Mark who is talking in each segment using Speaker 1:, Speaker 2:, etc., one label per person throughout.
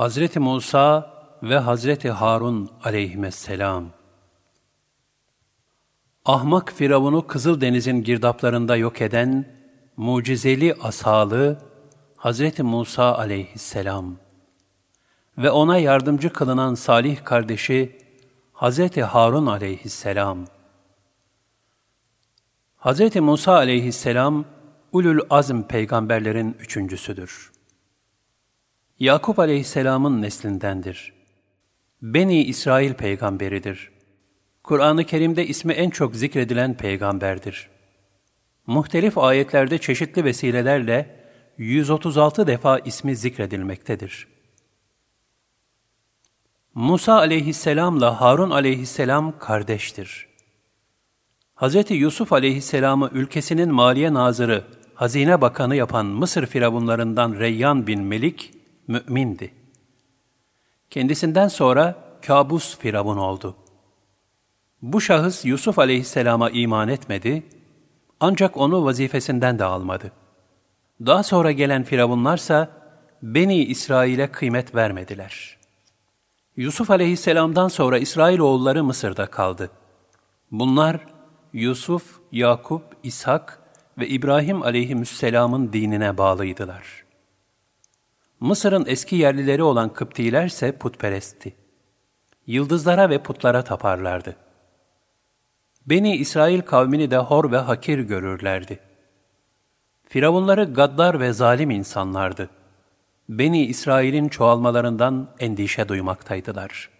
Speaker 1: Hazreti Musa ve Hazreti Harun aleyhisselam. Ahmak Firavun'u Kızıldeniz'in girdaplarında yok eden mucizeli asalı Hazreti Musa aleyhisselam ve ona yardımcı kılınan salih kardeşi Hazreti Harun aleyhisselam. Hazreti Musa aleyhisselam, ulul azm peygamberlerin üçüncüsüdür. Yakup aleyhisselamın neslindendir. Beni İsrail peygamberidir. Kur'an-ı Kerim'de ismi en çok zikredilen peygamberdir. Muhtelif ayetlerde çeşitli vesilelerle 136 defa ismi zikredilmektedir. Musa aleyhisselamla Harun aleyhisselam kardeştir. Hz. Yusuf aleyhisselamı ülkesinin maliye nazırı, hazine bakanı yapan Mısır firavunlarından Reyyan bin Melik, mümindi. Kendisinden sonra kabus firavun oldu. Bu şahıs Yusuf aleyhisselama iman etmedi, ancak onu vazifesinden de almadı. Daha sonra gelen firavunlarsa Beni İsrail'e kıymet vermediler. Yusuf aleyhisselamdan sonra İsrailoğulları Mısır'da kaldı. Bunlar Yusuf, Yakup, İshak ve İbrahim aleyhisselamın dinine bağlıydılar. Mısır'ın eski yerlileri olan Kıptiler ise putperestti. Yıldızlara ve putlara taparlardı. Beni İsrail kavmini de hor ve hakir görürlerdi. Firavunları gaddar ve zalim insanlardı. Beni İsrail'in çoğalmalarından endişe duymaktaydılar.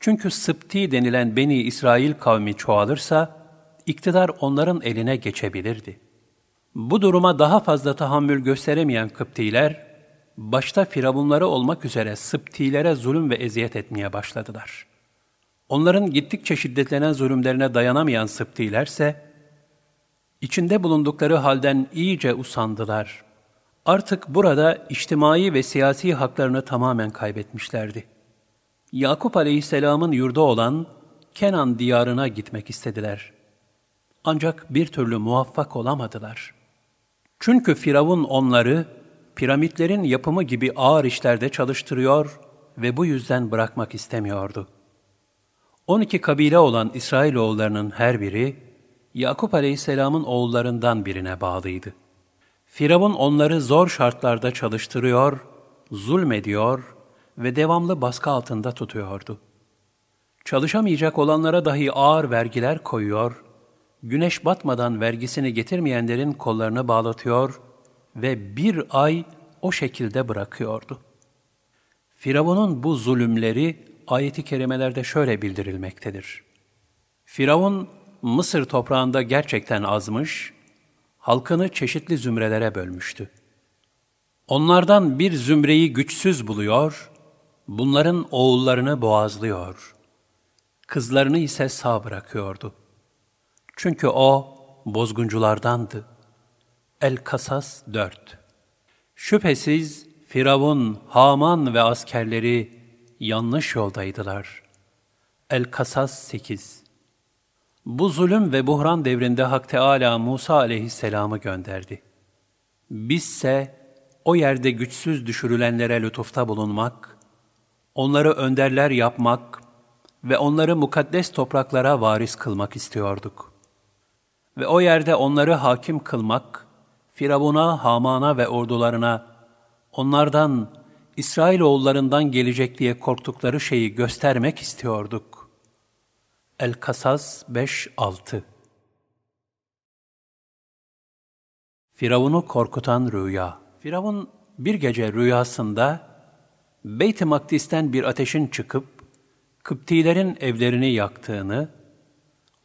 Speaker 1: Çünkü Sıpti denilen Beni İsrail kavmi çoğalırsa, iktidar onların eline geçebilirdi. Bu duruma daha fazla tahammül gösteremeyen Kıptiler, başta firavunları olmak üzere Sıptilere zulüm ve eziyet etmeye başladılar. Onların gittikçe şiddetlenen zulümlerine dayanamayan Sıptilerse, içinde bulundukları halden iyice usandılar. Artık burada içtimai ve siyasi haklarını tamamen kaybetmişlerdi. Yakup aleyhisselamın yurdu olan Kenan diyarına gitmek istediler. Ancak bir türlü muvaffak olamadılar. Çünkü Firavun onları piramitlerin yapımı gibi ağır işlerde çalıştırıyor ve bu yüzden bırakmak istemiyordu. 12 kabile olan İsrailoğullarının her biri, Yakup Aleyhisselam'ın oğullarından birine bağlıydı. Firavun onları zor şartlarda çalıştırıyor, zulmediyor ve devamlı baskı altında tutuyordu. Çalışamayacak olanlara dahi ağır vergiler koyuyor, güneş batmadan vergisini getirmeyenlerin kollarını bağlatıyor ve bir ay o şekilde bırakıyordu. Firavun'un bu zulümleri ayeti kerimelerde şöyle bildirilmektedir. Firavun, Mısır toprağında gerçekten azmış, halkını çeşitli zümrelere bölmüştü. Onlardan bir zümreyi güçsüz buluyor, bunların oğullarını boğazlıyor, kızlarını ise sağ bırakıyordu. Çünkü o bozgunculardandı. El-Kasas 4 Şüphesiz Firavun, Haman ve askerleri yanlış yoldaydılar. El-Kasas 8 Bu zulüm ve buhran devrinde Hak Teâlâ Musa aleyhisselamı gönderdi. Bizse o yerde güçsüz düşürülenlere lütufta bulunmak, onları önderler yapmak ve onları mukaddes topraklara varis kılmak istiyorduk. Ve o yerde onları hakim kılmak, Firavun'a, Haman'a ve ordularına onlardan, İsrailoğullarından gelecek diye korktukları şeyi göstermek istiyorduk. El-Kasas 5-6 Firavun'u korkutan rüya Firavun bir gece rüyasında Beyt-i Makdis'ten bir ateşin çıkıp Kıptilerin evlerini yaktığını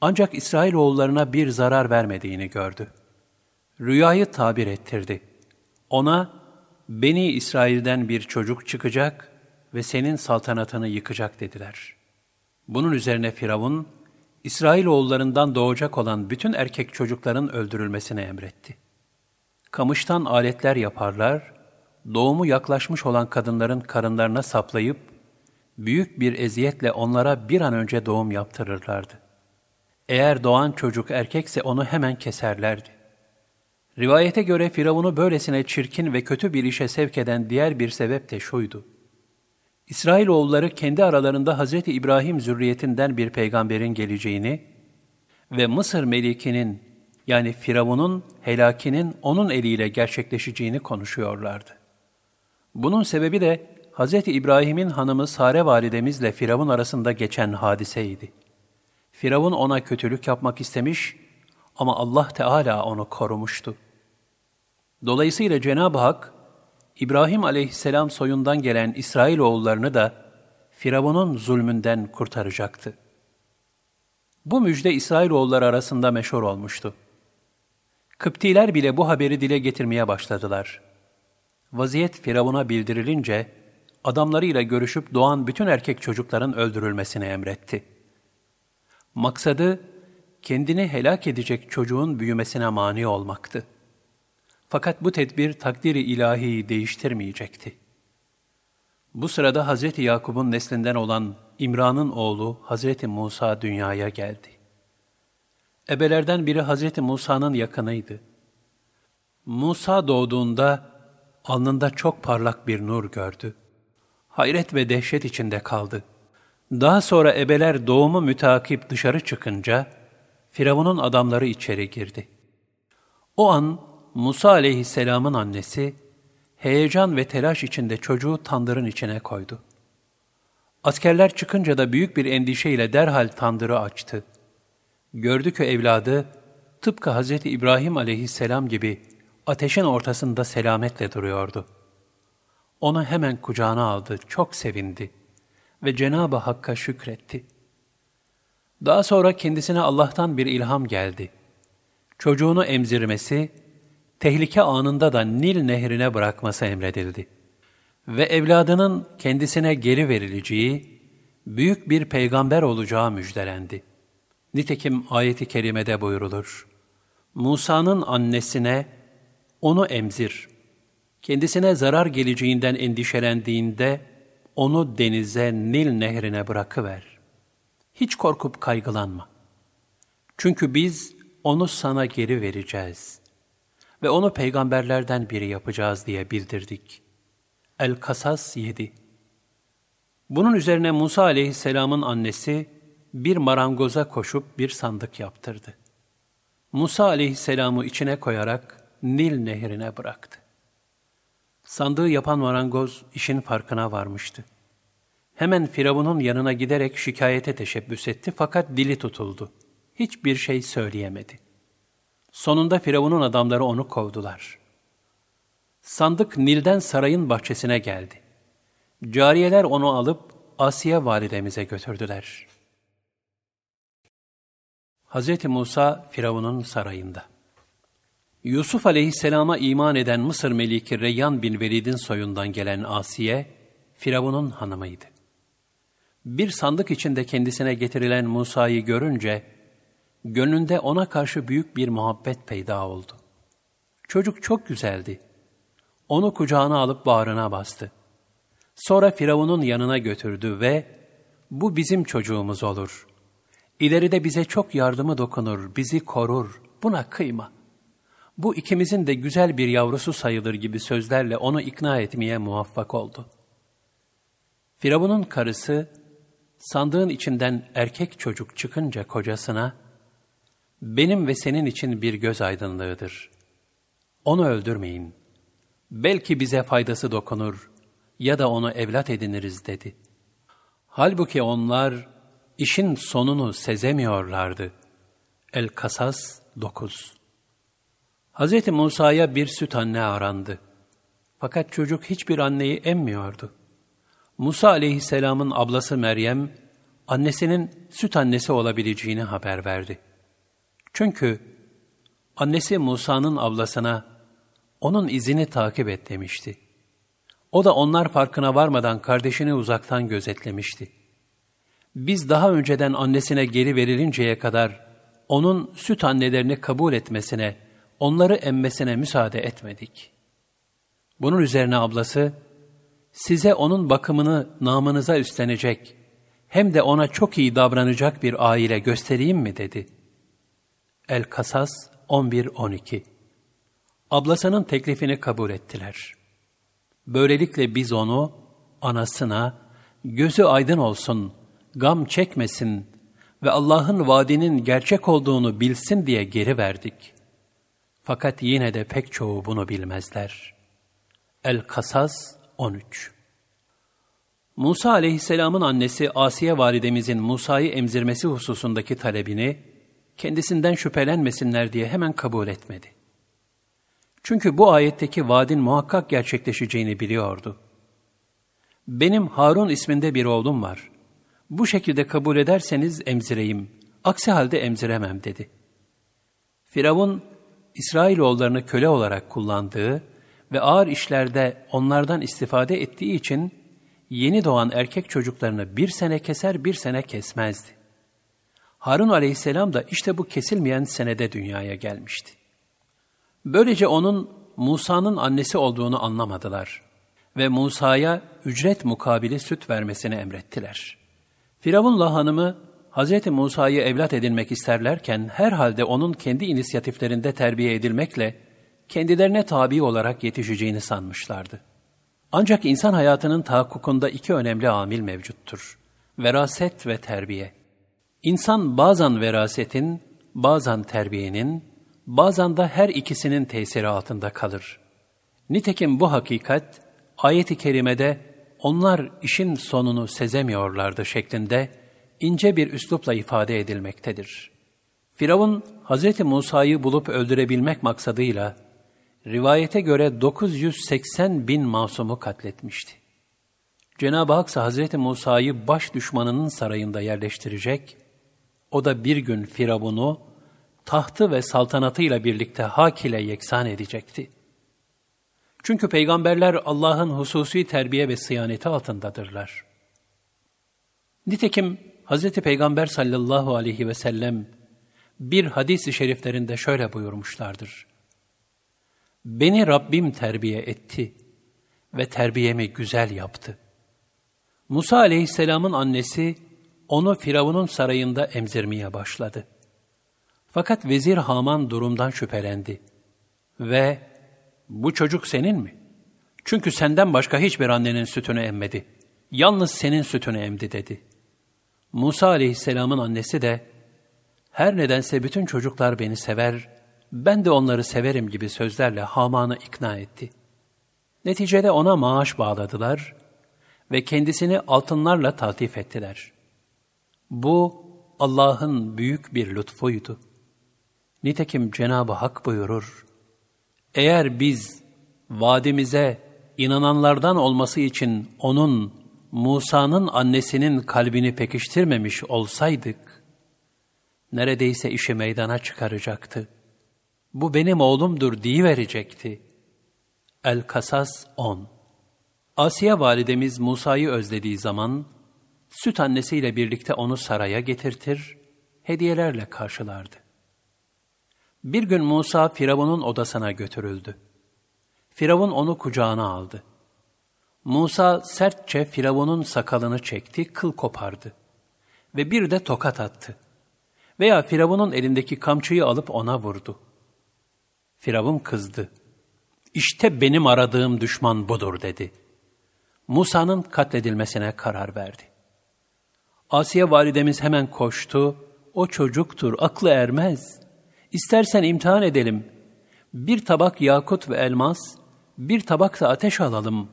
Speaker 1: ancak İsrailoğullarına bir zarar vermediğini gördü. Rüyayı tabir ettirdi. Ona, Beni İsrail'den bir çocuk çıkacak ve senin saltanatını yıkacak dediler. Bunun üzerine Firavun, İsrailoğullarından doğacak olan bütün erkek çocukların öldürülmesini emretti. Kamıştan aletler yaparlar, doğumu yaklaşmış olan kadınların karınlarına saplayıp, büyük bir eziyetle onlara bir an önce doğum yaptırırlardı. Eğer doğan çocuk erkekse onu hemen keserlerdi. Rivayete göre Firavun'u böylesine çirkin ve kötü bir işe sevk eden diğer bir sebep de şuydu. İsrailoğulları kendi aralarında Hz. İbrahim zürriyetinden bir peygamberin geleceğini ve Mısır melikinin yani Firavun'un helakinin onun eliyle gerçekleşeceğini konuşuyorlardı. Bunun sebebi de Hz. İbrahim'in hanımı Sare validemizle Firavun arasında geçen hadiseydi. Firavun ona kötülük yapmak istemiş ama Allah Teala onu korumuştu. Dolayısıyla Cenab-ı Hak, İbrahim aleyhisselam soyundan gelen İsrailoğullarını da Firavun'un zulmünden kurtaracaktı. Bu müjde İsrailoğulları arasında meşhur olmuştu. Kıptiler bile bu haberi dile getirmeye başladılar. Vaziyet Firavun'a bildirilince, adamlarıyla görüşüp doğan bütün erkek çocukların öldürülmesini emretti. Maksadı, kendini helak edecek çocuğun büyümesine mani olmaktı. Fakat bu tedbir takdiri ilahiyi değiştirmeyecekti. Bu sırada Hz. Yakub'un neslinden olan İmran'ın oğlu Hz. Musa dünyaya geldi. Ebelerden biri Hz. Musa'nın yakınıydı. Musa doğduğunda alnında çok parlak bir nur gördü. Hayret ve dehşet içinde kaldı. Daha sonra ebeler doğumu mütakip dışarı çıkınca, Firavun'un adamları içeri girdi. O an Musa aleyhisselamın annesi, heyecan ve telaş içinde çocuğu tandırın içine koydu. Askerler çıkınca da büyük bir endişeyle derhal tandırı açtı. Gördü ki evladı, tıpkı Hz. İbrahim aleyhisselam gibi ateşin ortasında selametle duruyordu. Onu hemen kucağına aldı, çok sevindi ve Cenab-ı Hakk'a şükretti. Daha sonra kendisine Allah'tan bir ilham geldi. Çocuğunu emzirmesi, tehlike anında da Nil nehrine bırakması emredildi. Ve evladının kendisine geri verileceği, büyük bir peygamber olacağı müjdelendi. Nitekim ayeti kerimede buyurulur. Musa'nın annesine, onu emzir. Kendisine zarar geleceğinden endişelendiğinde, onu denize, Nil nehrine bırakıver. Hiç korkup kaygılanma. Çünkü biz onu sana geri vereceğiz ve onu peygamberlerden biri yapacağız diye bildirdik. El-Kasas 7 Bunun üzerine Musa aleyhisselamın annesi bir marangoza koşup bir sandık yaptırdı. Musa aleyhisselamı içine koyarak Nil nehrine bıraktı. Sandığı yapan marangoz işin farkına varmıştı. Hemen Firavun'un yanına giderek şikayete teşebbüs etti fakat dili tutuldu. Hiçbir şey söyleyemedi. Sonunda Firavun'un adamları onu kovdular. Sandık Nil'den sarayın bahçesine geldi. Cariyeler onu alıp Asiye validemize götürdüler. Hz. Musa Firavun'un sarayında Yusuf aleyhisselama iman eden Mısır meliki Reyyan bin Velid'in soyundan gelen Asiye, Firavun'un hanımıydı. Bir sandık içinde kendisine getirilen Musa'yı görünce, gönlünde ona karşı büyük bir muhabbet peyda oldu. Çocuk çok güzeldi. Onu kucağına alıp bağrına bastı. Sonra Firavun'un yanına götürdü ve bu bizim çocuğumuz olur. İleride bize çok yardımı dokunur, bizi korur. Buna kıyma. Bu ikimizin de güzel bir yavrusu sayılır gibi sözlerle onu ikna etmeye muvaffak oldu. Firavun'un karısı sandığın içinden erkek çocuk çıkınca kocasına, benim ve senin için bir göz aydınlığıdır. Onu öldürmeyin. Belki bize faydası dokunur ya da onu evlat ediniriz dedi. Halbuki onlar işin sonunu sezemiyorlardı. El-Kasas 9 Hz. Musa'ya bir süt anne arandı. Fakat çocuk hiçbir anneyi emmiyordu. Musa aleyhisselamın ablası Meryem, annesinin süt annesi olabileceğini haber verdi.'' Çünkü annesi Musa'nın ablasına onun izini takip et demişti. O da onlar farkına varmadan kardeşini uzaktan gözetlemişti. Biz daha önceden annesine geri verilinceye kadar onun süt annelerini kabul etmesine, onları emmesine müsaade etmedik. Bunun üzerine ablası, size onun bakımını namınıza üstlenecek, hem de ona çok iyi davranacak bir aile göstereyim mi dedi.'' El-Kasas 11-12 Ablasının teklifini kabul ettiler. Böylelikle biz onu anasına gözü aydın olsun, gam çekmesin ve Allah'ın vaadinin gerçek olduğunu bilsin diye geri verdik. Fakat yine de pek çoğu bunu bilmezler. El-Kasas 13 Musa aleyhisselamın annesi Asiye validemizin Musa'yı emzirmesi hususundaki talebini kendisinden şüphelenmesinler diye hemen kabul etmedi. Çünkü bu ayetteki vaadin muhakkak gerçekleşeceğini biliyordu. Benim Harun isminde bir oğlum var. Bu şekilde kabul ederseniz emzireyim. Aksi halde emziremem dedi. Firavun, İsrailoğullarını köle olarak kullandığı ve ağır işlerde onlardan istifade ettiği için yeni doğan erkek çocuklarını bir sene keser bir sene kesmezdi. Harun aleyhisselam da işte bu kesilmeyen senede dünyaya gelmişti. Böylece onun Musa'nın annesi olduğunu anlamadılar ve Musa'ya ücret mukabili süt vermesini emrettiler. Firavunla hanımı Hz. Musa'yı evlat edinmek isterlerken herhalde onun kendi inisiyatiflerinde terbiye edilmekle kendilerine tabi olarak yetişeceğini sanmışlardı. Ancak insan hayatının tahakkukunda iki önemli amil mevcuttur. Veraset ve terbiye. İnsan bazen verasetin, bazen terbiyenin, bazen de her ikisinin tesiri altında kalır. Nitekim bu hakikat, ayet-i kerimede onlar işin sonunu sezemiyorlardı şeklinde ince bir üslupla ifade edilmektedir. Firavun, Hz. Musa'yı bulup öldürebilmek maksadıyla, rivayete göre 980 bin masumu katletmişti. Cenab-ı Hak ise Hz. Musa'yı baş düşmanının sarayında yerleştirecek, o da bir gün Firavun'u tahtı ve saltanatıyla birlikte hak ile yeksan edecekti. Çünkü peygamberler Allah'ın hususi terbiye ve sıyaneti altındadırlar. Nitekim Hz. Peygamber sallallahu aleyhi ve sellem bir hadis-i şeriflerinde şöyle buyurmuşlardır. Beni Rabbim terbiye etti ve terbiyemi güzel yaptı. Musa aleyhisselamın annesi onu Firavun'un sarayında emzirmeye başladı. Fakat vezir Haman durumdan şüphelendi ve bu çocuk senin mi? Çünkü senden başka hiçbir annenin sütünü emmedi. Yalnız senin sütünü emdi dedi. Musa aleyhisselamın annesi de her nedense bütün çocuklar beni sever, ben de onları severim gibi sözlerle Haman'ı ikna etti. Neticede ona maaş bağladılar ve kendisini altınlarla taltif ettiler. Bu Allah'ın büyük bir lütfuydu. Nitekim Cenab-ı Hak buyurur, eğer biz vadimize inananlardan olması için onun, Musa'nın annesinin kalbini pekiştirmemiş olsaydık, neredeyse işi meydana çıkaracaktı. Bu benim oğlumdur verecekti. El-Kasas 10 Asiye validemiz Musa'yı özlediği zaman, süt annesiyle birlikte onu saraya getirtir, hediyelerle karşılardı. Bir gün Musa Firavun'un odasına götürüldü. Firavun onu kucağına aldı. Musa sertçe Firavun'un sakalını çekti, kıl kopardı. Ve bir de tokat attı. Veya Firavun'un elindeki kamçıyı alıp ona vurdu. Firavun kızdı. İşte benim aradığım düşman budur dedi. Musa'nın katledilmesine karar verdi. Asiye validemiz hemen koştu. O çocuktur, aklı ermez. İstersen imtihan edelim. Bir tabak yakut ve elmas, bir tabak da ateş alalım.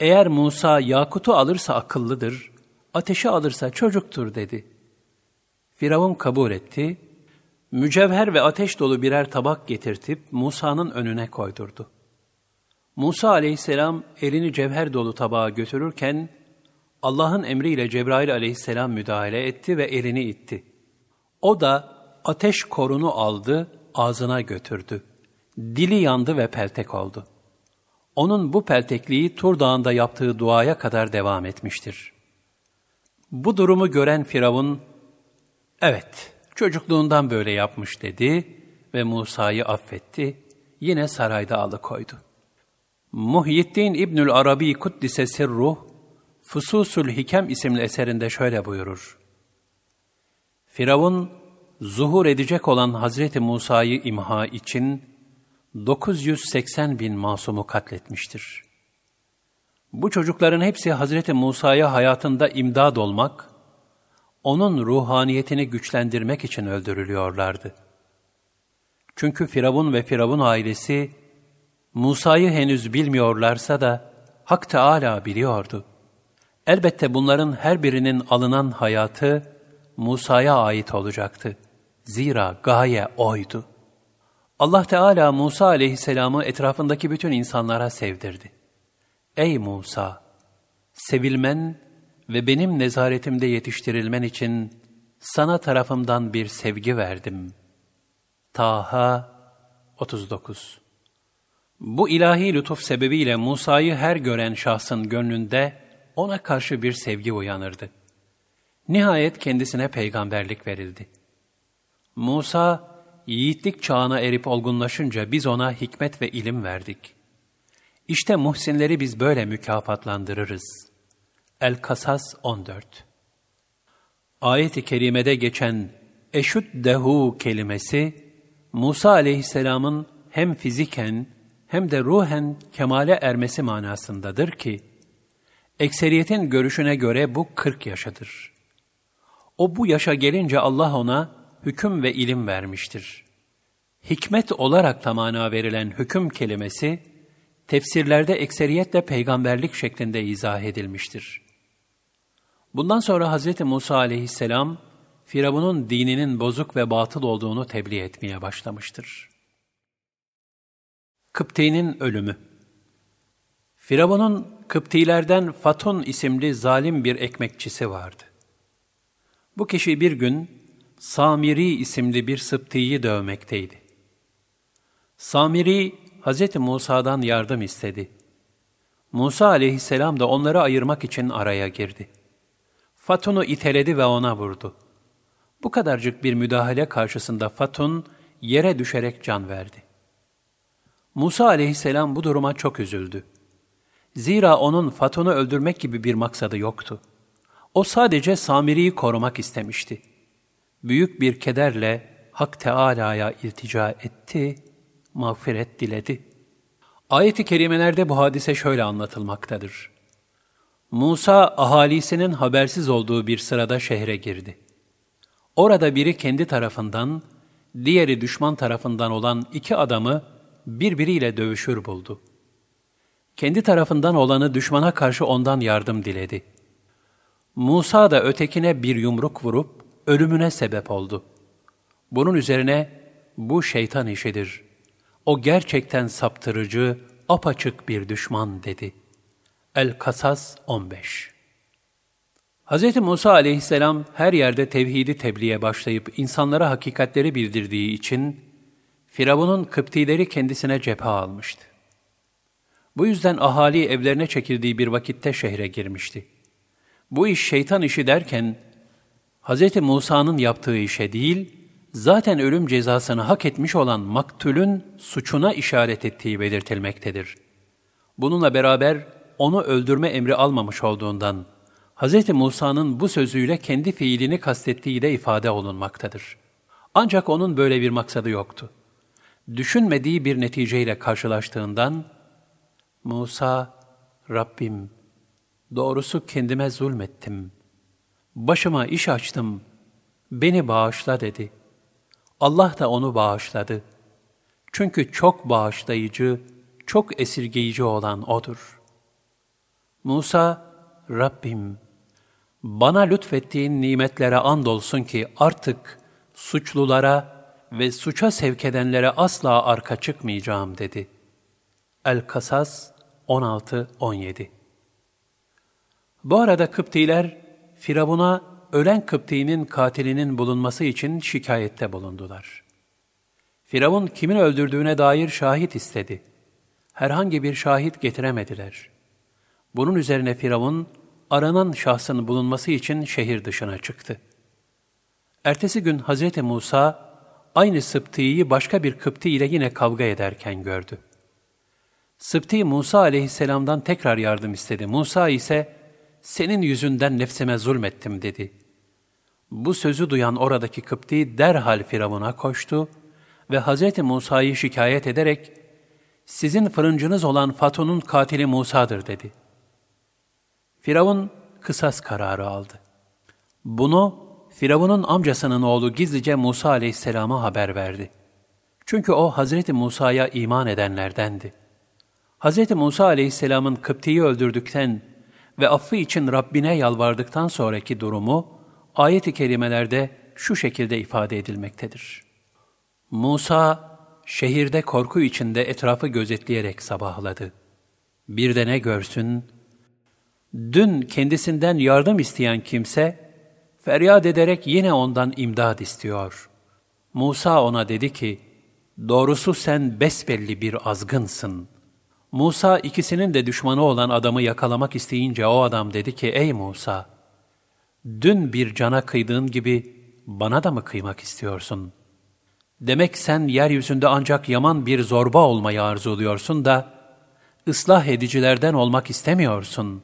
Speaker 1: Eğer Musa yakutu alırsa akıllıdır, ateşi alırsa çocuktur dedi. Firavun kabul etti. Mücevher ve ateş dolu birer tabak getirtip Musa'nın önüne koydurdu. Musa aleyhisselam elini cevher dolu tabağa götürürken Allah'ın emriyle Cebrail aleyhisselam müdahale etti ve elini itti. O da ateş korunu aldı, ağzına götürdü. Dili yandı ve peltek oldu. Onun bu peltekliği Tur Dağı'nda yaptığı duaya kadar devam etmiştir. Bu durumu gören Firavun, evet çocukluğundan böyle yapmış dedi ve Musa'yı affetti, yine sarayda alıkoydu. Muhyiddin İbnül Arabi Kuddise Sirruh, Fususul Hikem isimli eserinde şöyle buyurur. Firavun, zuhur edecek olan Hazreti Musa'yı imha için 980 bin masumu katletmiştir. Bu çocukların hepsi Hazreti Musa'ya hayatında imdad olmak, onun ruhaniyetini güçlendirmek için öldürülüyorlardı. Çünkü Firavun ve Firavun ailesi, Musa'yı henüz bilmiyorlarsa da Hak Teâlâ biliyordu. Elbette bunların her birinin alınan hayatı Musa'ya ait olacaktı. Zira gaye oydu. Allah Teala Musa aleyhisselamı etrafındaki bütün insanlara sevdirdi. Ey Musa! Sevilmen ve benim nezaretimde yetiştirilmen için sana tarafımdan bir sevgi verdim. Taha 39 Bu ilahi lütuf sebebiyle Musa'yı her gören şahsın gönlünde ona karşı bir sevgi uyanırdı. Nihayet kendisine peygamberlik verildi. Musa, yiğitlik çağına erip olgunlaşınca biz ona hikmet ve ilim verdik. İşte muhsinleri biz böyle mükafatlandırırız. El-Kasas 14 Ayet-i kerimede geçen eşüddehu kelimesi, Musa aleyhisselamın hem fiziken hem de ruhen kemale ermesi manasındadır ki, ekseriyetin görüşüne göre bu 40 yaşadır. O bu yaşa gelince Allah ona hüküm ve ilim vermiştir. Hikmet olarak da mana verilen hüküm kelimesi, tefsirlerde ekseriyetle peygamberlik şeklinde izah edilmiştir. Bundan sonra Hz. Musa aleyhisselam, Firavun'un dininin bozuk ve batıl olduğunu tebliğ etmeye başlamıştır. Kıpti'nin ölümü Firavun'un Kıptilerden Fatun isimli zalim bir ekmekçisi vardı. Bu kişi bir gün Samiri isimli bir Sıpti'yi dövmekteydi. Samiri, Hz. Musa'dan yardım istedi. Musa aleyhisselam da onları ayırmak için araya girdi. Fatun'u iteledi ve ona vurdu. Bu kadarcık bir müdahale karşısında Fatun yere düşerek can verdi. Musa aleyhisselam bu duruma çok üzüldü. Zira onun Fatun'u öldürmek gibi bir maksadı yoktu. O sadece Samiri'yi korumak istemişti. Büyük bir kederle Hak Teâlâ'ya iltica etti, mağfiret diledi. Ayet-i kerimelerde bu hadise şöyle anlatılmaktadır. Musa ahalisinin habersiz olduğu bir sırada şehre girdi. Orada biri kendi tarafından, diğeri düşman tarafından olan iki adamı birbiriyle dövüşür buldu. Kendi tarafından olanı düşmana karşı ondan yardım diledi. Musa da ötekine bir yumruk vurup ölümüne sebep oldu. Bunun üzerine bu şeytan işidir. O gerçekten saptırıcı, apaçık bir düşman dedi. El-Kasas 15 Hz. Musa aleyhisselam her yerde tevhidi tebliğe başlayıp insanlara hakikatleri bildirdiği için Firavun'un Kıptileri kendisine cephe almıştı. Bu yüzden ahali evlerine çekildiği bir vakitte şehre girmişti. Bu iş şeytan işi derken, Hz. Musa'nın yaptığı işe değil, zaten ölüm cezasını hak etmiş olan maktulün suçuna işaret ettiği belirtilmektedir. Bununla beraber onu öldürme emri almamış olduğundan, Hz. Musa'nın bu sözüyle kendi fiilini kastettiği de ifade olunmaktadır. Ancak onun böyle bir maksadı yoktu. Düşünmediği bir neticeyle karşılaştığından, Musa, Rabbim, doğrusu kendime zulmettim. Başıma iş açtım, beni bağışla dedi. Allah da onu bağışladı. Çünkü çok bağışlayıcı, çok esirgeyici olan O'dur. Musa, Rabbim, bana lütfettiğin nimetlere andolsun ki artık suçlulara ve suça sevk edenlere asla arka çıkmayacağım dedi. El-Kasas 16-17 Bu arada Kıptiler, Firavun'a ölen Kıpti'nin katilinin bulunması için şikayette bulundular. Firavun kimin öldürdüğüne dair şahit istedi. Herhangi bir şahit getiremediler. Bunun üzerine Firavun, aranan şahsın bulunması için şehir dışına çıktı. Ertesi gün Hz. Musa, aynı Sıpti'yi başka bir Kıpti ile yine kavga ederken gördü. Sıpti Musa aleyhisselamdan tekrar yardım istedi. Musa ise, senin yüzünden nefsime zulmettim dedi. Bu sözü duyan oradaki Kıpti derhal Firavun'a koştu ve Hz. Musa'yı şikayet ederek sizin fırıncınız olan Fatun'un katili Musa'dır dedi. Firavun kısas kararı aldı. Bunu Firavun'un amcasının oğlu gizlice Musa aleyhisselama haber verdi. Çünkü o Hazreti Musa'ya iman edenlerdendi. Hazreti Musa aleyhisselamın Kıpti'yi öldürdükten ve affı için Rabbine yalvardıktan sonraki durumu ayet-i kerimelerde şu şekilde ifade edilmektedir. Musa şehirde korku içinde etrafı gözetleyerek sabahladı. Bir de ne görsün? Dün kendisinden yardım isteyen kimse feryat ederek yine ondan imdad istiyor. Musa ona dedi ki, doğrusu sen besbelli bir azgınsın. Musa ikisinin de düşmanı olan adamı yakalamak isteyince o adam dedi ki, ey Musa, dün bir cana kıydığın gibi bana da mı kıymak istiyorsun? Demek sen yeryüzünde ancak yaman bir zorba olmayı arzuluyorsun da, ıslah edicilerden olmak istemiyorsun.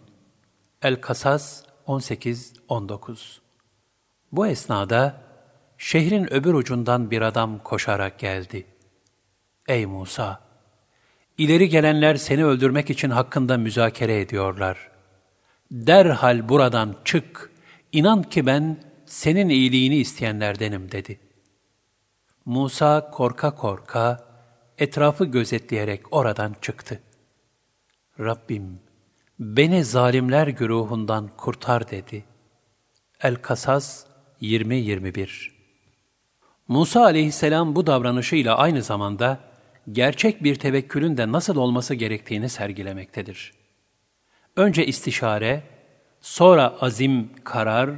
Speaker 1: El-Kasas 18-19 Bu esnada şehrin öbür ucundan bir adam koşarak geldi. Ey Musa! İleri gelenler seni öldürmek için hakkında müzakere ediyorlar. Derhal buradan çık, inan ki ben senin iyiliğini isteyenlerdenim dedi. Musa korka korka, etrafı gözetleyerek oradan çıktı. Rabbim, beni zalimler güruhundan kurtar dedi. El-Kasas 20-21 Musa aleyhisselam bu davranışıyla aynı zamanda gerçek bir tevekkülün de nasıl olması gerektiğini sergilemektedir. Önce istişare, sonra azim, karar,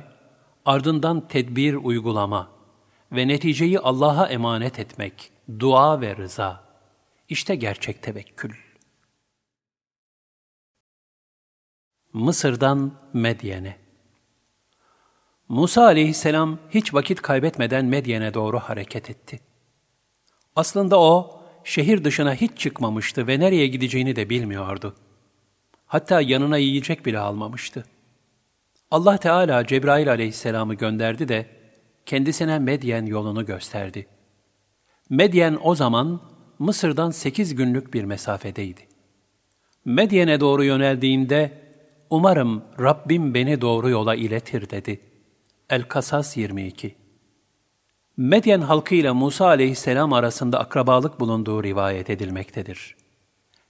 Speaker 1: ardından tedbir, uygulama ve neticeyi Allah'a emanet etmek, dua ve rıza. İşte gerçek tevekkül. Mısır'dan Medyen'e Musa aleyhisselam hiç vakit kaybetmeden Medyen'e doğru hareket etti. Aslında o, şehir dışına hiç çıkmamıştı ve nereye gideceğini de bilmiyordu. Hatta yanına yiyecek bile almamıştı. Allah Teala Cebrail aleyhisselamı gönderdi de kendisine Medyen yolunu gösterdi. Medyen o zaman Mısır'dan sekiz günlük bir mesafedeydi. Medyen'e doğru yöneldiğinde, umarım Rabbim beni doğru yola iletir dedi. El-Kasas 22 Medyen halkı ile Musa aleyhisselam arasında akrabalık bulunduğu rivayet edilmektedir.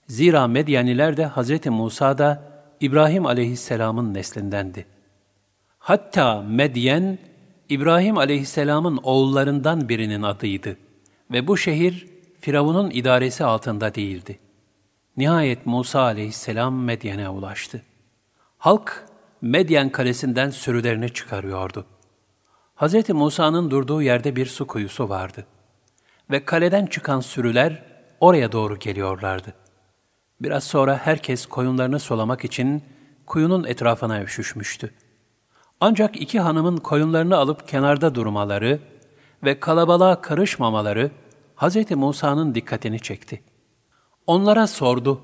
Speaker 1: Zira Medyaniler de Hz. Musa da İbrahim aleyhisselamın neslindendi. Hatta Medyen, İbrahim aleyhisselamın oğullarından birinin adıydı ve bu şehir Firavun'un idaresi altında değildi. Nihayet Musa aleyhisselam Medyen'e ulaştı. Halk Medyen kalesinden sürülerini çıkarıyordu. Hz. Musa'nın durduğu yerde bir su kuyusu vardı. Ve kaleden çıkan sürüler oraya doğru geliyorlardı. Biraz sonra herkes koyunlarını solamak için kuyunun etrafına üşüşmüştü. Ancak iki hanımın koyunlarını alıp kenarda durmaları ve kalabalığa karışmamaları Hz. Musa'nın dikkatini çekti. Onlara sordu,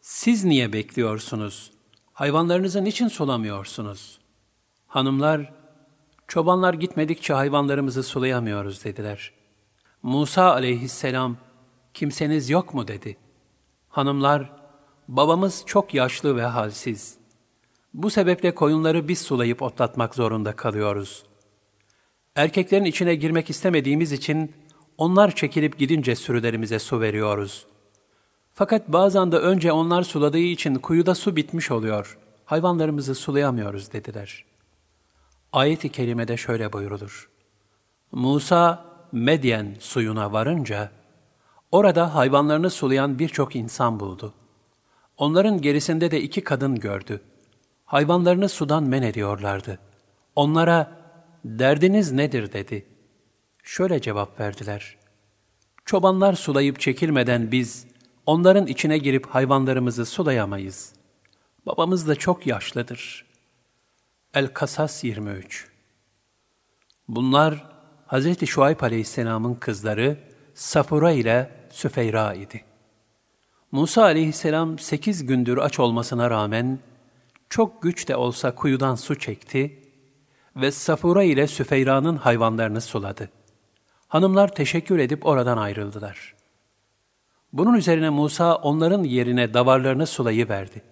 Speaker 1: siz niye bekliyorsunuz? Hayvanlarınızı niçin sulamıyorsunuz? Hanımlar, çobanlar gitmedikçe hayvanlarımızı sulayamıyoruz dediler. Musa aleyhisselam, kimseniz yok mu dedi. Hanımlar, babamız çok yaşlı ve halsiz. Bu sebeple koyunları biz sulayıp otlatmak zorunda kalıyoruz. Erkeklerin içine girmek istemediğimiz için onlar çekilip gidince sürülerimize su veriyoruz. Fakat bazen de önce onlar suladığı için kuyuda su bitmiş oluyor. Hayvanlarımızı sulayamıyoruz dediler. Ayet-i kerimede şöyle buyurulur. Musa Medyen suyuna varınca orada hayvanlarını sulayan birçok insan buldu. Onların gerisinde de iki kadın gördü. Hayvanlarını sudan men ediyorlardı. Onlara derdiniz nedir dedi. Şöyle cevap verdiler. Çobanlar sulayıp çekilmeden biz onların içine girip hayvanlarımızı sulayamayız. Babamız da çok yaşlıdır. El-Kasas 23 Bunlar Hz. Şuayb Aleyhisselam'ın kızları Safura ile Süfeyra idi. Musa Aleyhisselam sekiz gündür aç olmasına rağmen çok güç de olsa kuyudan su çekti ve Safura ile Süfeyra'nın hayvanlarını suladı. Hanımlar teşekkür edip oradan ayrıldılar. Bunun üzerine Musa onların yerine davarlarını sulayıverdi.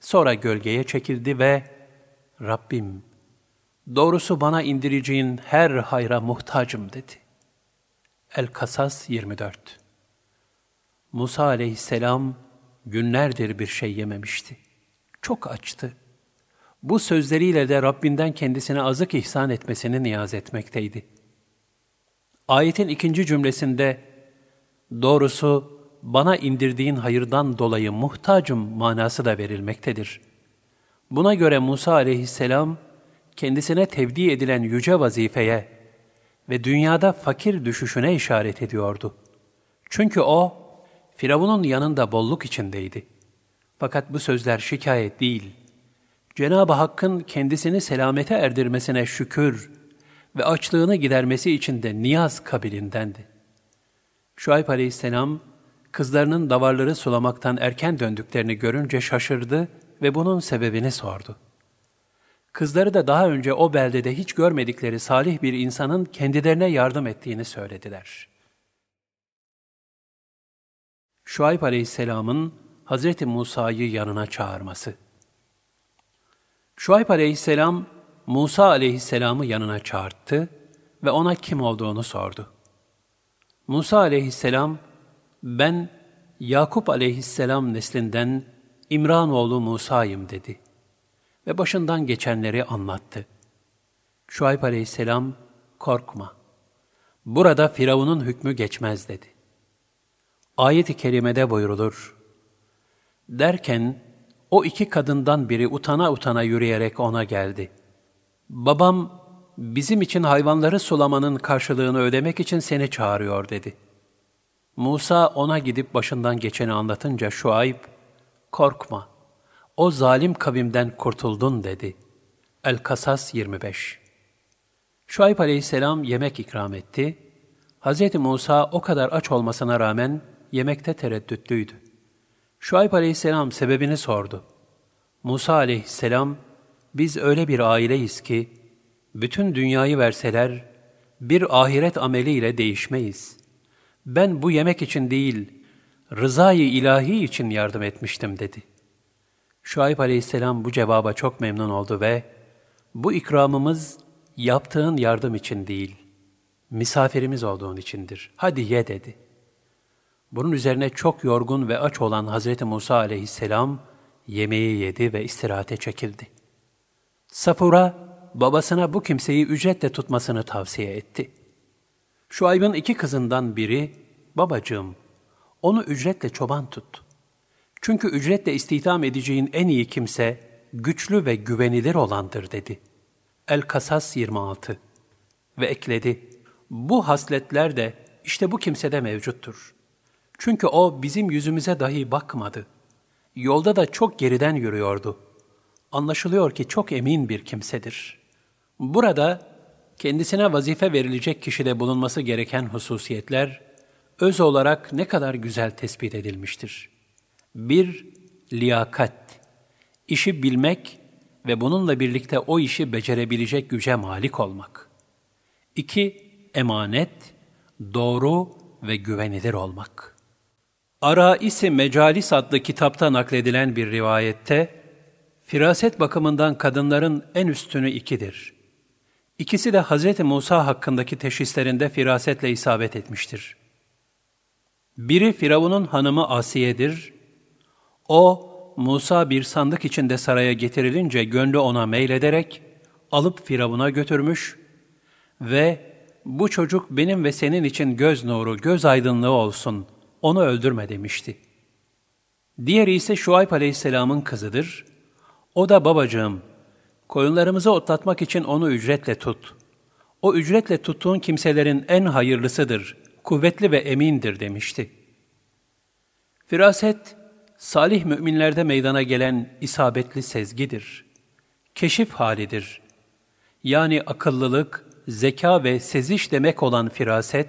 Speaker 1: Sonra gölgeye çekildi ve Rabbim, doğrusu bana indireceğin her hayra muhtacım dedi. El-Kasas 24 Musa aleyhisselam günlerdir bir şey yememişti. Çok açtı. Bu sözleriyle de Rabbinden kendisine azık ihsan etmesini niyaz etmekteydi. Ayetin ikinci cümlesinde, doğrusu bana indirdiğin hayırdan dolayı muhtacım manası da verilmektedir. Buna göre Musa aleyhisselam, kendisine tevdi edilen yüce vazifeye ve dünyada fakir düşüşüne işaret ediyordu. Çünkü o, Firavun'un yanında bolluk içindeydi. Fakat bu sözler şikayet değil, Cenab-ı Hakk'ın kendisini selamete erdirmesine şükür ve açlığını gidermesi için de niyaz kabilindendi. Şuayb aleyhisselam, kızlarının davarları sulamaktan erken döndüklerini görünce şaşırdı ve bunun sebebini sordu. Kızları da daha önce o beldede hiç görmedikleri salih bir insanın kendilerine yardım ettiğini söylediler. Şuayb aleyhisselamın Hazreti Musa'yı yanına çağırması. Şuayb aleyhisselam Musa aleyhisselamı yanına çağırttı ve ona kim olduğunu sordu. Musa aleyhisselam, ben Yakup aleyhisselam neslinden İmranoğlu Musa'yım dedi ve başından geçenleri anlattı. Şuayb aleyhisselam, korkma. Burada Firavun'un hükmü geçmez dedi. Ayet-i kerimede buyurulur. Derken o iki kadından biri utana utana yürüyerek ona geldi. Babam bizim için hayvanları sulamanın karşılığını ödemek için seni çağırıyor dedi. Musa ona gidip başından geçeni anlatınca Şuayb, korkma, o zalim kavimden kurtuldun dedi. El-Kasas 25 Şuayb aleyhisselam yemek ikram etti. Hz. Musa o kadar aç olmasına rağmen yemekte tereddütlüydü. Şuayb aleyhisselam sebebini sordu. Musa aleyhisselam, biz öyle bir aileyiz ki, bütün dünyayı verseler, bir ahiret ameliyle değişmeyiz. Ben bu yemek için değil, rızayı ilahi için yardım etmiştim dedi. Şuayb aleyhisselam bu cevaba çok memnun oldu ve, bu ikramımız yaptığın yardım için değil, misafirimiz olduğun içindir. Hadi ye dedi. Bunun üzerine çok yorgun ve aç olan Hz. Musa aleyhisselam yemeği yedi ve istirahate çekildi. Safura, babasına bu kimseyi ücretle tutmasını tavsiye etti. Şuayb'ın iki kızından biri, babacığım, onu ücretle çoban tut. Çünkü ücretle istihdam edeceğin en iyi kimse, güçlü ve güvenilir olandır dedi. El-Kasas 26 Ve ekledi, bu hasletler de işte bu kimsede mevcuttur. Çünkü o bizim yüzümüze dahi bakmadı. Yolda da çok geriden yürüyordu. Anlaşılıyor ki çok emin bir kimsedir. Burada kendisine vazife verilecek kişide bulunması gereken hususiyetler, öz olarak ne kadar güzel tespit edilmiştir. Bir, liyakat, işi bilmek ve bununla birlikte o işi becerebilecek güce malik olmak. İki, emanet, doğru ve güvenilir olmak.'' Ara-isi Mecalis adlı kitapta nakledilen bir rivayette, firaset bakımından kadınların en üstünü ikidir. İkisi de Hz. Musa hakkındaki teşhislerinde firasetle isabet etmiştir. Biri Firavun'un hanımı Asiye'dir. O, Musa bir sandık içinde saraya getirilince gönlü ona meylederek alıp Firavun'a götürmüş ve bu çocuk benim ve senin için göz nuru, göz aydınlığı olsun.'' onu öldürme demişti. Diğeri ise Şuayb aleyhisselamın kızıdır. O da babacığım, koyunlarımızı otlatmak için onu ücretle tut. O ücretle tuttuğun kimselerin en hayırlısıdır, kuvvetli ve emindir demişti. Firaset, salih müminlerde meydana gelen isabetli sezgidir. Keşif halidir. Yani akıllılık, zeka ve seziş demek olan firaset,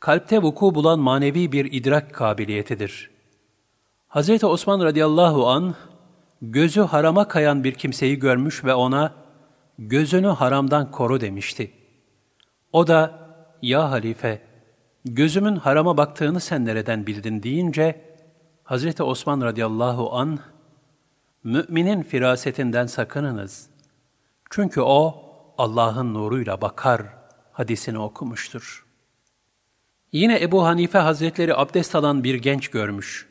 Speaker 1: kalpte vuku bulan manevi bir idrak kabiliyetidir. Hz. Osman radıyallahu an gözü harama kayan bir kimseyi görmüş ve ona gözünü haramdan koru demişti. O da, ya halife, gözümün harama baktığını sen nereden bildin deyince, Hazreti Osman radıyallahu an müminin firasetinden sakınınız. Çünkü o Allah'ın nuruyla bakar hadisini okumuştur. Yine Ebu Hanife Hazretleri abdest alan bir genç görmüş.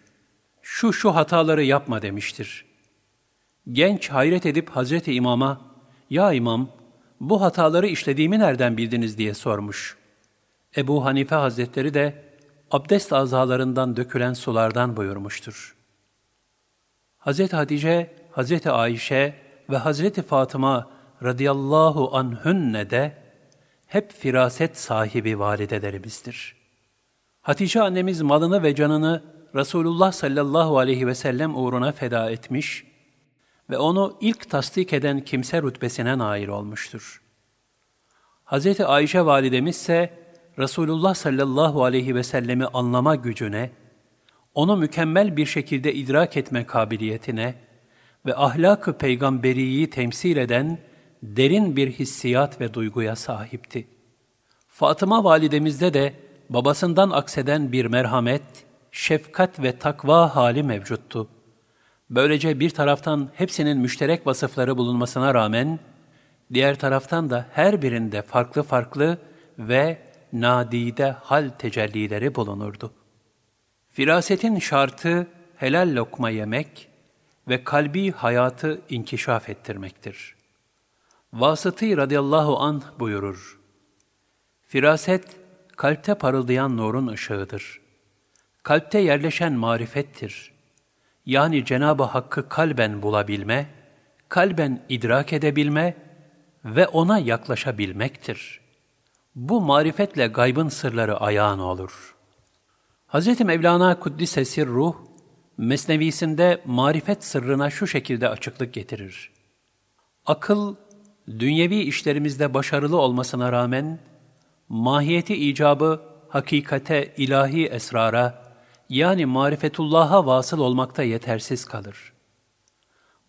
Speaker 1: Şu şu hataları yapma demiştir. Genç hayret edip Hazreti İmam'a, ya İmam, bu hataları işlediğimi nereden bildiniz diye sormuş. Ebu Hanife Hazretleri de abdest azalarından dökülen sulardan buyurmuştur. Hazreti Hatice, Hazreti Ayşe ve Hazreti Fatıma radıyallahu anhünne de hep firaset sahibi validelerimizdir. Hatice annemiz malını ve canını Resulullah sallallahu aleyhi ve sellem uğruna feda etmiş ve onu ilk tasdik eden kimse rütbesine nail olmuştur. Hz. Ayşe validemiz ise Resulullah sallallahu aleyhi ve sellemi anlama gücüne, onu mükemmel bir şekilde idrak etme kabiliyetine ve ahlak-ı peygamberiyi temsil eden derin bir hissiyat ve duyguya sahipti. Fatıma validemizde de babasından akseden bir merhamet, şefkat ve takva hali mevcuttu. Böylece bir taraftan hepsinin müşterek vasıfları bulunmasına rağmen, diğer taraftan da her birinde farklı farklı ve nadide hal tecellileri bulunurdu. Firasetin şartı helal lokma yemek ve kalbi hayatı inkişaf ettirmektir. Vasıtı radıyallahu an buyurur. Firaset, kalpte parıldayan nurun ışığıdır. Kalpte yerleşen marifettir. Yani Cenab-ı Hakk'ı kalben bulabilme, kalben idrak edebilme ve ona yaklaşabilmektir. Bu marifetle gaybın sırları ayağın olur. Hz. Mevlana Kuddise Ruh, Mesnevisinde marifet sırrına şu şekilde açıklık getirir. Akıl, dünyevi işlerimizde başarılı olmasına rağmen, mahiyeti icabı hakikate, ilahi esrara, yani marifetullah'a vasıl olmakta yetersiz kalır.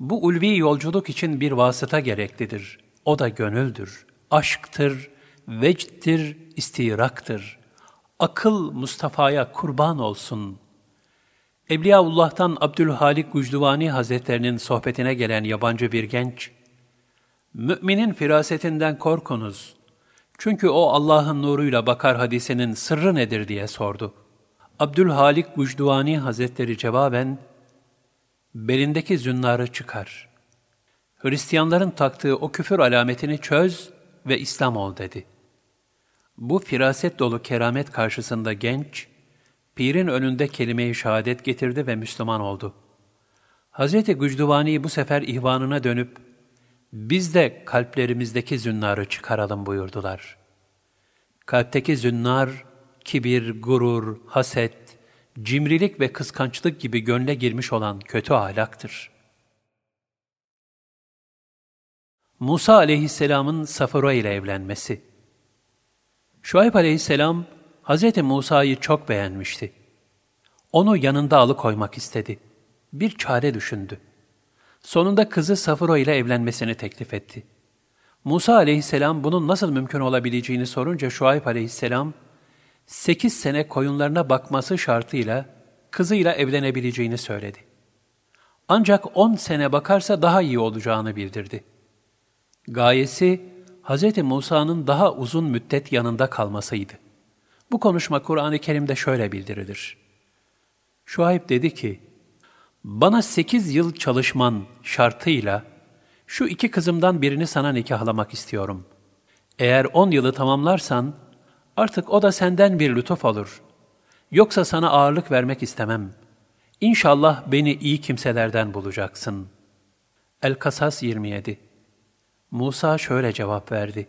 Speaker 1: Bu ulvi yolculuk için bir vasıta gereklidir. O da gönüldür, aşktır, vecdtir, istiraktır. Akıl Mustafa'ya kurban olsun. Evliyaullah'tan Abdülhalik Gucduvani Hazretlerinin sohbetine gelen yabancı bir genç, Müminin firasetinden korkunuz. Çünkü o Allah'ın nuruyla bakar hadisinin sırrı nedir diye sordu. Abdülhalik Gucduvani Hazretleri cevaben, belindeki zünnarı çıkar. Hristiyanların taktığı o küfür alametini çöz ve İslam ol dedi. Bu firaset dolu keramet karşısında genç, pirin önünde kelime-i şehadet getirdi ve Müslüman oldu. Hz. Gücduvani bu sefer ihvanına dönüp, biz de kalplerimizdeki zünnarı çıkaralım buyurdular. Kalpteki zünnar, kibir, gurur, haset, cimrilik ve kıskançlık gibi gönle girmiş olan kötü ahlaktır. Musa aleyhisselamın Safura ile evlenmesi Şuayb aleyhisselam, Hz. Musa'yı çok beğenmişti. Onu yanında alıkoymak istedi. Bir çare düşündü. Sonunda kızı Safuro ile evlenmesini teklif etti. Musa aleyhisselam bunun nasıl mümkün olabileceğini sorunca Şuayb aleyhisselam, sekiz sene koyunlarına bakması şartıyla kızıyla evlenebileceğini söyledi. Ancak on sene bakarsa daha iyi olacağını bildirdi. Gayesi, Hz. Musa'nın daha uzun müddet yanında kalmasıydı. Bu konuşma Kur'an-ı Kerim'de şöyle bildirilir. Şuayb dedi ki, bana sekiz yıl çalışman şartıyla şu iki kızımdan birini sana nikahlamak istiyorum. Eğer on yılı tamamlarsan artık o da senden bir lütuf olur. Yoksa sana ağırlık vermek istemem. İnşallah beni iyi kimselerden bulacaksın. El-Kasas 27 Musa şöyle cevap verdi.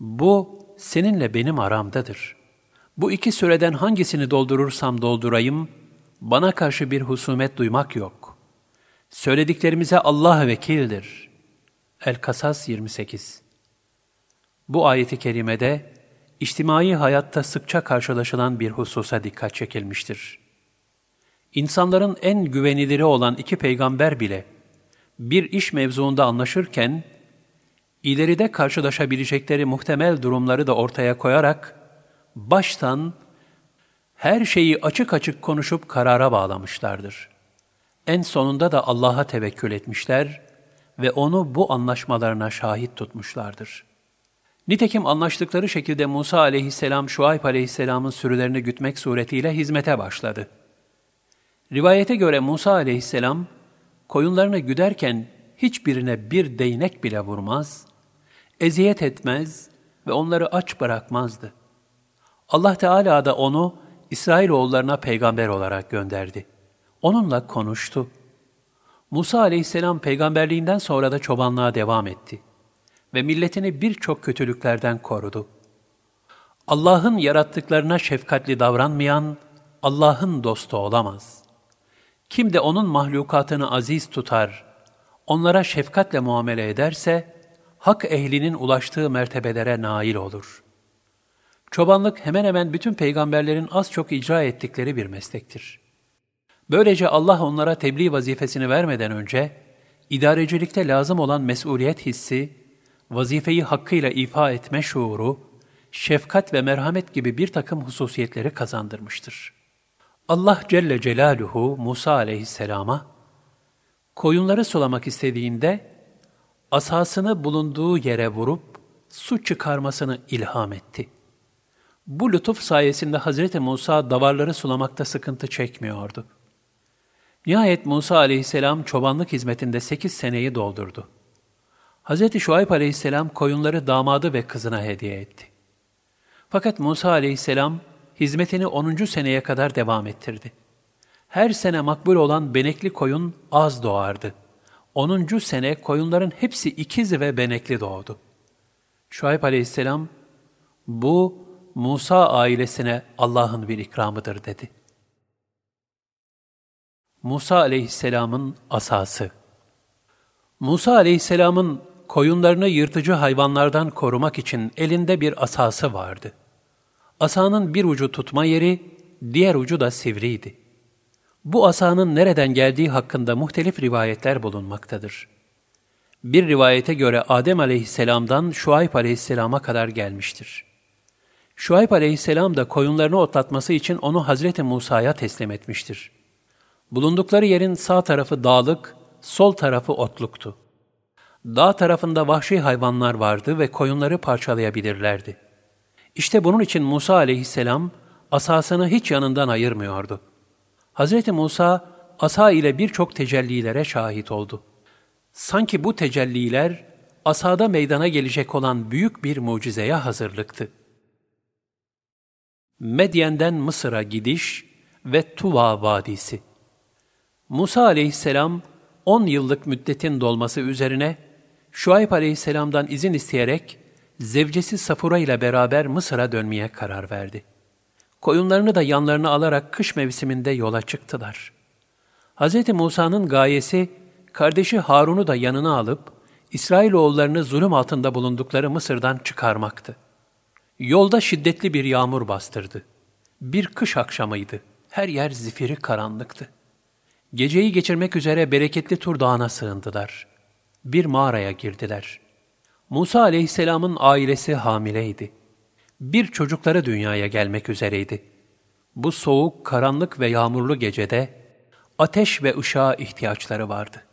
Speaker 1: Bu seninle benim aramdadır. Bu iki süreden hangisini doldurursam doldurayım, bana karşı bir husumet duymak yok. Söylediklerimize Allah vekildir. El-Kasas 28 Bu ayeti kerimede, içtimai hayatta sıkça karşılaşılan bir hususa dikkat çekilmiştir. İnsanların en güveniliri olan iki peygamber bile, bir iş mevzuunda anlaşırken, ileride karşılaşabilecekleri muhtemel durumları da ortaya koyarak, baştan her şeyi açık açık konuşup karara bağlamışlardır. En sonunda da Allah'a tevekkül etmişler ve onu bu anlaşmalarına şahit tutmuşlardır. Nitekim anlaştıkları şekilde Musa aleyhisselam Şuayb aleyhisselamın sürülerini gütmek suretiyle hizmete başladı. Rivayete göre Musa aleyhisselam koyunlarını güderken hiçbirine bir değnek bile vurmaz, eziyet etmez ve onları aç bırakmazdı. Allah Teala da onu İsrailoğullarına peygamber olarak gönderdi. Onunla konuştu. Musa aleyhisselam peygamberliğinden sonra da çobanlığa devam etti ve milletini birçok kötülüklerden korudu. Allah'ın yarattıklarına şefkatli davranmayan, Allah'ın dostu olamaz. Kim de onun mahlukatını aziz tutar, onlara şefkatle muamele ederse, hak ehlinin ulaştığı mertebelere nail olur. Çobanlık hemen hemen bütün peygamberlerin az çok icra ettikleri bir meslektir. Böylece Allah onlara tebliğ vazifesini vermeden önce, idarecilikte lazım olan mesuliyet hissi, vazifeyi hakkıyla ifa etme şuuru, şefkat ve merhamet gibi bir takım hususiyetleri kazandırmıştır. Allah Celle Celaluhu Musa aleyhisselama, koyunları sulamak istediğinde, asasını bulunduğu yere vurup su çıkarmasını ilham etti. Bu lütuf sayesinde Hazreti Musa davarları sulamakta sıkıntı çekmiyordu. Nihayet Musa aleyhisselam çobanlık hizmetinde sekiz seneyi doldurdu. Hz. Şuayb aleyhisselam koyunları damadı ve kızına hediye etti. Fakat Musa aleyhisselam hizmetini 10. seneye kadar devam ettirdi. Her sene makbul olan benekli koyun az doğardı. 10. sene koyunların hepsi ikiz ve benekli doğdu. Şuayb aleyhisselam, bu Musa ailesine Allah'ın bir ikramıdır dedi. Musa aleyhisselamın asası Musa aleyhisselamın koyunlarını yırtıcı hayvanlardan korumak için elinde bir asası vardı. Asanın bir ucu tutma yeri, diğer ucu da sivriydi. Bu asanın nereden geldiği hakkında muhtelif rivayetler bulunmaktadır. Bir rivayete göre Adem aleyhisselamdan Şuayb aleyhisselama kadar gelmiştir. Şuayb aleyhisselam da koyunlarını otlatması için onu Hazreti Musa'ya teslim etmiştir. Bulundukları yerin sağ tarafı dağlık, sol tarafı otluktu. Dağ tarafında vahşi hayvanlar vardı ve koyunları parçalayabilirlerdi. İşte bunun için Musa aleyhisselam asasını hiç yanından ayırmıyordu. Hazreti Musa asa ile birçok tecellilere şahit oldu. Sanki bu tecelliler asada meydana gelecek olan büyük bir mucizeye hazırlıktı. Medyen'den Mısır'a gidiş ve Tuva Vadisi. Musa aleyhisselam 10 yıllık müddetin dolması üzerine Şuayb aleyhisselamdan izin isteyerek zevcesi Safura ile beraber Mısır'a dönmeye karar verdi. Koyunlarını da yanlarına alarak kış mevsiminde yola çıktılar. Hz. Musa'nın gayesi kardeşi Harun'u da yanına alıp İsrailoğullarını zulüm altında bulundukları Mısır'dan çıkarmaktı. Yolda şiddetli bir yağmur bastırdı. Bir kış akşamıydı. Her yer zifiri karanlıktı. Geceyi geçirmek üzere bereketli Tur Dağı'na sığındılar. Bir mağaraya girdiler. Musa aleyhisselamın ailesi hamileydi. Bir çocukları dünyaya gelmek üzereydi. Bu soğuk, karanlık ve yağmurlu gecede ateş ve ışığa ihtiyaçları vardı.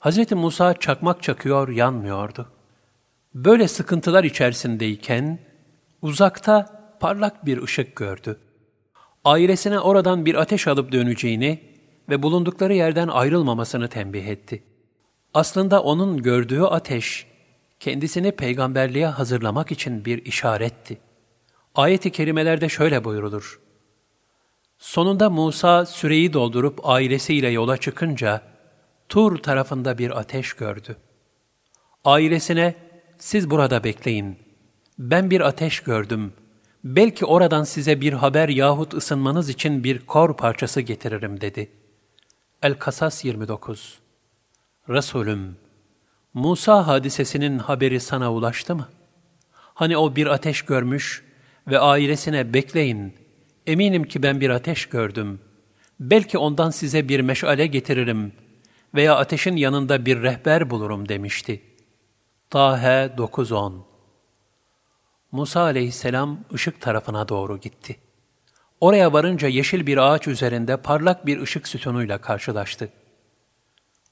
Speaker 1: Hz. Musa çakmak çakıyor, yanmıyordu. Böyle sıkıntılar içerisindeyken uzakta parlak bir ışık gördü. Ailesine oradan bir ateş alıp döneceğini ve bulundukları yerden ayrılmamasını tembih etti. Aslında onun gördüğü ateş, kendisini peygamberliğe hazırlamak için bir işaretti. Ayet-i kerimelerde şöyle buyurulur. Sonunda Musa süreyi doldurup ailesiyle yola çıkınca, Tur tarafında bir ateş gördü. Ailesine, siz burada bekleyin, ben bir ateş gördüm. Belki oradan size bir haber yahut ısınmanız için bir kor parçası getiririm dedi. El-Kasas 29 Resulüm, Musa hadisesinin haberi sana ulaştı mı? Hani o bir ateş görmüş ve ailesine bekleyin, eminim ki ben bir ateş gördüm. Belki ondan size bir meşale getiririm veya ateşin yanında bir rehber bulurum demişti. Tahe 9.10 Musa aleyhisselam ışık tarafına doğru gitti. Oraya varınca yeşil bir ağaç üzerinde parlak bir ışık sütunuyla karşılaştı.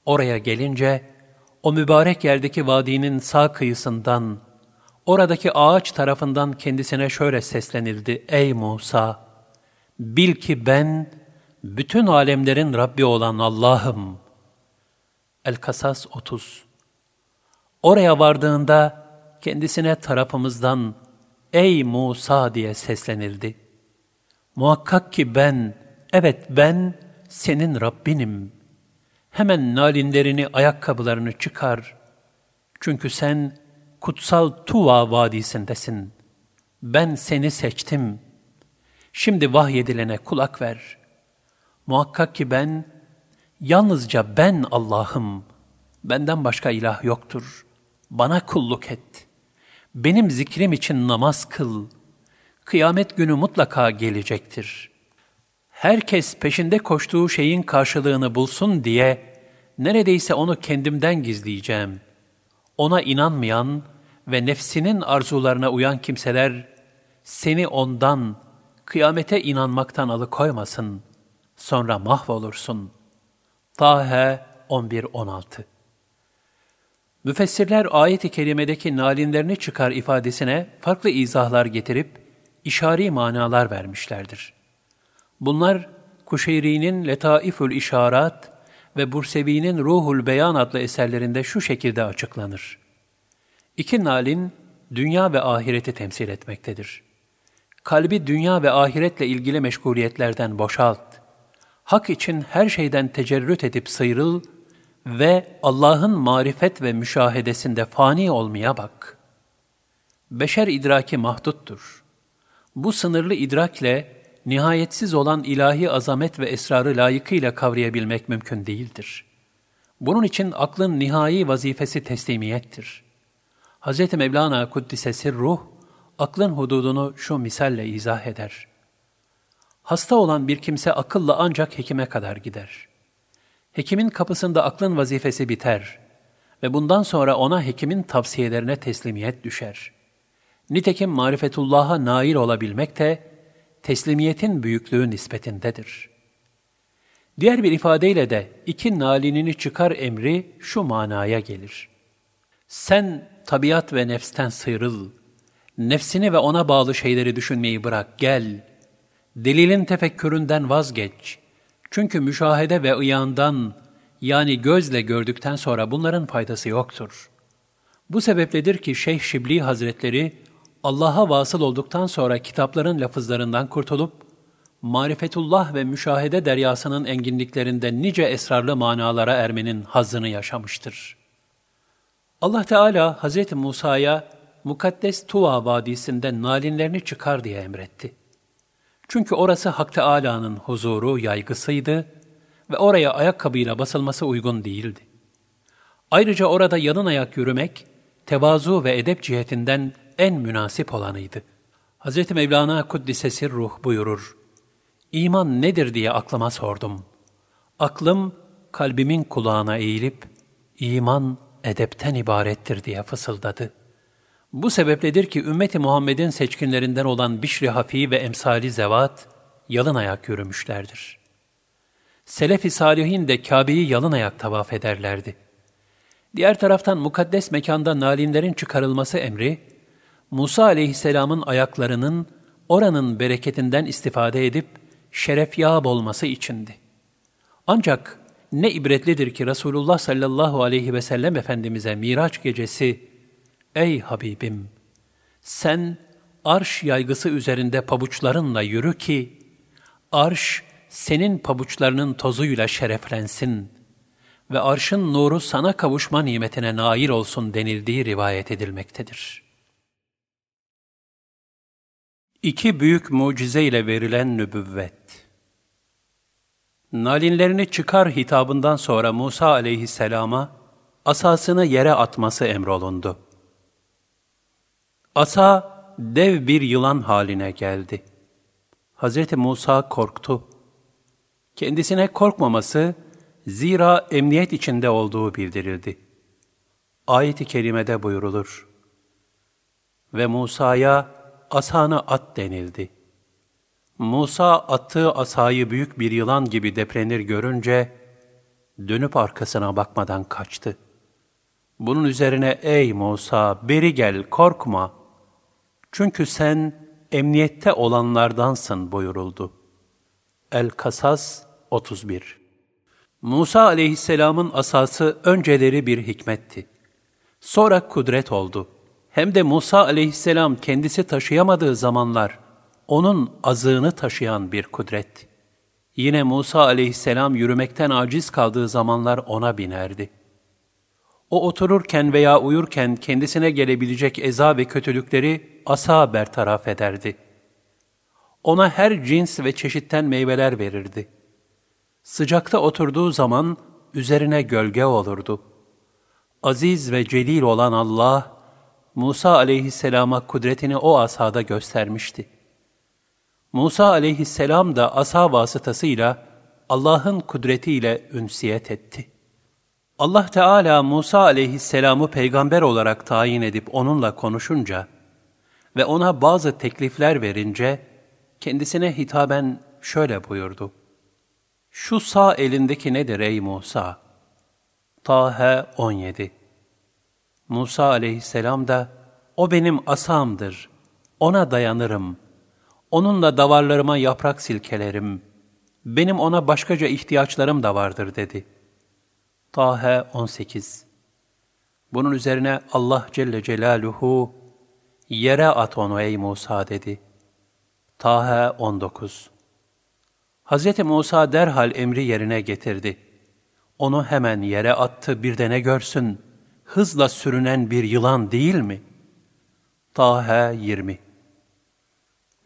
Speaker 1: Oraya gelince, o mübarek yerdeki vadinin sağ kıyısından, oradaki ağaç tarafından kendisine şöyle seslenildi. Ey Musa! Bil ki ben, bütün alemlerin Rabbi olan Allah'ım. El-Kasas 30 Oraya vardığında kendisine tarafımızdan Ey Musa diye seslenildi. Muhakkak ki ben, evet ben senin Rabbinim. Hemen nalinlerini, ayakkabılarını çıkar. Çünkü sen kutsal Tuva vadisindesin. Ben seni seçtim. Şimdi vahyedilene kulak ver. Muhakkak ki ben, yalnızca ben Allah'ım. Benden başka ilah yoktur. Bana kulluk et. Benim zikrim için namaz kıl. Kıyamet günü mutlaka gelecektir. Herkes peşinde koştuğu şeyin karşılığını bulsun diye neredeyse onu kendimden gizleyeceğim. Ona inanmayan ve nefsinin arzularına uyan kimseler seni ondan, kıyamete inanmaktan alıkoymasın. Sonra mahvolursun. Tahe 11-16 Müfessirler ayet-i kerimedeki nalinlerini çıkar ifadesine farklı izahlar getirip işari manalar vermişlerdir. Bunlar Kuşeyri'nin Letaifül İşarat ve Bursevi'nin Ruhul Beyan adlı eserlerinde şu şekilde açıklanır. İki nalin dünya ve ahireti temsil etmektedir. Kalbi dünya ve ahiretle ilgili meşguliyetlerden boşalt. Hak için her şeyden tecerrüt edip sıyrıl ve Allah'ın marifet ve müşahedesinde fani olmaya bak. Beşer idraki mahduttur. Bu sınırlı idrakle nihayetsiz olan ilahi azamet ve esrarı layıkıyla kavrayabilmek mümkün değildir. Bunun için aklın nihai vazifesi teslimiyettir. Hz. Mevlana Kuddise Ruh, aklın hududunu şu misalle izah eder. Hasta olan bir kimse akılla ancak hekime kadar gider.'' Hekimin kapısında aklın vazifesi biter ve bundan sonra ona hekimin tavsiyelerine teslimiyet düşer. Nitekim marifetullah'a nail olabilmek de teslimiyetin büyüklüğü nispetindedir. Diğer bir ifadeyle de iki nalinini çıkar emri şu manaya gelir. Sen tabiat ve nefsten sıyrıl, nefsini ve ona bağlı şeyleri düşünmeyi bırak, gel, delilin tefekküründen vazgeç.'' Çünkü müşahede ve ıyandan yani gözle gördükten sonra bunların faydası yoktur. Bu sebepledir ki Şeyh Şibli Hazretleri Allah'a vasıl olduktan sonra kitapların lafızlarından kurtulup marifetullah ve müşahede deryasının enginliklerinde nice esrarlı manalara ermenin hazzını yaşamıştır. Allah Teala Hz. Musa'ya mukaddes Tuva Vadisi'nde nalinlerini çıkar diye emretti. Çünkü orası Hak Teâlâ'nın huzuru, yaygısıydı ve oraya ayakkabıyla basılması uygun değildi. Ayrıca orada yalın ayak yürümek, tevazu ve edep cihetinden en münasip olanıydı. Hz. Mevlana Kuddisesi Ruh buyurur, İman nedir diye aklıma sordum. Aklım kalbimin kulağına eğilip, iman edepten ibarettir diye fısıldadı.'' Bu sebepledir ki ümmeti Muhammed'in seçkinlerinden olan Bişri Hafi ve emsali zevat yalın ayak yürümüşlerdir. Selef-i Salihin de Kabe'yi yalın ayak tavaf ederlerdi. Diğer taraftan mukaddes mekanda nalinlerin çıkarılması emri, Musa aleyhisselamın ayaklarının oranın bereketinden istifade edip şerefyab olması içindi. Ancak ne ibretlidir ki Resulullah sallallahu aleyhi ve sellem Efendimiz'e Miraç gecesi Ey Habibim! Sen arş yaygısı üzerinde pabuçlarınla yürü ki, arş senin pabuçlarının tozuyla şereflensin ve arşın nuru sana kavuşma nimetine nail olsun denildiği rivayet edilmektedir. İki büyük mucize ile verilen nübüvvet. Nalinlerini çıkar hitabından sonra Musa aleyhisselama asasını yere atması emrolundu. Asa dev bir yılan haline geldi. Hz. Musa korktu. Kendisine korkmaması, zira emniyet içinde olduğu bildirildi. Ayet-i kerimede buyurulur. Ve Musa'ya asanı at denildi. Musa attığı asayı büyük bir yılan gibi deprenir görünce, dönüp arkasına bakmadan kaçtı. Bunun üzerine ey Musa beri gel korkma. Çünkü sen emniyette olanlardansın buyuruldu. El-Kasas 31 Musa aleyhisselamın asası önceleri bir hikmetti. Sonra kudret oldu. Hem de Musa aleyhisselam kendisi taşıyamadığı zamanlar onun azığını taşıyan bir kudret. Yine Musa aleyhisselam yürümekten aciz kaldığı zamanlar ona binerdi. O otururken veya uyurken kendisine gelebilecek eza ve kötülükleri asa bertaraf ederdi. Ona her cins ve çeşitten meyveler verirdi. Sıcakta oturduğu zaman üzerine gölge olurdu. Aziz ve celil olan Allah, Musa aleyhisselama kudretini o asada göstermişti. Musa aleyhisselam da asa vasıtasıyla Allah'ın kudretiyle ünsiyet etti. Allah Teala Musa aleyhisselamı peygamber olarak tayin edip onunla konuşunca ve ona bazı teklifler verince kendisine hitaben şöyle buyurdu. Şu sağ elindeki nedir ey Musa? Tahe 17 Musa aleyhisselam da, o benim asamdır, ona dayanırım, onunla davarlarıma yaprak silkelerim, benim ona başkaca ihtiyaçlarım da vardır dedi. Tahe 18 Bunun üzerine Allah Celle Celaluhu, yere at onu ey Musa dedi. Tahe 19 Hz. Musa derhal emri yerine getirdi. Onu hemen yere attı bir de ne görsün, hızla sürünen bir yılan değil mi? Tahe 20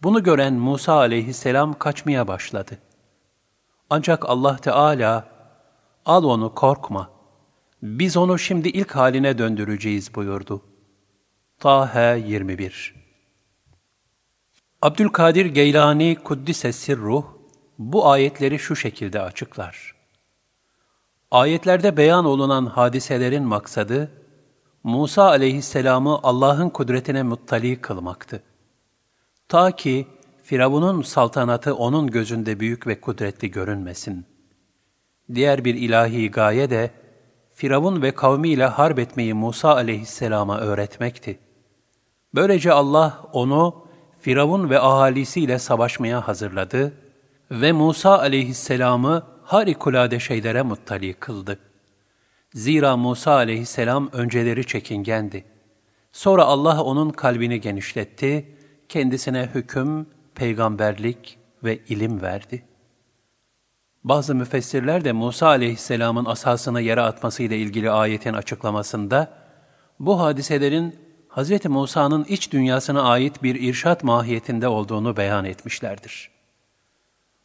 Speaker 1: Bunu gören Musa aleyhisselam kaçmaya başladı. Ancak Allah Teala, al onu korkma, biz onu şimdi ilk haline döndüreceğiz buyurdu. Tahe 21 Abdülkadir Geylani Kuddise Sirruh, bu ayetleri şu şekilde açıklar. Ayetlerde beyan olunan hadiselerin maksadı, Musa aleyhisselamı Allah'ın kudretine muttali kılmaktı. Ta ki Firavun'un saltanatı onun gözünde büyük ve kudretli görünmesin. Diğer bir ilahi gaye de, Firavun ve kavmiyle harp etmeyi Musa aleyhisselama öğretmekti. Böylece Allah onu Firavun ve ahalisiyle savaşmaya hazırladı ve Musa aleyhisselamı harikulade şeylere muttali kıldı. Zira Musa aleyhisselam önceleri çekingendi. Sonra Allah onun kalbini genişletti, kendisine hüküm, peygamberlik ve ilim verdi. Bazı müfessirler de Musa aleyhisselamın asasını yere atmasıyla ilgili ayetin açıklamasında, bu hadiselerin Hz. Musa'nın iç dünyasına ait bir irşat mahiyetinde olduğunu beyan etmişlerdir.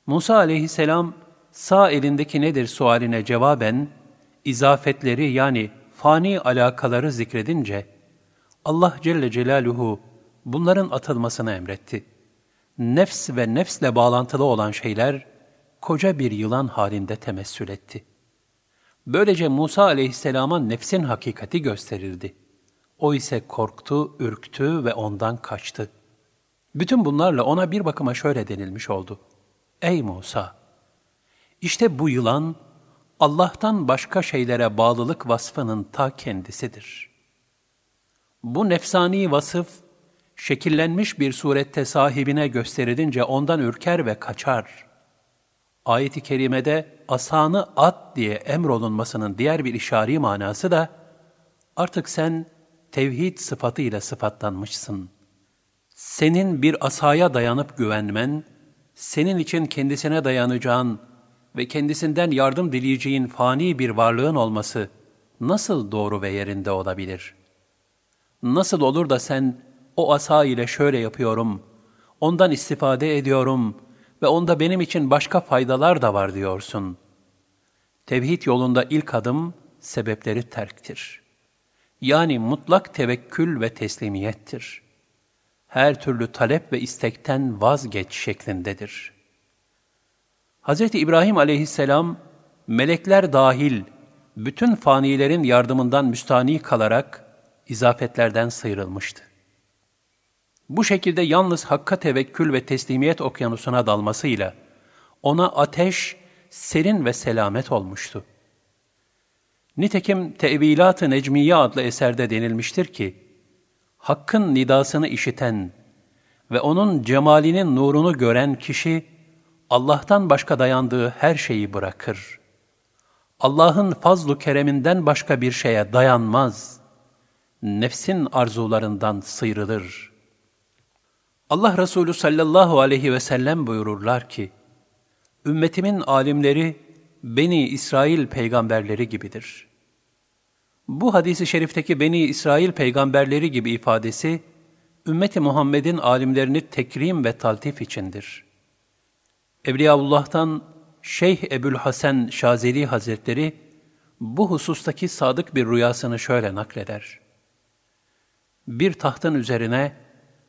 Speaker 1: Musa aleyhisselam, sağ elindeki nedir sualine cevaben, izafetleri yani fani alakaları zikredince, Allah Celle Celaluhu bunların atılmasını emretti. Nefs ve nefsle bağlantılı olan şeyler, koca bir yılan halinde temessül etti. Böylece Musa aleyhisselama nefsin hakikati gösterildi. O ise korktu, ürktü ve ondan kaçtı. Bütün bunlarla ona bir bakıma şöyle denilmiş oldu. Ey Musa! İşte bu yılan, Allah'tan başka şeylere bağlılık vasfının ta kendisidir. Bu nefsani vasıf, şekillenmiş bir surette sahibine gösterilince ondan ürker ve kaçar. Ayet-i kerimede asanı at diye emrolunmasının diğer bir işari manası da, artık sen tevhid sıfatıyla sıfatlanmışsın. Senin bir asaya dayanıp güvenmen, senin için kendisine dayanacağın ve kendisinden yardım dileyeceğin fani bir varlığın olması nasıl doğru ve yerinde olabilir? Nasıl olur da sen o asa ile şöyle yapıyorum, ondan istifade ediyorum ve onda benim için başka faydalar da var diyorsun. Tevhid yolunda ilk adım sebepleri terktir. Yani mutlak tevekkül ve teslimiyettir. Her türlü talep ve istekten vazgeç şeklindedir.'' Hz. İbrahim aleyhisselam, melekler dahil bütün fanilerin yardımından müstani kalarak izafetlerden sıyrılmıştı. Bu şekilde yalnız hakka tevekkül ve teslimiyet okyanusuna dalmasıyla ona ateş, serin ve selamet olmuştu. Nitekim Tevilat-ı Necmiye adlı eserde denilmiştir ki, Hakk'ın nidasını işiten ve onun cemalinin nurunu gören kişi, Allah'tan başka dayandığı her şeyi bırakır. Allah'ın fazlu kereminden başka bir şeye dayanmaz. Nefsin arzularından sıyrılır. Allah Resulü sallallahu aleyhi ve sellem buyururlar ki, Ümmetimin alimleri, Beni İsrail peygamberleri gibidir. Bu hadisi şerifteki Beni İsrail peygamberleri gibi ifadesi, ümmeti Muhammed'in alimlerini tekrim ve taltif içindir. Evliyaullah'tan Şeyh Ebul Hasan Şazeli Hazretleri bu husustaki sadık bir rüyasını şöyle nakleder. Bir tahtın üzerine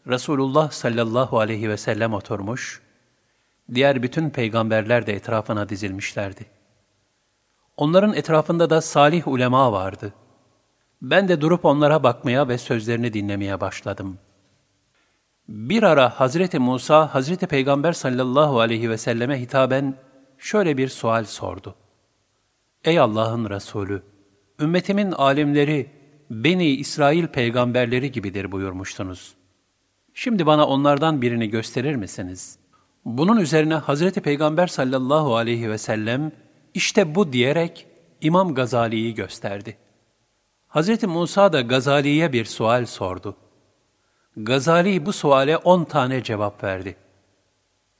Speaker 1: Resulullah sallallahu aleyhi ve sellem oturmuş, diğer bütün peygamberler de etrafına dizilmişlerdi. Onların etrafında da salih ulema vardı. Ben de durup onlara bakmaya ve sözlerini dinlemeye başladım. Bir ara Hazreti Musa, Hazreti Peygamber sallallahu aleyhi ve selleme hitaben şöyle bir sual sordu. Ey Allah'ın Resulü! Ümmetimin alimleri, Beni İsrail peygamberleri gibidir buyurmuştunuz. Şimdi bana onlardan birini gösterir misiniz? Bunun üzerine Hazreti Peygamber sallallahu aleyhi ve sellem, işte bu diyerek İmam Gazali'yi gösterdi. Hazreti Musa da Gazali'ye bir sual sordu. Gazali bu suale on tane cevap verdi.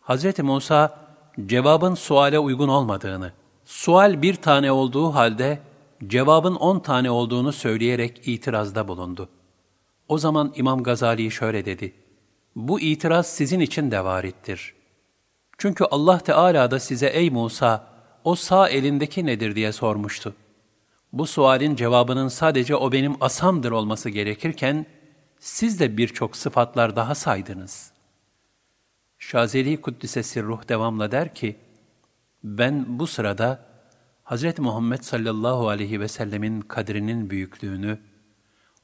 Speaker 1: Hazreti Musa, cevabın suale uygun olmadığını, sual bir tane olduğu halde cevabın on tane olduğunu söyleyerek itirazda bulundu. O zaman İmam Gazali şöyle dedi, bu itiraz sizin için de varittir. Çünkü Allah Teala da size ey Musa, o sağ elindeki nedir diye sormuştu. Bu sualin cevabının sadece o benim asamdır olması gerekirken, siz de birçok sıfatlar daha saydınız. Şazeli Kuddisesi Ruh devamla der ki, ben bu sırada Hz. Muhammed sallallahu aleyhi ve sellemin kadrinin büyüklüğünü,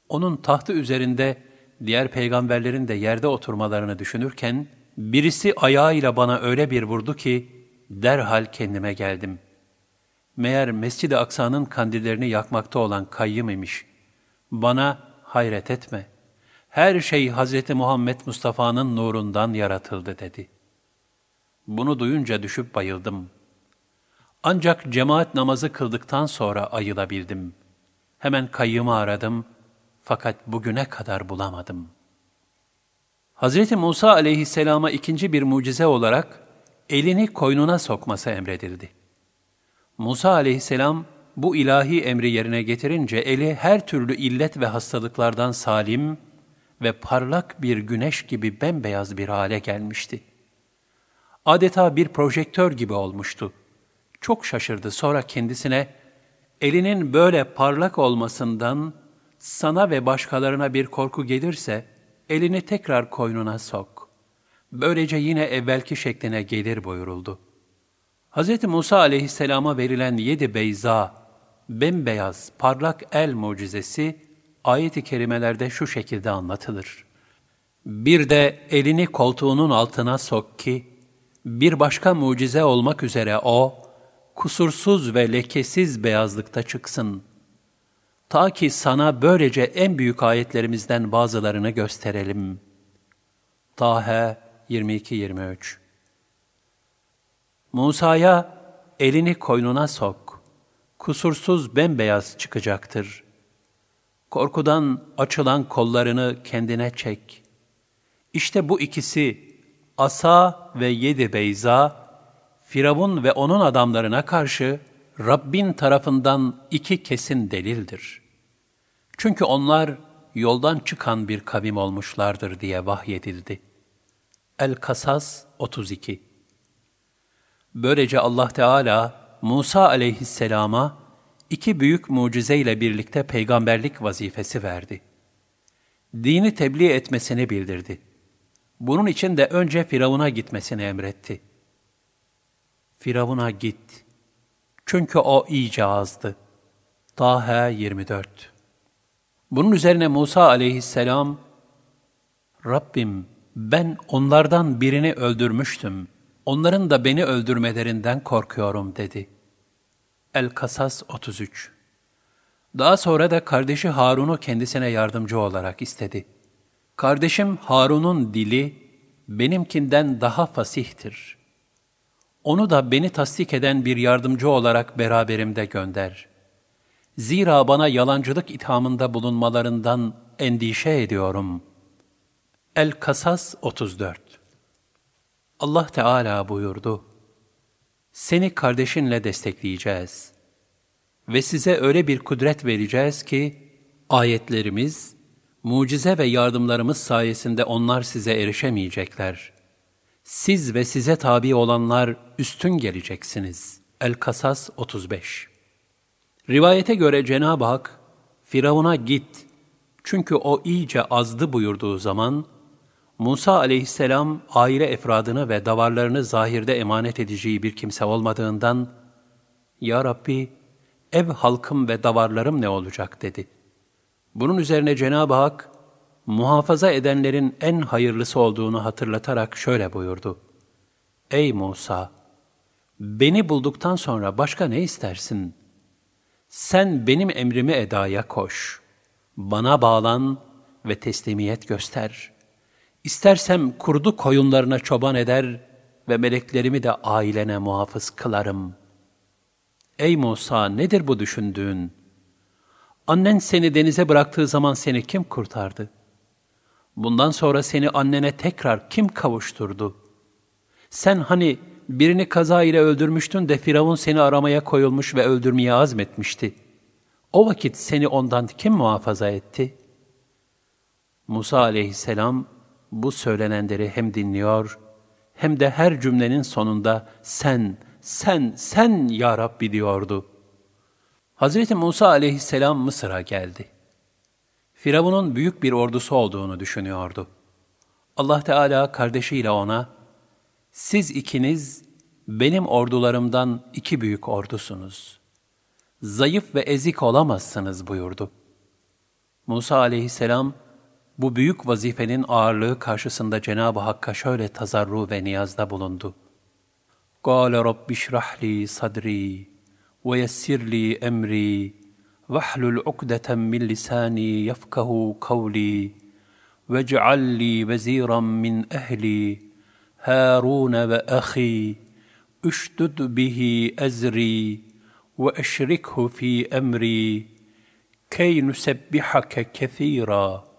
Speaker 1: onun tahtı üzerinde diğer peygamberlerin de yerde oturmalarını düşünürken, birisi ayağıyla bana öyle bir vurdu ki, derhal kendime geldim. Meğer Mescid-i Aksa'nın kandillerini yakmakta olan kayyım imiş. Bana hayret etme. Her şey Hz. Muhammed Mustafa'nın nurundan yaratıldı dedi. Bunu duyunca düşüp bayıldım. Ancak cemaat namazı kıldıktan sonra ayılabildim. Hemen kayyımı aradım fakat bugüne kadar bulamadım. Hz. Musa aleyhisselama ikinci bir mucize olarak elini koynuna sokması emredildi. Musa aleyhisselam bu ilahi emri yerine getirince eli her türlü illet ve hastalıklardan salim ve parlak bir güneş gibi bembeyaz bir hale gelmişti. Adeta bir projektör gibi olmuştu. Çok şaşırdı sonra kendisine, elinin böyle parlak olmasından sana ve başkalarına bir korku gelirse, elini tekrar koynuna sok. Böylece yine evvelki şekline gelir buyuruldu. Hz. Musa aleyhisselama verilen yedi beyza, bembeyaz, parlak el mucizesi, ayet-i kerimelerde şu şekilde anlatılır. Bir de elini koltuğunun altına sok ki, bir başka mucize olmak üzere o, kusursuz ve lekesiz beyazlıkta çıksın. Ta ki sana böylece en büyük ayetlerimizden bazılarını gösterelim. Tahe 22-23 Musa'ya elini koynuna sok, kusursuz bembeyaz çıkacaktır. Korkudan açılan kollarını kendine çek. İşte bu ikisi, Asa ve Yedi Beyza, Firavun ve onun adamlarına karşı Rabbin tarafından iki kesin delildir. Çünkü onlar yoldan çıkan bir kavim olmuşlardır diye vahyedildi. El-Kasas 32 Böylece Allah Teala Musa aleyhisselama iki büyük mucizeyle birlikte peygamberlik vazifesi verdi. Dini tebliğ etmesini bildirdi. Bunun için de önce Firavun'a gitmesini emretti. Firavun'a git. Çünkü o iyice azdı. Taha 24 Bunun üzerine Musa aleyhisselam, Rabbim ben onlardan birini öldürmüştüm. Onların da beni öldürmelerinden korkuyorum dedi. El-Kasas 33 Daha sonra da kardeşi Harun'u kendisine yardımcı olarak istedi. Kardeşim Harun'un dili benimkinden daha fasihtir. Onu da beni tasdik eden bir yardımcı olarak beraberimde gönder. Zira bana yalancılık ithamında bulunmalarından endişe ediyorum. El-Kasas 34 Allah Teala buyurdu, Seni kardeşinle destekleyeceğiz ve size öyle bir kudret vereceğiz ki, ayetlerimiz, mucize ve yardımlarımız sayesinde onlar size erişemeyecekler. Siz ve size tabi olanlar üstün geleceksiniz. El-Kasas 35 Rivayete göre Cenab-ı Hak, Firavun'a git, çünkü o iyice azdı buyurduğu zaman, Musa aleyhisselam aile efradını ve davarlarını zahirde emanet edeceği bir kimse olmadığından, Ya Rabbi, ev halkım ve davarlarım ne olacak dedi. Bunun üzerine Cenab-ı Hak, muhafaza edenlerin en hayırlısı olduğunu hatırlatarak şöyle buyurdu. Ey Musa! Beni bulduktan sonra başka ne istersin? Sen benim emrimi edaya koş. Bana bağlan ve teslimiyet göster. İstersem kurdu koyunlarına çoban eder ve meleklerimi de ailene muhafız kılarım. Ey Musa nedir bu düşündüğün? Annen seni denize bıraktığı zaman seni kim kurtardı? Bundan sonra seni annene tekrar kim kavuşturdu? Sen hani birini kaza ile öldürmüştün de Firavun seni aramaya koyulmuş ve öldürmeye azmetmişti. O vakit seni ondan kim muhafaza etti? Musa aleyhisselam bu söylenenleri hem dinliyor hem de her cümlenin sonunda sen, sen, sen ya Rabbi diyordu. Hazreti Musa aleyhisselam Mısır'a geldi. Firavun'un büyük bir ordusu olduğunu düşünüyordu. Allah Teala kardeşiyle ona, siz ikiniz benim ordularımdan iki büyük ordusunuz. Zayıf ve ezik olamazsınız buyurdu. Musa aleyhisselam, bu büyük vazifenin ağırlığı karşısında Cenab-ı Hakk'a şöyle tazarru ve niyazda bulundu. قَالَ رَبِّ اشْرَحْ لِي صَدْرِي وَيَسِّرْ لِي أَمْرِي واحلل عقدة من لساني يفقه قولي واجعل لي وزيرا من أهلي هارون وأخي اشدد به أزري وأشركه في أمري كي نسبحك كثيرا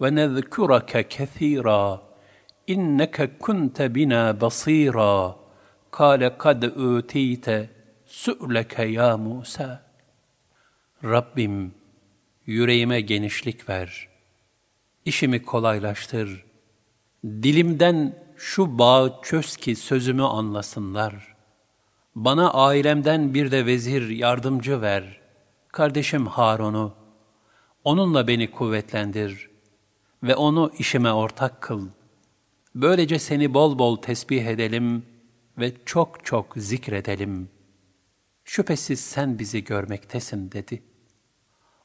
Speaker 1: ve nezkureke kethira inneke kunte bina basira kâle kad üteyte su'leke ya Musa Rabbim yüreğime genişlik ver işimi kolaylaştır. Dilimden şu bağı çöz ki sözümü anlasınlar. Bana ailemden bir de vezir yardımcı ver. Kardeşim Harun'u onunla beni kuvvetlendir.'' Ve onu işime ortak kıl. Böylece seni bol bol tesbih edelim ve çok çok zikredelim. Şüphesiz sen bizi görmektesin dedi.''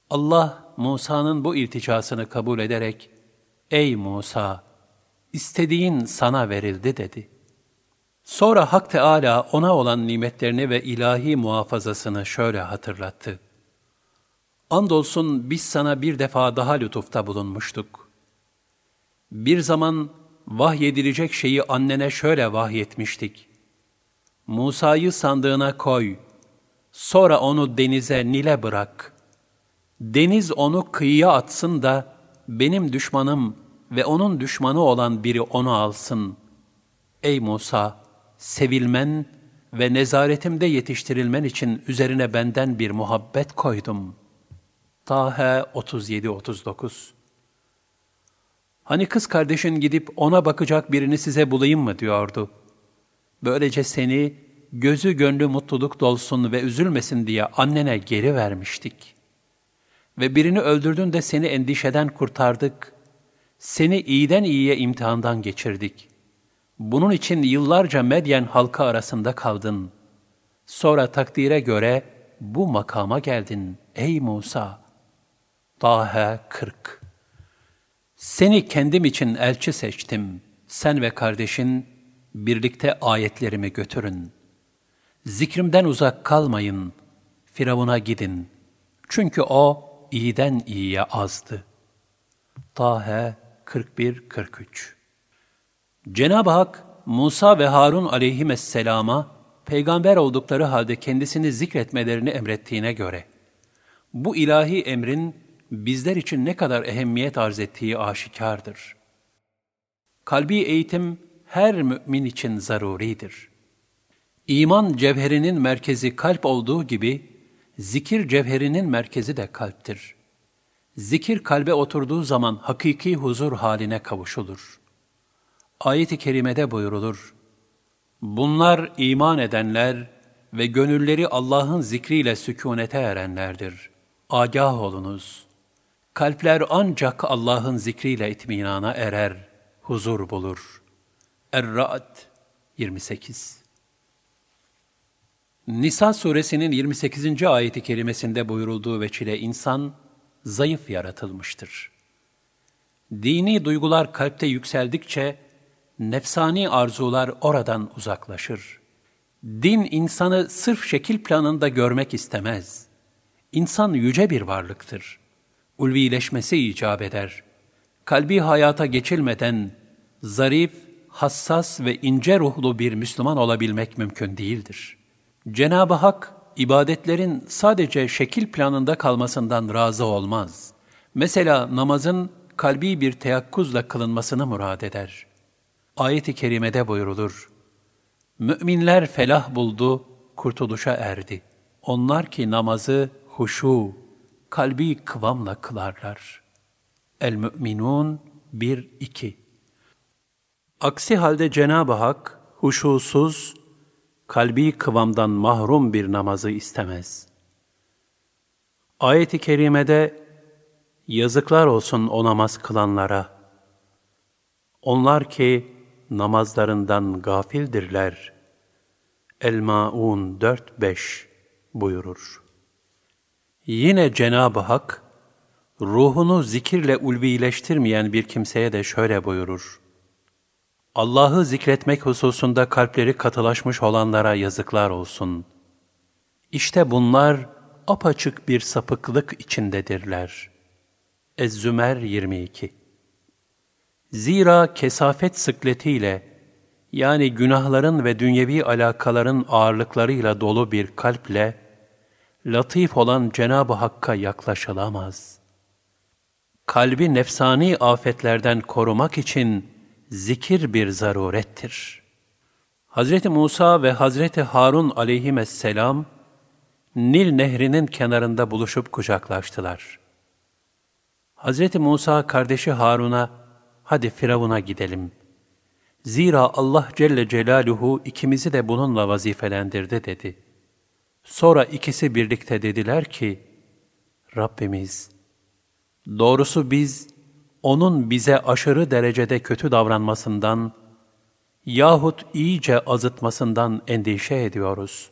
Speaker 1: Allah Musa'nın bu ilticasını kabul ederek, Ey Musa, istediğin sana verildi dedi. Sonra Hak Teala ona olan nimetlerini ve ilahi muhafazasını şöyle hatırlattı. Andolsun biz sana bir defa daha lütufta bulunmuştuk. Bir zaman vahyedilecek şeyi annene şöyle vahyetmiştik. Musa'yı sandığına koy, sonra onu denize, Nil'e bırak.'' Deniz onu kıyıya atsın da benim düşmanım ve onun düşmanı olan biri onu alsın. Ey Musa, sevilmen ve nezaretimde yetiştirilmen için üzerine benden bir muhabbet koydum. Tahe 37-39 Hani kız kardeşin gidip ona bakacak birini size bulayım mı diyordu. Böylece seni gözü gönlü mutluluk dolsun ve üzülmesin diye annene geri vermiştik.'' ve birini öldürdün de seni endişeden kurtardık. Seni iyiden iyiye imtihandan geçirdik. Bunun için yıllarca Medyen halkı arasında kaldın. Sonra takdire göre bu makama geldin ey Musa. Tahe 40 Seni kendim için elçi seçtim. Sen ve kardeşin birlikte ayetlerimi götürün. Zikrimden uzak kalmayın. Firavun'a gidin. Çünkü o iyiden iyiye azdı. Tahe 41-43 Cenab-ı Hak, Musa ve Harun aleyhisselama peygamber oldukları halde kendisini zikretmelerini emrettiğine göre, bu ilahi emrin bizler için ne kadar ehemmiyet arz ettiği aşikardır. Kalbi eğitim her mümin için zaruridir. İman cevherinin merkezi kalp olduğu gibi, zikir cevherinin merkezi de kalptir. Zikir kalbe oturduğu zaman hakiki huzur haline kavuşulur. Ayet-i kerimede buyurulur. Bunlar iman edenler ve gönülleri Allah'ın zikriyle sükunete erenlerdir. Agah olunuz. Kalpler ancak Allah'ın zikriyle itminana erer, huzur bulur. Er-Ra'd 28 Nisa suresinin 28. ayeti kerimesinde buyurulduğu veçile insan zayıf yaratılmıştır. Dini duygular kalpte yükseldikçe nefsani arzular oradan uzaklaşır. Din insanı sırf şekil planında görmek istemez. İnsan yüce bir varlıktır. Ulvileşmesi icap eder. Kalbi hayata geçilmeden zarif, hassas ve ince ruhlu bir Müslüman olabilmek mümkün değildir. Cenab-ı Hak, ibadetlerin sadece şekil planında kalmasından razı olmaz. Mesela namazın kalbi bir teyakkuzla kılınmasını murad eder. Ayet-i kerimede buyurulur. Müminler felah buldu, kurtuluşa erdi. Onlar ki namazı huşu, kalbi kıvamla kılarlar. El-Mü'minun 1-2 Aksi halde Cenab-ı Hak, huşusuz, kalbi kıvamdan mahrum bir namazı istemez. Ayet-i kerimede yazıklar olsun o namaz kılanlara. Onlar ki namazlarından gafildirler. El-Maun 4-5 buyurur. Yine Cenab-ı Hak, ruhunu zikirle ulvileştirmeyen bir kimseye de şöyle buyurur. Allah'ı zikretmek hususunda kalpleri katılaşmış olanlara yazıklar olsun. İşte bunlar apaçık bir sapıklık içindedirler. Ez-Zümer 22 Zira kesafet sıkletiyle, yani günahların ve dünyevi alakaların ağırlıklarıyla dolu bir kalple, latif olan Cenab-ı Hakk'a yaklaşılamaz. Kalbi nefsani afetlerden korumak için, zikir bir zarurettir. Hz. Musa ve Hz. Harun aleyhisselam, Nil nehrinin kenarında buluşup kucaklaştılar. Hz. Musa kardeşi Harun'a, hadi Firavun'a gidelim. Zira Allah Celle Celaluhu ikimizi de bununla vazifelendirdi dedi. Sonra ikisi birlikte dediler ki, Rabbimiz, doğrusu biz onun bize aşırı derecede kötü davranmasından yahut iyice azıtmasından endişe ediyoruz.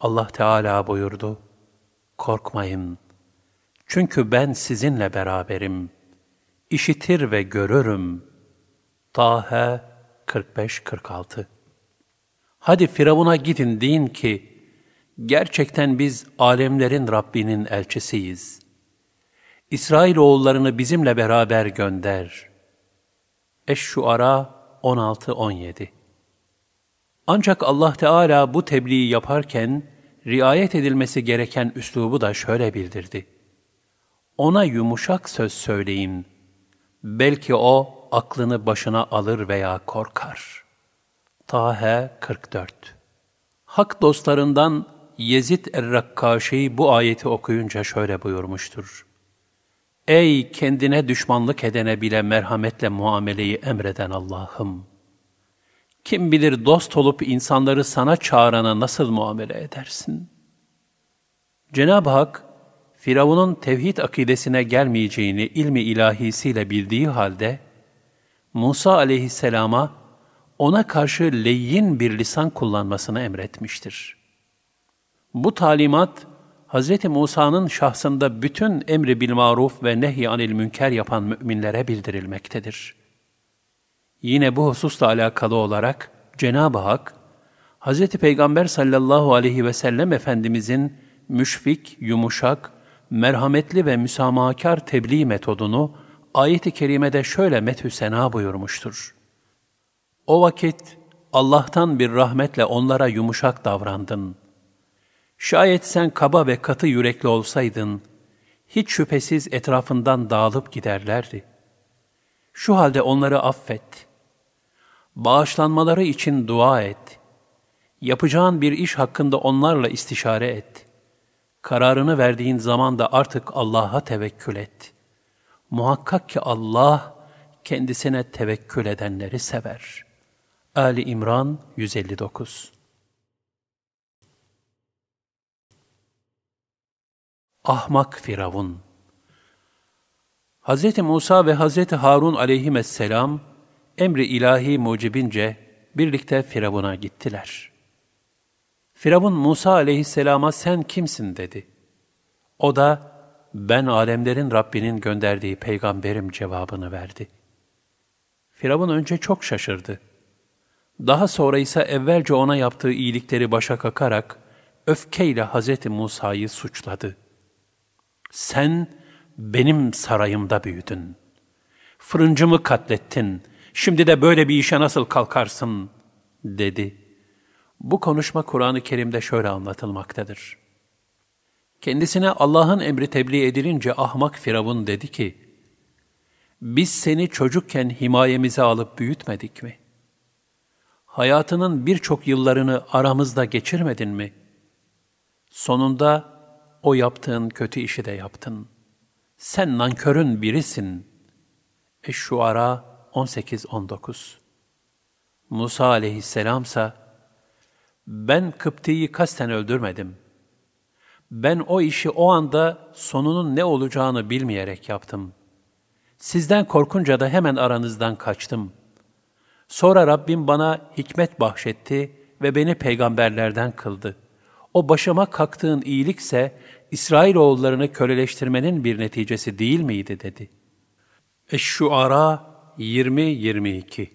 Speaker 1: Allah Teala buyurdu, Korkmayın, çünkü ben sizinle beraberim, işitir ve görürüm. Tahe 45-46 Hadi Firavun'a gidin deyin ki, gerçekten biz alemlerin Rabbinin elçisiyiz.'' İsrail oğullarını bizimle beraber gönder. Eş-Şuara 16-17 Ancak Allah Teala bu tebliği yaparken, riayet edilmesi gereken üslubu da şöyle bildirdi. Ona yumuşak söz söyleyin. Belki o aklını başına alır veya korkar. Tahe 44 Hak dostlarından Yezid er-Rakkaşi bu ayeti okuyunca şöyle buyurmuştur. Ey kendine düşmanlık edene bile merhametle muameleyi emreden Allah'ım! Kim bilir dost olup insanları sana çağırana nasıl muamele edersin? Cenab-ı Hak, Firavun'un tevhid akidesine gelmeyeceğini ilmi ilahisiyle bildiği halde, Musa aleyhisselama ona karşı leyyin bir lisan kullanmasını emretmiştir. Bu talimat, Hz. Musa'nın şahsında bütün emri bil maruf ve nehy anil münker yapan müminlere bildirilmektedir. Yine bu hususla alakalı olarak Cenab-ı Hak, Hz. Peygamber sallallahu aleyhi ve sellem Efendimizin müşfik, yumuşak, merhametli ve müsamahakar tebliğ metodunu ayet-i kerimede şöyle methü sena buyurmuştur. O vakit Allah'tan bir rahmetle onlara yumuşak davrandın. Şayet sen kaba ve katı yürekli olsaydın, hiç şüphesiz etrafından dağılıp giderlerdi. Şu halde onları affet. Bağışlanmaları için dua et. Yapacağın bir iş hakkında onlarla istişare et. Kararını verdiğin zaman da artık Allah'a tevekkül et. Muhakkak ki Allah kendisine tevekkül edenleri sever. Ali İmran 159 Ahmak Firavun Hz. Musa ve Hz. Harun aleyhisselam emri ilahi mucibince birlikte Firavun'a gittiler. Firavun Musa aleyhisselama sen kimsin dedi. O da ben alemlerin Rabbinin gönderdiği peygamberim cevabını verdi. Firavun önce çok şaşırdı. Daha sonra ise evvelce ona yaptığı iyilikleri başa kakarak öfkeyle Hz. Musa'yı suçladı. Sen benim sarayımda büyüdün. Fırıncımı katlettin. Şimdi de böyle bir işe nasıl kalkarsın? dedi. Bu konuşma Kur'an-ı Kerim'de şöyle anlatılmaktadır. Kendisine Allah'ın emri tebliğ edilince ahmak Firavun dedi ki, biz seni çocukken himayemize alıp büyütmedik mi? Hayatının birçok yıllarını aramızda geçirmedin mi? Sonunda o yaptığın kötü işi de yaptın. Sen nankörün birisin. Eş-Şuara 18-19 Musa aleyhisselamsa, ben Kıpti'yi kasten öldürmedim. Ben o işi o anda sonunun ne olacağını bilmeyerek yaptım. Sizden korkunca da hemen aranızdan kaçtım. Sonra Rabbim bana hikmet bahşetti ve beni peygamberlerden kıldı. O başıma kalktığın iyilikse İsrailoğullarını köleleştirmenin bir neticesi değil miydi dedi. Eş-Şuara 20-22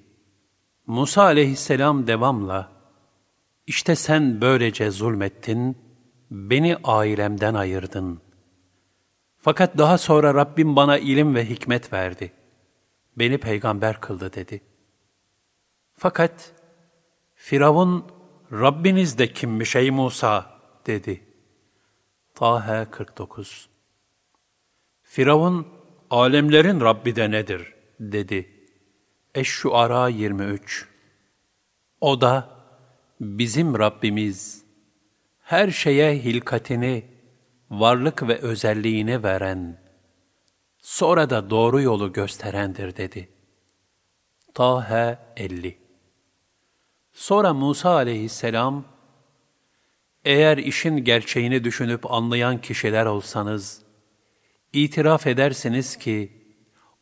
Speaker 1: Musa aleyhisselam devamla, İşte sen böylece zulmettin, beni ailemden ayırdın. Fakat daha sonra Rabbim bana ilim ve hikmet verdi. Beni peygamber kıldı dedi. Fakat Firavun, Rabbiniz de kimmiş ey Musa dedi. Tahe 49 Firavun, alemlerin Rabbi de nedir? dedi. Eş-Şuara 23 O da, bizim Rabbimiz, her şeye hilkatini, varlık ve özelliğini veren, sonra da doğru yolu gösterendir dedi. Tahe 50 Sonra Musa aleyhisselam, eğer işin gerçeğini düşünüp anlayan kişiler olsanız, itiraf edersiniz ki,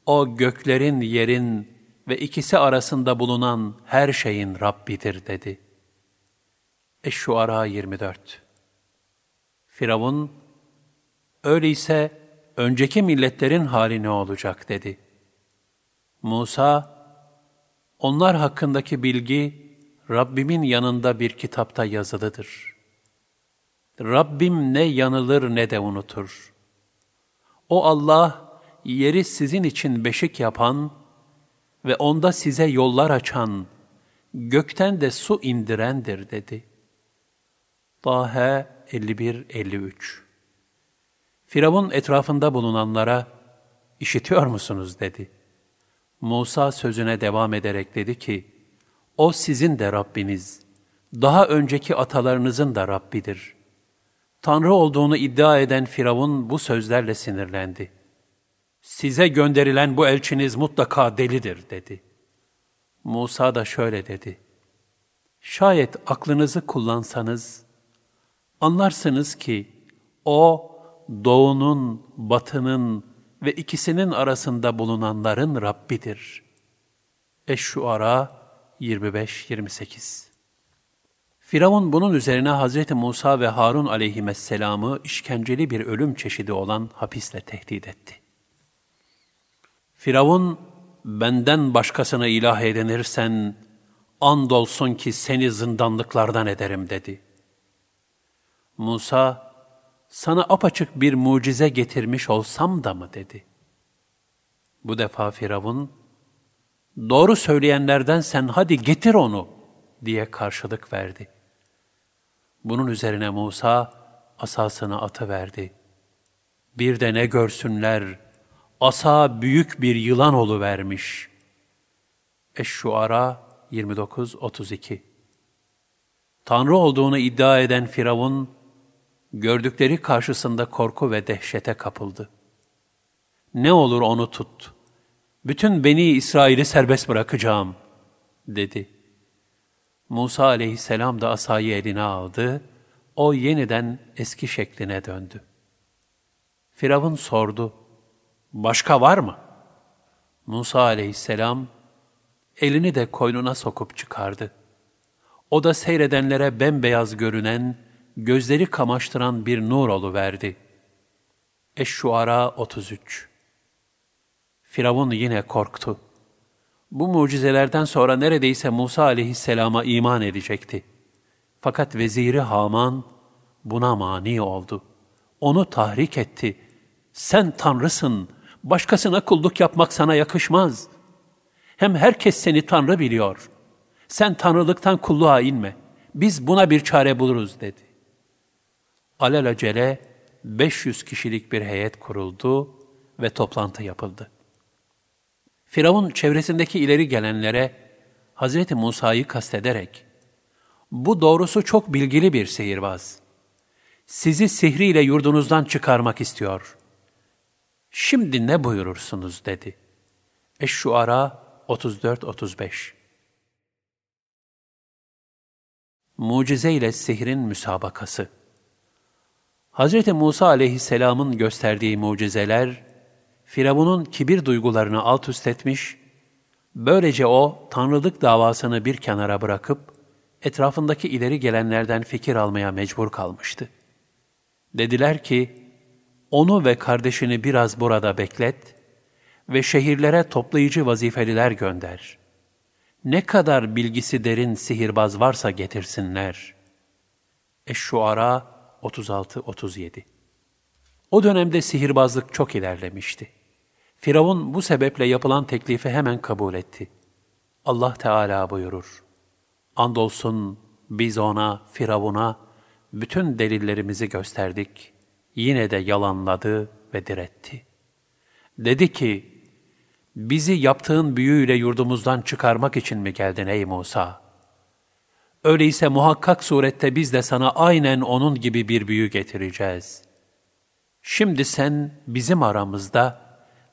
Speaker 1: o göklerin, yerin ve ikisi arasında bulunan her şeyin Rabbidir dedi. Eş-Şuara 24 Firavun, öyleyse önceki milletlerin hali ne olacak dedi. Musa, onlar hakkındaki bilgi Rabbimin yanında bir kitapta yazılıdır. Rabbim ne yanılır ne de unutur. O Allah, yeri sizin için beşik yapan ve onda size yollar açan, gökten de su indirendir dedi. Tahe 51-53 Firavun etrafında bulunanlara, işitiyor musunuz dedi. Musa sözüne devam ederek dedi ki, O sizin de Rabbiniz, daha önceki atalarınızın da Rabbidir. Tanrı olduğunu iddia eden Firavun bu sözlerle sinirlendi. Size gönderilen bu elçiniz mutlaka delidir dedi. Musa da şöyle dedi. Şayet aklınızı kullansanız, anlarsınız ki o doğunun, batının ve ikisinin arasında bulunanların Rabbidir. Eş-Şuara 25-28 Firavun bunun üzerine Hz. Musa ve Harun aleyhisselamı işkenceli bir ölüm çeşidi olan hapisle tehdit etti. Firavun, benden başkasını ilah edinirsen, andolsun ki seni zindanlıklardan ederim dedi. Musa, sana apaçık bir mucize getirmiş olsam da mı dedi. Bu defa Firavun, doğru söyleyenlerden sen hadi getir onu diye karşılık verdi. Bunun üzerine Musa asasını atıverdi. Bir de ne görsünler, asa büyük bir yılan vermiş. Eş-Şuara 29-32 Tanrı olduğunu iddia eden Firavun, gördükleri karşısında korku ve dehşete kapıldı. Ne olur onu tut. Bütün Beni İsrail'i serbest bırakacağım, dedi. Musa aleyhisselam da asayı eline aldı, o yeniden eski şekline döndü. Firavun sordu, başka var mı? Musa aleyhisselam, elini de koynuna sokup çıkardı. O da seyredenlere bembeyaz görünen, gözleri kamaştıran bir nur verdi. Eş-Şuara 33 Firavun yine korktu. Bu mucizelerden sonra neredeyse Musa aleyhisselama iman edecekti. Fakat veziri Haman buna mani oldu. Onu tahrik etti. Sen tanrısın, başkasına kulluk yapmak sana yakışmaz. Hem herkes seni tanrı biliyor. Sen tanrılıktan kulluğa inme. Biz buna bir çare buluruz dedi. Alelacele 500 kişilik bir heyet kuruldu ve toplantı yapıldı. Firavun çevresindeki ileri gelenlere Hz. Musa'yı kastederek, bu doğrusu çok bilgili bir sihirbaz. Sizi sihriyle yurdunuzdan çıkarmak istiyor. Şimdi ne buyurursunuz dedi. Eş-Şuara 34-35 Mucize ile sihrin müsabakası Hz. Musa aleyhisselamın gösterdiği mucizeler, Firavun'un kibir duygularını alt üst etmiş, böylece o tanrılık davasını bir kenara bırakıp, etrafındaki ileri gelenlerden fikir almaya mecbur kalmıştı. Dediler ki, onu ve kardeşini biraz burada beklet ve şehirlere toplayıcı vazifeliler gönder. Ne kadar bilgisi derin sihirbaz varsa getirsinler. Eş-Şuara 36-37 O dönemde sihirbazlık çok ilerlemişti. Firavun bu sebeple yapılan teklifi hemen kabul etti. Allah Teala buyurur. Andolsun biz ona, Firavun'a bütün delillerimizi gösterdik. Yine de yalanladı ve diretti. Dedi ki, bizi yaptığın büyüyle yurdumuzdan çıkarmak için mi geldin ey Musa? Öyleyse muhakkak surette biz de sana aynen onun gibi bir büyü getireceğiz. Şimdi sen bizim aramızda,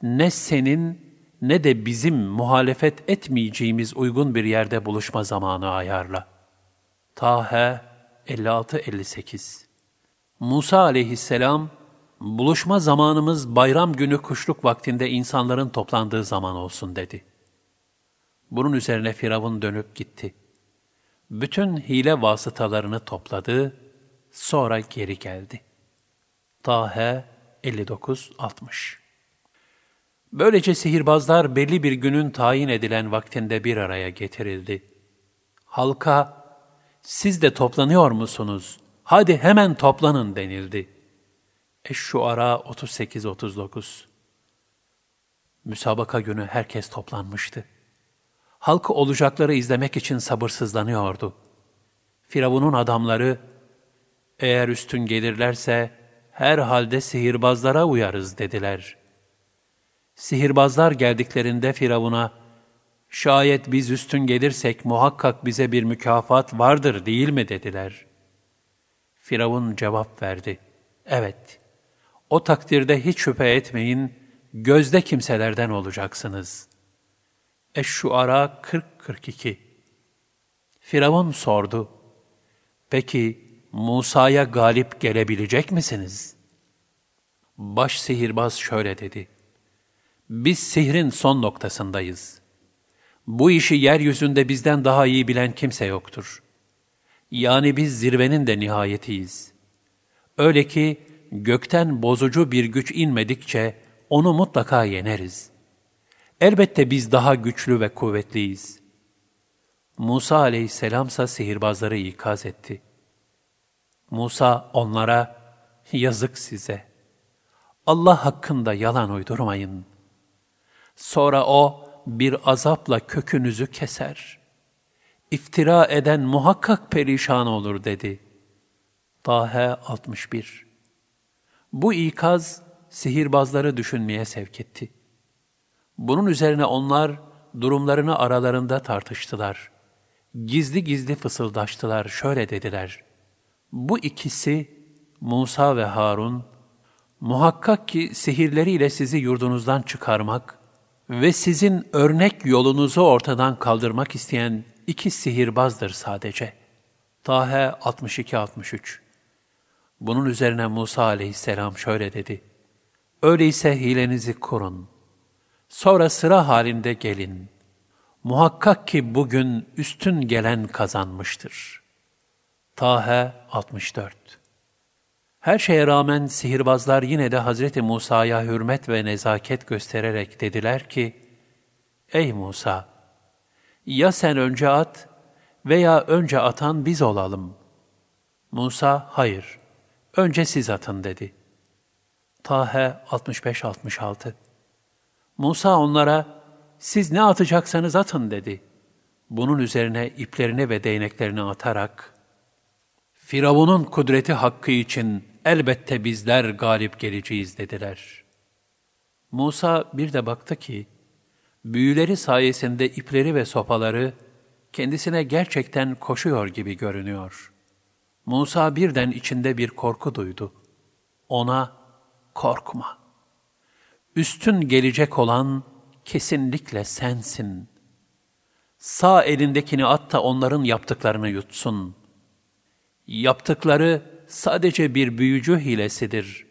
Speaker 1: ne senin ne de bizim muhalefet etmeyeceğimiz uygun bir yerde buluşma zamanı ayarla. Tahe 56-58 Musa aleyhisselam, buluşma zamanımız bayram günü kuşluk vaktinde insanların toplandığı zaman olsun dedi. Bunun üzerine Firavun dönüp gitti. Bütün hile vasıtalarını topladı, sonra geri geldi. Tahe 59-60 Böylece sihirbazlar belli bir günün tayin edilen vaktinde bir araya getirildi. Halka, siz de toplanıyor musunuz? Hadi hemen toplanın denildi. Eş-Şuara 38-39 Müsabaka günü herkes toplanmıştı. Halk olacakları izlemek için sabırsızlanıyordu. Firavun'un adamları, eğer üstün gelirlerse herhalde sihirbazlara uyarız dediler.'' Sihirbazlar geldiklerinde Firavun'a, şayet biz üstün gelirsek muhakkak bize bir mükafat vardır değil mi dediler. Firavun cevap verdi, evet, o takdirde hiç şüphe etmeyin, gözde kimselerden olacaksınız. Eş-Şuara 40-42 Firavun sordu, peki Musa'ya galip gelebilecek misiniz? Baş sihirbaz şöyle dedi, biz sihrin son noktasındayız. Bu işi yeryüzünde bizden daha iyi bilen kimse yoktur. Yani biz zirvenin de nihayetiyiz. Öyle ki gökten bozucu bir güç inmedikçe onu mutlaka yeneriz. Elbette biz daha güçlü ve kuvvetliyiz. Musa aleyhisselamsa sihirbazları ikaz etti. Musa onlara, yazık size. Allah hakkında yalan uydurmayın. Sonra o bir azapla kökünüzü keser. İftira eden muhakkak perişan olur dedi. Tahe 61 Bu ikaz sihirbazları düşünmeye sevk etti. Bunun üzerine onlar durumlarını aralarında tartıştılar. Gizli gizli fısıldaştılar, şöyle dediler. Bu ikisi Musa ve Harun, muhakkak ki sihirleriyle sizi yurdunuzdan çıkarmak ve sizin örnek yolunuzu ortadan kaldırmak isteyen iki sihirbazdır sadece. Tahe 62-63 Bunun üzerine Musa aleyhisselam şöyle dedi. Öyleyse hilenizi kurun. Sonra sıra halinde gelin. Muhakkak ki bugün üstün gelen kazanmıştır. Tahe 64 Her şeye rağmen sihirbazlar yine de Hazreti Musa'ya hürmet ve nezaket göstererek dediler ki, Ey Musa! Ya sen önce at veya önce atan biz olalım. Musa, hayır, önce siz atın dedi. Tahe 65-66 Musa onlara, siz ne atacaksanız atın dedi. Bunun üzerine iplerini ve değneklerini atarak, Firavun'un kudreti hakkı için elbette bizler galip geleceğiz dediler. Musa bir de baktı ki, büyüleri sayesinde ipleri ve sopaları kendisine gerçekten koşuyor gibi görünüyor. Musa birden içinde bir korku duydu. Ona, korkma. Üstün gelecek olan kesinlikle sensin. Sağ elindekini at da onların yaptıklarını yutsun. Yaptıkları sadece bir büyücü hilesidir.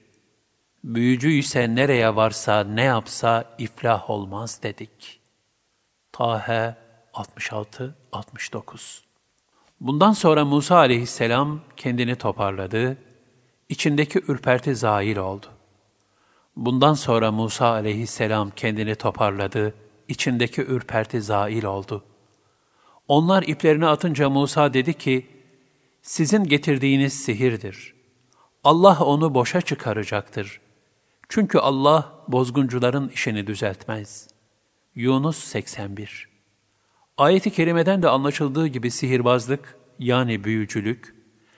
Speaker 1: Büyücü ise nereye varsa ne yapsa iflah olmaz dedik. Tahe 66-69 Bundan sonra Musa aleyhisselam kendini toparladı, içindeki ürperti zail oldu. Bundan sonra Musa aleyhisselam kendini toparladı, içindeki ürperti zail oldu. Onlar iplerini atınca Musa dedi ki, sizin getirdiğiniz sihirdir. Allah onu boşa çıkaracaktır. Çünkü Allah bozguncuların işini düzeltmez. Yunus 81 Ayet-i kerimeden de anlaşıldığı gibi sihirbazlık yani büyücülük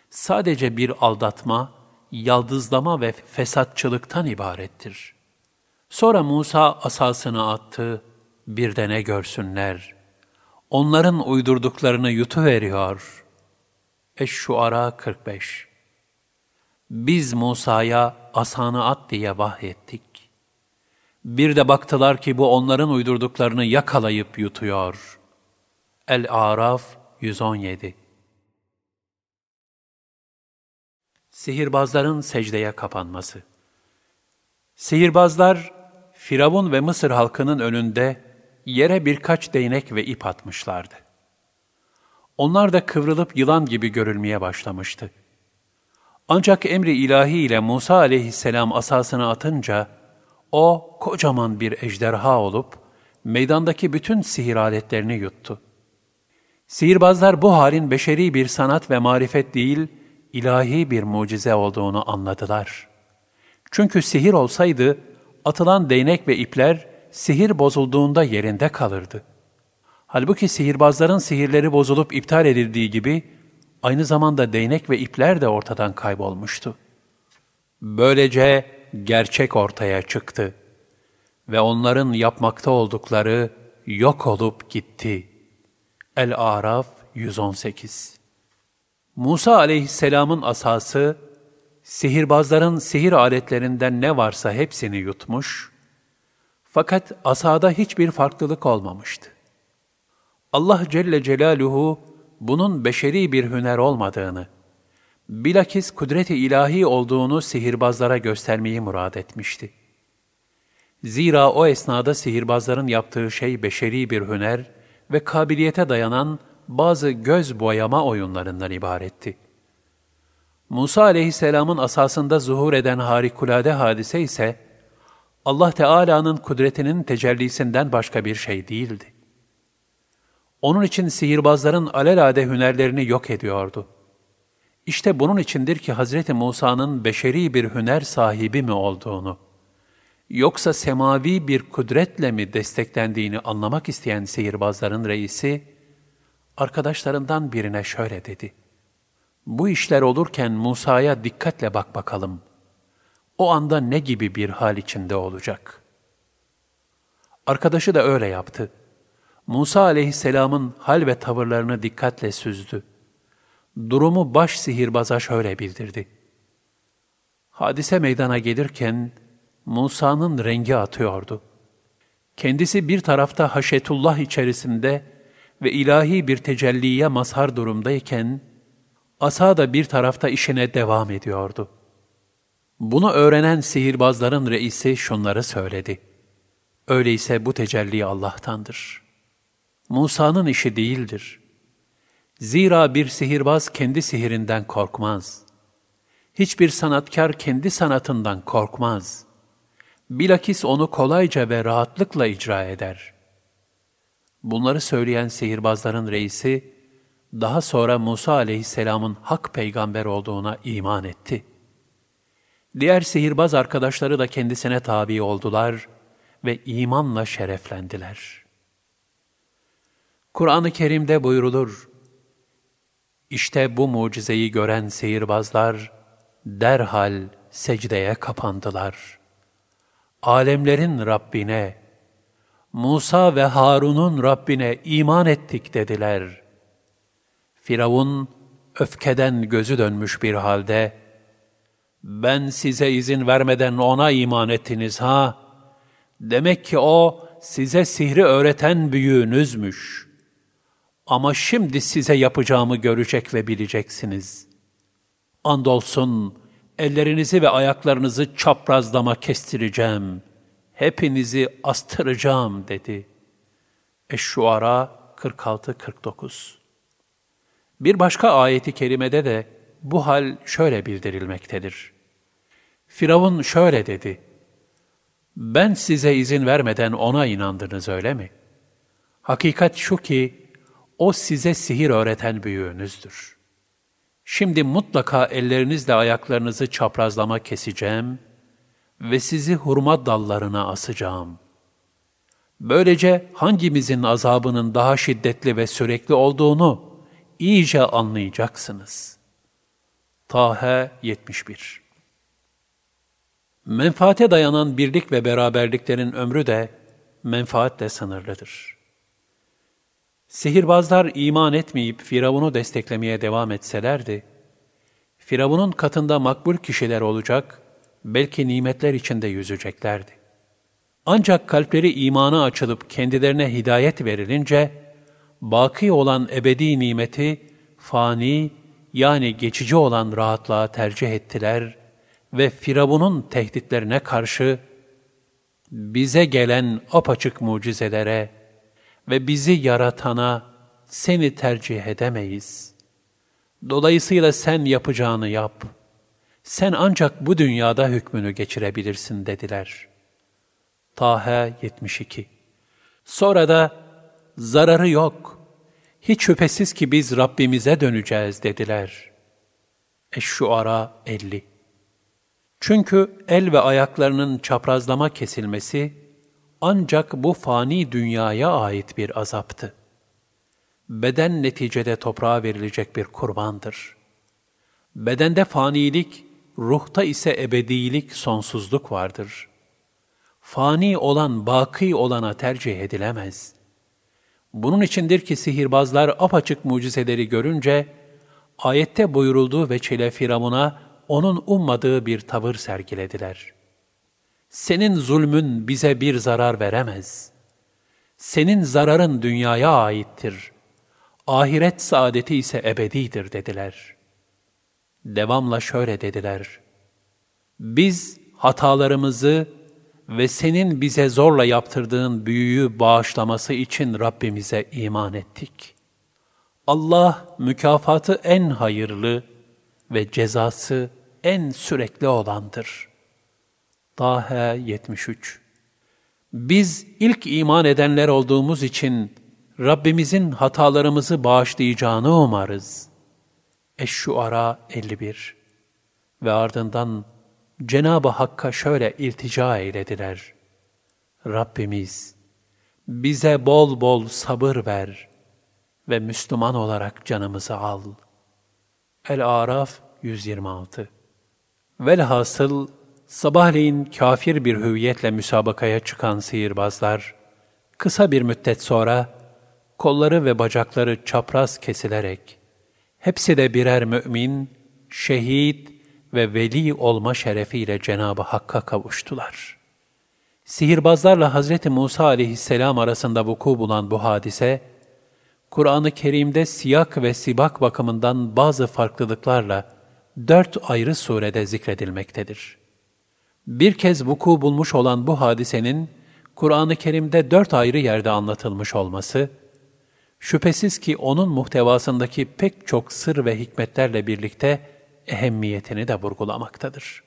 Speaker 1: sadece bir aldatma, yaldızlama ve fesatçılıktan ibarettir. Sonra Musa asasını attı, bir de ne görsünler. Onların uydurduklarını yutuveriyor. Eş-Şuara 45 Biz Musa'ya asanı at diye vahyettik. Bir de baktılar ki bu onların uydurduklarını yakalayıp yutuyor. El-Araf 117 Sihirbazların secdeye kapanması Sihirbazlar, Firavun ve Mısır halkının önünde yere birkaç değnek ve ip atmışlardı. Onlar da kıvrılıp yılan gibi görülmeye başlamıştı. Ancak emri ilahi ile Musa aleyhisselam asasını atınca, o kocaman bir ejderha olup, meydandaki bütün sihir aletlerini yuttu. Sihirbazlar bu halin beşeri bir sanat ve marifet değil, ilahi bir mucize olduğunu anladılar. Çünkü sihir olsaydı, atılan değnek ve ipler sihir bozulduğunda yerinde kalırdı. Halbuki sihirbazların sihirleri bozulup iptal edildiği gibi, aynı zamanda değnek ve ipler de ortadan kaybolmuştu. Böylece gerçek ortaya çıktı ve onların yapmakta oldukları yok olup gitti. El-Araf 118 Musa aleyhisselamın asası, sihirbazların sihir aletlerinden ne varsa hepsini yutmuş, fakat asada hiçbir farklılık olmamıştı. Allah Celle Celaluhu, bunun beşeri bir hüner olmadığını, bilakis kudret-i ilahi olduğunu sihirbazlara göstermeyi murad etmişti. Zira o esnada sihirbazların yaptığı şey beşeri bir hüner ve kabiliyete dayanan bazı göz boyama oyunlarından ibaretti. Musa aleyhisselamın asasında zuhur eden harikulade hadise ise, Allah Teala'nın kudretinin tecellisinden başka bir şey değildi. Onun için sihirbazların alelade hünerlerini yok ediyordu. İşte bunun içindir ki Hazreti Musa'nın beşeri bir hüner sahibi mi olduğunu, yoksa semavi bir kudretle mi desteklendiğini anlamak isteyen sihirbazların reisi, arkadaşlarından birine şöyle dedi. Bu işler olurken Musa'ya dikkatle bak bakalım. O anda ne gibi bir hal içinde olacak? Arkadaşı da öyle yaptı. Musa aleyhisselamın hal ve tavırlarını dikkatle süzdü. Durumu baş sihirbaza şöyle bildirdi. Hadise meydana gelirken Musa'nın rengi atıyordu. Kendisi bir tarafta haşetullah içerisinde ve ilahi bir tecelliye mazhar durumdayken, asa da bir tarafta işine devam ediyordu. Bunu öğrenen sihirbazların reisi şunları söyledi. Öyleyse bu tecelli Allah'tandır. Musa'nın işi değildir. Zira bir sihirbaz kendi sihirinden korkmaz. Hiçbir sanatkar kendi sanatından korkmaz. Bilakis onu kolayca ve rahatlıkla icra eder. Bunları söyleyen sihirbazların reisi, daha sonra Musa aleyhisselamın hak peygamber olduğuna iman etti. Diğer sihirbaz arkadaşları da kendisine tabi oldular ve imanla şereflendiler. Kur'an-ı Kerim'de buyurulur, İşte bu mucizeyi gören sihirbazlar derhal secdeye kapandılar. Alemlerin Rabbine, Musa ve Harun'un Rabbine iman ettik dediler. Firavun öfkeden gözü dönmüş bir halde, ben size izin vermeden ona iman ettiniz ha? Demek ki o size sihri öğreten büyüğünüzmüş. Ama şimdi size yapacağımı görecek ve bileceksiniz. Andolsun ellerinizi ve ayaklarınızı çaprazlama kestireceğim. Hepinizi astıracağım dedi. Eş-Şuara 46-49 Bir başka ayeti kerimede de bu hal şöyle bildirilmektedir. Firavun şöyle dedi. Ben size izin vermeden ona inandınız öyle mi? Hakikat şu ki, o size sihir öğreten büyüğünüzdür. Şimdi mutlaka ellerinizle ayaklarınızı çaprazlama keseceğim ve sizi hurma dallarına asacağım. Böylece hangimizin azabının daha şiddetli ve sürekli olduğunu iyice anlayacaksınız. Tahe 71 Menfaate dayanan birlik ve beraberliklerin ömrü de menfaatle sınırlıdır. Sihirbazlar iman etmeyip Firavun'u desteklemeye devam etselerdi, Firavun'un katında makbul kişiler olacak, belki nimetler içinde yüzeceklerdi. Ancak kalpleri imana açılıp kendilerine hidayet verilince, baki olan ebedi nimeti, fani yani geçici olan rahatlığa tercih ettiler ve Firavun'un tehditlerine karşı bize gelen apaçık mucizelere ve bizi yaratana seni tercih edemeyiz. Dolayısıyla sen yapacağını yap. Sen ancak bu dünyada hükmünü geçirebilirsin dediler. Tahe 72 Sonra da zararı yok. Hiç şüphesiz ki biz Rabbimize döneceğiz dediler. Eş-Şuara 50 çünkü el ve ayaklarının çaprazlama kesilmesi ancak bu fani dünyaya ait bir azaptı. Beden neticede toprağa verilecek bir kurbandır. Bedende fanilik, ruhta ise ebedilik, sonsuzluk vardır. Fani olan, baki olana tercih edilemez. Bunun içindir ki sihirbazlar apaçık mucizeleri görünce, ayette buyurulduğu ve çile Firavun'a onun ummadığı bir tavır sergilediler. Senin zulmün bize bir zarar veremez. Senin zararın dünyaya aittir. Ahiret saadeti ise ebedidir dediler. Devamla şöyle dediler. Biz hatalarımızı ve senin bize zorla yaptırdığın büyüyü bağışlaması için Rabbimize iman ettik. Allah mükafatı en hayırlı ve cezası en sürekli olandır. Taha 73 Biz ilk iman edenler olduğumuz için Rabbimizin hatalarımızı bağışlayacağını umarız. Eş-Şuara 51 Ve ardından Cenab-ı Hakk'a şöyle iltica eylediler. Rabbimiz, bize bol bol sabır ver ve Müslüman olarak canımızı al. El-Araf 126 Velhasıl, sabahleyin kafir bir hüviyetle müsabakaya çıkan sihirbazlar, kısa bir müddet sonra kolları ve bacakları çapraz kesilerek, hepsi de birer mümin, şehit ve veli olma şerefiyle Cenab-ı Hakk'a kavuştular. Sihirbazlarla Hazreti Musa aleyhisselam arasında vuku bulan bu hadise, Kur'an-ı Kerim'de siyak ve sibak bakımından bazı farklılıklarla dört ayrı surede zikredilmektedir. Bir kez vuku bulmuş olan bu hadisenin, Kur'an-ı Kerim'de dört ayrı yerde anlatılmış olması, şüphesiz ki onun muhtevasındaki pek çok sır ve hikmetlerle birlikte ehemmiyetini de vurgulamaktadır.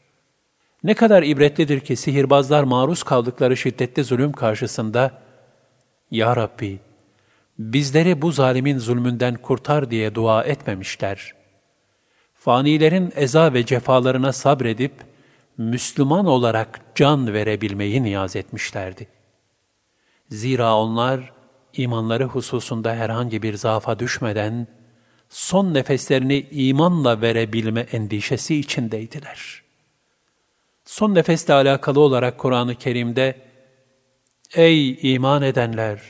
Speaker 1: Ne kadar ibretlidir ki sihirbazlar maruz kaldıkları şiddetli zulüm karşısında, Ya Rabbi, bizleri bu zalimin zulmünden kurtar diye dua etmemişler. Fanilerin eza ve cefalarına sabredip, Müslüman olarak can verebilmeyi niyaz etmişlerdi. Zira onlar, imanları hususunda herhangi bir zaafa düşmeden, son nefeslerini imanla verebilme endişesi içindeydiler. Son nefesle alakalı olarak Kur'an-ı Kerim'de, Ey iman edenler!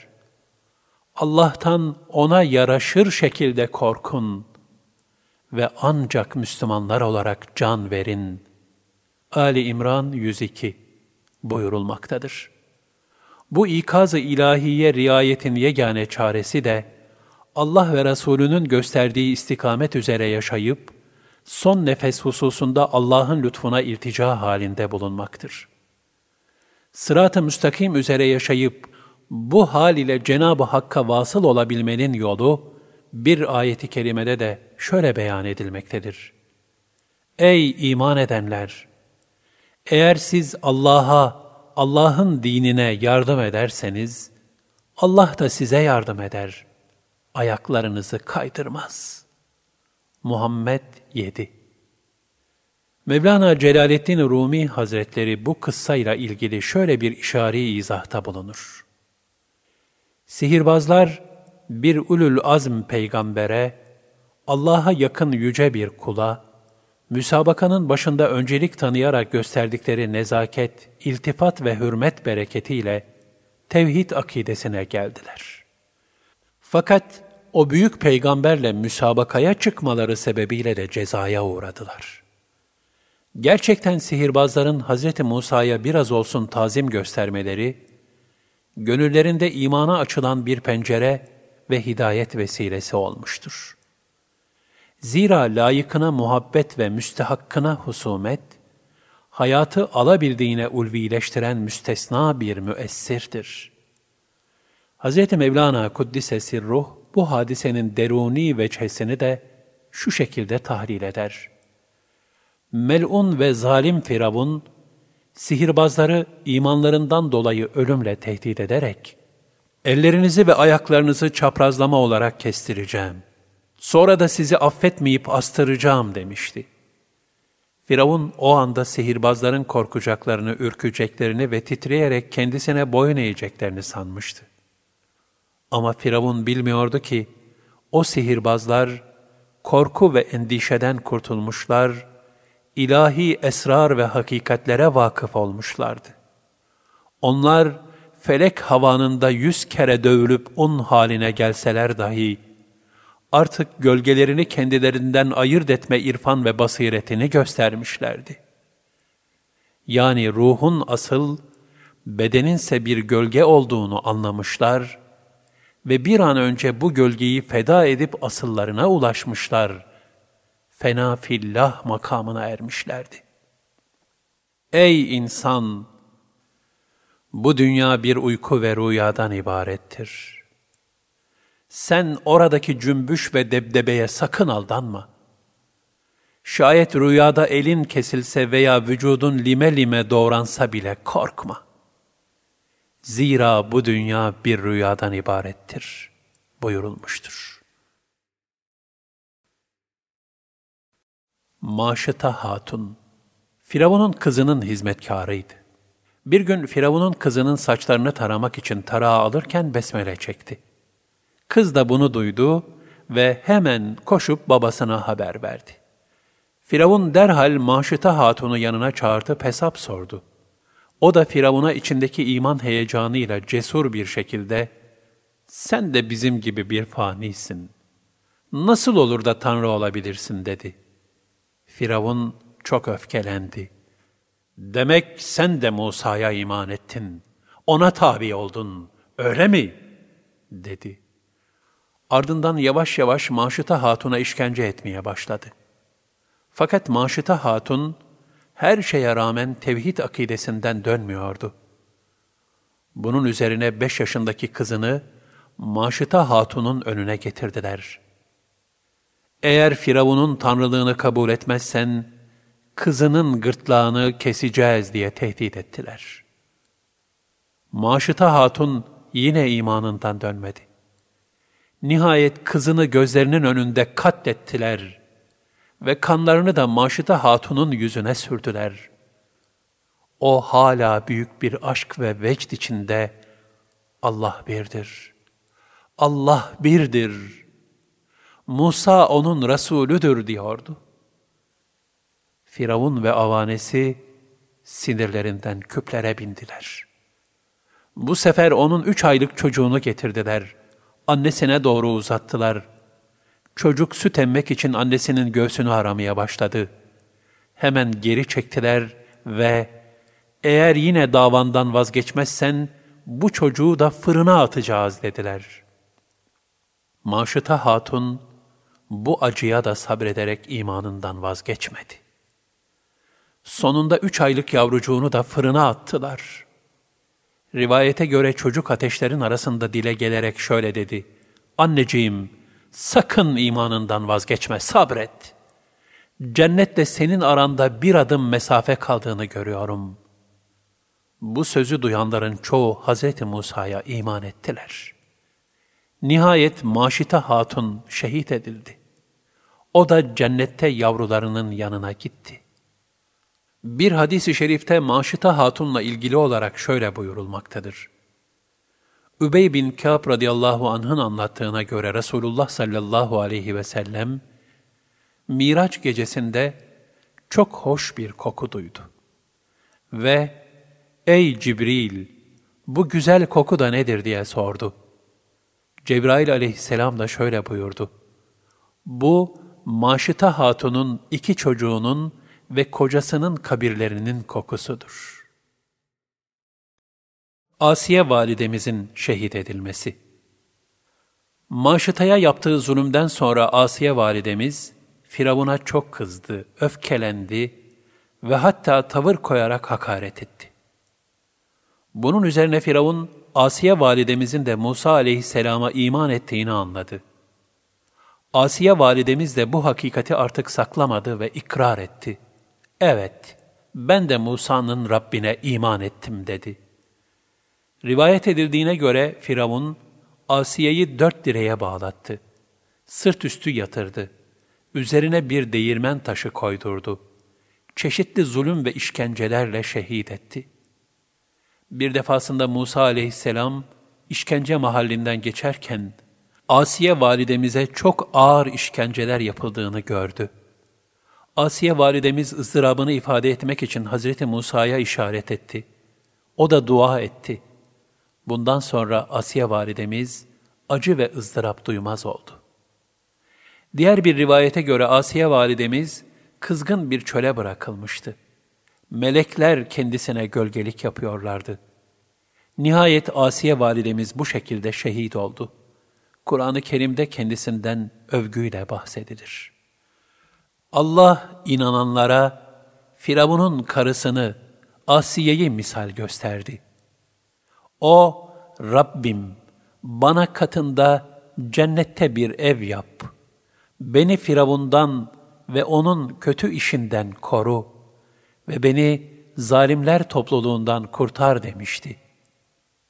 Speaker 1: Allah'tan ona yaraşır şekilde korkun ve ancak Müslümanlar olarak can verin. Ali İmran 102 buyurulmaktadır. Bu ikaz-ı ilahiye riayetin yegane çaresi de, Allah ve Resulünün gösterdiği istikamet üzere yaşayıp, son nefes hususunda Allah'ın lütfuna iltica halinde bulunmaktır. Sırat-ı müstakim üzere yaşayıp, bu hal ile Cenab-ı Hakk'a vasıl olabilmenin yolu, bir ayeti kerimede de şöyle beyan edilmektedir. Ey iman edenler! Eğer siz Allah'a, Allah'ın dinine yardım ederseniz, Allah da size yardım eder. Ayaklarınızı kaydırmaz. Muhammed 7 Mevlana Celaleddin Rumi Hazretleri bu kıssayla ilgili şöyle bir işari izahta bulunur. Sihirbazlar bir ulul azm peygambere, Allah'a yakın yüce bir kula, müsabakanın başında öncelik tanıyarak gösterdikleri nezaket, iltifat ve hürmet bereketiyle tevhid akidesine geldiler. Fakat o büyük peygamberle müsabakaya çıkmaları sebebiyle de cezaya uğradılar. Gerçekten sihirbazların Hz. Musa'ya biraz olsun tazim göstermeleri, gönüllerinde imana açılan bir pencere ve hidayet vesilesi olmuştur. Zira layıkına muhabbet ve müstehakkına husumet, hayatı alabildiğine ulvileştiren müstesna bir müessirdir. Hz. Mevlana Kuddise Sirruh, bu hadisenin deruni veçhesini de şu şekilde tahlil eder. Mel'un ve zalim Firavun, sihirbazları imanlarından dolayı ölümle tehdit ederek, ellerinizi ve ayaklarınızı çaprazlama olarak kestireceğim. Sonra da sizi affetmeyip astıracağım demişti. Firavun o anda sihirbazların korkacaklarını, ürkeceklerini ve titreyerek kendisine boyun eğeceklerini sanmıştı. Ama Firavun bilmiyordu ki, o sihirbazlar korku ve endişeden kurtulmuşlar, ilahi esrar ve hakikatlere vakıf olmuşlardı. Onlar, felek havanında yüz kere dövülüp un haline gelseler dahi, artık gölgelerini kendilerinden ayırt etme irfan ve basiretini göstermişlerdi. Yani ruhun asıl, bedeninse bir gölge olduğunu anlamışlar ve bir an önce bu gölgeyi feda edip asıllarına ulaşmışlar. Fena fillah makamına ermişlerdi. Ey insan! Bu dünya bir uyku ve rüyadan ibarettir. Sen oradaki cümbüş ve debdebeye sakın aldanma. Şayet rüyada elin kesilse veya vücudun lime lime doğransa bile korkma. Zira bu dünya bir rüyadan ibarettir buyurulmuştur. Maşıta Hatun Firavun'un kızının hizmetkarıydı. Bir gün Firavun'un kızının saçlarını taramak için tarağı alırken besmele çekti. Kız da bunu duydu ve hemen koşup babasına haber verdi. Firavun derhal Maşıta Hatun'u yanına çağırtıp hesap sordu. O da Firavun'a içindeki iman heyecanıyla cesur bir şekilde, ''Sen de bizim gibi bir fanisin. Nasıl olur da Tanrı olabilirsin?'' dedi. Firavun çok öfkelendi. ''Demek sen de Musa'ya iman ettin, ona tabi oldun, öyle mi?'' dedi. Ardından yavaş yavaş Maşıta Hatun'a işkence etmeye başladı. Fakat Maşıta Hatun, her şeye rağmen tevhid akidesinden dönmüyordu. Bunun üzerine beş yaşındaki kızını Maşıta Hatun'un önüne getirdiler. Eğer Firavun'un tanrılığını kabul etmezsen, kızının gırtlağını keseceğiz diye tehdit ettiler. Maşıta Hatun yine imanından dönmedi. Nihayet kızını gözlerinin önünde katlettiler ve kanlarını da Maşıta Hatun'un yüzüne sürdüler. O hala büyük bir aşk ve vecd içinde Allah birdir. Allah birdir. Musa onun Resulüdür diyordu. Firavun ve avanesi sinirlerinden küplere bindiler. Bu sefer onun üç aylık çocuğunu getirdiler. Annesine doğru uzattılar.'' Çocuk süt emmek için annesinin göğsünü aramaya başladı. Hemen geri çektiler ve eğer yine davandan vazgeçmezsen bu çocuğu da fırına atacağız dediler. Maşıta Hatun bu acıya da sabrederek imanından vazgeçmedi. Sonunda üç aylık yavrucuğunu da fırına attılar. Rivayete göre çocuk ateşlerin arasında dile gelerek şöyle dedi. Anneciğim, Sakın imanından vazgeçme, sabret. Cennetle senin aranda bir adım mesafe kaldığını görüyorum. Bu sözü duyanların çoğu Hz. Musa'ya iman ettiler. Nihayet Maşita Hatun şehit edildi. O da cennette yavrularının yanına gitti. Bir hadis-i şerifte Maşita Hatun'la ilgili olarak şöyle buyurulmaktadır. Übey bin Kâb radıyallahu anh'ın anlattığına göre Resulullah sallallahu aleyhi ve sellem, Miraç gecesinde çok hoş bir koku duydu. Ve, ''Ey Cibril, bu güzel koku da nedir?'' diye sordu. Cebrail aleyhisselam da şöyle buyurdu. Bu, Maşıta Hatun'un iki çocuğunun ve kocasının kabirlerinin kokusudur.'' Asiye validemizin şehit edilmesi. Maşıtaya yaptığı zulümden sonra Asiye validemiz Firavun'a çok kızdı, öfkelendi ve hatta tavır koyarak hakaret etti. Bunun üzerine Firavun, Asiye validemizin de Musa aleyhisselama iman ettiğini anladı. Asiye validemiz de bu hakikati artık saklamadı ve ikrar etti. Evet, ben de Musa'nın Rabbine iman ettim dedi.'' Rivayet edildiğine göre Firavun, Asiye'yi dört direğe bağlattı. Sırt üstü yatırdı. Üzerine bir değirmen taşı koydurdu. Çeşitli zulüm ve işkencelerle şehit etti. Bir defasında Musa aleyhisselam, işkence mahallinden geçerken, Asiye validemize çok ağır işkenceler yapıldığını gördü. Asiye validemiz ızdırabını ifade etmek için Hazreti Musa'ya işaret etti. O da dua etti. Bundan sonra Asiye validemiz acı ve ızdırap duymaz oldu. Diğer bir rivayete göre Asiye validemiz kızgın bir çöle bırakılmıştı. Melekler kendisine gölgelik yapıyorlardı. Nihayet Asiye validemiz bu şekilde şehit oldu. Kur'an-ı Kerim'de kendisinden övgüyle bahsedilir. Allah inananlara Firavun'un karısını Asiye'yi misal gösterdi. O, Rabbim bana katında cennette bir ev yap. Beni Firavundan ve onun kötü işinden koru ve beni zalimler topluluğundan kurtar demişti.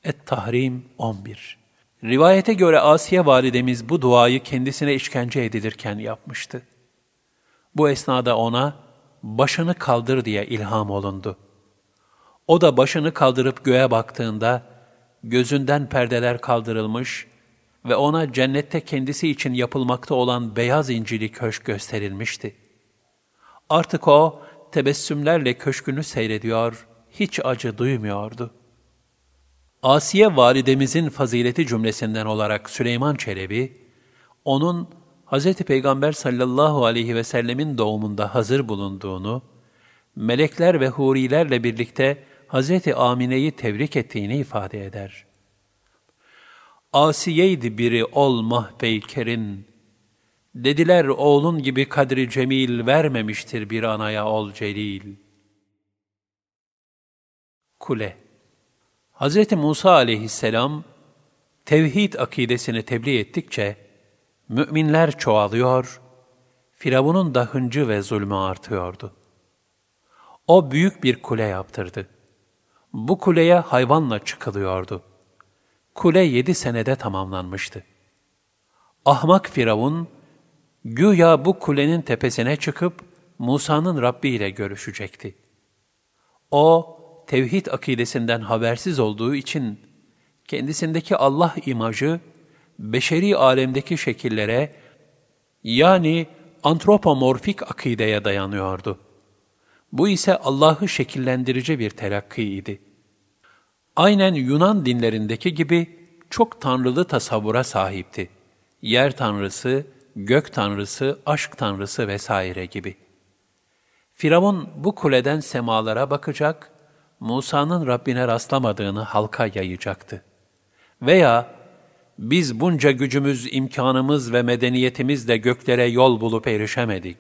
Speaker 1: Et-Tahrim 11 Rivayete göre Asiye validemiz bu duayı kendisine işkence edilirken yapmıştı. Bu esnada ona başını kaldır diye ilham olundu. O da başını kaldırıp göğe baktığında gözünden perdeler kaldırılmış ve ona cennette kendisi için yapılmakta olan beyaz incili köşk gösterilmişti. Artık o tebessümlerle köşkünü seyrediyor, hiç acı duymuyordu. Asiye validemizin fazileti cümlesinden olarak Süleyman Çelebi, onun Hz. Peygamber sallallahu aleyhi ve sellemin doğumunda hazır bulunduğunu, melekler ve hurilerle birlikte Hz. Amine'yi tebrik ettiğini ifade eder. Asiyeydi biri ol mahpeykerin, dediler oğlun gibi kadri cemil vermemiştir bir anaya ol celil. Kule Hz. Musa aleyhisselam, tevhid akidesini tebliğ ettikçe, müminler çoğalıyor, Firavun'un da hıncı ve zulmü artıyordu. O büyük bir kule yaptırdı. Bu kuleye hayvanla çıkılıyordu. Kule yedi senede tamamlanmıştı. Ahmak Firavun, güya bu kulenin tepesine çıkıp Musa'nın Rabbi ile görüşecekti. O, tevhid akidesinden habersiz olduğu için kendisindeki Allah imajı beşeri alemdeki şekillere yani antropomorfik akideye dayanıyordu. Bu ise Allah'ı şekillendirici bir telakkiydi. Aynen Yunan dinlerindeki gibi çok tanrılı tasavvura sahipti. Yer tanrısı, gök tanrısı, aşk tanrısı vesaire gibi. Firavun bu kuleden semalara bakacak, Musa'nın Rabbine rastlamadığını halka yayacaktı. Veya biz bunca gücümüz, imkanımız ve medeniyetimizle göklere yol bulup erişemedik.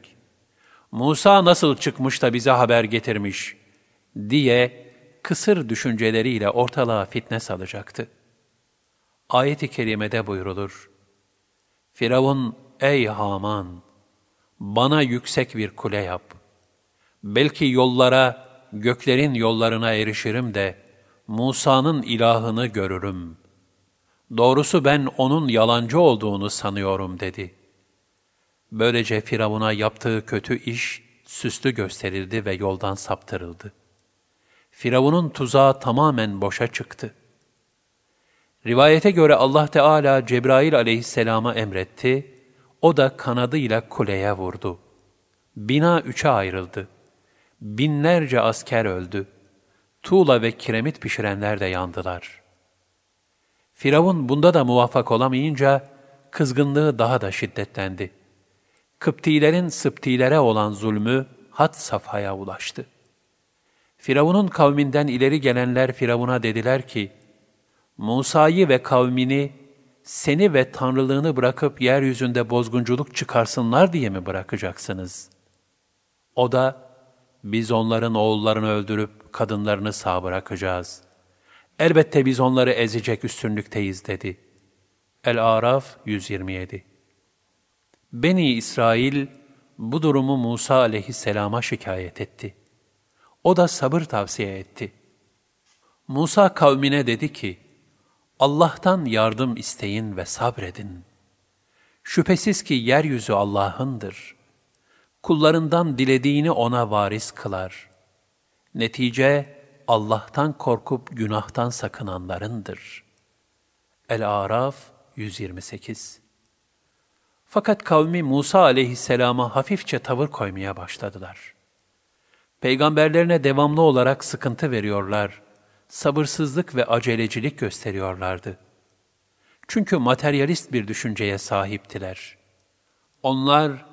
Speaker 1: Musa nasıl çıkmış da bize haber getirmiş diye kısır düşünceleriyle ortalığa fitne salacaktı. Ayet-i kerimede buyrulur. Firavun, ey Haman, bana yüksek bir kule yap. Belki yollara, göklerin yollarına erişirim de, Musa'nın ilahını görürüm. Doğrusu ben onun yalancı olduğunu sanıyorum dedi. Böylece Firavun'a yaptığı kötü iş süslü gösterildi ve yoldan saptırıldı. Firavun'un tuzağı tamamen boşa çıktı. Rivayete göre Allah Teala Cebrail aleyhisselama emretti, o da kanadıyla kuleye vurdu. Bina üçe ayrıldı. Binlerce asker öldü. Tuğla ve kiremit pişirenler de yandılar. Firavun bunda da muvaffak olamayınca kızgınlığı daha da şiddetlendi. Kıptilerin Sıptilere olan zulmü had safhaya ulaştı. Firavun'un kavminden ileri gelenler Firavun'a dediler ki, Musa'yı ve kavmini seni ve tanrılığını bırakıp yeryüzünde bozgunculuk çıkarsınlar diye mi bırakacaksınız? O da, biz onların oğullarını öldürüp kadınlarını sağ bırakacağız. Elbette biz onları ezecek üstünlükteyiz dedi. El-Araf 127 Beni İsrail bu durumu Musa aleyhisselama şikayet etti. O da sabır tavsiye etti. Musa kavmine dedi ki, Allah'tan yardım isteyin ve sabredin. Şüphesiz ki yeryüzü Allah'ındır. Kullarından dilediğini ona varis kılar. Netice Allah'tan korkup günahtan sakınanlarındır. El-Araf 128 Fakat kavmi Musa aleyhisselama hafifçe tavır koymaya başladılar. Peygamberlerine devamlı olarak sıkıntı veriyorlar, sabırsızlık ve acelecilik gösteriyorlardı. Çünkü materyalist bir düşünceye sahiptiler. Onlar,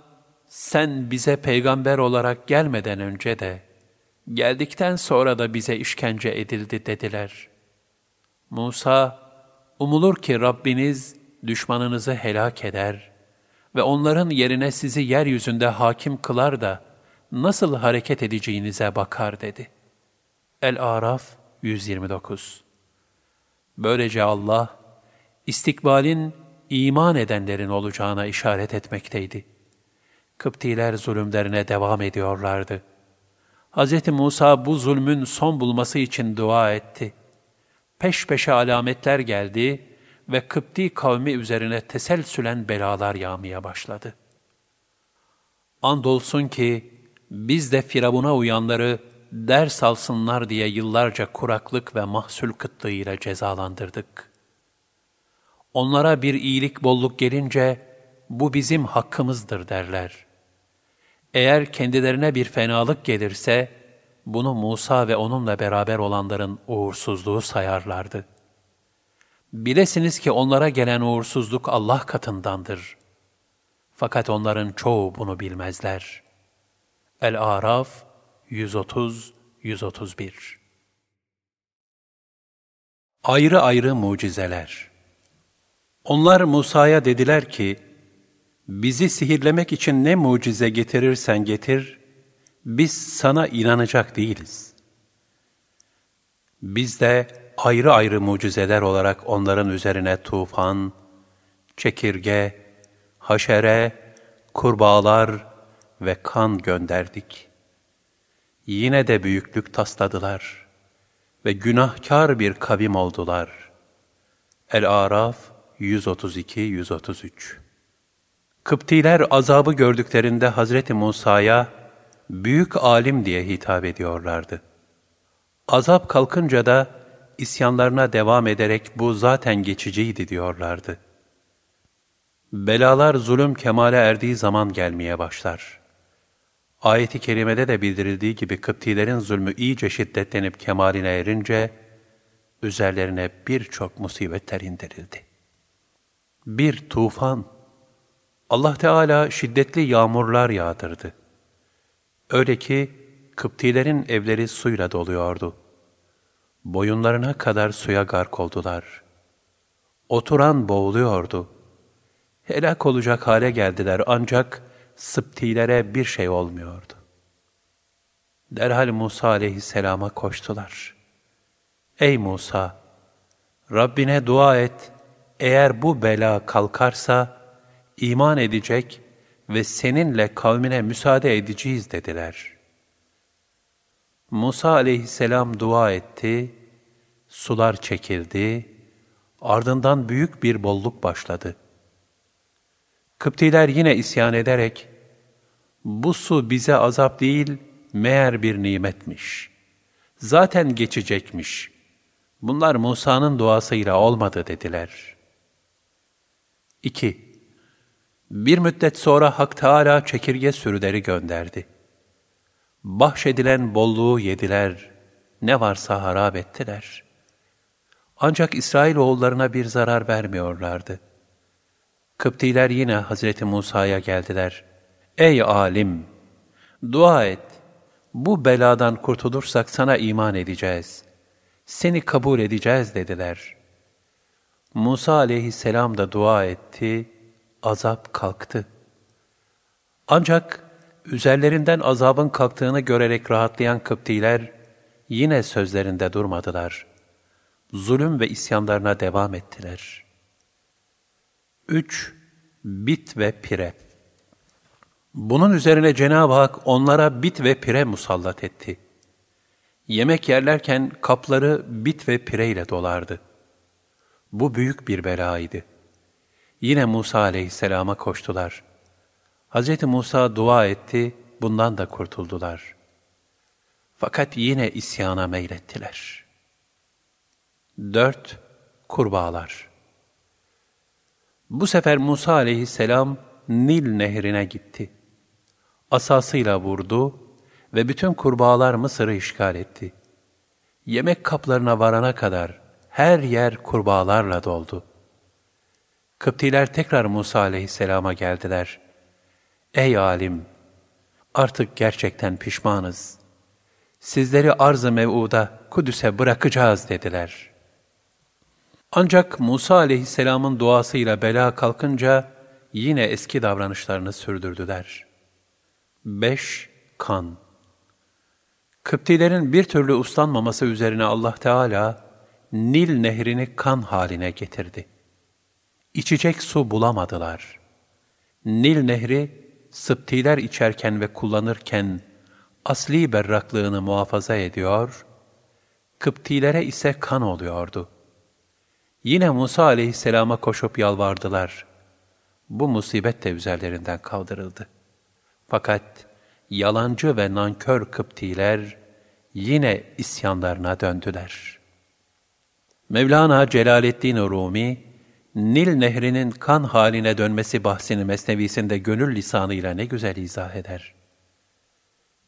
Speaker 1: sen bize peygamber olarak gelmeden önce de, geldikten sonra da bize işkence edildi dediler. Musa, umulur ki Rabbiniz düşmanınızı helak eder ve onların yerine sizi yeryüzünde hakim kılar da nasıl hareket edeceğinize bakar dedi. El-Araf 129 Böylece Allah, istikbalin iman edenlerin olacağına işaret etmekteydi. Kıptiler zulümlerine devam ediyorlardı. Hz. Musa bu zulmün son bulması için dua etti. Peş peşe alametler geldi ve Kıpti kavmi üzerine teselsülen belalar yağmaya başladı. Andolsun ki biz de Firavun'a uyanları ders alsınlar diye yıllarca kuraklık ve mahsul kıtlığıyla cezalandırdık. Onlara bir iyilik bolluk gelince bu bizim hakkımızdır derler. Eğer kendilerine bir fenalık gelirse bunu Musa ve onunla beraber olanların uğursuzluğu sayarlardı. Bilesiniz ki onlara gelen uğursuzluk Allah katındandır. Fakat onların çoğu bunu bilmezler. El-Araf 130-131 Ayrı ayrı mucizeler Onlar Musa'ya dediler ki, bizi sihirlemek için ne mucize getirirsen getir, biz sana inanacak değiliz. Biz de ayrı ayrı mucizeler olarak onların üzerine tufan, çekirge, haşere, kurbağalar ve kan gönderdik. Yine de büyüklük tasladılar ve günahkar bir kavim oldular. El-Araf 132-133 Kıptiler azabı gördüklerinde Hazreti Musa'ya büyük alim diye hitap ediyorlardı. Azap kalkınca da isyanlarına devam ederek bu zaten geçiciydi diyorlardı. Belalar zulüm kemale erdiği zaman gelmeye başlar. Ayet-i kerimede de bildirildiği gibi Kıptilerin zulmü iyice şiddetlenip kemaline erince, üzerlerine birçok musibetler indirildi. Bir tufan, Allah Teala şiddetli yağmurlar yağdırdı. Öyle ki Kıptilerin evleri suyla doluyordu. Boyunlarına kadar suya gark oldular. Oturan boğuluyordu. Helak olacak hale geldiler ancak Sıptilere bir şey olmuyordu. Derhal Musa aleyhisselama koştular. Ey Musa! Rabbine dua et, eğer bu bela kalkarsa, iman edecek ve seninle kavmine müsaade edeceğiz dediler. Musa aleyhisselam dua etti, sular çekildi, ardından büyük bir bolluk başladı. Kıptiler yine isyan ederek, bu su bize azap değil, meğer bir nimetmiş. Zaten geçecekmiş. Bunlar Musa'nın duasıyla olmadı dediler. 2. Bir müddet sonra Hak Teâlâ çekirge sürüleri gönderdi. Bahşedilen bolluğu yediler, ne varsa harap ettiler. Ancak İsrailoğullarına bir zarar vermiyorlardı. Kıptiler yine Hazreti Musa'ya geldiler. Ey alim! Dua et. Bu beladan kurtulursak sana iman edeceğiz. Seni kabul edeceğiz dediler. Musa aleyhisselam da dua etti, azap kalktı. Ancak üzerlerinden azabın kalktığını görerek rahatlayan Kıptiler yine sözlerinde durmadılar. Zulüm ve isyanlarına devam ettiler. 3. Bit ve pire Bunun üzerine Cenab-ı Hak onlara bit ve pire musallat etti. Yemek yerlerken kapları bit ve pire ile dolardı. Bu büyük bir belaydı. Yine Musa aleyhisselama koştular. Hz. Musa dua etti, bundan da kurtuldular. Fakat yine isyana meylettiler. 4. Kurbağalar Bu sefer Musa aleyhisselam Nil nehrine gitti. Asasıyla vurdu ve bütün kurbağalar Mısır'ı işgal etti. Yemek kaplarına varana kadar her yer kurbağalarla doldu.'' Kıptiler tekrar Musa aleyhisselama geldiler. Ey alim! Artık gerçekten pişmanız. Sizleri arz-ı mev'uda Kudüs'e bırakacağız dediler. Ancak Musa aleyhisselamın duasıyla bela kalkınca yine eski davranışlarını sürdürdüler. 5. Kan Kıptilerin bir türlü uslanmaması üzerine Allah Teala Nil nehrini kan haline getirdi. İçecek su bulamadılar. Nil Nehri, Sıptiler içerken ve kullanırken asli berraklığını muhafaza ediyor, Kıptilere ise kan oluyordu. Yine Musa aleyhisselama koşup yalvardılar. Bu musibet de üzerlerinden kaldırıldı. Fakat yalancı ve nankör Kıptiler yine isyanlarına döndüler. Mevlana Celaleddin Rumi, Nil nehrinin kan haline dönmesi bahsini mesnevisinde gönül lisanıyla ne güzel izah eder.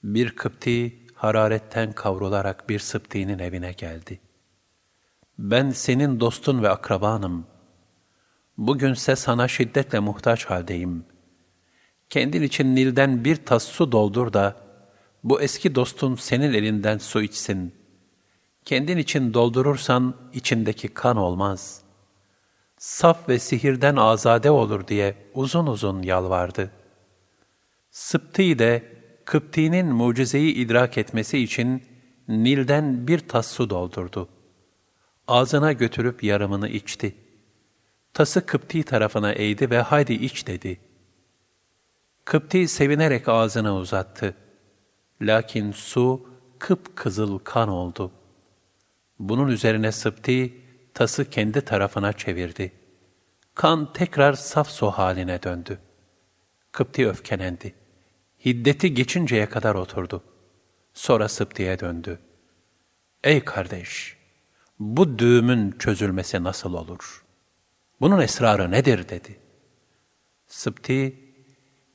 Speaker 1: Bir Kıpti hararetten kavrularak bir Sıpti'nin evine geldi. Ben senin dostun ve akrabanım. Bugünse sana şiddetle muhtaç haldeyim. Kendin için Nil'den bir tas su doldur da, bu eski dostun senin elinden su içsin. Kendin için doldurursan içindeki kan olmaz. Saf ve sihirden azade olur diye uzun uzun yalvardı. Sıpti de Kıpti'nin mucizeyi idrak etmesi için Nil'den bir tas su doldurdu. Ağzına götürüp yarımını içti. Tası Kıpti tarafına eğdi ve haydi iç dedi. Kıpti sevinerek ağzına uzattı. Lakin su kıpkızıl kan oldu. Bunun üzerine Sıpti tası kendi tarafına çevirdi. Kan tekrar saf su haline döndü. Kıpti öfkelendi. Hiddeti geçinceye kadar oturdu. Sonra Sıpti'ye döndü. Ey kardeş! Bu düğümün çözülmesi nasıl olur? Bunun esrarı nedir dedi. Sıpti,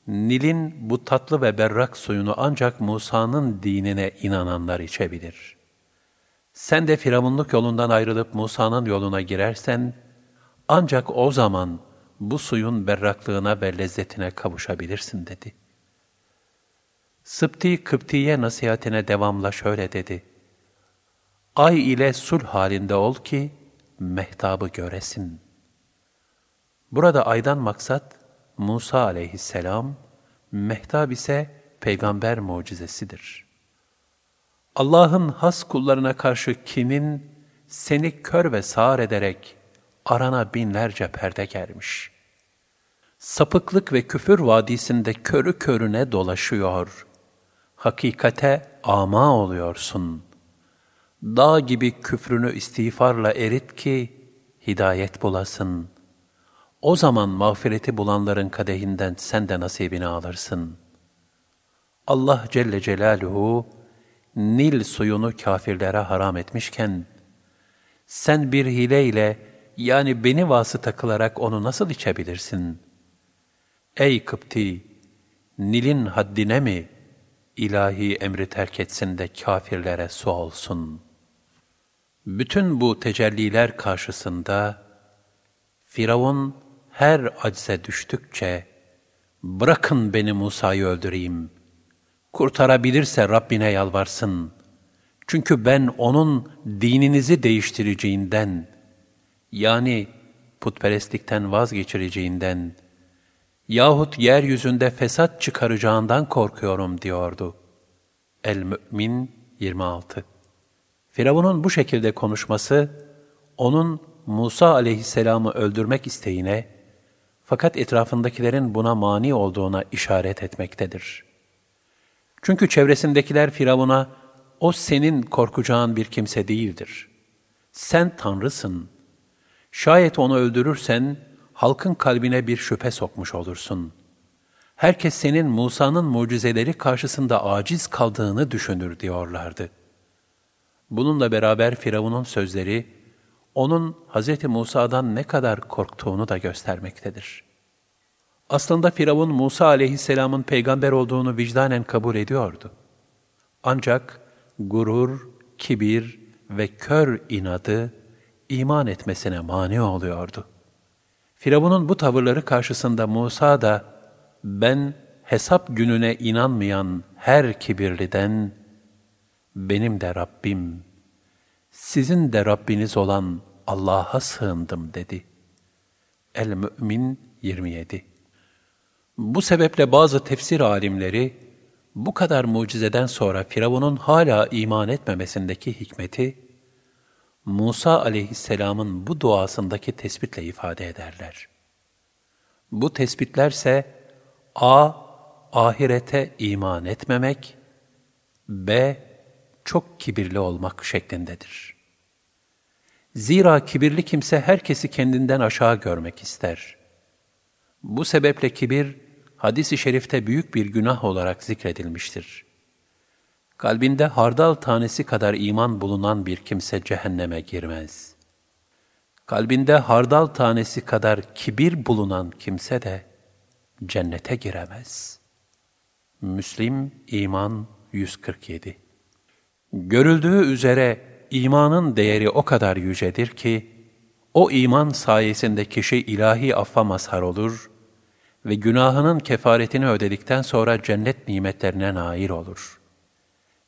Speaker 1: Nil'in bu tatlı ve berrak suyunu ancak Musa'nın dinine inananlar içebilir. Sen de Firavunluk yolundan ayrılıp Musa'nın yoluna girersen, ancak o zaman bu suyun berraklığına ve lezzetine kavuşabilirsin dedi. Sıpti Kıpti'ye nasihatine devamla şöyle dedi. Ay ile sulh halinde ol ki mehtabı göresin. Burada aydan maksat Musa aleyhisselam, mehtab ise peygamber mucizesidir. Allah'ın has kullarına karşı kinin seni kör ve sağır ederek arana binlerce perde germiş. Sapıklık ve küfür vadisinde körü körüne dolaşıyor. Hakikate ama oluyorsun. Dağ gibi küfrünü istiğfarla erit ki hidayet bulasın. O zaman mağfireti bulanların kadehinden sen de nasibini alırsın. Allah Celle Celaluhu, Nil suyunu kafirlere haram etmişken, sen bir hileyle yani beni vasıta kılarak onu nasıl içebilirsin? Ey Kıpti! Nil'in haddine mi ilahi emri terk etsin de kafirlere su olsun? Bütün bu tecelliler karşısında Firavun her acze düştükçe bırakın beni Musa'yı öldüreyim. Kurtarabilirse Rabbine yalvarsın. Çünkü ben onun dininizi değiştireceğinden yani putperestlikten vazgeçireceğinden yahut yeryüzünde fesat çıkaracağından korkuyorum diyordu. El-Mü'min 26 Firavun'un bu şekilde konuşması, onun Musa aleyhisselamı öldürmek isteğine, fakat etrafındakilerin buna mani olduğuna işaret etmektedir. Çünkü çevresindekiler Firavun'a, o senin korkacağın bir kimse değildir. Sen Tanrısın. Şayet onu öldürürsen, halkın kalbine bir şüphe sokmuş olursun. Herkes senin Musa'nın mucizeleri karşısında aciz kaldığını düşünür diyorlardı. Bununla beraber Firavun'un sözleri, onun Hz. Musa'dan ne kadar korktuğunu da göstermektedir. Aslında Firavun Musa aleyhisselamın peygamber olduğunu vicdanen kabul ediyordu. Ancak gurur, kibir ve kör inadı iman etmesine mani oluyordu. Firavun'un bu tavırları karşısında Musa da ben hesap gününe inanmayan her kibirliden benim de Rabbim, sizin de Rabbiniz olan Allah'a sığındım dedi. El-Mü'min 27 Bu sebeple bazı tefsir alimleri, bu kadar mucizeden sonra Firavun'un hala iman etmemesindeki hikmeti, Musa aleyhisselamın bu duasındaki tespitle ifade ederler. Bu tespitlerse A. Ahirete iman etmemek, B. Çok kibirli olmak şeklindedir. Zira kibirli kimse herkesi kendinden aşağı görmek ister. Bu sebeple kibir, hadis-i şerifte büyük bir günah olarak zikredilmiştir. Kalbinde hardal tanesi kadar iman bulunan bir kimse cehenneme girmez. Kalbinde hardal tanesi kadar kibir bulunan kimse de cennete giremez. Müslim İman 147 Görüldüğü üzere imanın değeri o kadar yücedir ki, o iman sayesinde kişi ilahi affa mazhar olur ve günahının kefaretini ödedikten sonra cennet nimetlerine nail olur.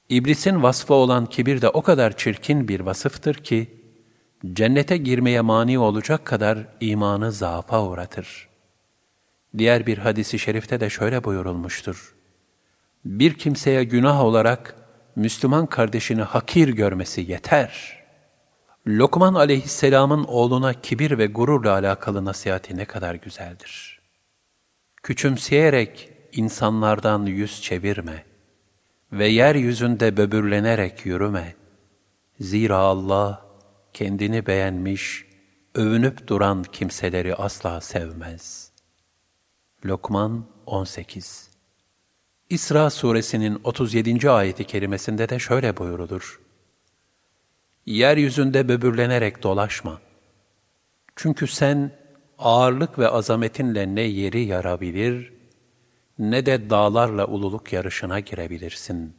Speaker 1: İblisin vasfı olan kibir de o kadar çirkin bir vasıftır ki, cennete girmeye mani olacak kadar imanı zaafa uğratır. Diğer bir hadisi şerifte de şöyle buyurulmuştur. Bir kimseye günah olarak Müslüman kardeşini hakir görmesi yeter. Lokman aleyhisselamın oğluna kibir ve gururla alakalı nasihati ne kadar güzeldir. Küçümseyerek insanlardan yüz çevirme ve yeryüzünde böbürlenerek yürüme. Zira Allah kendini beğenmiş, övünüp duran kimseleri asla sevmez. Lokman 18 İsra suresinin 37. ayeti kerimesinde de şöyle buyurulur. Yeryüzünde böbürlenerek dolaşma. Çünkü sen ağırlık ve azametinle ne yeri yarabilir, ne de dağlarla ululuk yarışına girebilirsin.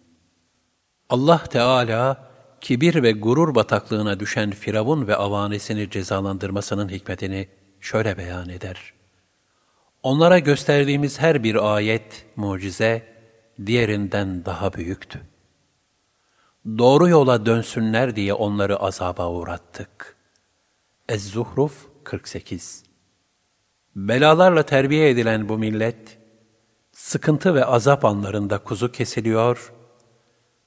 Speaker 1: Allah Teala, kibir ve gurur bataklığına düşen Firavun ve avanesini cezalandırmasının hikmetini şöyle beyan eder. Onlara gösterdiğimiz her bir ayet, mucize, diğerinden daha büyüktü. Doğru yola dönsünler diye onları azaba uğrattık. Ez-Zuhruf 48 Belalarla terbiye edilen bu millet, sıkıntı ve azap anlarında kuzu kesiliyor,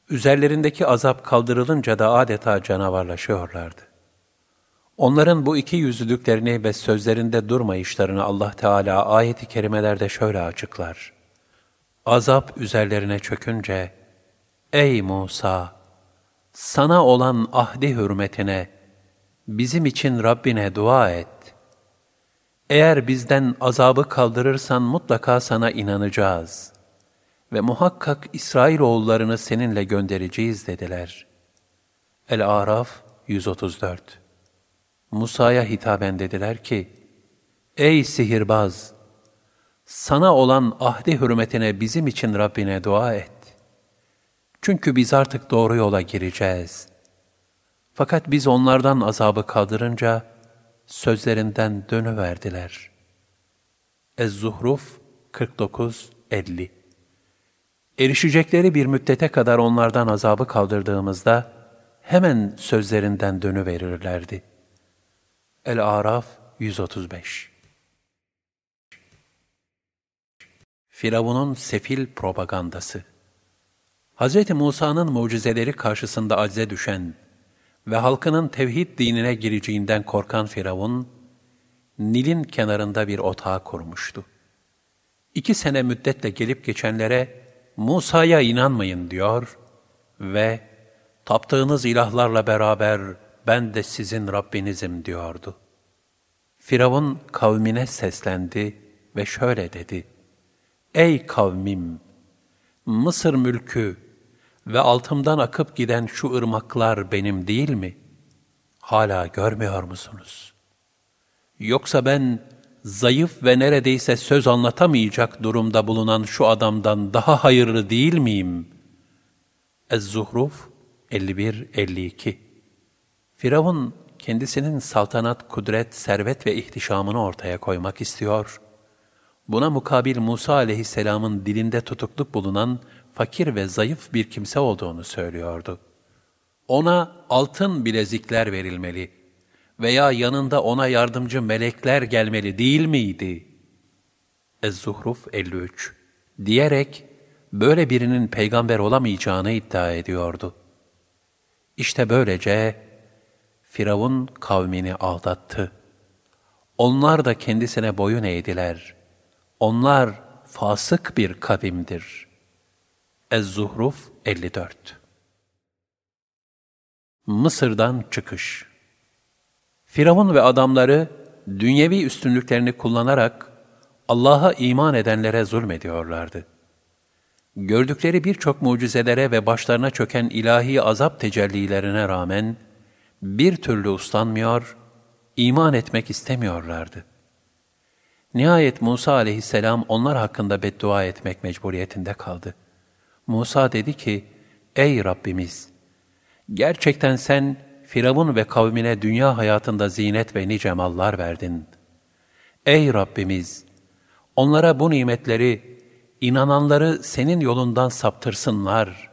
Speaker 1: üzerlerindeki azap kaldırılınca da adeta canavarlaşıyorlardı. Onların bu iki yüzlülüklerini ve sözlerinde durmayışlarını Allah Teala ayet-i kerimelerde şöyle açıklar. Azap üzerlerine çökünce, Ey Musa! Sana olan ahdi hürmetine, bizim için Rabbine dua et. Eğer bizden azabı kaldırırsan mutlaka sana inanacağız. Ve muhakkak İsrailoğullarını seninle göndereceğiz dediler. El-Araf 134 Musa'ya hitaben dediler ki, Ey sihirbaz! sana olan ahdi hürmetine bizim için Rabbine dua et. Çünkü biz artık doğru yola gireceğiz. Fakat biz onlardan azabı kaldırınca sözlerinden dönüverdiler. Ez-Zuhruf 49-50 Erişecekleri bir müddete kadar onlardan azabı kaldırdığımızda hemen sözlerinden dönüverirlerdi. El-Araf 135 Firavun'un sefil propagandası. Hz. Musa'nın mucizeleri karşısında acze düşen ve halkının tevhid dinine gireceğinden korkan Firavun, Nil'in kenarında bir otağı kurmuştu. İki sene müddetle gelip geçenlere Musa'ya inanmayın diyor ve taptığınız ilahlarla beraber ben de sizin Rabbinizim diyordu. Firavun kavmine seslendi ve şöyle dedi. Ey kavmim! Mısır mülkü ve altımdan akıp giden şu ırmaklar benim değil mi? Hala görmüyor musunuz? Yoksa ben zayıf ve neredeyse söz anlatamayacak durumda bulunan şu adamdan daha hayırlı değil miyim? Ez-Zuhruf 51-52 Firavun kendisinin saltanat, kudret, servet ve ihtişamını ortaya koymak istiyor Buna mukabil Musa aleyhisselamın dilinde tutukluk bulunan fakir ve zayıf bir kimse olduğunu söylüyordu. Ona altın bilezikler verilmeli veya yanında ona yardımcı melekler gelmeli değil miydi? Ez-Zuhruf 53 diyerek böyle birinin peygamber olamayacağını iddia ediyordu. İşte böylece Firavun kavmini aldattı. Onlar da kendisine boyun eğdiler.'' Onlar fasık bir kavimdir. Ez-Zuhruf 54 Mısır'dan çıkış Firavun ve adamları dünyevi üstünlüklerini kullanarak Allah'a iman edenlere zulmediyorlardı. Gördükleri birçok mucizelere ve başlarına çöken ilahi azap tecellilerine rağmen bir türlü uslanmıyor, iman etmek istemiyorlardı. Nihayet Musa aleyhisselam onlar hakkında beddua etmek mecburiyetinde kaldı. Musa dedi ki, Ey Rabbimiz! Gerçekten sen Firavun ve kavmine dünya hayatında zinet ve nice mallar verdin. Ey Rabbimiz! Onlara bu nimetleri, inananları senin yolundan saptırsınlar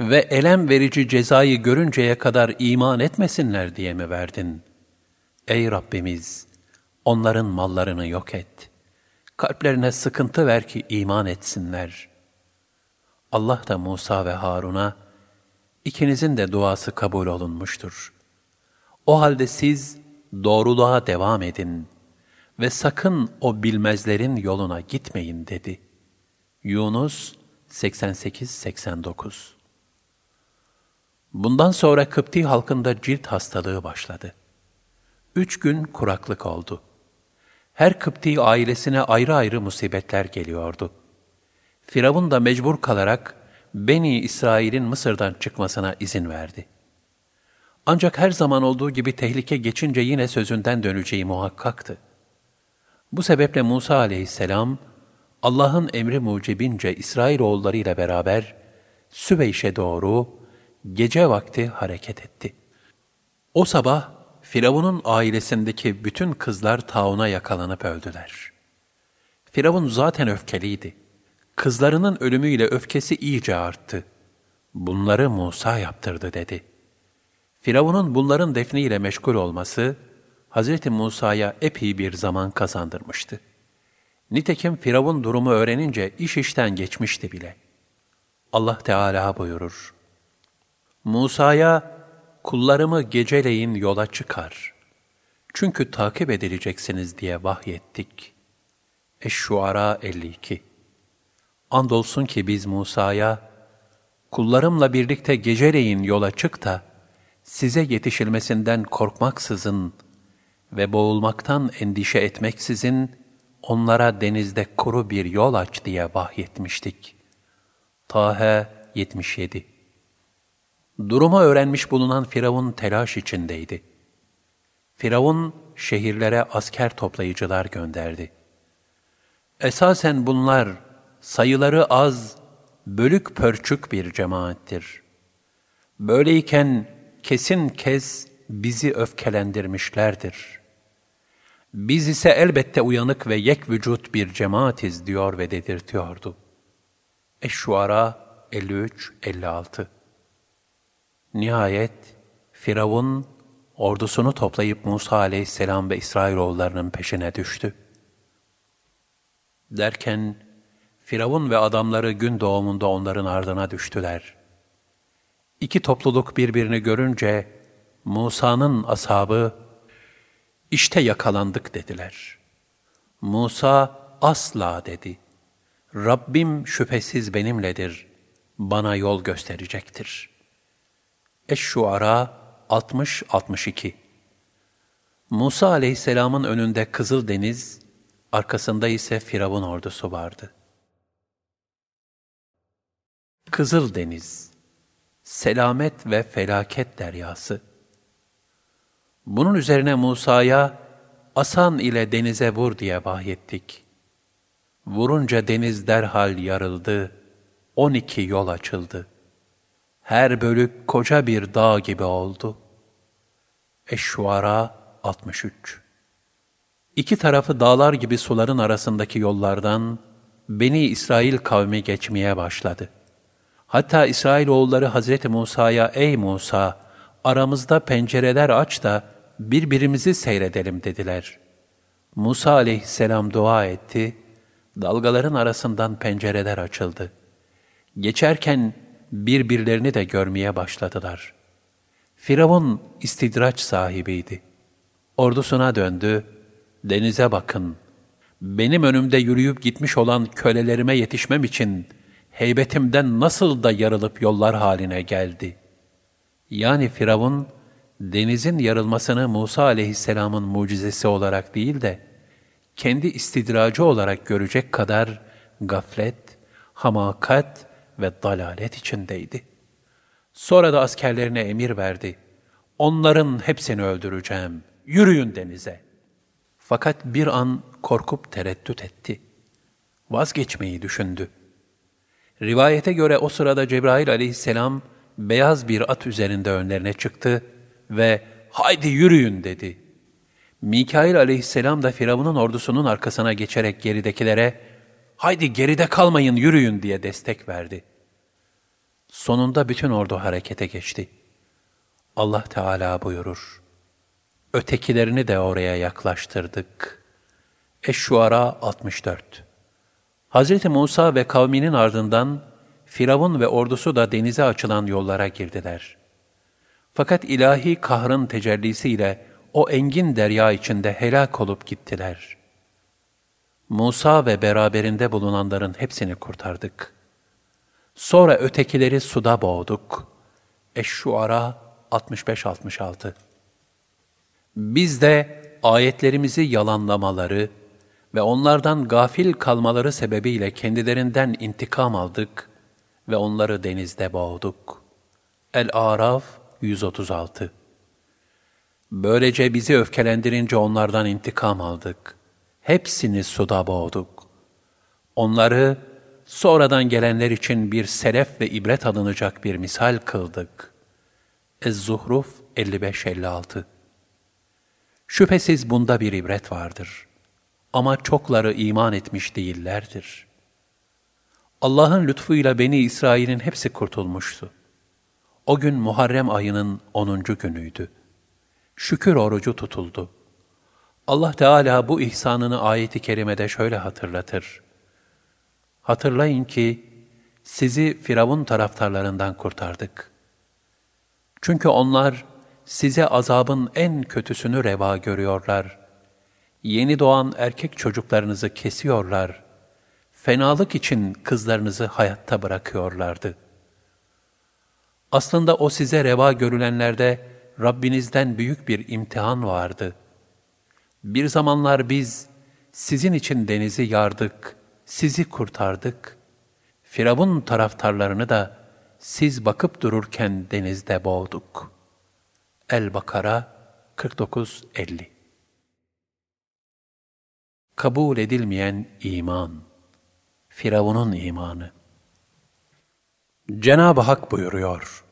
Speaker 1: ve elem verici cezayı görünceye kadar iman etmesinler diye mi verdin? Ey Rabbimiz! Onların mallarını yok et. Kalplerine sıkıntı ver ki iman etsinler. Allah da Musa ve Harun'a, ikinizin de duası kabul olunmuştur. O halde siz doğruluğa devam edin ve sakın o bilmezlerin yoluna gitmeyin dedi. Yunus 88-89 Bundan sonra Kıpti halkında cilt hastalığı başladı. Üç gün kuraklık oldu. Her Kıpti ailesine ayrı ayrı musibetler geliyordu. Firavun da mecbur kalarak Beni İsrail'in Mısır'dan çıkmasına izin verdi. Ancak her zaman olduğu gibi tehlike geçince yine sözünden döneceği muhakkaktı. Bu sebeple Musa aleyhisselam, Allah'ın emri mucibince İsrailoğulları ile beraber Süveyş'e doğru gece vakti hareket etti. O sabah Firavun'un ailesindeki bütün kızlar tauna yakalanıp öldüler. Firavun zaten öfkeliydi. Kızlarının ölümüyle öfkesi iyice arttı. Bunları Musa yaptırdı dedi. Firavun'un bunların defniyle meşgul olması, Hz. Musa'ya epey bir zaman kazandırmıştı. Nitekim Firavun durumu öğrenince iş işten geçmişti bile. Allah Teala buyurur. Musa'ya kullarımı geceleyin yola çıkar. Çünkü takip edileceksiniz diye vahyettik. Eş-Şuara 52 Andolsun ki biz Musa'ya, kullarımla birlikte geceleyin yola çık da, size yetişilmesinden korkmaksızın ve boğulmaktan endişe etmeksizin, onlara denizde kuru bir yol aç diye vahyetmiştik. Tahe 77 Durumu öğrenmiş bulunan Firavun telaş içindeydi. Firavun şehirlere asker toplayıcılar gönderdi. Esasen bunlar sayıları az, bölük pörçük bir cemaattir. Böyleyken kesin kez bizi öfkelendirmişlerdir. Biz ise elbette uyanık ve yek vücut bir cemaatiz diyor ve dedirtiyordu. Eş-Şuara 53-56 Nihayet Firavun ordusunu toplayıp Musa aleyhisselam ve İsrailoğullarının peşine düştü. Derken Firavun ve adamları gün doğumunda onların ardına düştüler. İki topluluk birbirini görünce Musa'nın ashabı işte yakalandık dediler. Musa asla dedi. Rabbim şüphesiz benimledir. Bana yol gösterecektir. Eş-Şuara 60-62 Musa aleyhisselamın önünde Kızıl Deniz, arkasında ise Firavun ordusu vardı. Kızıl Deniz, selamet ve felaket deryası. Bunun üzerine Musa'ya, asan ile denize vur diye vahyettik. Vurunca deniz derhal yarıldı, on iki yol açıldı. Her bölük koca bir dağ gibi oldu. Eşşuara 63 İki tarafı dağlar gibi suların arasındaki yollardan Beni İsrail kavmi geçmeye başladı. Hatta İsrailoğulları Hazreti Musa'ya ''Ey Musa, aramızda pencereler aç da birbirimizi seyredelim.'' dediler. Musa aleyhisselam dua etti, dalgaların arasından pencereler açıldı. Geçerken birbirlerini de görmeye başladılar. Firavun istidraç sahibiydi. Ordusuna döndü, denize bakın, benim önümde yürüyüp gitmiş olan kölelerime yetişmem için heybetimden nasıl da yarılıp yollar haline geldi. Yani Firavun, denizin yarılmasını Musa aleyhisselamın mucizesi olarak değil de, kendi istidracı olarak görecek kadar gaflet, hamakat ve dalalet içindeydi. Sonra da askerlerine emir verdi. Onların hepsini öldüreceğim. Yürüyün denize. Fakat bir an korkup tereddüt etti. Vazgeçmeyi düşündü. Rivayete göre o sırada Cebrail aleyhisselam beyaz bir at üzerinde önlerine çıktı ve haydi yürüyün dedi. Mikail aleyhisselam da Firavun'un ordusunun arkasına geçerek geridekilere haydi geride kalmayın yürüyün diye destek verdi. Sonunda bütün ordu harekete geçti. Allah Teala buyurur. Ötekilerini de oraya yaklaştırdık. Eş-Şuara 64 Hz. Musa ve kavminin ardından Firavun ve ordusu da denize açılan yollara girdiler. Fakat ilahi kahrın tecellisiyle o engin derya içinde helak olup gittiler. Musa ve beraberinde bulunanların hepsini kurtardık. Sonra ötekileri suda boğduk. Eş-Şuara 65-66 Biz de ayetlerimizi yalanlamaları, ve onlardan gafil kalmaları sebebiyle kendilerinden intikam aldık ve onları denizde boğduk. El-Araf 136 Böylece bizi öfkelendirince onlardan intikam aldık. Hepsini suda boğduk. Onları sonradan gelenler için bir selef ve ibret alınacak bir misal kıldık. Ez-Zuhruf 55-56 Şüphesiz bunda bir ibret vardır.'' Ama çokları iman etmiş değillerdir. Allah'ın lütfuyla Beni İsrail'in hepsi kurtulmuştu. O gün Muharrem ayının onuncu günüydü. Şükür orucu tutuldu. Allah Teala bu ihsanını ayeti kerimede şöyle hatırlatır. Hatırlayın ki sizi Firavun taraftarlarından kurtardık. Çünkü onlar size azabın en kötüsünü reva görüyorlar yeni doğan erkek çocuklarınızı kesiyorlar, fenalık için kızlarınızı hayatta bırakıyorlardı. Aslında o size reva görülenlerde Rabbinizden büyük bir imtihan vardı. Bir zamanlar biz sizin için denizi yardık, sizi kurtardık. Firavun taraftarlarını da siz bakıp dururken denizde boğduk. El-Bakara 49-50 kabul edilmeyen iman, Firavun'un imanı. Cenab-ı Hak buyuruyor,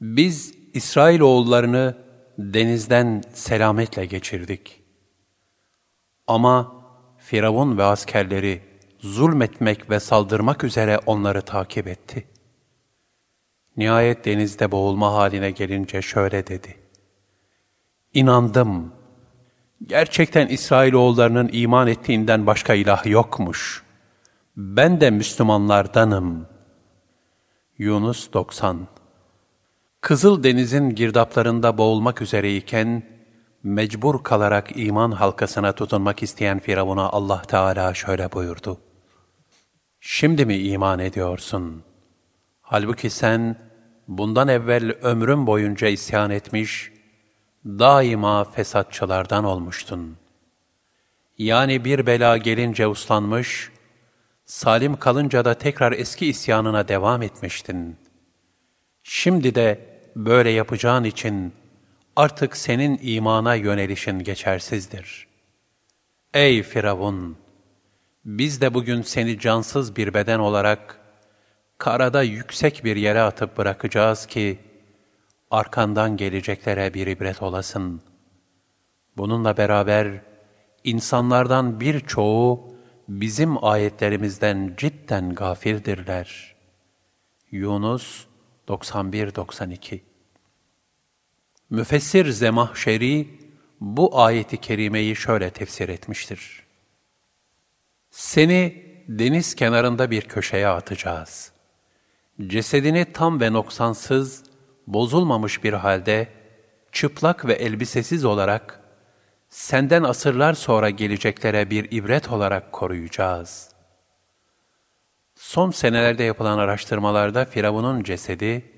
Speaker 1: Biz İsrail oğullarını denizden selametle geçirdik. Ama Firavun ve askerleri zulmetmek ve saldırmak üzere onları takip etti. Nihayet denizde boğulma haline gelince şöyle dedi. İnandım, Gerçekten İsrailoğullarının iman ettiğinden başka ilah yokmuş. Ben de Müslümanlardanım. Yunus 90 Kızıl Deniz'in girdaplarında boğulmak üzereyken, mecbur kalarak iman halkasına tutunmak isteyen Firavun'a Allah Teala şöyle buyurdu. Şimdi mi iman ediyorsun? Halbuki sen bundan evvel ömrün boyunca isyan etmiş, daima fesatçılardan olmuştun. Yani bir bela gelince uslanmış, salim kalınca da tekrar eski isyanına devam etmiştin. Şimdi de böyle yapacağın için artık senin imana yönelişin geçersizdir. Ey Firavun! Biz de bugün seni cansız bir beden olarak karada yüksek bir yere atıp bırakacağız ki, arkandan geleceklere bir ibret olasın. Bununla beraber insanlardan birçoğu bizim ayetlerimizden cidden gafirdirler. Yunus 91-92 Müfessir Zemahşeri bu ayeti kerimeyi şöyle tefsir etmiştir. Seni deniz kenarında bir köşeye atacağız. Cesedini tam ve noksansız, bozulmamış bir halde, çıplak ve elbisesiz olarak, senden asırlar sonra geleceklere bir ibret olarak koruyacağız. Son senelerde yapılan araştırmalarda Firavun'un cesedi,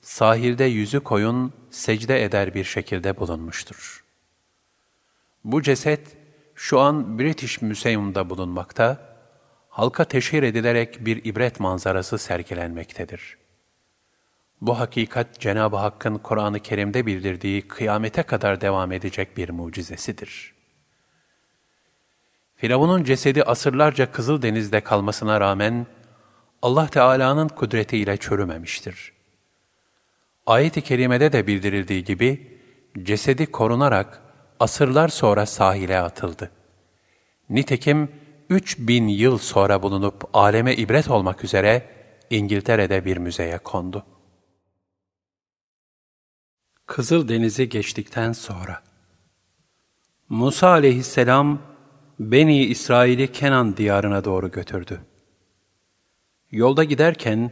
Speaker 1: sahilde yüzü koyun secde eder bir şekilde bulunmuştur. Bu ceset şu an British Museum'da bulunmakta, halka teşhir edilerek bir ibret manzarası sergilenmektedir. Bu hakikat Cenab-ı Hakk'ın Kur'an-ı Kerim'de bildirdiği kıyamete kadar devam edecek bir mucizesidir. Firavun'un cesedi asırlarca Kızıldeniz'de kalmasına rağmen Allah Teala'nın kudretiyle çürümemiştir. Ayet-i kerimede de bildirildiği gibi cesedi korunarak asırlar sonra sahile atıldı. Nitekim 3000 yıl sonra bulunup aleme ibret olmak üzere İngiltere'de bir müzeye kondu. Kızıl Denizi geçtikten sonra Musa aleyhisselam Beni İsrail'i Kenan diyarına doğru götürdü. Yolda giderken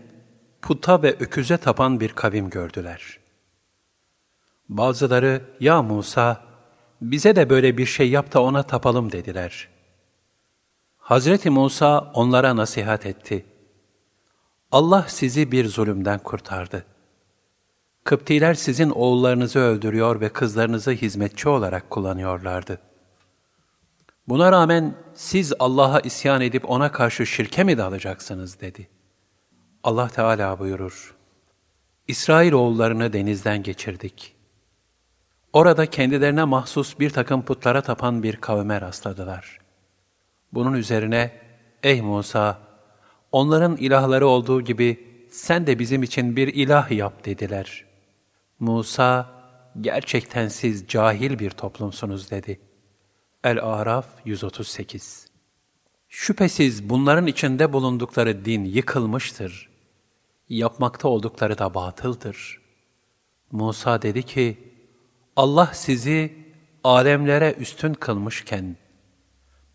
Speaker 1: puta ve öküze tapan bir kavim gördüler. Bazıları, ya Musa, bize de böyle bir şey yap da ona tapalım dediler. Hazreti Musa onlara nasihat etti. Allah sizi bir zulümden kurtardı. Kıptiler sizin oğullarınızı öldürüyor ve kızlarınızı hizmetçi olarak kullanıyorlardı. Buna rağmen siz Allah'a isyan edip ona karşı şirke mi dalacaksınız dedi. Allah Teala buyurur. İsrail oğullarını denizden geçirdik. Orada kendilerine mahsus bir takım putlara tapan bir kavme rastladılar. Bunun üzerine, ey Musa, onların ilahları olduğu gibi sen de bizim için bir ilah yap dediler. Musa, gerçekten siz cahil bir toplumsunuz dedi. El-Araf 138 Şüphesiz bunların içinde bulundukları din yıkılmıştır yapmakta oldukları da batıldır. Musa dedi ki, Allah sizi alemlere üstün kılmışken,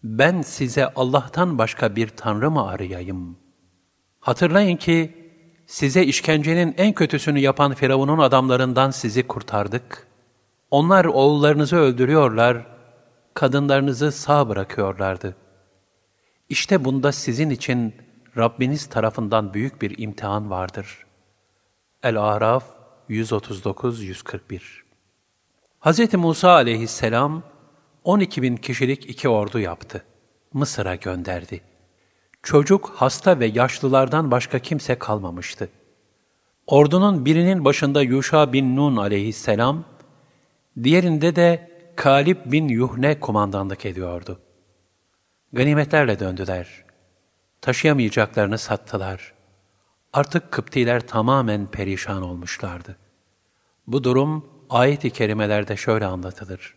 Speaker 1: ben size Allah'tan başka bir tanrı mı arayayım? Hatırlayın ki, size işkencenin en kötüsünü yapan Firavun'un adamlarından sizi kurtardık. Onlar oğullarınızı öldürüyorlar, kadınlarınızı sağ bırakıyorlardı. İşte bunda sizin için Rabbiniz tarafından büyük bir imtihan vardır. El-Araf 139-141 Hz. Musa aleyhisselam 12 bin kişilik iki ordu yaptı. Mısır'a gönderdi. Çocuk, hasta ve yaşlılardan başka kimse kalmamıştı. Ordunun birinin başında Yuşa bin Nun aleyhisselam, diğerinde de Kalib bin Yuhne kumandanlık ediyordu. Ganimetlerle döndüler taşıyamayacaklarını sattılar. Artık Kıptiler tamamen perişan olmuşlardı. Bu durum ayet-i kerimelerde şöyle anlatılır.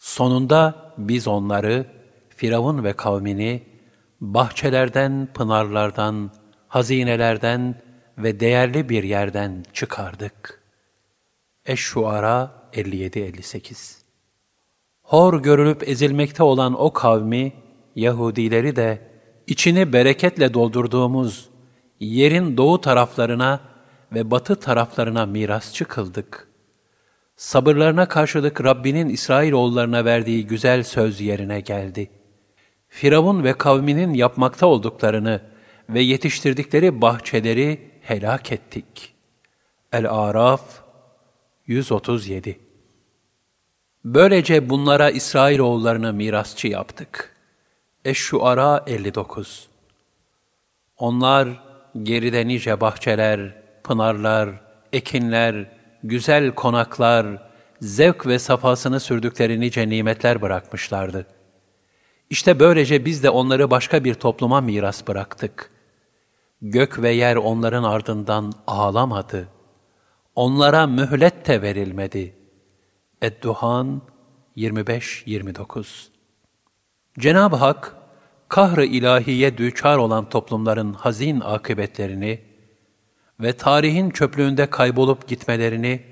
Speaker 1: Sonunda biz onları, Firavun ve kavmini, bahçelerden, pınarlardan, hazinelerden ve değerli bir yerden çıkardık. Eş-Şuara 57-58 Hor görülüp ezilmekte olan o kavmi, Yahudileri de içini bereketle doldurduğumuz yerin doğu taraflarına ve batı taraflarına mirasçı kıldık. Sabırlarına karşılık Rabbinin İsrailoğullarına verdiği güzel söz yerine geldi. Firavun ve kavminin yapmakta olduklarını ve yetiştirdikleri bahçeleri helak ettik. El-Araf 137 Böylece bunlara İsrailoğullarını mirasçı yaptık.'' Eş-Şuara 59 Onlar geride nice bahçeler, pınarlar, ekinler, güzel konaklar, zevk ve safasını sürdükleri nice nimetler bırakmışlardı. İşte böylece biz de onları başka bir topluma miras bıraktık. Gök ve yer onların ardından ağlamadı. Onlara mühlet de verilmedi. Edduhan 25-29 Cenab-ı Hak, kahr-ı ilahiye düçar olan toplumların hazin akıbetlerini ve tarihin çöplüğünde kaybolup gitmelerini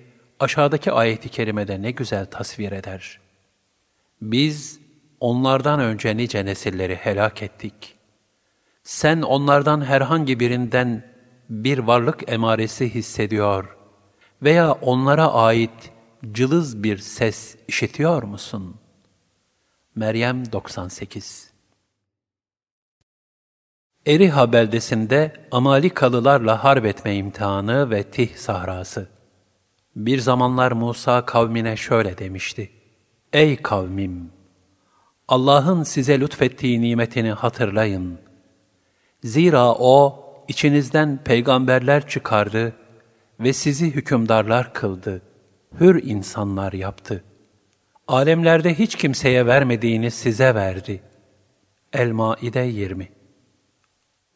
Speaker 1: aşağıdaki ayeti kerimede ne güzel tasvir eder. Biz onlardan önce nice nesilleri helak ettik. Sen onlardan herhangi birinden bir varlık emaresi hissediyor veya onlara ait cılız bir ses işitiyor musun? Meryem 98 Eriha beldesinde Amalikalılarla harp etme imtihanı ve Tih sahrası. Bir zamanlar Musa kavmine şöyle demişti. Ey kavmim! Allah'ın size lütfettiği nimetini hatırlayın. Zira O, içinizden peygamberler çıkardı ve sizi hükümdarlar kıldı, hür insanlar yaptı. Alemlerde hiç kimseye vermediğini size verdi. El-Maide 20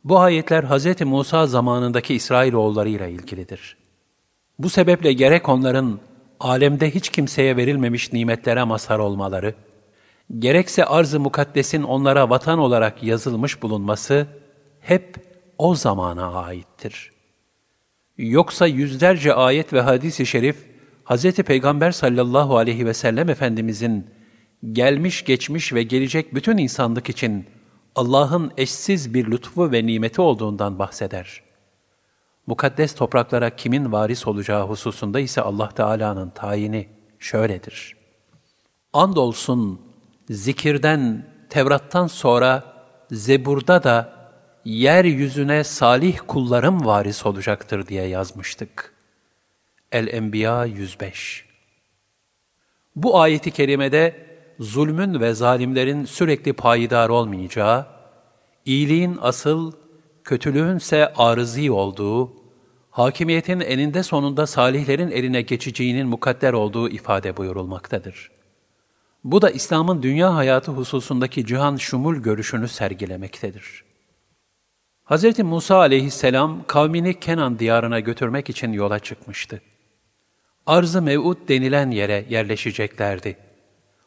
Speaker 1: Bu ayetler Hz. Musa zamanındaki İsrailoğulları ile ilgilidir. Bu sebeple gerek onların alemde hiç kimseye verilmemiş nimetlere mazhar olmaları, gerekse arz-ı mukaddesin onlara vatan olarak yazılmış bulunması hep o zamana aittir. Yoksa yüzlerce ayet ve hadis-i şerif, Hz. Peygamber sallallahu aleyhi ve sellem Efendimizin gelmiş geçmiş ve gelecek bütün insanlık için Allah'ın eşsiz bir lütfu ve nimeti olduğundan bahseder. Mukaddes topraklara kimin varis olacağı hususunda ise Allah Teala'nın tayini şöyledir. Andolsun zikirden, Tevrat'tan sonra Zebur'da da yeryüzüne salih kullarım varis olacaktır diye yazmıştık. El-Enbiya 105 Bu ayeti kerimede zulmün ve zalimlerin sürekli payidar olmayacağı, iyiliğin asıl, kötülüğün ise arızi olduğu, hakimiyetin eninde sonunda salihlerin eline geçeceğinin mukadder olduğu ifade buyurulmaktadır. Bu da İslam'ın dünya hayatı hususundaki cihan şumul görüşünü sergilemektedir. Hz. Musa aleyhisselam kavmini Kenan diyarına götürmek için yola çıkmıştı. Arz-ı Mev'ud denilen yere yerleşeceklerdi.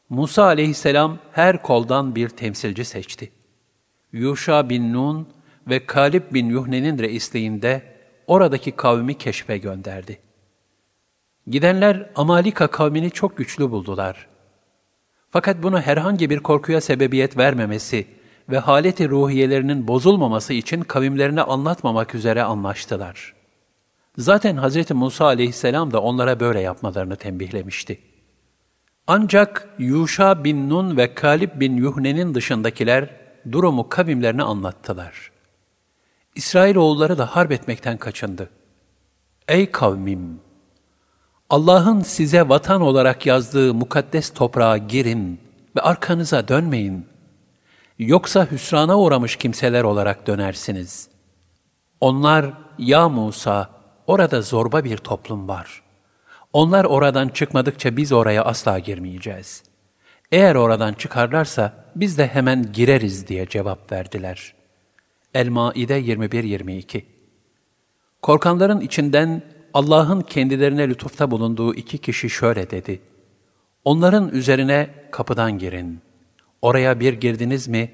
Speaker 1: Musa aleyhisselam her koldan bir temsilci seçti. Yuşa bin Nun ve Kalib bin Yuhne'nin reisliğinde oradaki kavmi keşfe gönderdi. Gidenler Amalika kavmini çok güçlü buldular. Fakat bunu herhangi bir korkuya sebebiyet vermemesi ve haleti ruhiyelerinin bozulmaması için kavimlerine anlatmamak üzere anlaştılar. Zaten Hz. Musa aleyhisselam da onlara böyle yapmalarını tembihlemişti. Ancak Yuşa bin Nun ve Kalib bin Yuhne'nin dışındakiler durumu kavimlerine anlattılar. İsrailoğulları da harp etmekten kaçındı. Ey kavmim! Allah'ın size vatan olarak yazdığı mukaddes toprağa girin ve arkanıza dönmeyin.'' Yoksa hüsrana uğramış kimseler olarak dönersiniz. Onlar, ya Musa, orada zorba bir toplum var. Onlar oradan çıkmadıkça biz oraya asla girmeyeceğiz. Eğer oradan çıkarlarsa biz de hemen gireriz diye cevap verdiler. El-Maide 21-22 Korkanların içinden Allah'ın kendilerine lütufta bulunduğu iki kişi şöyle dedi. Onların üzerine kapıdan girin. Oraya bir girdiniz mi,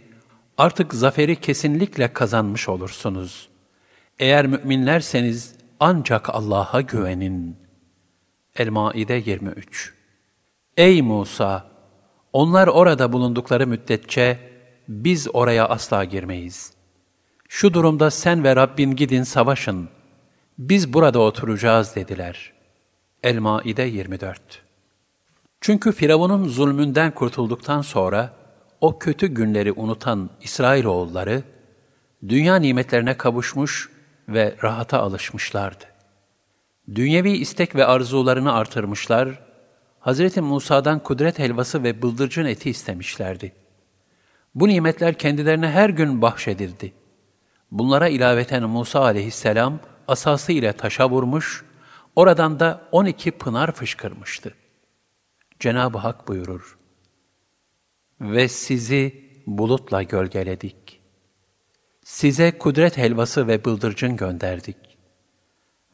Speaker 1: artık zaferi kesinlikle kazanmış olursunuz. Eğer müminlerseniz ancak Allah'a güvenin. El-Maide 23 Ey Musa! Onlar orada bulundukları müddetçe biz oraya asla girmeyiz. Şu durumda sen ve Rabbin gidin savaşın. Biz burada oturacağız dediler. El-Maide 24 Çünkü Firavun'un zulmünden kurtulduktan sonra, o kötü günleri unutan İsrailoğulları, dünya nimetlerine kavuşmuş ve rahata alışmışlardı. Dünyevi istek ve arzularını artırmışlar, Hz. Musa'dan kudret helvası ve bıldırcın eti istemişlerdi. Bu nimetler kendilerine her gün bahşedildi. Bunlara ilaveten Musa aleyhisselam asası ile taşa vurmuş, oradan da on iki pınar fışkırmıştı. Cenab-ı Hak buyurur, ve sizi bulutla gölgeledik. Size kudret helvası ve bıldırcın gönderdik.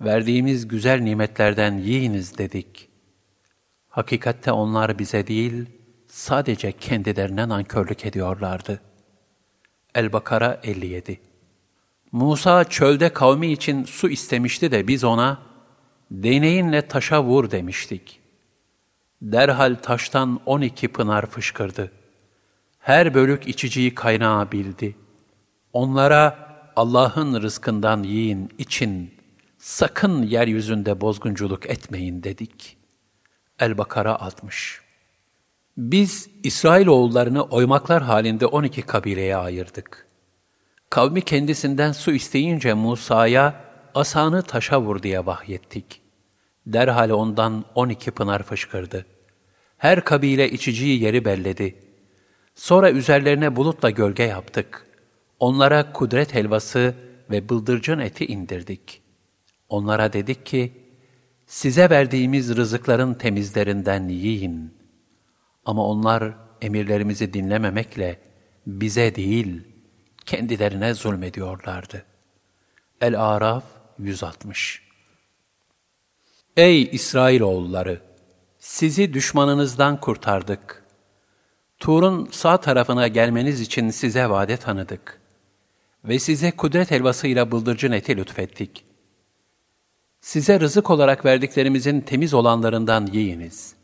Speaker 1: Verdiğimiz güzel nimetlerden yiyiniz dedik. Hakikatte onlar bize değil, sadece kendilerine nankörlük ediyorlardı. El-Bakara 57 Musa çölde kavmi için su istemişti de biz ona, değneğinle taşa vur demiştik. Derhal taştan on iki pınar fışkırdı her bölük içiciyi kaynağı bildi. Onlara Allah'ın rızkından yiyin, için, sakın yeryüzünde bozgunculuk etmeyin dedik. El-Bakara 60 Biz İsrailoğullarını oymaklar halinde 12 kabileye ayırdık. Kavmi kendisinden su isteyince Musa'ya asanı taşa vur diye vahyettik. Derhal ondan 12 pınar fışkırdı. Her kabile içiciyi yeri belledi. Sonra üzerlerine bulutla gölge yaptık. Onlara kudret helvası ve bıldırcın eti indirdik. Onlara dedik ki, size verdiğimiz rızıkların temizlerinden yiyin. Ama onlar emirlerimizi dinlememekle bize değil, kendilerine zulmediyorlardı. El-Araf 160 Ey İsrailoğulları! Sizi düşmanınızdan kurtardık. Tur'un sağ tarafına gelmeniz için size vade tanıdık. Ve size kudret helvasıyla bıldırcın eti lütfettik. Size rızık olarak verdiklerimizin temiz olanlarından yiyiniz.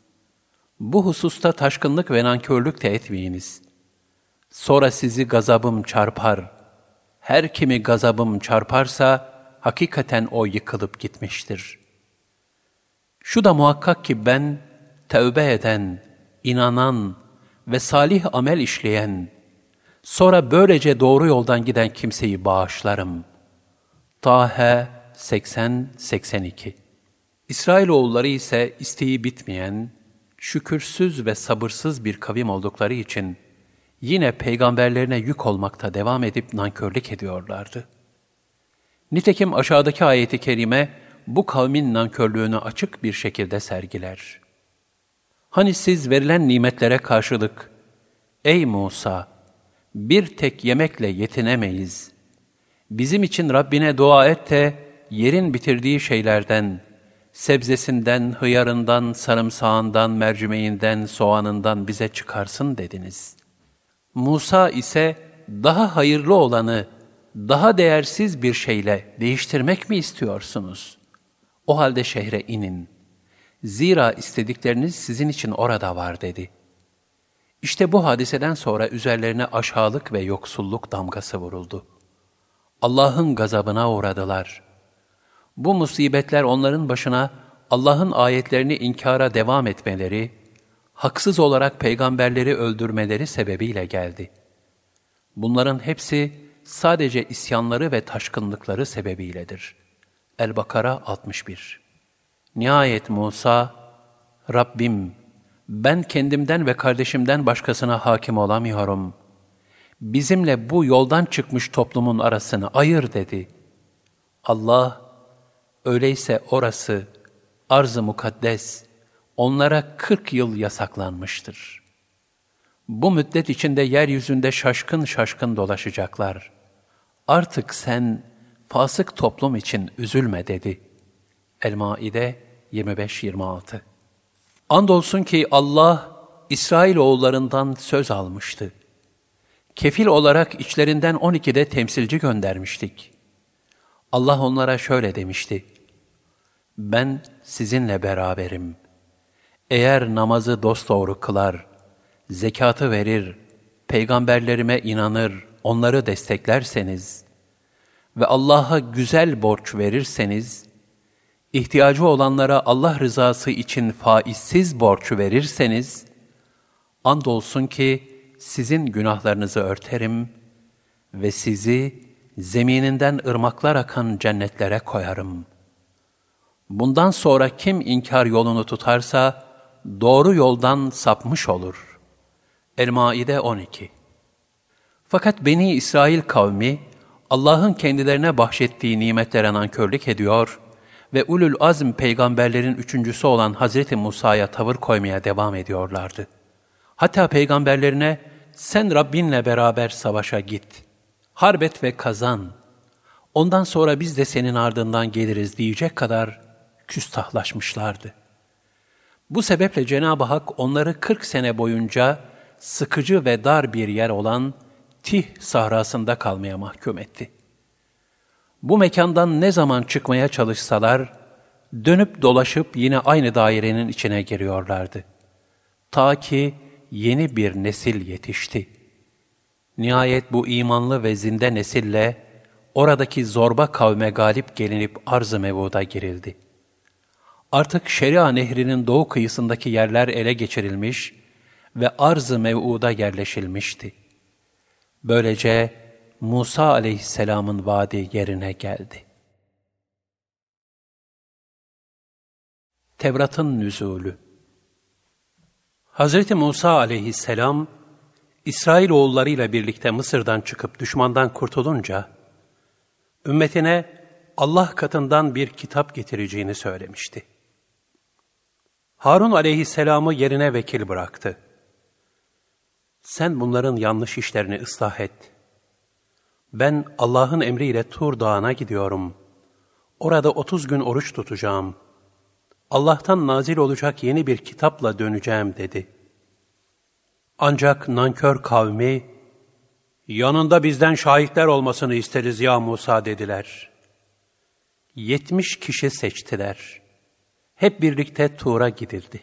Speaker 1: Bu hususta taşkınlık ve nankörlük de etmeyiniz. Sonra sizi gazabım çarpar. Her kimi gazabım çarparsa, hakikaten o yıkılıp gitmiştir. Şu da muhakkak ki ben, tövbe eden, inanan ve salih amel işleyen, sonra böylece doğru yoldan giden kimseyi bağışlarım. Tahe 80-82 İsrailoğulları ise isteği bitmeyen, şükürsüz ve sabırsız bir kavim oldukları için yine peygamberlerine yük olmakta devam edip nankörlük ediyorlardı. Nitekim aşağıdaki ayeti kerime bu kavmin nankörlüğünü açık bir şekilde sergiler. Hani siz verilen nimetlere karşılık, Ey Musa! Bir tek yemekle yetinemeyiz. Bizim için Rabbine dua et de yerin bitirdiği şeylerden, sebzesinden, hıyarından, sarımsağından, mercimeğinden, soğanından bize çıkarsın dediniz. Musa ise daha hayırlı olanı, daha değersiz bir şeyle değiştirmek mi istiyorsunuz? O halde şehre inin. Zira istedikleriniz sizin için orada var dedi. İşte bu hadiseden sonra üzerlerine aşağılık ve yoksulluk damgası vuruldu. Allah'ın gazabına uğradılar. Bu musibetler onların başına Allah'ın ayetlerini inkara devam etmeleri, haksız olarak peygamberleri öldürmeleri sebebiyle geldi. Bunların hepsi sadece isyanları ve taşkınlıkları sebebiyledir. El-Bakara 61 Nihayet Musa, Rabbim, ben kendimden ve kardeşimden başkasına hakim olamıyorum. Bizimle bu yoldan çıkmış toplumun arasını ayır dedi. Allah, öyleyse orası, arz-ı mukaddes, onlara kırk yıl yasaklanmıştır. Bu müddet içinde yeryüzünde şaşkın şaşkın dolaşacaklar. Artık sen fasık toplum için üzülme dedi. El-Maide 25-26 Andolsun ki Allah İsrail oğullarından söz almıştı. Kefil olarak içlerinden 12'de temsilci göndermiştik. Allah onlara şöyle demişti. Ben sizinle beraberim. Eğer namazı dosdoğru kılar, zekatı verir, peygamberlerime inanır, onları desteklerseniz ve Allah'a güzel borç verirseniz, ihtiyacı olanlara Allah rızası için faizsiz borç verirseniz, andolsun ki sizin günahlarınızı örterim ve sizi zemininden ırmaklar akan cennetlere koyarım. Bundan sonra kim inkar yolunu tutarsa, doğru yoldan sapmış olur. El-Maide 12 Fakat Beni İsrail kavmi, Allah'ın kendilerine bahşettiği nimetlere nankörlük ediyor ve ulul azm peygamberlerin üçüncüsü olan Hazreti Musa'ya tavır koymaya devam ediyorlardı. Hatta peygamberlerine, sen Rabbinle beraber savaşa git, harbet ve kazan, ondan sonra biz de senin ardından geliriz diyecek kadar küstahlaşmışlardı. Bu sebeple Cenab-ı Hak onları 40 sene boyunca sıkıcı ve dar bir yer olan Tih sahrasında kalmaya mahkum etti. Bu mekandan ne zaman çıkmaya çalışsalar, dönüp dolaşıp yine aynı dairenin içine giriyorlardı. Ta ki yeni bir nesil yetişti. Nihayet bu imanlı ve zinde nesille oradaki zorba kavme galip gelinip arz-ı mevuda girildi. Artık Şeria Nehri'nin doğu kıyısındaki yerler ele geçirilmiş ve arz-ı mev'uda yerleşilmişti. Böylece Musa aleyhisselamın vaadi yerine geldi. Tevrat'ın nüzulü Hz. Musa aleyhisselam, İsrail oğullarıyla birlikte Mısır'dan çıkıp düşmandan kurtulunca, ümmetine Allah katından bir kitap getireceğini söylemişti. Harun aleyhisselamı yerine vekil bıraktı. Sen bunların yanlış işlerini ıslah et. Ben Allah'ın emriyle Tur Dağı'na gidiyorum. Orada otuz gün oruç tutacağım. Allah'tan nazil olacak yeni bir kitapla döneceğim dedi. Ancak nankör kavmi, yanında bizden şahitler olmasını isteriz ya Musa dediler. Yetmiş kişi seçtiler. Hep birlikte Tur'a gidildi.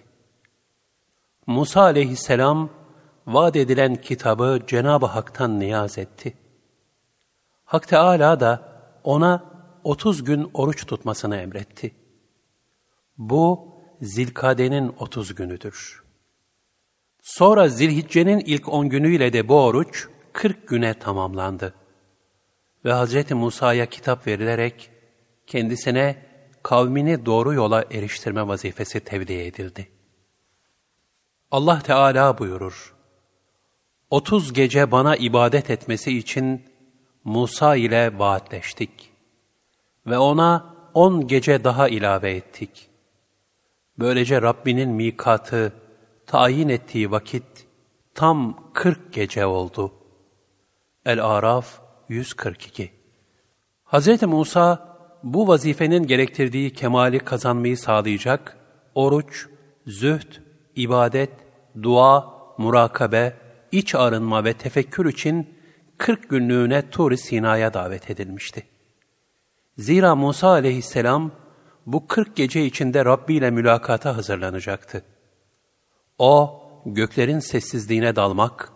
Speaker 1: Musa aleyhisselam, vaat edilen kitabı Cenab-ı Hak'tan niyaz etti. Hak Teâlâ da ona otuz gün oruç tutmasını emretti. Bu, Zilkade'nin otuz günüdür. Sonra Zilhicce'nin ilk on günüyle de bu oruç kırk güne tamamlandı. Ve Hz. Musa'ya kitap verilerek kendisine kavmini doğru yola eriştirme vazifesi tevdi edildi. Allah Teala buyurur, Otuz gece bana ibadet etmesi için Musa ile vaatleştik ve ona on gece daha ilave ettik. Böylece Rabbinin mikatı, tayin ettiği vakit tam kırk gece oldu. El-Araf 142 Hz. Musa, bu vazifenin gerektirdiği kemali kazanmayı sağlayacak, oruç, zühd, ibadet, dua, murakabe, iç arınma ve tefekkür için 40 günlüğüne Tur-i Sina'ya davet edilmişti. Zira Musa aleyhisselam bu 40 gece içinde Rabbi ile mülakata hazırlanacaktı. O, göklerin sessizliğine dalmak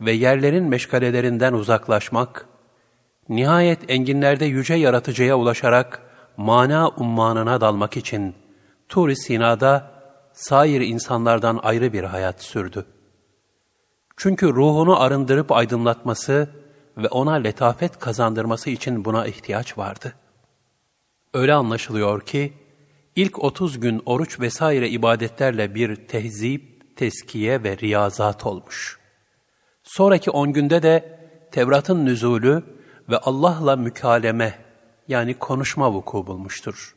Speaker 1: ve yerlerin meşgalelerinden uzaklaşmak, nihayet enginlerde yüce yaratıcıya ulaşarak mana ummanına dalmak için Tur-i Sina'da sair insanlardan ayrı bir hayat sürdü. Çünkü ruhunu arındırıp aydınlatması ve ona letafet kazandırması için buna ihtiyaç vardı. Öyle anlaşılıyor ki, ilk 30 gün oruç vesaire ibadetlerle bir tehzip, teskiye ve riyazat olmuş. Sonraki 10 günde de Tevrat'ın nüzulü ve Allah'la mükaleme yani konuşma vuku bulmuştur.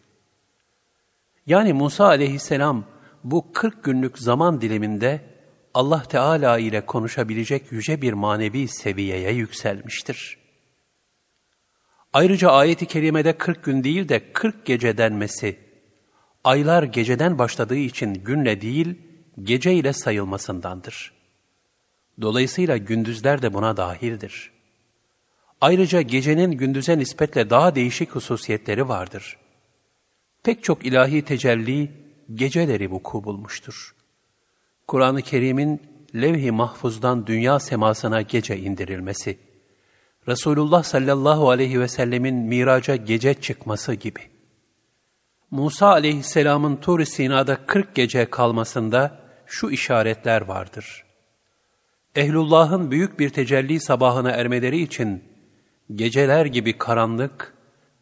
Speaker 1: Yani Musa aleyhisselam bu 40 günlük zaman diliminde Allah Teala ile konuşabilecek yüce bir manevi seviyeye yükselmiştir. Ayrıca ayet-i kerimede 40 gün değil de 40 gece denmesi, aylar geceden başladığı için günle değil, gece ile sayılmasındandır. Dolayısıyla gündüzler de buna dahildir. Ayrıca gecenin gündüze nispetle daha değişik hususiyetleri vardır. Pek çok ilahi tecelli geceleri vuku bulmuştur. Kur'an-ı Kerim'in levh-i mahfuzdan dünya semasına gece indirilmesi, Resulullah sallallahu aleyhi ve sellemin miraca gece çıkması gibi. Musa aleyhisselamın Tur-i Sina'da 40 gece kalmasında şu işaretler vardır. Ehlullah'ın büyük bir tecelli sabahına ermeleri için geceler gibi karanlık,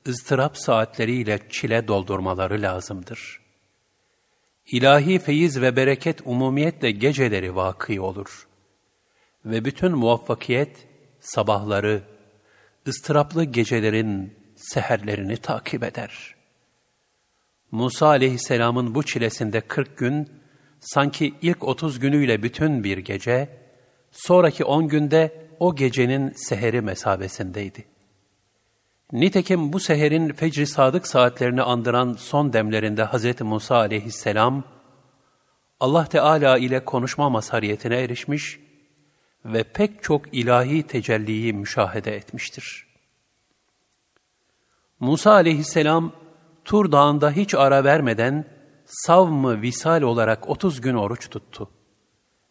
Speaker 1: ızdırap saatleriyle çile doldurmaları lazımdır.'' ilahi feyiz ve bereket umumiyetle geceleri vakı olur. Ve bütün muvaffakiyet sabahları, ıstıraplı gecelerin seherlerini takip eder. Musa aleyhisselamın bu çilesinde kırk gün, sanki ilk otuz günüyle bütün bir gece, sonraki on günde o gecenin seheri mesabesindeydi. Nitekim bu seherin fecri sadık saatlerini andıran son demlerinde Hz. Musa aleyhisselam, Allah Teala ile konuşma mazhariyetine erişmiş ve pek çok ilahi tecelliyi müşahede etmiştir. Musa aleyhisselam, Tur Dağı'nda hiç ara vermeden savmı visal olarak 30 gün oruç tuttu.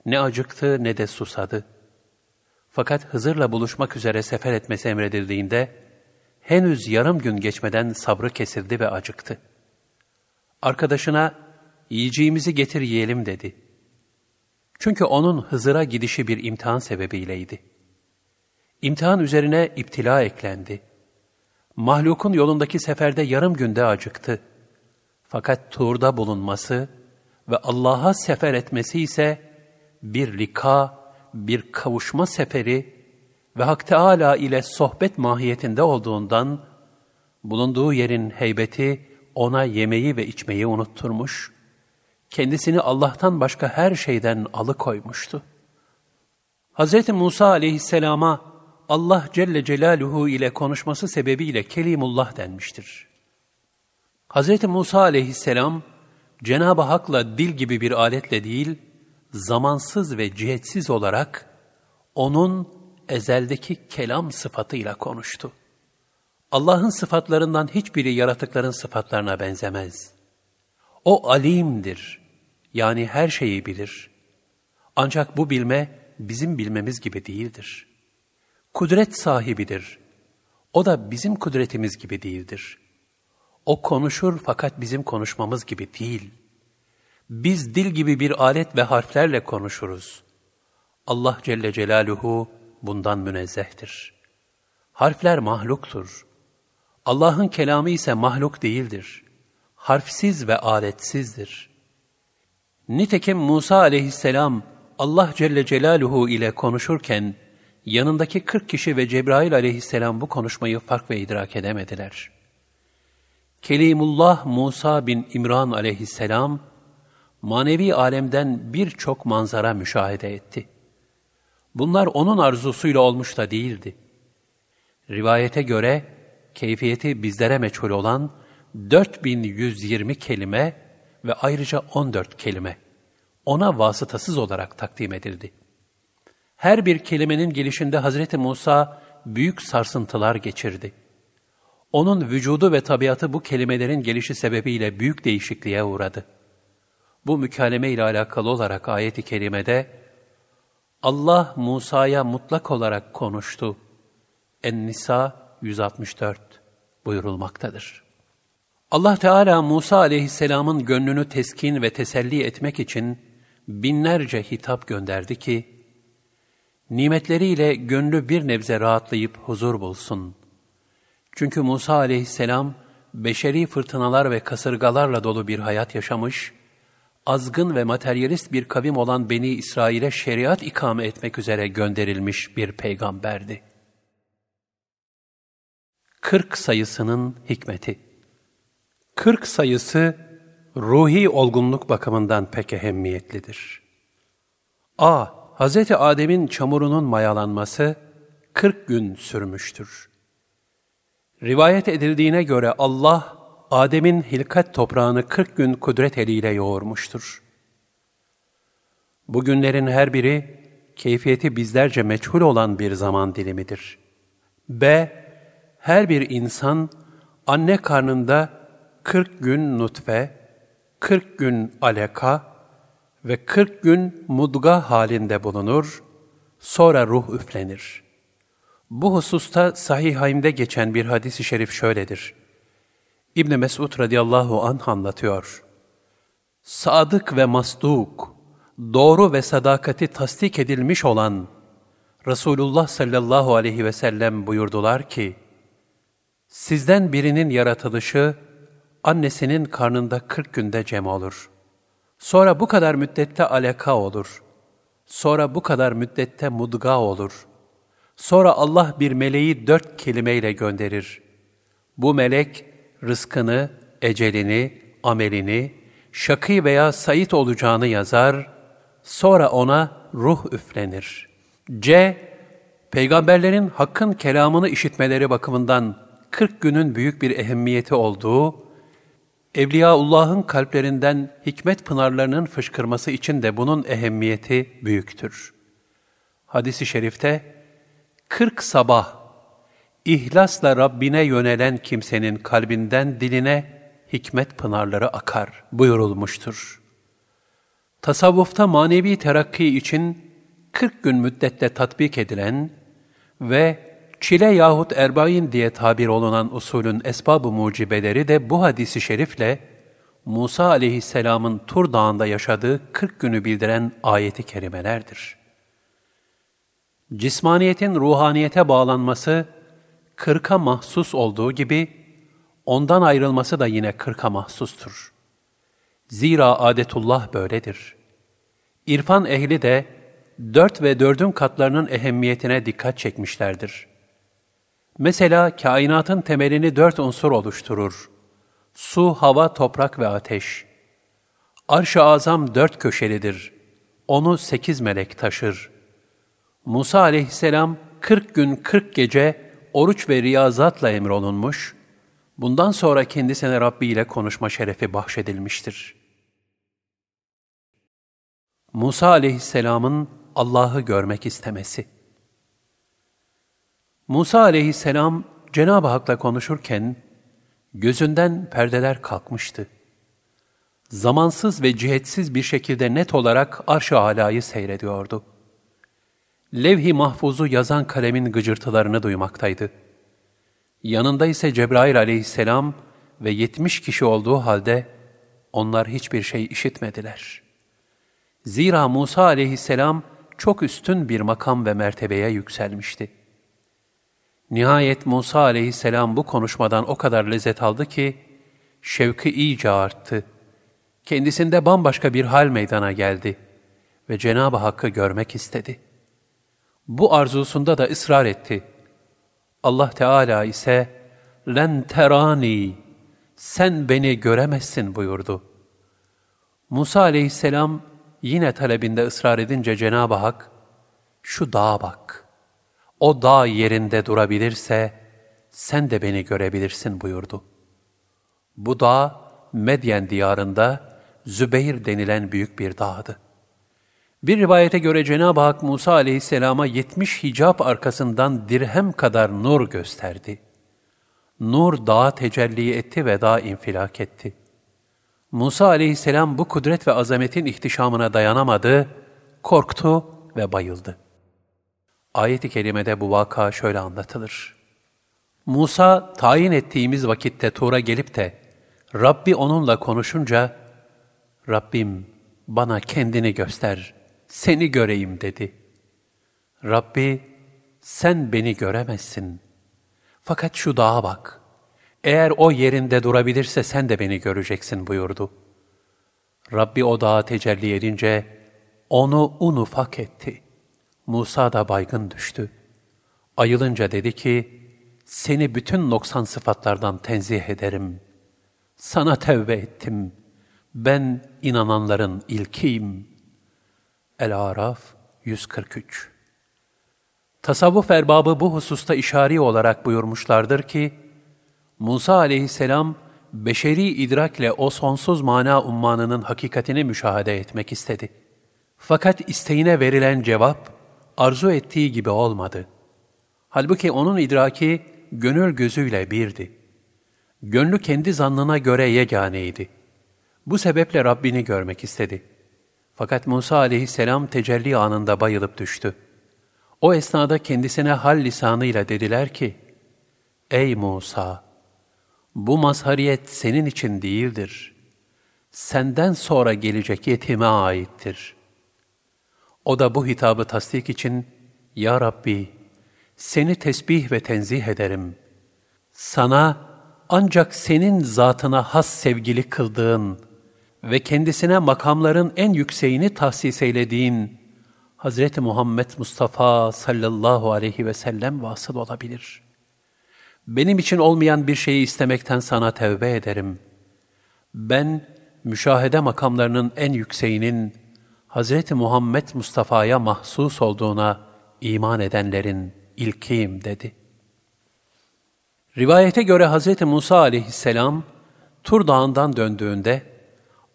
Speaker 1: Ne acıktı ne de susadı. Fakat Hızır'la buluşmak üzere sefer etmesi emredildiğinde, henüz yarım gün geçmeden sabrı kesildi ve acıktı. Arkadaşına, yiyeceğimizi getir yiyelim dedi. Çünkü onun Hızır'a gidişi bir imtihan sebebiyleydi. İmtihan üzerine iptila eklendi. Mahlukun yolundaki seferde yarım günde acıktı. Fakat Tur'da bulunması ve Allah'a sefer etmesi ise bir lika, bir kavuşma seferi ve Hak Teâlâ ile sohbet mahiyetinde olduğundan, bulunduğu yerin heybeti ona yemeği ve içmeyi unutturmuş, kendisini Allah'tan başka her şeyden alıkoymuştu. Hz. Musa aleyhisselama Allah Celle Celaluhu ile konuşması sebebiyle Kelimullah denmiştir. Hz. Musa aleyhisselam, Cenab-ı Hak'la dil gibi bir aletle değil, zamansız ve cihetsiz olarak onun ezeldeki kelam sıfatıyla konuştu. Allah'ın sıfatlarından hiçbiri yaratıkların sıfatlarına benzemez. O alimdir, yani her şeyi bilir. Ancak bu bilme bizim bilmemiz gibi değildir. Kudret sahibidir. O da bizim kudretimiz gibi değildir. O konuşur fakat bizim konuşmamız gibi değil. Biz dil gibi bir alet ve harflerle konuşuruz. Allah Celle Celaluhu bundan münezzehtir. Harfler mahluktur. Allah'ın kelamı ise mahluk değildir. Harfsiz ve aletsizdir. Nitekim Musa aleyhisselam Allah Celle Celaluhu ile konuşurken yanındaki 40 kişi ve Cebrail aleyhisselam bu konuşmayı fark ve idrak edemediler. Kelimullah Musa bin İmran aleyhisselam manevi alemden birçok manzara müşahede etti. Bunlar onun arzusuyla olmuş da değildi. Rivayete göre keyfiyeti bizlere meçhul olan 4120 kelime ve ayrıca 14 kelime ona vasıtasız olarak takdim edildi. Her bir kelimenin gelişinde Hazreti Musa büyük sarsıntılar geçirdi. Onun vücudu ve tabiatı bu kelimelerin gelişi sebebiyle büyük değişikliğe uğradı. Bu mükaleme ile alakalı olarak ayet-i kerimede Allah Musa'ya mutlak olarak konuştu. En-Nisa 164 buyurulmaktadır. Allah Teala Musa aleyhisselamın gönlünü teskin ve teselli etmek için binlerce hitap gönderdi ki, nimetleriyle gönlü bir nebze rahatlayıp huzur bulsun. Çünkü Musa aleyhisselam, beşeri fırtınalar ve kasırgalarla dolu bir hayat yaşamış, azgın ve materyalist bir kavim olan Beni İsrail'e şeriat ikame etmek üzere gönderilmiş bir peygamberdi. Kırk sayısının hikmeti Kırk sayısı ruhi olgunluk bakımından pek ehemmiyetlidir. A. Hz. Adem'in çamurunun mayalanması 40 gün sürmüştür. Rivayet edildiğine göre Allah, Adem'in hilkat toprağını 40 gün kudret eliyle yoğurmuştur. Bu günlerin her biri, keyfiyeti bizlerce meçhul olan bir zaman dilimidir. B. Her bir insan, anne karnında 40 gün nutfe, 40 gün aleka ve 40 gün mudga halinde bulunur, sonra ruh üflenir. Bu hususta Sahihayim'de geçen bir hadis-i şerif şöyledir. İbn Mesud radıyallahu anh anlatıyor. Sadık ve masduk, doğru ve sadakati tasdik edilmiş olan Resulullah sallallahu aleyhi ve sellem buyurdular ki, Sizden birinin yaratılışı, annesinin karnında kırk günde cem olur. Sonra bu kadar müddette alaka olur. Sonra bu kadar müddette mudga olur. Sonra Allah bir meleği dört kelimeyle gönderir. Bu melek rızkını, ecelini, amelini, şakî veya sayit olacağını yazar, sonra ona ruh üflenir. C. Peygamberlerin hakkın kelamını işitmeleri bakımından 40 günün büyük bir ehemmiyeti olduğu Evliyaullah'ın kalplerinden hikmet pınarlarının fışkırması için de bunun ehemmiyeti büyüktür. Hadis-i şerifte, kırk sabah, ihlasla Rabbine yönelen kimsenin kalbinden diline hikmet pınarları akar buyurulmuştur. Tasavvufta manevi terakki için 40 gün müddette tatbik edilen ve çile yahut erbain diye tabir olunan usulün esbab-ı mucibeleri de bu hadisi şerifle Musa aleyhisselamın Tur Dağı'nda yaşadığı 40 günü bildiren ayeti kerimelerdir. Cismaniyetin ruhaniyete bağlanması, kırka mahsus olduğu gibi, ondan ayrılması da yine kırka mahsustur. Zira adetullah böyledir. İrfan ehli de dört ve dördün katlarının ehemmiyetine dikkat çekmişlerdir. Mesela kainatın temelini dört unsur oluşturur. Su, hava, toprak ve ateş. Arş-ı azam dört köşelidir. Onu sekiz melek taşır. Musa aleyhisselam kırk gün kırk gece oruç ve riyazatla emrolunmuş, bundan sonra kendisine Rabbi ile konuşma şerefi bahşedilmiştir. Musa aleyhisselamın Allah'ı görmek istemesi Musa aleyhisselam Cenab-ı Hak'la konuşurken gözünden perdeler kalkmıştı. Zamansız ve cihetsiz bir şekilde net olarak arş-ı alayı seyrediyordu. Levh-i mahfuzu yazan kalemin gıcırtılarını duymaktaydı. Yanında ise Cebrail aleyhisselam ve yetmiş kişi olduğu halde onlar hiçbir şey işitmediler. Zira Musa aleyhisselam çok üstün bir makam ve mertebeye yükselmişti. Nihayet Musa aleyhisselam bu konuşmadan o kadar lezzet aldı ki, şevki iyice arttı. Kendisinde bambaşka bir hal meydana geldi ve Cenab-ı Hakk'ı görmek istedi. Bu arzusunda da ısrar etti. Allah Teala ise, len terani, sen beni göremezsin buyurdu. Musa aleyhisselam yine talebinde ısrar edince Cenab-ı Hak, şu dağa bak.'' o dağ yerinde durabilirse sen de beni görebilirsin buyurdu. Bu dağ Medyen diyarında Zübeyir denilen büyük bir dağdı. Bir rivayete göre Cenab-ı Hak Musa aleyhisselama yetmiş hicap arkasından dirhem kadar nur gösterdi. Nur dağa tecelli etti ve dağ infilak etti. Musa aleyhisselam bu kudret ve azametin ihtişamına dayanamadı, korktu ve bayıldı. Ayet-i kerimede bu vaka şöyle anlatılır. Musa tayin ettiğimiz vakitte Tur'a gelip de Rabbi onunla konuşunca Rabbim bana kendini göster, seni göreyim dedi. Rabbi sen beni göremezsin. Fakat şu dağa bak. Eğer o yerinde durabilirse sen de beni göreceksin buyurdu. Rabbi o dağa tecelli edince onu un ufak etti. Musa da baygın düştü. Ayılınca dedi ki, seni bütün noksan sıfatlardan tenzih ederim. Sana tevbe ettim. Ben inananların ilkiyim. El-Araf 143 Tasavvuf erbabı bu hususta işari olarak buyurmuşlardır ki, Musa aleyhisselam, beşeri idrakle o sonsuz mana ummanının hakikatini müşahede etmek istedi. Fakat isteğine verilen cevap, arzu ettiği gibi olmadı. Halbuki onun idraki gönül gözüyle birdi. Gönlü kendi zannına göre yeganeydi. Bu sebeple Rabbini görmek istedi. Fakat Musa aleyhisselam tecelli anında bayılıp düştü. O esnada kendisine hal lisanıyla dediler ki, Ey Musa! Bu mazhariyet senin için değildir. Senden sonra gelecek yetime aittir. O da bu hitabı tasdik için, Ya Rabbi, seni tesbih ve tenzih ederim. Sana ancak senin zatına has sevgili kıldığın ve kendisine makamların en yükseğini tahsis eylediğin Hz. Muhammed Mustafa sallallahu aleyhi ve sellem vasıl olabilir. Benim için olmayan bir şeyi istemekten sana tevbe ederim. Ben, müşahede makamlarının en yükseğinin, Hz. Muhammed Mustafa'ya mahsus olduğuna iman edenlerin ilkiyim dedi. Rivayete göre Hz. Musa aleyhisselam Tur Dağı'ndan döndüğünde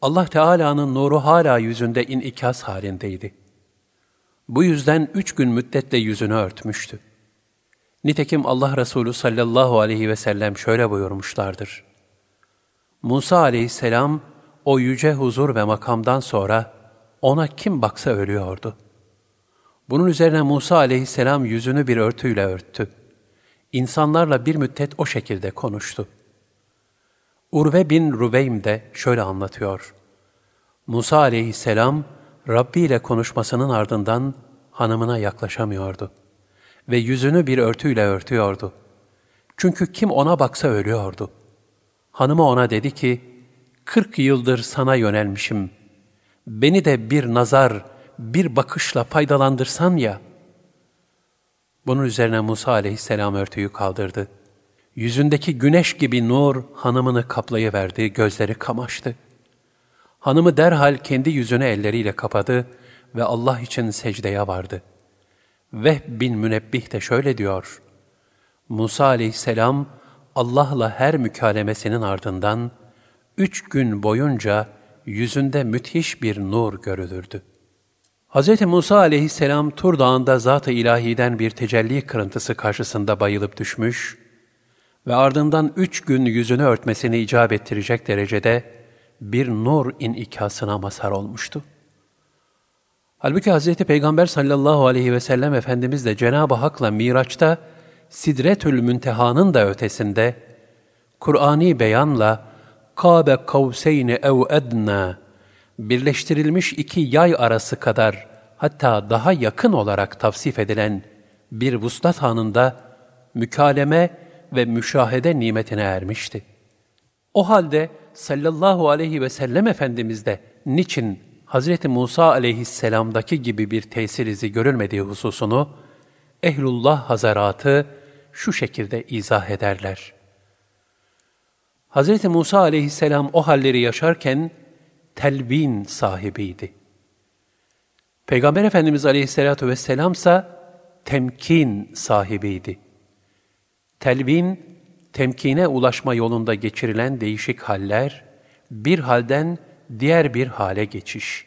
Speaker 1: Allah Teala'nın nuru hala yüzünde inikas halindeydi. Bu yüzden üç gün müddetle yüzünü örtmüştü. Nitekim Allah Resulü sallallahu aleyhi ve sellem şöyle buyurmuşlardır. Musa aleyhisselam o yüce huzur ve makamdan sonra ona kim baksa ölüyordu. Bunun üzerine Musa aleyhisselam yüzünü bir örtüyle örttü. İnsanlarla bir müddet o şekilde konuştu. Urve bin Ruveym de şöyle anlatıyor. Musa aleyhisselam Rabbi ile konuşmasının ardından hanımına yaklaşamıyordu ve yüzünü bir örtüyle örtüyordu. Çünkü kim ona baksa ölüyordu. Hanımı ona dedi ki, kırk yıldır sana yönelmişim. Beni de bir nazar, bir bakışla faydalandırsan ya. Bunun üzerine Musa aleyhisselam örtüyü kaldırdı. Yüzündeki güneş gibi nur hanımını kaplayıverdi, gözleri kamaştı. Hanımı derhal kendi yüzünü elleriyle kapadı ve Allah için secdeye vardı. Vehb bin Münebbih de şöyle diyor. Musa aleyhisselam Allah'la her mükalemesinin ardından üç gün boyunca yüzünde müthiş bir nur görülürdü. Hz. Musa aleyhisselam Tur Dağı'nda Zat-ı İlahi'den bir tecelli kırıntısı karşısında bayılıp düşmüş ve ardından üç gün yüzünü örtmesini icap ettirecek derecede bir nur inikasına mazhar olmuştu. Halbuki Hz. Peygamber sallallahu aleyhi ve sellem Efendimiz de Cenab-ı Hak'la Miraç'ta Sidretül Münteha'nın da ötesinde Kur'ani beyanla Kabe kavseyni ev edna birleştirilmiş iki yay arası kadar hatta daha yakın olarak tavsif edilen bir vuslat anında mükaleme ve müşahede nimetine ermişti. O halde sallallahu aleyhi ve sellem Efendimiz de niçin Hz. Musa aleyhisselamdaki gibi bir tesir izi görülmediği hususunu Ehlullah Hazaratı şu şekilde izah ederler. Hz. Musa aleyhisselam o halleri yaşarken telvin sahibiydi. Peygamber Efendimiz aleyhissalatu vesselam ise temkin sahibiydi. Telvin, temkine ulaşma yolunda geçirilen değişik haller, bir halden diğer bir hale geçiş.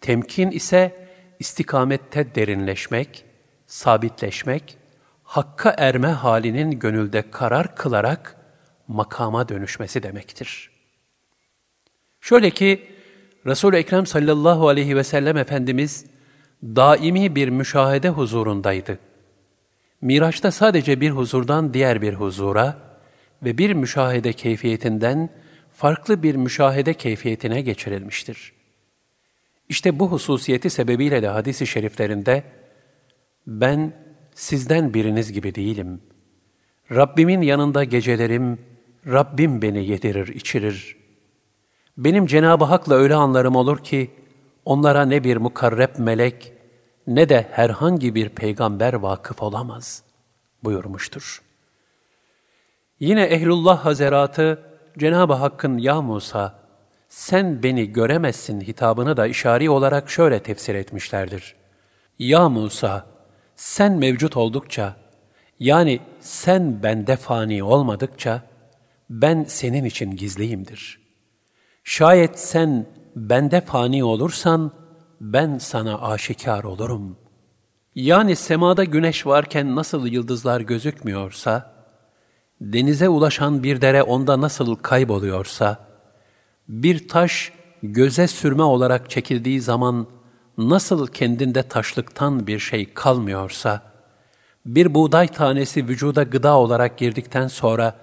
Speaker 1: Temkin ise istikamette derinleşmek, sabitleşmek, hakka erme halinin gönülde karar kılarak makama dönüşmesi demektir. Şöyle ki, Resul-i Ekrem sallallahu aleyhi ve sellem Efendimiz daimi bir müşahede huzurundaydı. Miraç'ta sadece bir huzurdan diğer bir huzura ve bir müşahede keyfiyetinden farklı bir müşahede keyfiyetine geçirilmiştir. İşte bu hususiyeti sebebiyle de hadis-i şeriflerinde ben sizden biriniz gibi değilim. Rabbimin yanında gecelerim, Rabbim beni yedirir, içirir. Benim Cenab-ı Hak'la öyle anlarım olur ki, onlara ne bir mukarreb melek, ne de herhangi bir peygamber vakıf olamaz buyurmuştur. Yine Ehlullah Hazeratı, Cenab-ı Hakk'ın ya Musa, sen beni göremezsin hitabını da işari olarak şöyle tefsir etmişlerdir. Ya Musa, sen mevcut oldukça, yani sen bende fani olmadıkça, ben senin için gizliyimdir. Şayet sen bende fani olursan, ben sana aşikar olurum. Yani semada güneş varken nasıl yıldızlar gözükmüyorsa, denize ulaşan bir dere onda nasıl kayboluyorsa, bir taş göze sürme olarak çekildiği zaman nasıl kendinde taşlıktan bir şey kalmıyorsa, bir buğday tanesi vücuda gıda olarak girdikten sonra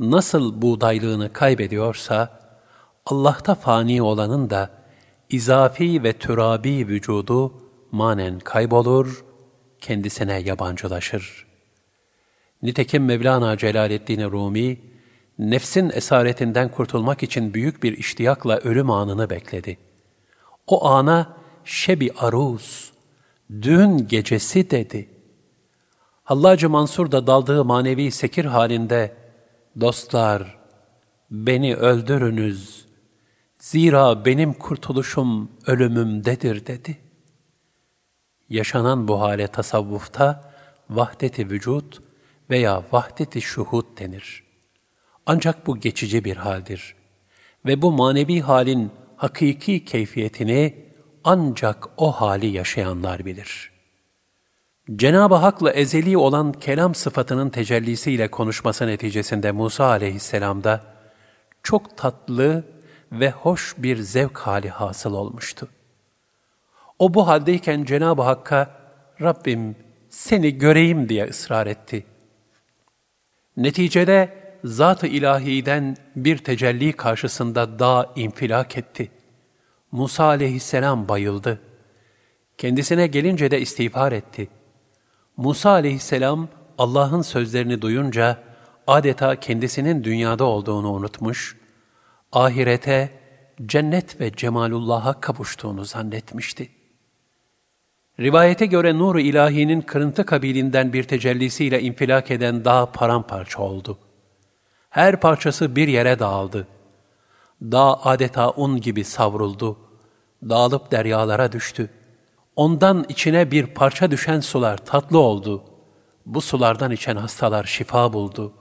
Speaker 1: nasıl buğdaylığını kaybediyorsa, Allah'ta fani olanın da izafi ve türabi vücudu manen kaybolur, kendisine yabancılaşır. Nitekim Mevlana Celaleddin Rumi, nefsin esaretinden kurtulmak için büyük bir iştiyakla ölüm anını bekledi. O ana şebi aruz, dün gecesi dedi. Hallacı Mansur da daldığı manevi sekir halinde, dostlar, beni öldürünüz, zira benim kurtuluşum ölümümdedir dedi. Yaşanan bu hale tasavvufta vahdeti vücut veya vahdeti şuhud denir. Ancak bu geçici bir haldir ve bu manevi halin hakiki keyfiyetini ancak o hali yaşayanlar bilir. Cenab-ı Hak'la ezeli olan kelam sıfatının tecellisiyle konuşması neticesinde Musa aleyhisselamda çok tatlı ve hoş bir zevk hali hasıl olmuştu. O bu haldeyken Cenab-ı Hakk'a Rabbim seni göreyim diye ısrar etti. Neticede zat-ı ilahiden bir tecelli karşısında dağ infilak etti. Musa aleyhisselam bayıldı. Kendisine gelince de istiğfar etti. Musa aleyhisselam Allah'ın sözlerini duyunca adeta kendisinin dünyada olduğunu unutmuş, ahirete, cennet ve cemalullah'a kavuştuğunu zannetmişti. Rivayete göre nur-u ilahinin kırıntı kabilinden bir tecellisiyle infilak eden dağ paramparça oldu. Her parçası bir yere dağıldı. Dağ adeta un gibi savruldu. Dağılıp deryalara düştü. Ondan içine bir parça düşen sular tatlı oldu. Bu sulardan içen hastalar şifa buldu.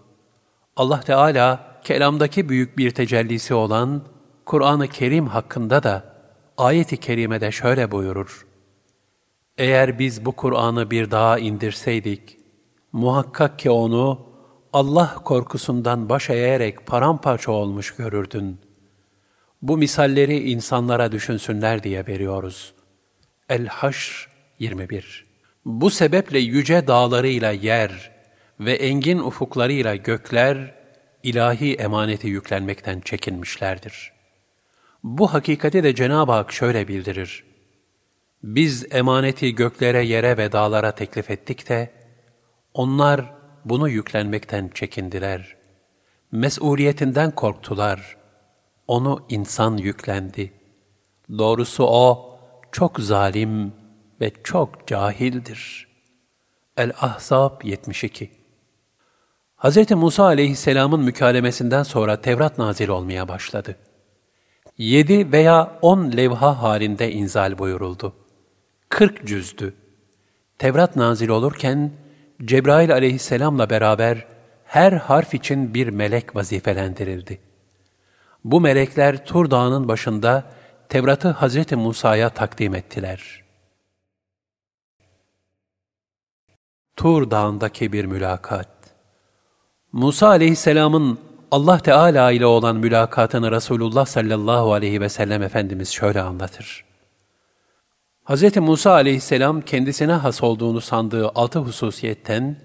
Speaker 1: Allah Teala kelamdaki büyük bir tecellisi olan Kur'an-ı Kerim hakkında da ayet-i kerimede şöyle buyurur. Eğer biz bu Kur'an'ı bir daha indirseydik, muhakkak ki onu Allah korkusundan baş eğerek paramparça olmuş görürdün. Bu misalleri insanlara düşünsünler diye veriyoruz. El-Haşr 21 Bu sebeple yüce dağlarıyla yer ve engin ufuklarıyla gökler, ilahi emaneti yüklenmekten çekinmişlerdir. Bu hakikati de Cenab-ı Hak şöyle bildirir. Biz emaneti göklere, yere ve dağlara teklif ettik de, onlar bunu yüklenmekten çekindiler. Mesuliyetinden korktular. Onu insan yüklendi. Doğrusu o çok zalim ve çok cahildir. El-Ahzab 72 Hz. Musa aleyhisselamın mükalemesinden sonra Tevrat nazil olmaya başladı. Yedi veya on levha halinde inzal buyuruldu. Kırk cüzdü. Tevrat nazil olurken, Cebrail aleyhisselamla beraber her harf için bir melek vazifelendirildi. Bu melekler Tur Dağı'nın başında Tevrat'ı Hazreti Musa'ya takdim ettiler. Tur Dağı'ndaki bir mülakat Musa aleyhisselamın Allah Teala ile olan mülakatını Resulullah sallallahu aleyhi ve sellem Efendimiz şöyle anlatır. Hz. Musa aleyhisselam kendisine has olduğunu sandığı altı hususiyetten,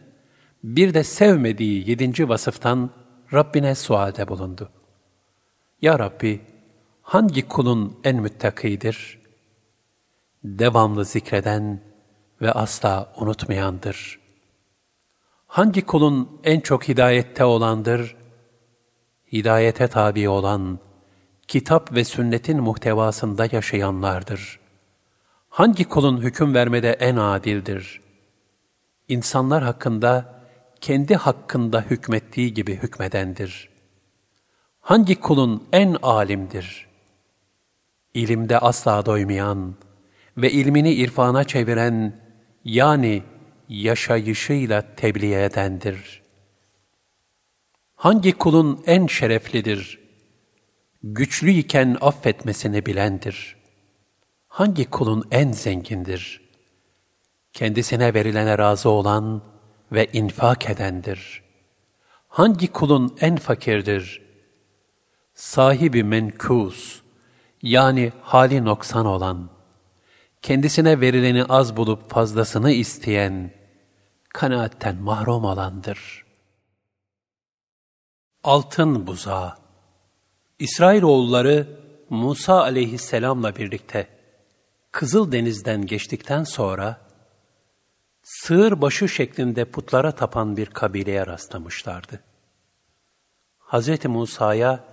Speaker 1: bir de sevmediği yedinci vasıftan Rabbine sualde bulundu. Ya Rabbi, hangi kulun en müttakidir? Devamlı zikreden ve asla unutmayandır. Hangi kulun en çok hidayette olandır? Hidayete tabi olan, kitap ve sünnetin muhtevasında yaşayanlardır.'' Hangi kulun hüküm vermede en adildir? İnsanlar hakkında kendi hakkında hükmettiği gibi hükmedendir. Hangi kulun en alimdir? İlimde asla doymayan ve ilmini irfana çeviren yani yaşayışıyla tebliğ edendir. Hangi kulun en şereflidir? Güçlüyken affetmesini bilendir.'' hangi kulun en zengindir? Kendisine verilene razı olan ve infak edendir. Hangi kulun en fakirdir? Sahibi menkus, yani hali noksan olan, kendisine verileni az bulup fazlasını isteyen, kanaatten mahrum olandır. Altın buzağı İsrailoğulları Musa aleyhisselamla birlikte Kızıl Deniz'den geçtikten sonra sığır başı şeklinde putlara tapan bir kabileye rastlamışlardı. Hz. Musa'ya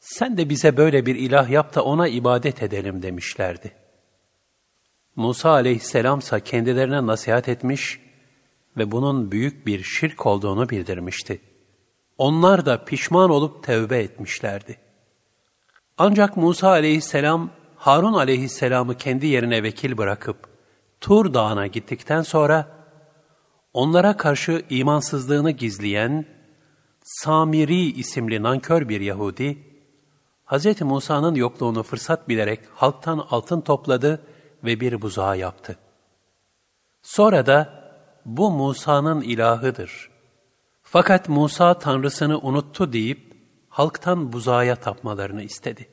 Speaker 1: sen de bize böyle bir ilah yap da ona ibadet edelim demişlerdi. Musa aleyhisselamsa kendilerine nasihat etmiş ve bunun büyük bir şirk olduğunu bildirmişti. Onlar da pişman olup tevbe etmişlerdi. Ancak Musa aleyhisselam Harun aleyhisselamı kendi yerine vekil bırakıp Tur Dağı'na gittikten sonra onlara karşı imansızlığını gizleyen Samiri isimli nankör bir Yahudi, Hz. Musa'nın yokluğunu fırsat bilerek halktan altın topladı ve bir buzağı yaptı. Sonra da bu Musa'nın ilahıdır. Fakat Musa tanrısını unuttu deyip halktan buzağa tapmalarını istedi.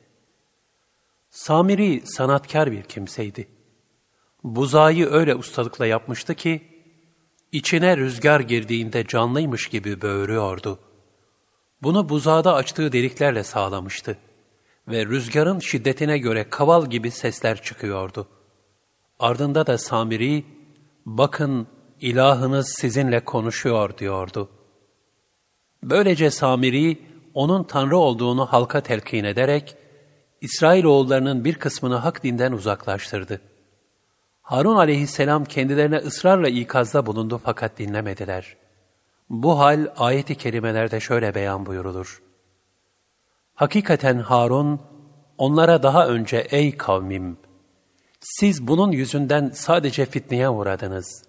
Speaker 1: Samiri sanatkar bir kimseydi. Buzağı öyle ustalıkla yapmıştı ki, içine rüzgar girdiğinde canlıymış gibi böğürüyordu. Bunu buzağda açtığı deliklerle sağlamıştı ve rüzgarın şiddetine göre kaval gibi sesler çıkıyordu. Ardında da Samiri, bakın ilahınız sizinle konuşuyor diyordu. Böylece Samiri, onun Tanrı olduğunu halka telkin ederek, İsrailoğullarının bir kısmını hak dinden uzaklaştırdı. Harun aleyhisselam kendilerine ısrarla ikazda bulundu fakat dinlemediler. Bu hal ayeti kerimelerde şöyle beyan buyurulur. Hakikaten Harun, onlara daha önce ey kavmim, siz bunun yüzünden sadece fitneye uğradınız.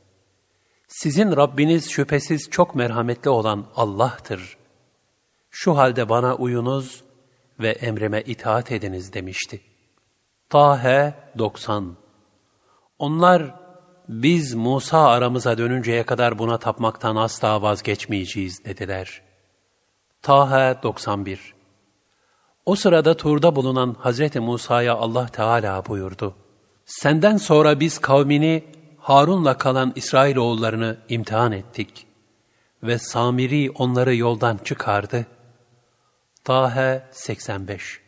Speaker 1: Sizin Rabbiniz şüphesiz çok merhametli olan Allah'tır. Şu halde bana uyunuz ve emrime itaat ediniz demişti. Tahe 90 Onlar, biz Musa aramıza dönünceye kadar buna tapmaktan asla vazgeçmeyeceğiz dediler. Tahe 91 O sırada Tur'da bulunan Hazreti Musa'ya Allah Teala buyurdu. Senden sonra biz kavmini Harun'la kalan İsrailoğullarını imtihan ettik ve Samiri onları yoldan çıkardı. Tahe 85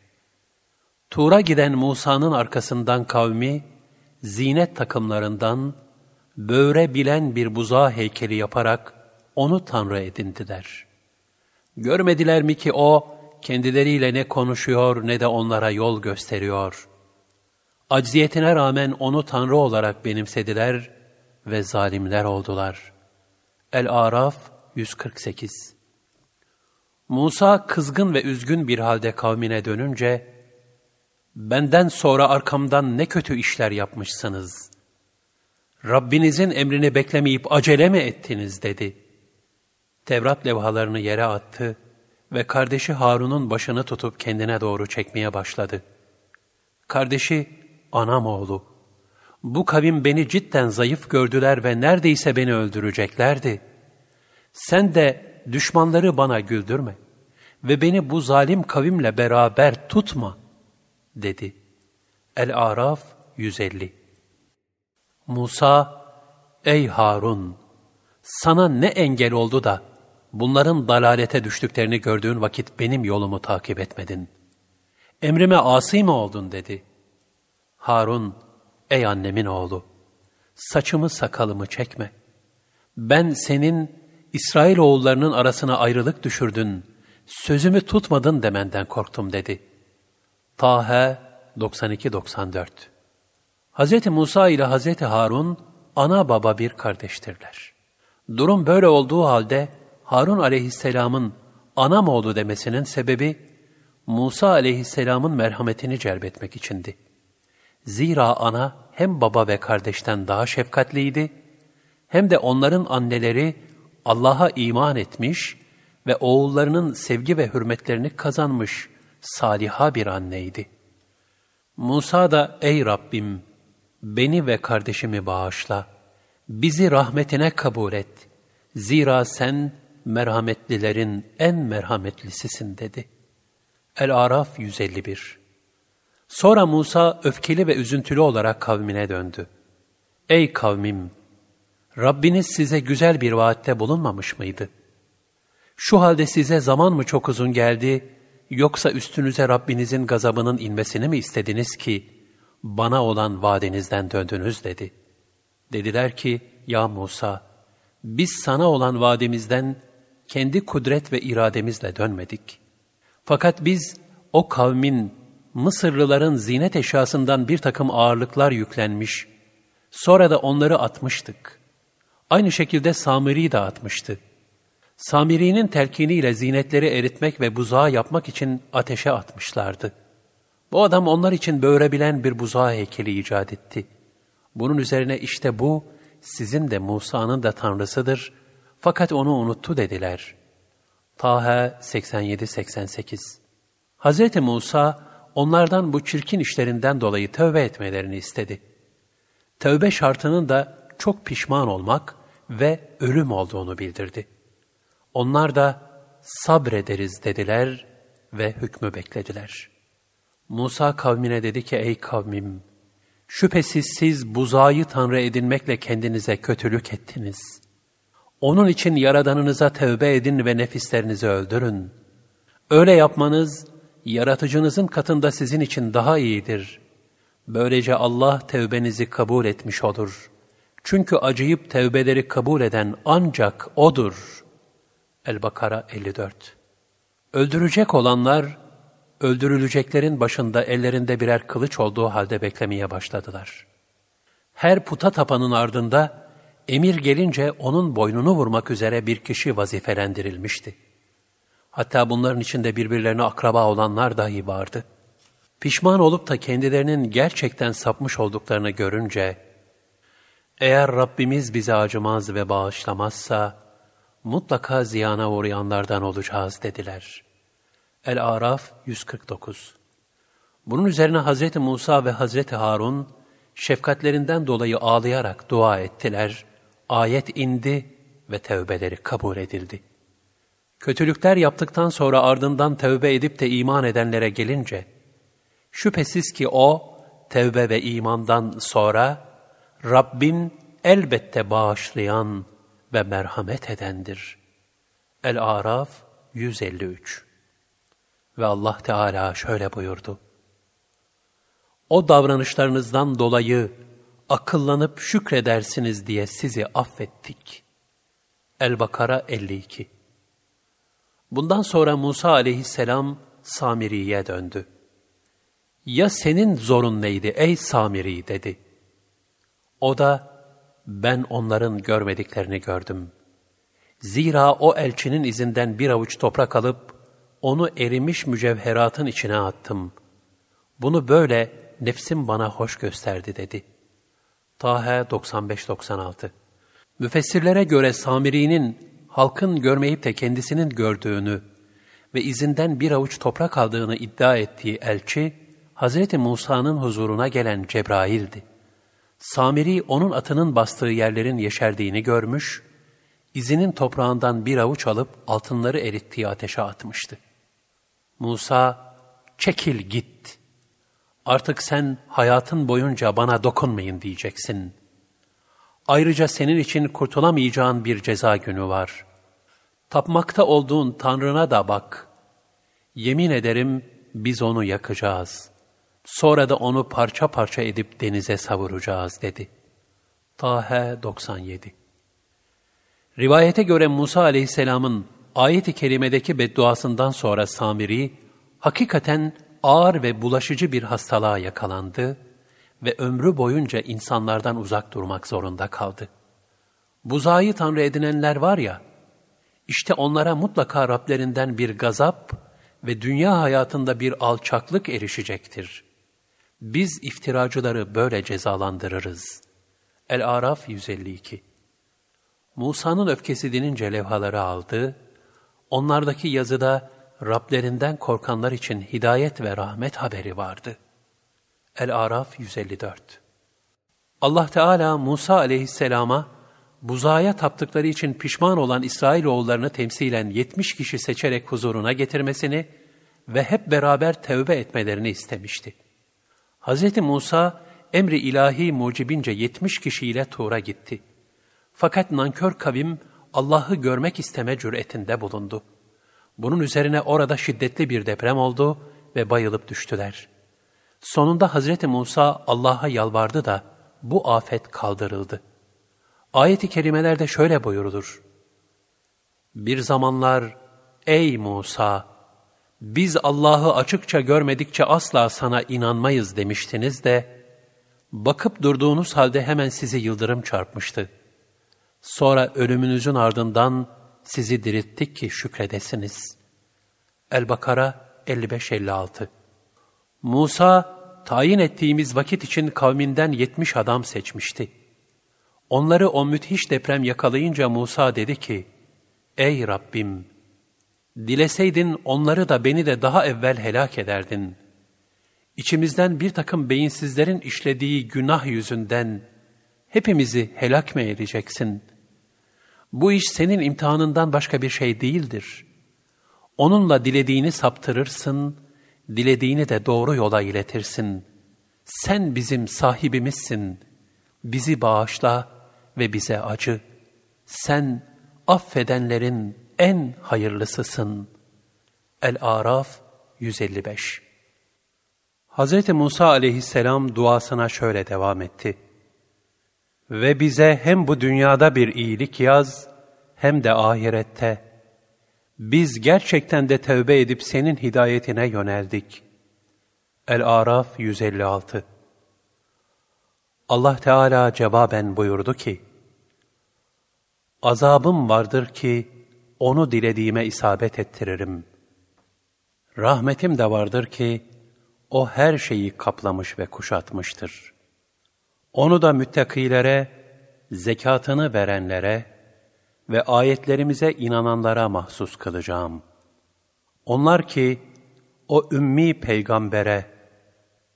Speaker 1: Tur'a giden Musa'nın arkasından kavmi, zinet takımlarından, böğre bilen bir buzağı heykeli yaparak onu Tanrı edindiler. Görmediler mi ki o, kendileriyle ne konuşuyor ne de onlara yol gösteriyor. Acziyetine rağmen onu Tanrı olarak benimsediler ve zalimler oldular. El-Araf 148 Musa kızgın ve üzgün bir halde kavmine dönünce, benden sonra arkamdan ne kötü işler yapmışsınız. Rabbinizin emrini beklemeyip acele mi ettiniz dedi. Tevrat levhalarını yere attı ve kardeşi Harun'un başını tutup kendine doğru çekmeye başladı. Kardeşi, anam oğlu, bu kavim beni cidden zayıf gördüler ve neredeyse beni öldüreceklerdi. Sen de düşmanları bana güldürme ve beni bu zalim kavimle beraber tutma, dedi. El-Araf 150 Musa, ey Harun, sana ne engel oldu da bunların dalalete düştüklerini gördüğün vakit benim yolumu takip etmedin. Emrime asi mi oldun dedi. Harun, ey annemin oğlu, saçımı sakalımı çekme. Ben senin İsrail oğullarının arasına ayrılık düşürdün, sözümü tutmadın demenden korktum dedi. Tahe 92-94 Hz. Musa ile Hz. Harun, ana baba bir kardeştirler. Durum böyle olduğu halde, Harun aleyhisselamın anam oğlu demesinin sebebi, Musa aleyhisselamın merhametini celbetmek içindi. Zira ana hem baba ve kardeşten daha şefkatliydi, hem de onların anneleri Allah'a iman etmiş ve oğullarının sevgi ve hürmetlerini kazanmış saliha bir anneydi. Musa da ey Rabbim beni ve kardeşimi bağışla, bizi rahmetine kabul et. Zira sen merhametlilerin en merhametlisisin dedi. El-Araf 151 Sonra Musa öfkeli ve üzüntülü olarak kavmine döndü. Ey kavmim! Rabbiniz size güzel bir vaatte bulunmamış mıydı? Şu halde size zaman mı çok uzun geldi, yoksa üstünüze Rabbinizin gazabının inmesini mi istediniz ki, bana olan vaadinizden döndünüz dedi. Dediler ki, ya Musa, biz sana olan vaadimizden kendi kudret ve irademizle dönmedik. Fakat biz o kavmin, Mısırlıların zinet eşyasından bir takım ağırlıklar yüklenmiş, sonra da onları atmıştık. Aynı şekilde Samiri de atmıştı. Samiri'nin telkiniyle zinetleri eritmek ve buzağı yapmak için ateşe atmışlardı. Bu adam onlar için böğrebilen bir buzağı heykeli icat etti. Bunun üzerine işte bu, sizin de Musa'nın da tanrısıdır, fakat onu unuttu dediler. Taha 87-88 Hz. Musa, onlardan bu çirkin işlerinden dolayı tövbe etmelerini istedi. Tövbe şartının da çok pişman olmak ve ölüm olduğunu bildirdi. Onlar da sabrederiz dediler ve hükmü beklediler. Musa kavmine dedi ki ey kavmim, şüphesiz siz buzağı tanrı edinmekle kendinize kötülük ettiniz. Onun için yaradanınıza tövbe edin ve nefislerinizi öldürün. Öyle yapmanız, yaratıcınızın katında sizin için daha iyidir. Böylece Allah tevbenizi kabul etmiş olur. Çünkü acıyıp tevbeleri kabul eden ancak O'dur. El-Bakara 54 Öldürecek olanlar, öldürüleceklerin başında ellerinde birer kılıç olduğu halde beklemeye başladılar. Her puta tapanın ardında, emir gelince onun boynunu vurmak üzere bir kişi vazifelendirilmişti. Hatta bunların içinde birbirlerine akraba olanlar dahi vardı. Pişman olup da kendilerinin gerçekten sapmış olduklarını görünce, eğer Rabbimiz bize acımaz ve bağışlamazsa, mutlaka ziyana uğrayanlardan olacağız dediler. El-Araf 149 Bunun üzerine Hazreti Musa ve Hazreti Harun, şefkatlerinden dolayı ağlayarak dua ettiler, ayet indi ve tevbeleri kabul edildi.'' Kötülükler yaptıktan sonra ardından tevbe edip de iman edenlere gelince, şüphesiz ki o, tevbe ve imandan sonra, Rabbin elbette bağışlayan ve merhamet edendir. El-Araf 153 Ve Allah Teala şöyle buyurdu. O davranışlarınızdan dolayı akıllanıp şükredersiniz diye sizi affettik. El-Bakara 52 Bundan sonra Musa aleyhisselam Samiri'ye döndü. Ya senin zorun neydi ey Samiri dedi. O da ben onların görmediklerini gördüm. Zira o elçinin izinden bir avuç toprak alıp onu erimiş mücevheratın içine attım. Bunu böyle nefsim bana hoş gösterdi dedi. Tahe 95-96 Müfessirlere göre Samiri'nin halkın görmeyip de kendisinin gördüğünü ve izinden bir avuç toprak aldığını iddia ettiği elçi, Hz. Musa'nın huzuruna gelen Cebrail'di. Samiri onun atının bastığı yerlerin yeşerdiğini görmüş, izinin toprağından bir avuç alıp altınları erittiği ateşe atmıştı. Musa, çekil git. Artık sen hayatın boyunca bana dokunmayın diyeceksin.'' Ayrıca senin için kurtulamayacağın bir ceza günü var. Tapmakta olduğun Tanrına da bak. Yemin ederim biz onu yakacağız. Sonra da onu parça parça edip denize savuracağız dedi. Tahe 97 Rivayete göre Musa aleyhisselamın ayet-i kerimedeki bedduasından sonra Samiri, hakikaten ağır ve bulaşıcı bir hastalığa yakalandı ve ömrü boyunca insanlardan uzak durmak zorunda kaldı. Buzayı tanrı edinenler var ya, işte onlara mutlaka Rablerinden bir gazap ve dünya hayatında bir alçaklık erişecektir. Biz iftiracıları böyle cezalandırırız. El-Araf 152 Musa'nın öfkesi dinince levhaları aldı, onlardaki yazıda Rablerinden korkanlar için hidayet ve rahmet haberi vardı. El-Araf 154 Allah Teala Musa aleyhisselama buzaya taptıkları için pişman olan İsrailoğullarını temsilen 70 kişi seçerek huzuruna getirmesini ve hep beraber tevbe etmelerini istemişti. Hz. Musa emri ilahi mucibince 70 kişiyle Tuğra gitti. Fakat nankör kavim Allah'ı görmek isteme cüretinde bulundu. Bunun üzerine orada şiddetli bir deprem oldu ve bayılıp düştüler.'' Sonunda Hazreti Musa Allah'a yalvardı da bu afet kaldırıldı. Ayet-i kerimelerde şöyle buyurulur. Bir zamanlar ey Musa biz Allah'ı açıkça görmedikçe asla sana inanmayız demiştiniz de bakıp durduğunuz halde hemen sizi yıldırım çarpmıştı. Sonra ölümünüzün ardından sizi dirilttik ki şükredesiniz. El-Bakara 55-56 Musa, tayin ettiğimiz vakit için kavminden yetmiş adam seçmişti. Onları o müthiş deprem yakalayınca Musa dedi ki, Ey Rabbim! Dileseydin onları da beni de daha evvel helak ederdin. İçimizden bir takım beyinsizlerin işlediği günah yüzünden hepimizi helak mı edeceksin? Bu iş senin imtihanından başka bir şey değildir. Onunla dilediğini saptırırsın, dilediğini de doğru yola iletirsin. Sen bizim sahibimizsin. Bizi bağışla ve bize acı. Sen affedenlerin en hayırlısısın. El-Araf 155 Hz. Musa aleyhisselam duasına şöyle devam etti. Ve bize hem bu dünyada bir iyilik yaz, hem de ahirette. Biz gerçekten de tövbe edip senin hidayetine yöneldik. El-Araf 156 Allah Teala cevaben buyurdu ki, Azabım vardır ki, onu dilediğime isabet ettiririm. Rahmetim de vardır ki, o her şeyi kaplamış ve kuşatmıştır. Onu da müttakilere, zekatını verenlere ve ayetlerimize inananlara mahsus kılacağım. Onlar ki, o ümmi peygambere,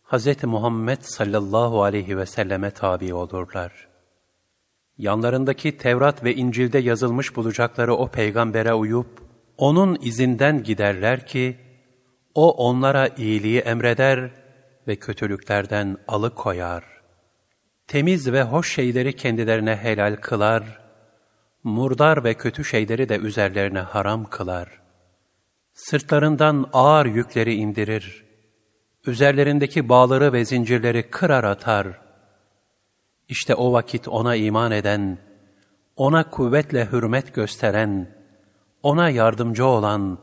Speaker 1: Hz. Muhammed sallallahu aleyhi ve selleme tabi olurlar. Yanlarındaki Tevrat ve İncil'de yazılmış bulacakları o peygambere uyup, onun izinden giderler ki, o onlara iyiliği emreder ve kötülüklerden alıkoyar. Temiz ve hoş şeyleri kendilerine helal kılar, murdar ve kötü şeyleri de üzerlerine haram kılar. Sırtlarından ağır yükleri indirir, üzerlerindeki bağları ve zincirleri kırar atar. İşte o vakit ona iman eden, ona kuvvetle hürmet gösteren, ona yardımcı olan,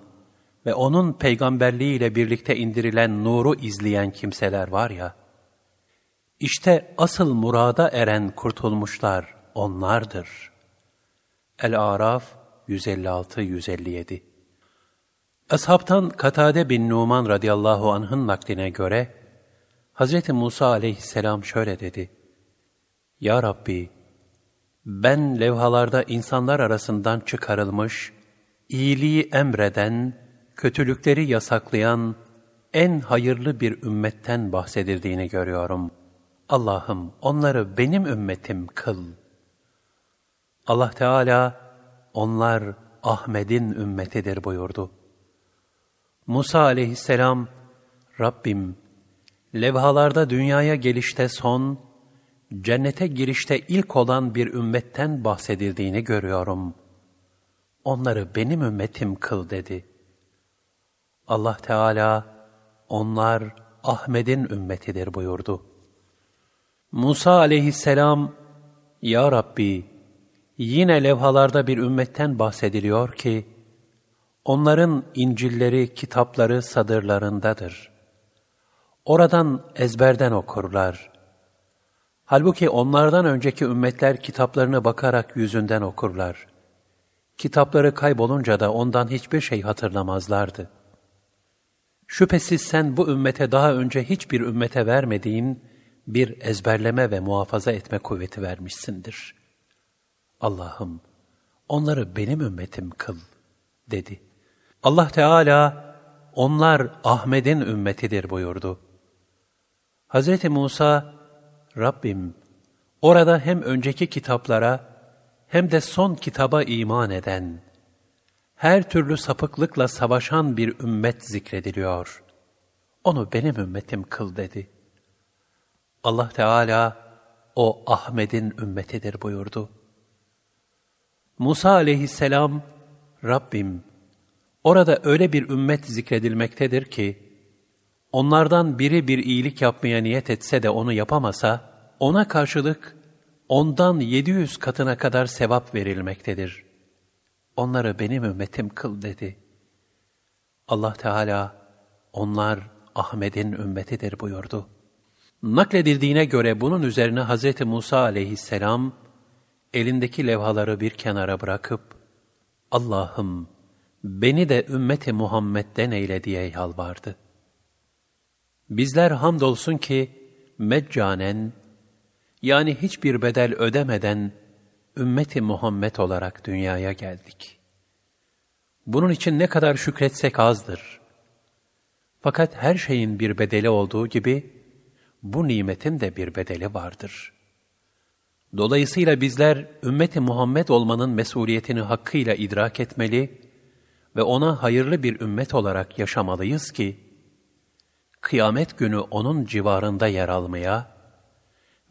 Speaker 1: ve onun peygamberliğiyle birlikte indirilen nuru izleyen kimseler var ya, işte asıl murada eren kurtulmuşlar onlardır. El-Araf 156-157 Ashabtan Katade bin Numan radıyallahu anh'ın nakline göre, Hz. Musa aleyhisselam şöyle dedi, Ya Rabbi, ben levhalarda insanlar arasından çıkarılmış, iyiliği emreden, kötülükleri yasaklayan en hayırlı bir ümmetten bahsedildiğini görüyorum. Allah'ım onları benim ümmetim kıl. Allah Teala onlar Ahmet'in ümmetidir buyurdu. Musa aleyhisselam, Rabbim, levhalarda dünyaya gelişte son, cennete girişte ilk olan bir ümmetten bahsedildiğini görüyorum. Onları benim ümmetim kıl dedi.'' Allah Teala onlar Ahmet'in ümmetidir buyurdu. Musa aleyhisselam, Ya Rabbi, yine levhalarda bir ümmetten bahsediliyor ki, onların İncilleri, kitapları sadırlarındadır. Oradan ezberden okurlar. Halbuki onlardan önceki ümmetler kitaplarını bakarak yüzünden okurlar. Kitapları kaybolunca da ondan hiçbir şey hatırlamazlardı.'' Şüphesiz sen bu ümmete daha önce hiçbir ümmete vermediğin bir ezberleme ve muhafaza etme kuvveti vermişsindir. Allah'ım onları benim ümmetim kıl dedi. Allah Teala onlar Ahmet'in ümmetidir buyurdu. Hz. Musa, Rabbim orada hem önceki kitaplara hem de son kitaba iman eden, her türlü sapıklıkla savaşan bir ümmet zikrediliyor. Onu benim ümmetim kıl dedi. Allah Teala o Ahmet'in ümmetidir buyurdu. Musa aleyhisselam, Rabbim, orada öyle bir ümmet zikredilmektedir ki, onlardan biri bir iyilik yapmaya niyet etse de onu yapamasa, ona karşılık ondan 700 katına kadar sevap verilmektedir onları benim ümmetim kıl dedi. Allah Teala, onlar Ahmet'in ümmetidir buyurdu. Nakledildiğine göre bunun üzerine Hz. Musa aleyhisselam, elindeki levhaları bir kenara bırakıp, Allah'ım beni de ümmeti Muhammed'den eyle diye yalvardı. Bizler hamdolsun ki meccanen, yani hiçbir bedel ödemeden, ümmeti Muhammed olarak dünyaya geldik. Bunun için ne kadar şükretsek azdır. Fakat her şeyin bir bedeli olduğu gibi, bu nimetin de bir bedeli vardır. Dolayısıyla bizler ümmeti Muhammed olmanın mesuliyetini hakkıyla idrak etmeli ve ona hayırlı bir ümmet olarak yaşamalıyız ki, kıyamet günü onun civarında yer almaya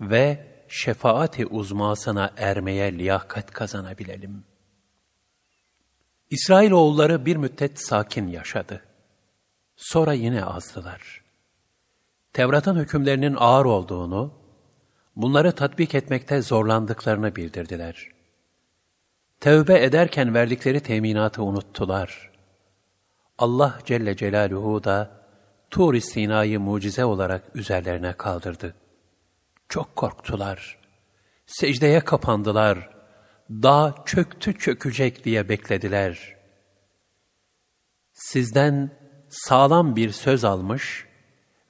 Speaker 1: ve şefaati uzmasına ermeye liyakat kazanabilelim. İsrailoğulları bir müddet sakin yaşadı. Sonra yine azdılar. Tevrat'ın hükümlerinin ağır olduğunu, bunları tatbik etmekte zorlandıklarını bildirdiler. Tevbe ederken verdikleri teminatı unuttular. Allah Celle Celaluhu da Tur-i Sina'yı mucize olarak üzerlerine kaldırdı. Çok korktular. Secdeye kapandılar. Dağ çöktü çökecek diye beklediler. Sizden sağlam bir söz almış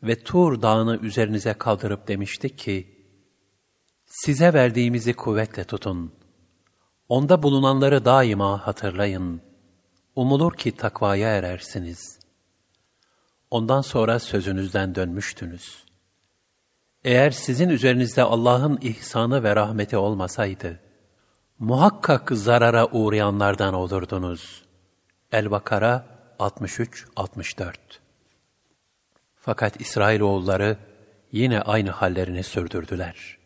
Speaker 1: ve Tur dağını üzerinize kaldırıp demişti ki, size verdiğimizi kuvvetle tutun. Onda bulunanları daima hatırlayın. Umulur ki takvaya erersiniz. Ondan sonra sözünüzden dönmüştünüz. Eğer sizin üzerinizde Allah'ın ihsanı ve rahmeti olmasaydı, muhakkak zarara uğrayanlardan olurdunuz. El-Bakara 63-64 Fakat İsrailoğulları yine aynı hallerini sürdürdüler.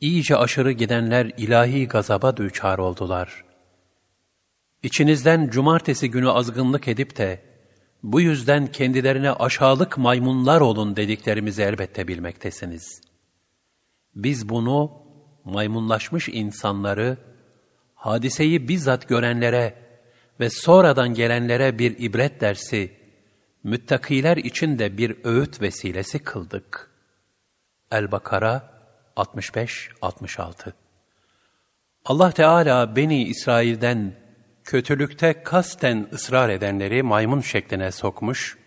Speaker 1: İyice aşırı gidenler ilahi gazaba düçar oldular. İçinizden cumartesi günü azgınlık edip de, bu yüzden kendilerine aşağılık maymunlar olun dediklerimizi elbette bilmektesiniz. Biz bunu maymunlaşmış insanları, hadiseyi bizzat görenlere ve sonradan gelenlere bir ibret dersi, müttakiler için de bir öğüt vesilesi kıldık. El-Bakara 65-66 Allah Teala Beni İsrail'den kötülükte kasten ısrar edenleri maymun şekline sokmuş,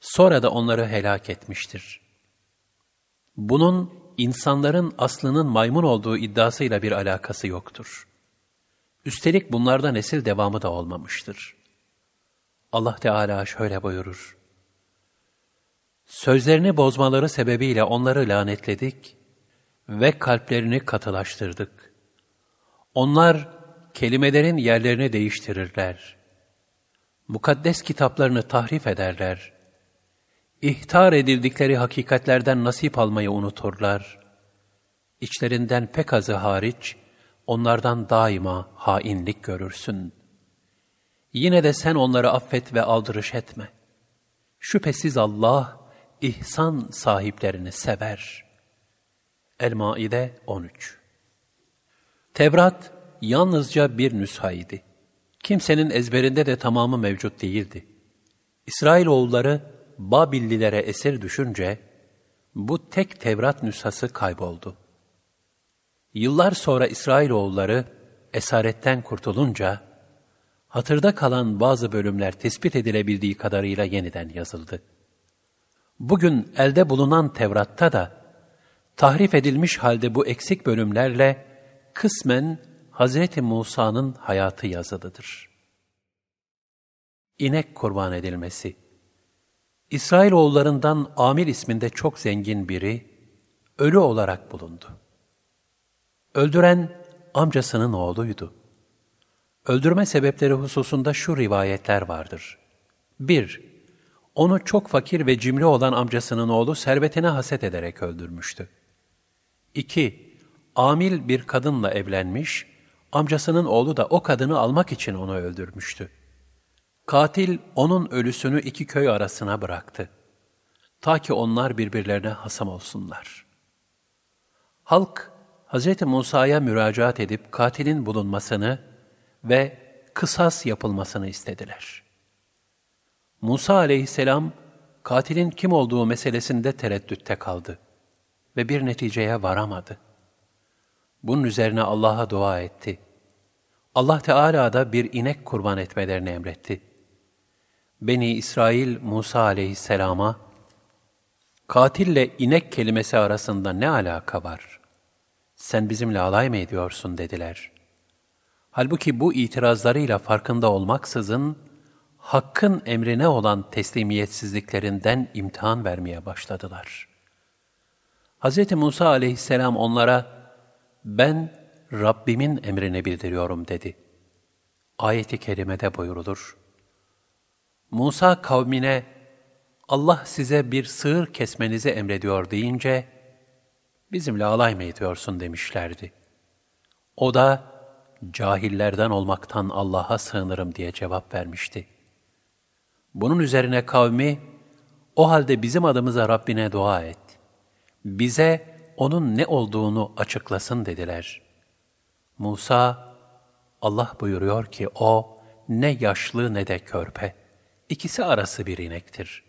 Speaker 1: sonra da onları helak etmiştir. Bunun insanların aslının maymun olduğu iddiasıyla bir alakası yoktur. Üstelik bunlarda nesil devamı da olmamıştır. Allah Teala şöyle buyurur. Sözlerini bozmaları sebebiyle onları lanetledik ve kalplerini katılaştırdık. Onlar kelimelerin yerlerini değiştirirler. Mukaddes kitaplarını tahrif ederler. İhtar edildikleri hakikatlerden nasip almayı unuturlar. İçlerinden pek azı hariç, onlardan daima hainlik görürsün. Yine de sen onları affet ve aldırış etme. Şüphesiz Allah, ihsan sahiplerini sever. El-Maide 13 Tevrat, yalnızca bir nüshaydı. Kimsenin ezberinde de tamamı mevcut değildi. İsrailoğulları Babillilere esir düşünce, bu tek Tevrat nüshası kayboldu. Yıllar sonra İsrailoğulları esaretten kurtulunca, hatırda kalan bazı bölümler tespit edilebildiği kadarıyla yeniden yazıldı. Bugün elde bulunan Tevrat'ta da, tahrif edilmiş halde bu eksik bölümlerle kısmen Hz. Musa'nın hayatı yazılıdır. İnek kurban edilmesi İsrailoğullarından Amir isminde çok zengin biri, ölü olarak bulundu. Öldüren amcasının oğluydu. Öldürme sebepleri hususunda şu rivayetler vardır. 1. Onu çok fakir ve cimri olan amcasının oğlu servetine haset ederek öldürmüştü. 2. Amil bir kadınla evlenmiş, amcasının oğlu da o kadını almak için onu öldürmüştü. Katil onun ölüsünü iki köy arasına bıraktı. Ta ki onlar birbirlerine hasam olsunlar. Halk, Hz. Musa'ya müracaat edip katilin bulunmasını ve kısas yapılmasını istediler. Musa aleyhisselam, katilin kim olduğu meselesinde tereddütte kaldı ve bir neticeye varamadı. Bunun üzerine Allah'a dua etti. Allah Teala da bir inek kurban etmelerini emretti. Beni İsrail Musa aleyhisselama, katille inek kelimesi arasında ne alaka var? Sen bizimle alay mı ediyorsun dediler. Halbuki bu itirazlarıyla farkında olmaksızın, Hakk'ın emrine olan teslimiyetsizliklerinden imtihan vermeye başladılar. Hz. Musa aleyhisselam onlara, ben Rabbimin emrini bildiriyorum dedi. Ayet-i kerimede buyurulur. Musa kavmine Allah size bir sığır kesmenizi emrediyor deyince bizimle alay mı ediyorsun demişlerdi. O da cahillerden olmaktan Allah'a sığınırım diye cevap vermişti. Bunun üzerine kavmi, o halde bizim adımıza Rabbine dua et. Bize onun ne olduğunu açıklasın dediler. Musa, Allah buyuruyor ki o ne yaşlı ne de körpe. İkisi arası bir inektir.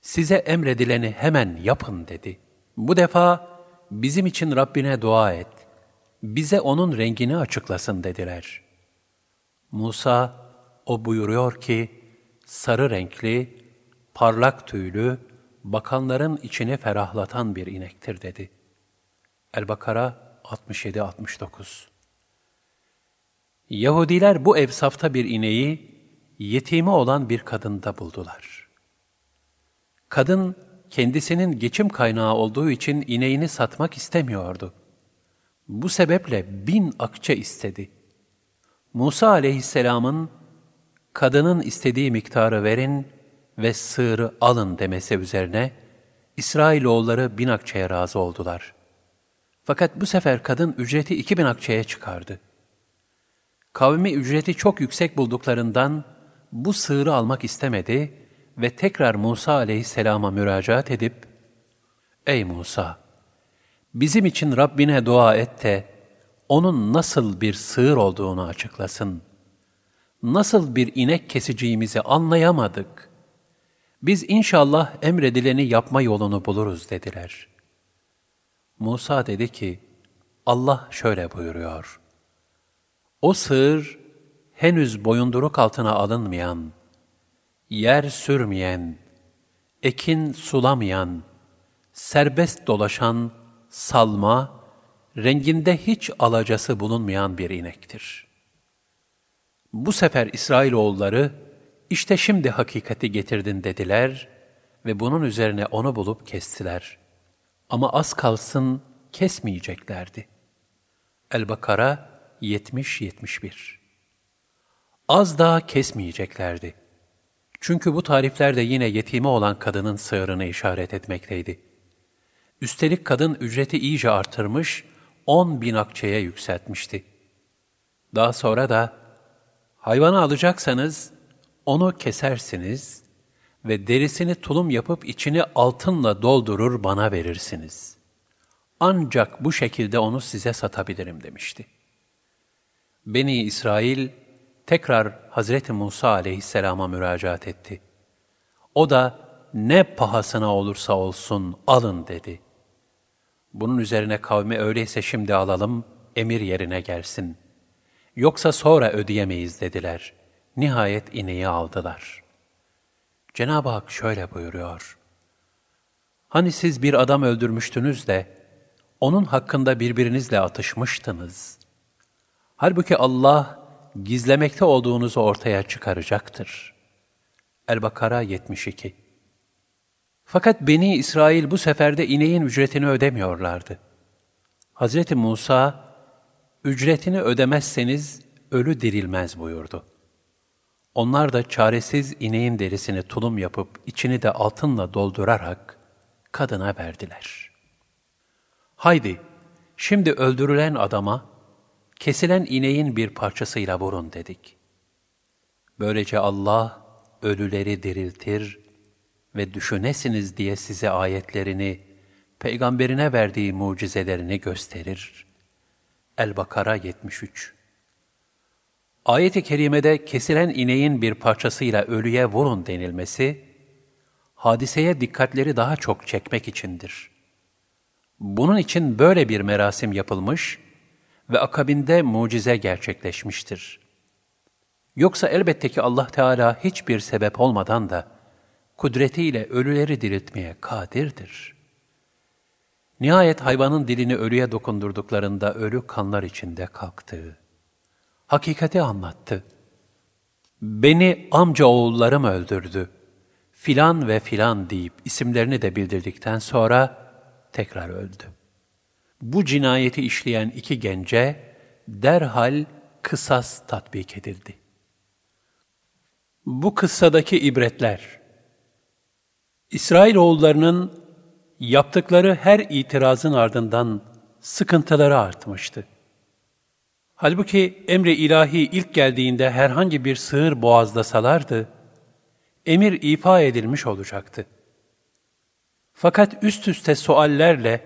Speaker 1: Size emredileni hemen yapın dedi. Bu defa bizim için Rabbine dua et. Bize onun rengini açıklasın dediler. Musa, o buyuruyor ki, sarı renkli, parlak tüylü, bakanların içini ferahlatan bir inektir dedi. El-Bakara 67-69 Yahudiler bu evsafta bir ineği, yetimi olan bir kadında buldular. Kadın, kendisinin geçim kaynağı olduğu için ineğini satmak istemiyordu. Bu sebeple bin akçe istedi. Musa aleyhisselamın, kadının istediği miktarı verin ve sığırı alın demesi üzerine, İsrailoğulları bin akçeye razı oldular. Fakat bu sefer kadın ücreti iki bin akçeye çıkardı. Kavmi ücreti çok yüksek bulduklarından bu sığırı almak istemedi ve tekrar Musa aleyhisselama müracaat edip, Ey Musa! Bizim için Rabbine dua et de, onun nasıl bir sığır olduğunu açıklasın. Nasıl bir inek kesiciğimizi anlayamadık. Biz inşallah emredileni yapma yolunu buluruz dediler. Musa dedi ki, Allah şöyle buyuruyor. O sığır, henüz boyunduruk altına alınmayan, yer sürmeyen, ekin sulamayan, serbest dolaşan, salma, renginde hiç alacası bulunmayan bir inektir. Bu sefer İsrailoğulları, işte şimdi hakikati getirdin dediler ve bunun üzerine onu bulup kestiler. Ama az kalsın kesmeyeceklerdi. El-Bakara 70-71 Az daha kesmeyeceklerdi. Çünkü bu tarifler de yine yetime olan kadının sığırını işaret etmekteydi. Üstelik kadın ücreti iyice artırmış, on bin akçeye yükseltmişti. Daha sonra da, hayvanı alacaksanız, onu kesersiniz ve derisini tulum yapıp içini altınla doldurur bana verirsiniz. Ancak bu şekilde onu size satabilirim demişti. Beni İsrail tekrar Hazreti Musa aleyhisselama müracaat etti. O da ne pahasına olursa olsun alın dedi. Bunun üzerine kavmi öyleyse şimdi alalım, emir yerine gelsin. Yoksa sonra ödeyemeyiz dediler. Nihayet ineği aldılar. Cenab-ı Hak şöyle buyuruyor. Hani siz bir adam öldürmüştünüz de, onun hakkında birbirinizle atışmıştınız. Halbuki Allah, gizlemekte olduğunuzu ortaya çıkaracaktır. El-Bakara 72 Fakat Beni İsrail bu seferde ineğin ücretini ödemiyorlardı. Hz. Musa, ücretini ödemezseniz ölü dirilmez buyurdu. Onlar da çaresiz ineğin derisini tulum yapıp içini de altınla doldurarak kadına verdiler. Haydi, şimdi öldürülen adama kesilen ineğin bir parçasıyla vurun dedik. Böylece Allah ölüleri diriltir ve düşünesiniz diye size ayetlerini, peygamberine verdiği mucizelerini gösterir. El-Bakara 73 Ayet-i kerimede kesilen ineğin bir parçasıyla ölüye vurun denilmesi, hadiseye dikkatleri daha çok çekmek içindir. Bunun için böyle bir merasim yapılmış ve akabinde mucize gerçekleşmiştir. Yoksa elbette ki Allah Teala hiçbir sebep olmadan da kudretiyle ölüleri diriltmeye kadirdir. Nihayet hayvanın dilini ölüye dokundurduklarında ölü kanlar içinde kalktı. Hakikati anlattı. Beni amca oğullarım öldürdü. Filan ve filan deyip isimlerini de bildirdikten sonra tekrar öldü bu cinayeti işleyen iki gence derhal kısas tatbik edildi. Bu kıssadaki ibretler, İsrailoğullarının yaptıkları her itirazın ardından sıkıntıları artmıştı. Halbuki emri ilahi ilk geldiğinde herhangi bir sığır boğazlasalardı, emir ifa edilmiş olacaktı. Fakat üst üste suallerle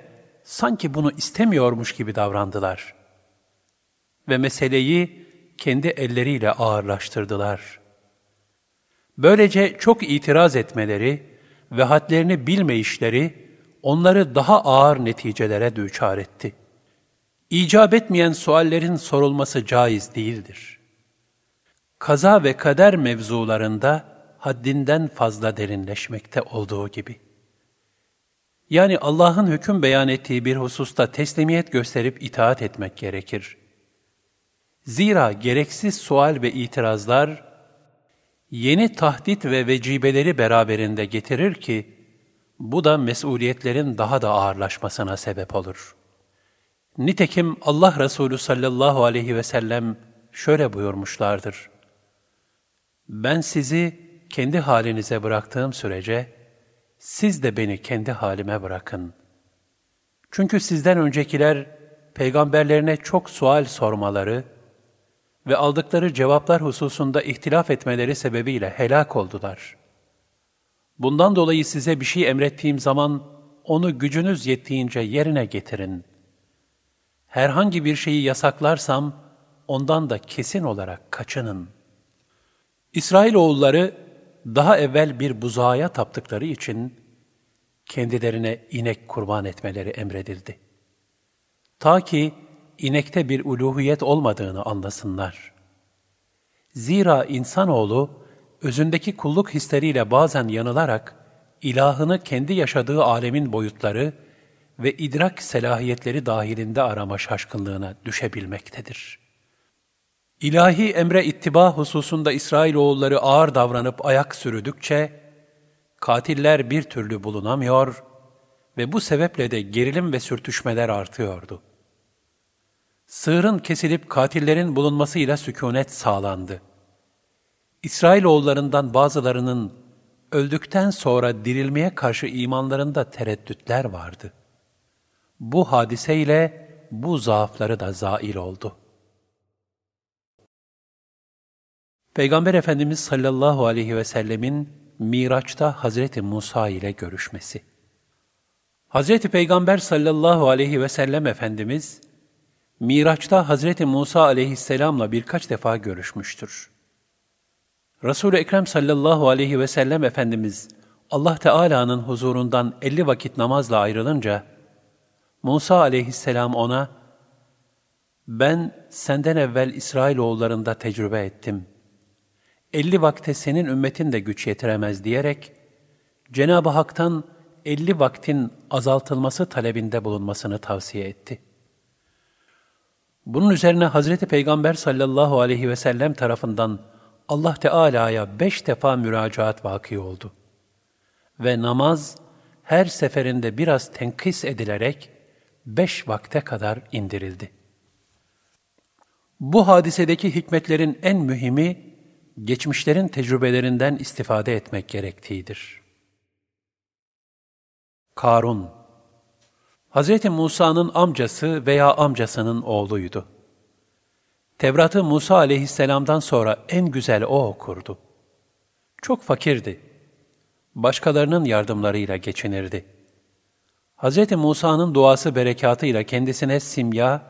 Speaker 1: sanki bunu istemiyormuş gibi davrandılar. Ve meseleyi kendi elleriyle ağırlaştırdılar. Böylece çok itiraz etmeleri ve hadlerini bilmeyişleri onları daha ağır neticelere düçar etti. İcap etmeyen suallerin sorulması caiz değildir. Kaza ve kader mevzularında haddinden fazla derinleşmekte olduğu gibi. Yani Allah'ın hüküm beyan ettiği bir hususta teslimiyet gösterip itaat etmek gerekir. Zira gereksiz sual ve itirazlar, yeni tahdit ve vecibeleri beraberinde getirir ki, bu da mesuliyetlerin daha da ağırlaşmasına sebep olur. Nitekim Allah Resulü sallallahu aleyhi ve sellem şöyle buyurmuşlardır. Ben sizi kendi halinize bıraktığım sürece, siz de beni kendi halime bırakın. Çünkü sizden öncekiler, peygamberlerine çok sual sormaları ve aldıkları cevaplar hususunda ihtilaf etmeleri sebebiyle helak oldular. Bundan dolayı size bir şey emrettiğim zaman, onu gücünüz yettiğince yerine getirin. Herhangi bir şeyi yasaklarsam, ondan da kesin olarak kaçının. İsrailoğulları daha evvel bir buzağıya taptıkları için kendilerine inek kurban etmeleri emredildi. Ta ki inekte bir uluhiyet olmadığını anlasınlar. Zira insanoğlu özündeki kulluk hisleriyle bazen yanılarak ilahını kendi yaşadığı alemin boyutları ve idrak selahiyetleri dahilinde arama şaşkınlığına düşebilmektedir.'' İlahi emre ittiba hususunda İsrailoğulları ağır davranıp ayak sürüdükçe, katiller bir türlü bulunamıyor ve bu sebeple de gerilim ve sürtüşmeler artıyordu. Sığırın kesilip katillerin bulunmasıyla sükunet sağlandı. İsrailoğullarından bazılarının öldükten sonra dirilmeye karşı imanlarında tereddütler vardı. Bu hadiseyle bu zaafları da zail oldu.'' Peygamber Efendimiz sallallahu aleyhi ve sellemin Miraç'ta Hazreti Musa ile görüşmesi. Hazreti Peygamber sallallahu aleyhi ve sellem Efendimiz, Miraç'ta Hazreti Musa aleyhisselamla birkaç defa görüşmüştür. Resul-i Ekrem sallallahu aleyhi ve sellem Efendimiz, Allah Teala'nın huzurundan elli vakit namazla ayrılınca, Musa aleyhisselam ona, ben senden evvel İsrailoğullarında tecrübe ettim.'' elli vakte senin ümmetin de güç yetiremez diyerek, Cenab-ı Hak'tan elli vaktin azaltılması talebinde bulunmasını tavsiye etti. Bunun üzerine Hazreti Peygamber sallallahu aleyhi ve sellem tarafından Allah Teala'ya beş defa müracaat vaki oldu. Ve namaz her seferinde biraz tenkis edilerek beş vakte kadar indirildi. Bu hadisedeki hikmetlerin en mühimi, geçmişlerin tecrübelerinden istifade etmek gerektiğidir. Karun Hz. Musa'nın amcası veya amcasının oğluydu. Tevrat'ı Musa aleyhisselamdan sonra en güzel o okurdu. Çok fakirdi. Başkalarının yardımlarıyla geçinirdi. Hz. Musa'nın duası berekatıyla kendisine simya,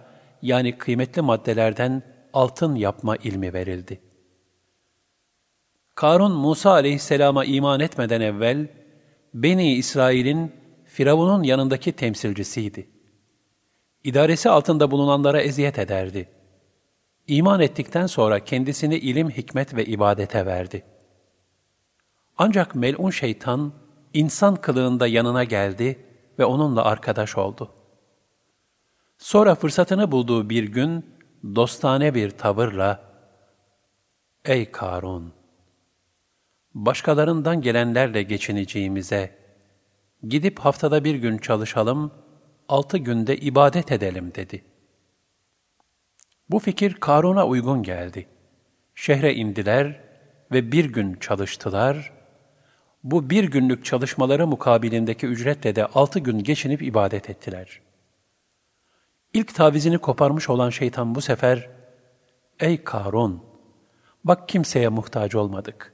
Speaker 1: yani kıymetli maddelerden altın yapma ilmi verildi. Karun Musa aleyhisselama iman etmeden evvel, Beni İsrail'in Firavun'un yanındaki temsilcisiydi. İdaresi altında bulunanlara eziyet ederdi. İman ettikten sonra kendisini ilim, hikmet ve ibadete verdi. Ancak melun şeytan, insan kılığında yanına geldi ve onunla arkadaş oldu. Sonra fırsatını bulduğu bir gün, dostane bir tavırla, ''Ey Karun!'' başkalarından gelenlerle geçineceğimize, gidip haftada bir gün çalışalım, altı günde ibadet edelim dedi. Bu fikir Karun'a uygun geldi. Şehre indiler ve bir gün çalıştılar. Bu bir günlük çalışmaları mukabilindeki ücretle de altı gün geçinip ibadet ettiler. İlk tavizini koparmış olan şeytan bu sefer, Ey Karun! Bak kimseye muhtaç olmadık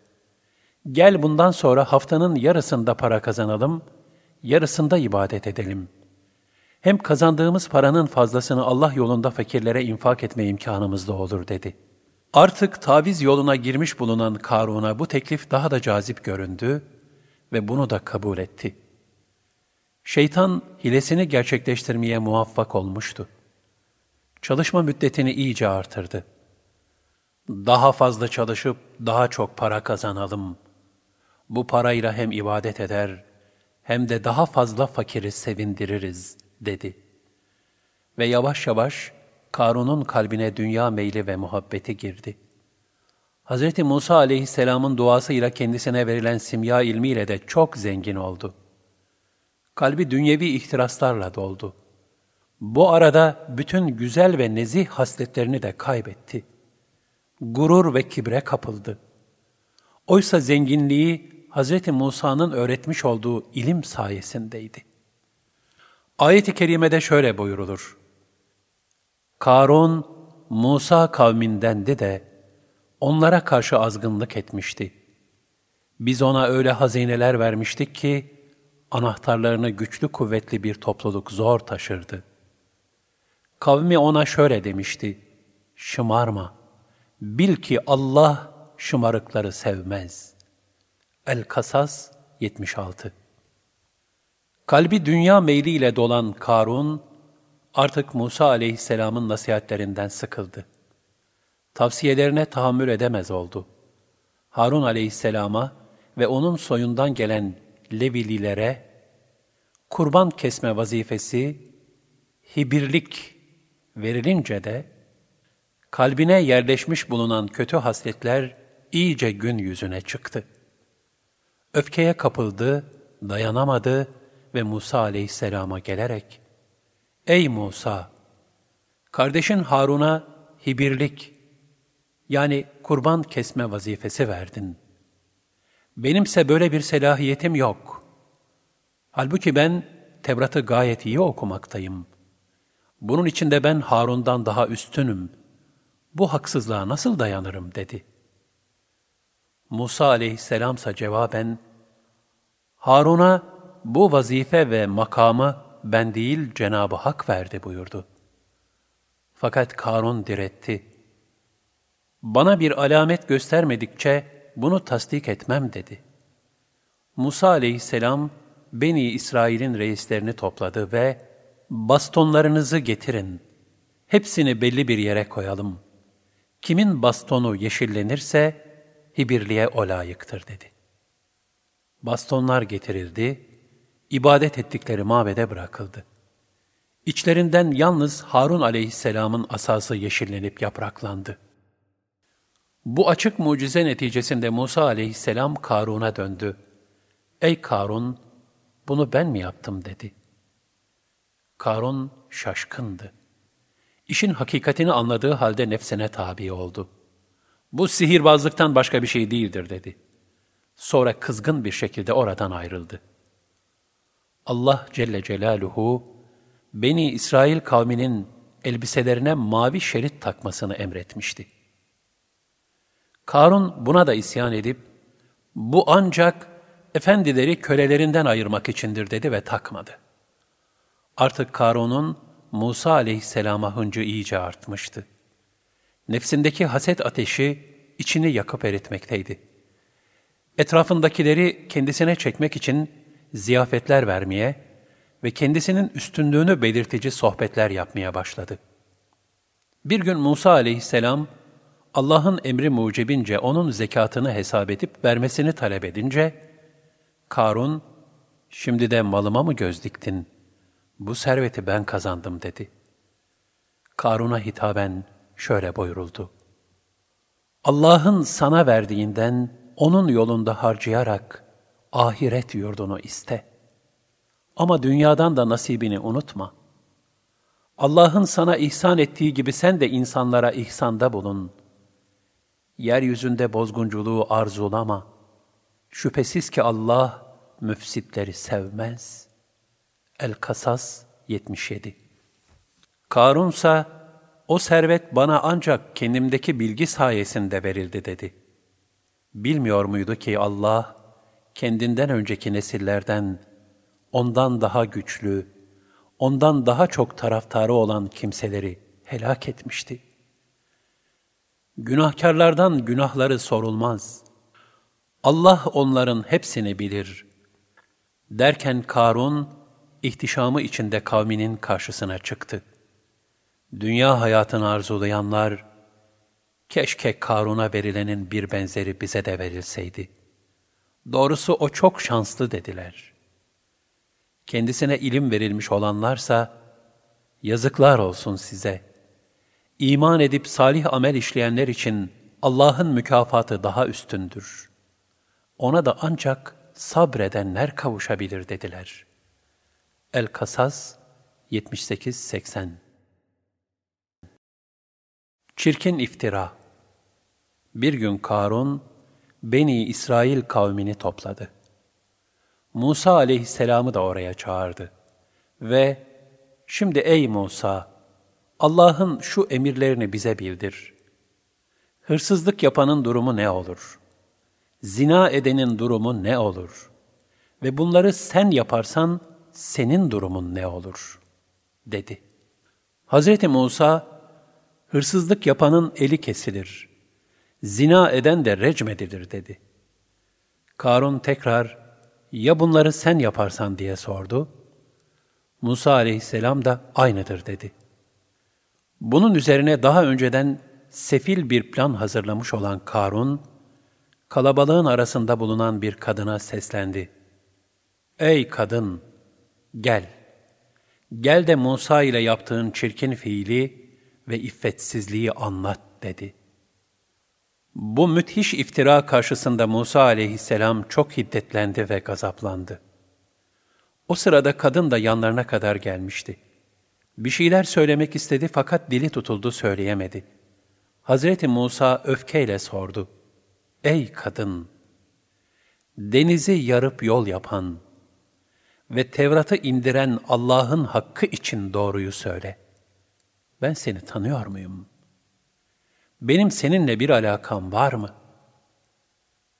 Speaker 1: Gel bundan sonra haftanın yarısında para kazanalım, yarısında ibadet edelim. Hem kazandığımız paranın fazlasını Allah yolunda fakirlere infak etme imkanımız da olur dedi. Artık taviz yoluna girmiş bulunan Karun'a bu teklif daha da cazip göründü ve bunu da kabul etti. Şeytan hilesini gerçekleştirmeye muvaffak olmuştu. Çalışma müddetini iyice artırdı. Daha fazla çalışıp daha çok para kazanalım. Bu parayla hem ibadet eder hem de daha fazla fakiri sevindiririz dedi. Ve yavaş yavaş Karun'un kalbine dünya meyli ve muhabbeti girdi. Hz. Musa aleyhisselamın duasıyla kendisine verilen simya ilmiyle de çok zengin oldu. Kalbi dünyevi ihtiraslarla doldu. Bu arada bütün güzel ve nezih hasletlerini de kaybetti. Gurur ve kibre kapıldı. Oysa zenginliği Hz. Musa'nın öğretmiş olduğu ilim sayesindeydi. Ayet-i kerimede şöyle buyurulur. Karun, Musa kavmindendi de onlara karşı azgınlık etmişti. Biz ona öyle hazineler vermiştik ki, anahtarlarını güçlü kuvvetli bir topluluk zor taşırdı. Kavmi ona şöyle demişti, şımarma, bil ki Allah şımarıkları sevmez. El-Kasas 76 Kalbi dünya meyliyle dolan Karun, artık Musa aleyhisselamın nasihatlerinden sıkıldı. Tavsiyelerine tahammül edemez oldu. Harun aleyhisselama ve onun soyundan gelen Levililere kurban kesme vazifesi, hibirlik verilince de kalbine yerleşmiş bulunan kötü hasletler iyice gün yüzüne çıktı. Öfkeye kapıldı, dayanamadı ve Musa aleyhisselama gelerek, Ey Musa! Kardeşin Harun'a hibirlik, yani kurban kesme vazifesi verdin. Benimse böyle bir selahiyetim yok. Halbuki ben Tevrat'ı gayet iyi okumaktayım. Bunun için de ben Harun'dan daha üstünüm. Bu haksızlığa nasıl dayanırım dedi. Musa aleyhisselamsa cevaben, Harun'a bu vazife ve makamı ben değil Cenab-ı Hak verdi buyurdu. Fakat Karun diretti. Bana bir alamet göstermedikçe bunu tasdik etmem dedi. Musa aleyhisselam Beni İsrail'in reislerini topladı ve bastonlarınızı getirin. Hepsini belli bir yere koyalım. Kimin bastonu yeşillenirse hibirliğe o layıktır dedi. Bastonlar getirildi, ibadet ettikleri mabede bırakıldı. İçlerinden yalnız Harun aleyhisselamın asası yeşillenip yapraklandı. Bu açık mucize neticesinde Musa aleyhisselam Karun'a döndü. Ey Karun, bunu ben mi yaptım dedi. Karun şaşkındı. İşin hakikatini anladığı halde nefsine tabi oldu. Bu sihirbazlıktan başka bir şey değildir dedi. Sonra kızgın bir şekilde oradan ayrıldı. Allah Celle Celaluhu, Beni İsrail kavminin elbiselerine mavi şerit takmasını emretmişti. Karun buna da isyan edip, bu ancak efendileri kölelerinden ayırmak içindir dedi ve takmadı. Artık Karun'un Musa aleyhisselama hıncı iyice artmıştı. Nefsindeki haset ateşi içini yakıp eritmekteydi. Etrafındakileri kendisine çekmek için ziyafetler vermeye ve kendisinin üstünlüğünü belirtici sohbetler yapmaya başladı. Bir gün Musa aleyhisselam, Allah'ın emri mucibince onun zekatını hesap edip vermesini talep edince, Karun, şimdi de malıma mı göz diktin? Bu serveti ben kazandım dedi. Karun'a hitaben şöyle buyuruldu. Allah'ın sana verdiğinden onun yolunda harcayarak ahiret yurdunu iste. Ama dünyadan da nasibini unutma. Allah'ın sana ihsan ettiği gibi sen de insanlara ihsanda bulun. Yeryüzünde bozgunculuğu arzulama. Şüphesiz ki Allah müfsitleri sevmez. El-Kasas 77 Karunsa, o servet bana ancak kendimdeki bilgi sayesinde verildi dedi. Bilmiyor muydu ki Allah, kendinden önceki nesillerden, ondan daha güçlü, ondan daha çok taraftarı olan kimseleri helak etmişti. Günahkarlardan günahları sorulmaz. Allah onların hepsini bilir. Derken Karun, ihtişamı içinde kavminin karşısına çıktı. Dünya hayatını arzulayanlar, keşke Karun'a verilenin bir benzeri bize de verilseydi. Doğrusu o çok şanslı dediler. Kendisine ilim verilmiş olanlarsa, yazıklar olsun size. İman edip salih amel işleyenler için Allah'ın mükafatı daha üstündür. Ona da ancak sabredenler kavuşabilir dediler. El-Kasas 78-80 Çirkin iftira Bir gün Karun, Beni İsrail kavmini topladı. Musa aleyhisselamı da oraya çağırdı. Ve, şimdi ey Musa, Allah'ın şu emirlerini bize bildir. Hırsızlık yapanın durumu ne olur? Zina edenin durumu ne olur? Ve bunları sen yaparsan senin durumun ne olur? dedi. Hazreti Musa, hırsızlık yapanın eli kesilir. Zina eden de recmedilir dedi. Karun tekrar, ya bunları sen yaparsan diye sordu. Musa aleyhisselam da aynıdır dedi. Bunun üzerine daha önceden sefil bir plan hazırlamış olan Karun, kalabalığın arasında bulunan bir kadına seslendi. Ey kadın, gel. Gel de Musa ile yaptığın çirkin fiili ve iffetsizliği anlat dedi. Bu müthiş iftira karşısında Musa aleyhisselam çok hiddetlendi ve gazaplandı. O sırada kadın da yanlarına kadar gelmişti. Bir şeyler söylemek istedi fakat dili tutuldu söyleyemedi. Hazreti Musa öfkeyle sordu. Ey kadın! Denizi yarıp yol yapan ve Tevrat'ı indiren Allah'ın hakkı için doğruyu söyle. Ben seni tanıyor muyum? Benim seninle bir alakam var mı?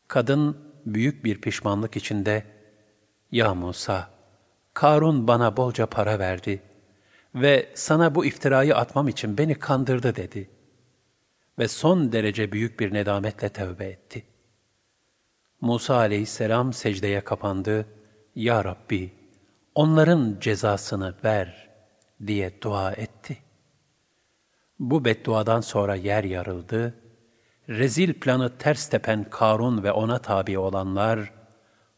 Speaker 1: Kadın büyük bir pişmanlık içinde, Ya Musa, Karun bana bolca para verdi.'' Ve sana bu iftirayı atmam için beni kandırdı dedi. Ve son derece büyük bir nedametle tevbe etti. Musa aleyhisselam secdeye kapandı. Ya Rabbi, onların cezasını ver diye dua etti. Bu bedduadan sonra yer yarıldı. Rezil planı ters tepen Karun ve ona tabi olanlar,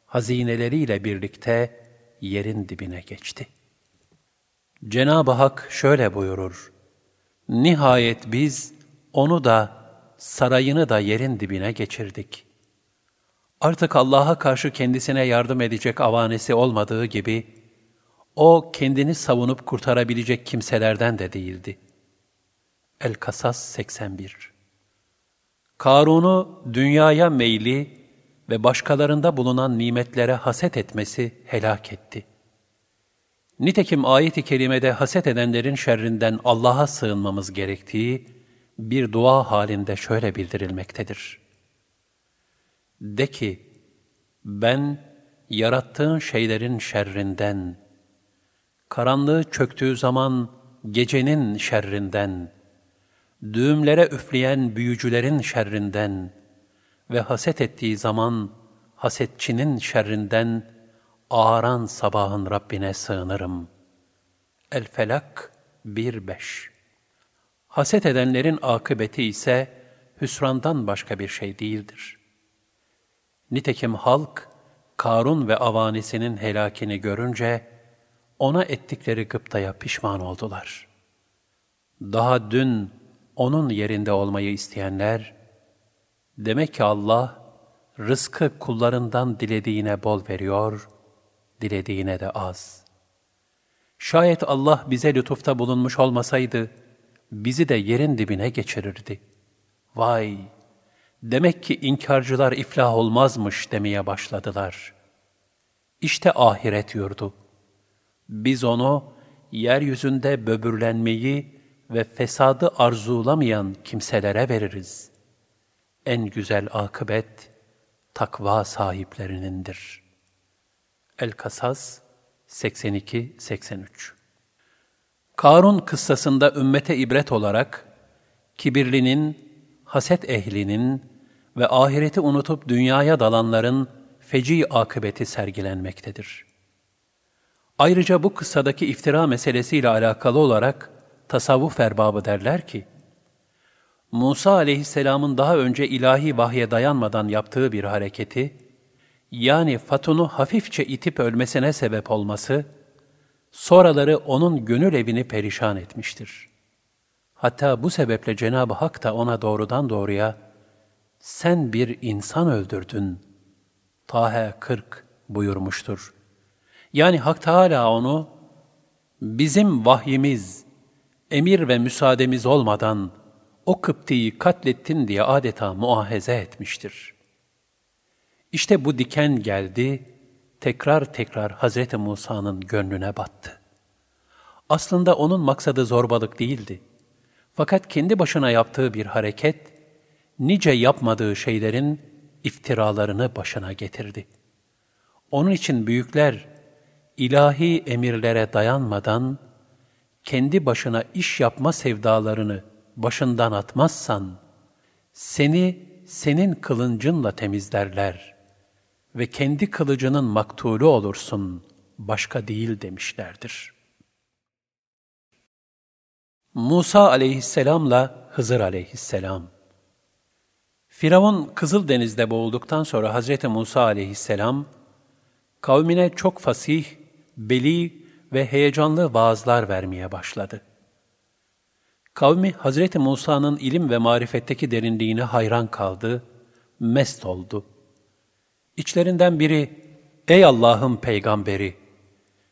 Speaker 1: hazineleriyle birlikte yerin dibine geçti. Cenab-ı Hak şöyle buyurur. Nihayet biz onu da sarayını da yerin dibine geçirdik. Artık Allah'a karşı kendisine yardım edecek avanesi olmadığı gibi, o kendini savunup kurtarabilecek kimselerden de değildi. El-Kasas 81 Karun'u dünyaya meyli ve başkalarında bulunan nimetlere haset etmesi helak etti.'' Nitekim ayet-i kerimede haset edenlerin şerrinden Allah'a sığınmamız gerektiği bir dua halinde şöyle bildirilmektedir. De ki, ben yarattığın şeylerin şerrinden, karanlığı çöktüğü zaman gecenin şerrinden, düğümlere üfleyen büyücülerin şerrinden ve haset ettiği zaman hasetçinin şerrinden ağaran sabahın Rabbine sığınırım. El-Felak 1-5 Haset edenlerin akıbeti ise hüsrandan başka bir şey değildir. Nitekim halk, Karun ve avanisinin helakini görünce, ona ettikleri gıptaya pişman oldular. Daha dün onun yerinde olmayı isteyenler, demek ki Allah, rızkı kullarından dilediğine bol veriyor dilediğine de az. Şayet Allah bize lütufta bulunmuş olmasaydı, bizi de yerin dibine geçirirdi. Vay! Demek ki inkarcılar iflah olmazmış demeye başladılar. İşte ahiret yurdu. Biz onu yeryüzünde böbürlenmeyi ve fesadı arzulamayan kimselere veririz. En güzel akıbet takva sahiplerinindir. El-Kasas 82-83 Karun kıssasında ümmete ibret olarak, kibirlinin, haset ehlinin ve ahireti unutup dünyaya dalanların feci akıbeti sergilenmektedir. Ayrıca bu kıssadaki iftira meselesiyle alakalı olarak tasavvuf erbabı derler ki, Musa aleyhisselamın daha önce ilahi vahye dayanmadan yaptığı bir hareketi, yani Fatun'u hafifçe itip ölmesine sebep olması, sonraları onun gönül evini perişan etmiştir. Hatta bu sebeple Cenab-ı Hak da ona doğrudan doğruya, sen bir insan öldürdün. Tahe 40 buyurmuştur. Yani Hak Teala onu, bizim vahyimiz, emir ve müsaademiz olmadan o Kıpti'yi katlettin diye adeta muahaze etmiştir. İşte bu diken geldi, tekrar tekrar Hazreti Musa'nın gönlüne battı. Aslında onun maksadı zorbalık değildi. Fakat kendi başına yaptığı bir hareket, nice yapmadığı şeylerin iftiralarını başına getirdi. Onun için büyükler, ilahi emirlere dayanmadan, kendi başına iş yapma sevdalarını başından atmazsan, seni senin kılıncınla temizlerler ve kendi kılıcının maktulü olursun, başka değil demişlerdir. Musa aleyhisselamla Hızır aleyhisselam Firavun Kızıldeniz'de boğulduktan sonra Hazreti Musa aleyhisselam, kavmine çok fasih, beli ve heyecanlı vaazlar vermeye başladı. Kavmi Hazreti Musa'nın ilim ve marifetteki derinliğine hayran kaldı, mest oldu. İçlerinden biri, Ey Allah'ın peygamberi!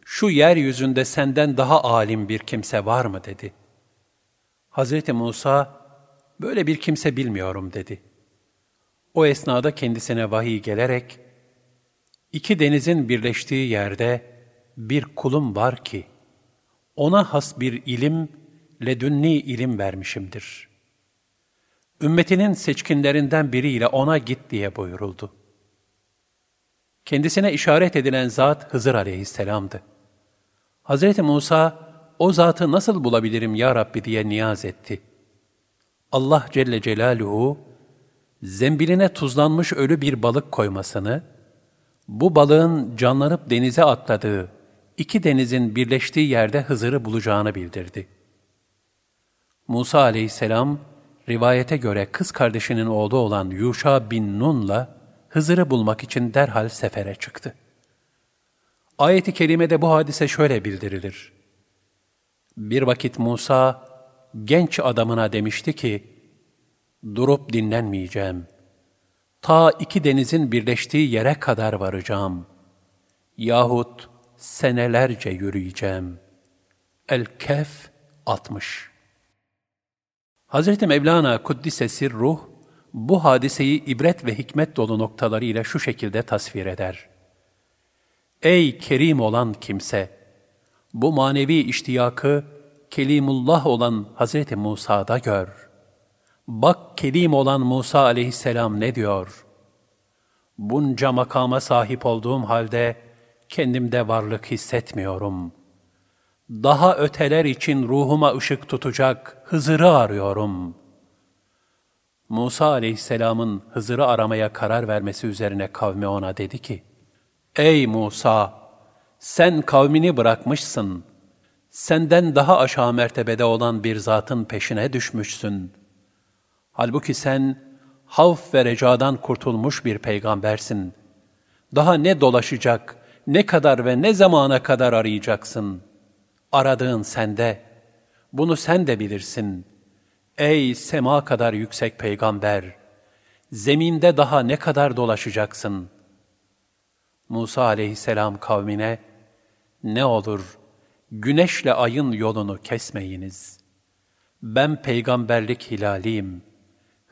Speaker 1: Şu yeryüzünde senden daha alim bir kimse var mı dedi. Hazreti Musa, böyle bir kimse bilmiyorum dedi. O esnada kendisine vahiy gelerek, iki denizin birleştiği yerde bir kulum var ki, ona has bir ilim, ledünni ilim vermişimdir. Ümmetinin seçkinlerinden biriyle ona git diye buyuruldu. Kendisine işaret edilen zat Hızır aleyhisselamdı. Hazreti Musa, o zatı nasıl bulabilirim ya Rabbi diye niyaz etti. Allah Celle Celaluhu, zembiline tuzlanmış ölü bir balık koymasını, bu balığın canlanıp denize atladığı, iki denizin birleştiği yerde Hızır'ı bulacağını bildirdi. Musa aleyhisselam, rivayete göre kız kardeşinin oğlu olan Yuşa bin Nun'la Hızır'ı bulmak için derhal sefere çıktı. Ayet-i kerimede bu hadise şöyle bildirilir. Bir vakit Musa, genç adamına demişti ki, durup dinlenmeyeceğim. Ta iki denizin birleştiği yere kadar varacağım. Yahut senelerce yürüyeceğim. El-Kehf 60 Hazreti Mevlana Kuddise Sirruh, bu hadiseyi ibret ve hikmet dolu noktalarıyla şu şekilde tasvir eder. Ey kerim olan kimse! Bu manevi iştiyakı Kelimullah olan Hazreti Musa'da gör. Bak kelim olan Musa aleyhisselam ne diyor? Bunca makama sahip olduğum halde kendimde varlık hissetmiyorum. Daha öteler için ruhuma ışık tutacak Hızır'ı arıyorum. Musa aleyhisselamın Hızır'ı aramaya karar vermesi üzerine kavmi ona dedi ki, Ey Musa! Sen kavmini bırakmışsın. Senden daha aşağı mertebede olan bir zatın peşine düşmüşsün.'' Halbuki sen havf ve recadan kurtulmuş bir peygambersin. Daha ne dolaşacak, ne kadar ve ne zamana kadar arayacaksın? Aradığın sende. Bunu sen de bilirsin. Ey sema kadar yüksek peygamber! Zeminde daha ne kadar dolaşacaksın? Musa aleyhisselam kavmine, ne olur güneşle ayın yolunu kesmeyiniz. Ben peygamberlik hilaliyim.''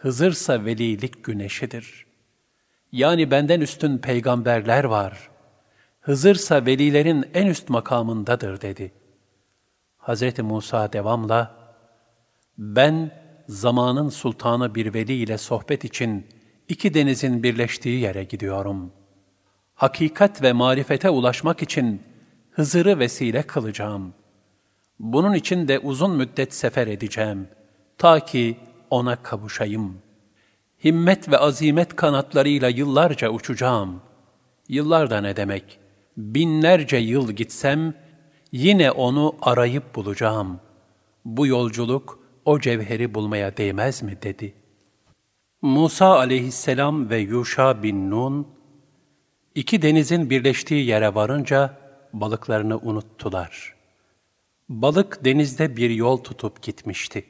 Speaker 1: Hızırsa velilik güneşidir. Yani benden üstün peygamberler var. Hızırsa velilerin en üst makamındadır dedi. Hz. Musa devamla, ben zamanın sultanı bir veli ile sohbet için İki denizin birleştiği yere gidiyorum. Hakikat ve marifete ulaşmak için Hızır'ı vesile kılacağım. Bunun için de uzun müddet sefer edeceğim. Ta ki ona kavuşayım. Himmet ve azimet kanatlarıyla yıllarca uçacağım. Yıllar da ne demek? Binlerce yıl gitsem, yine onu arayıp bulacağım. Bu yolculuk o cevheri bulmaya değmez mi dedi. Musa aleyhisselam ve Yuşa bin Nun, iki denizin birleştiği yere varınca balıklarını unuttular. Balık denizde bir yol tutup gitmişti.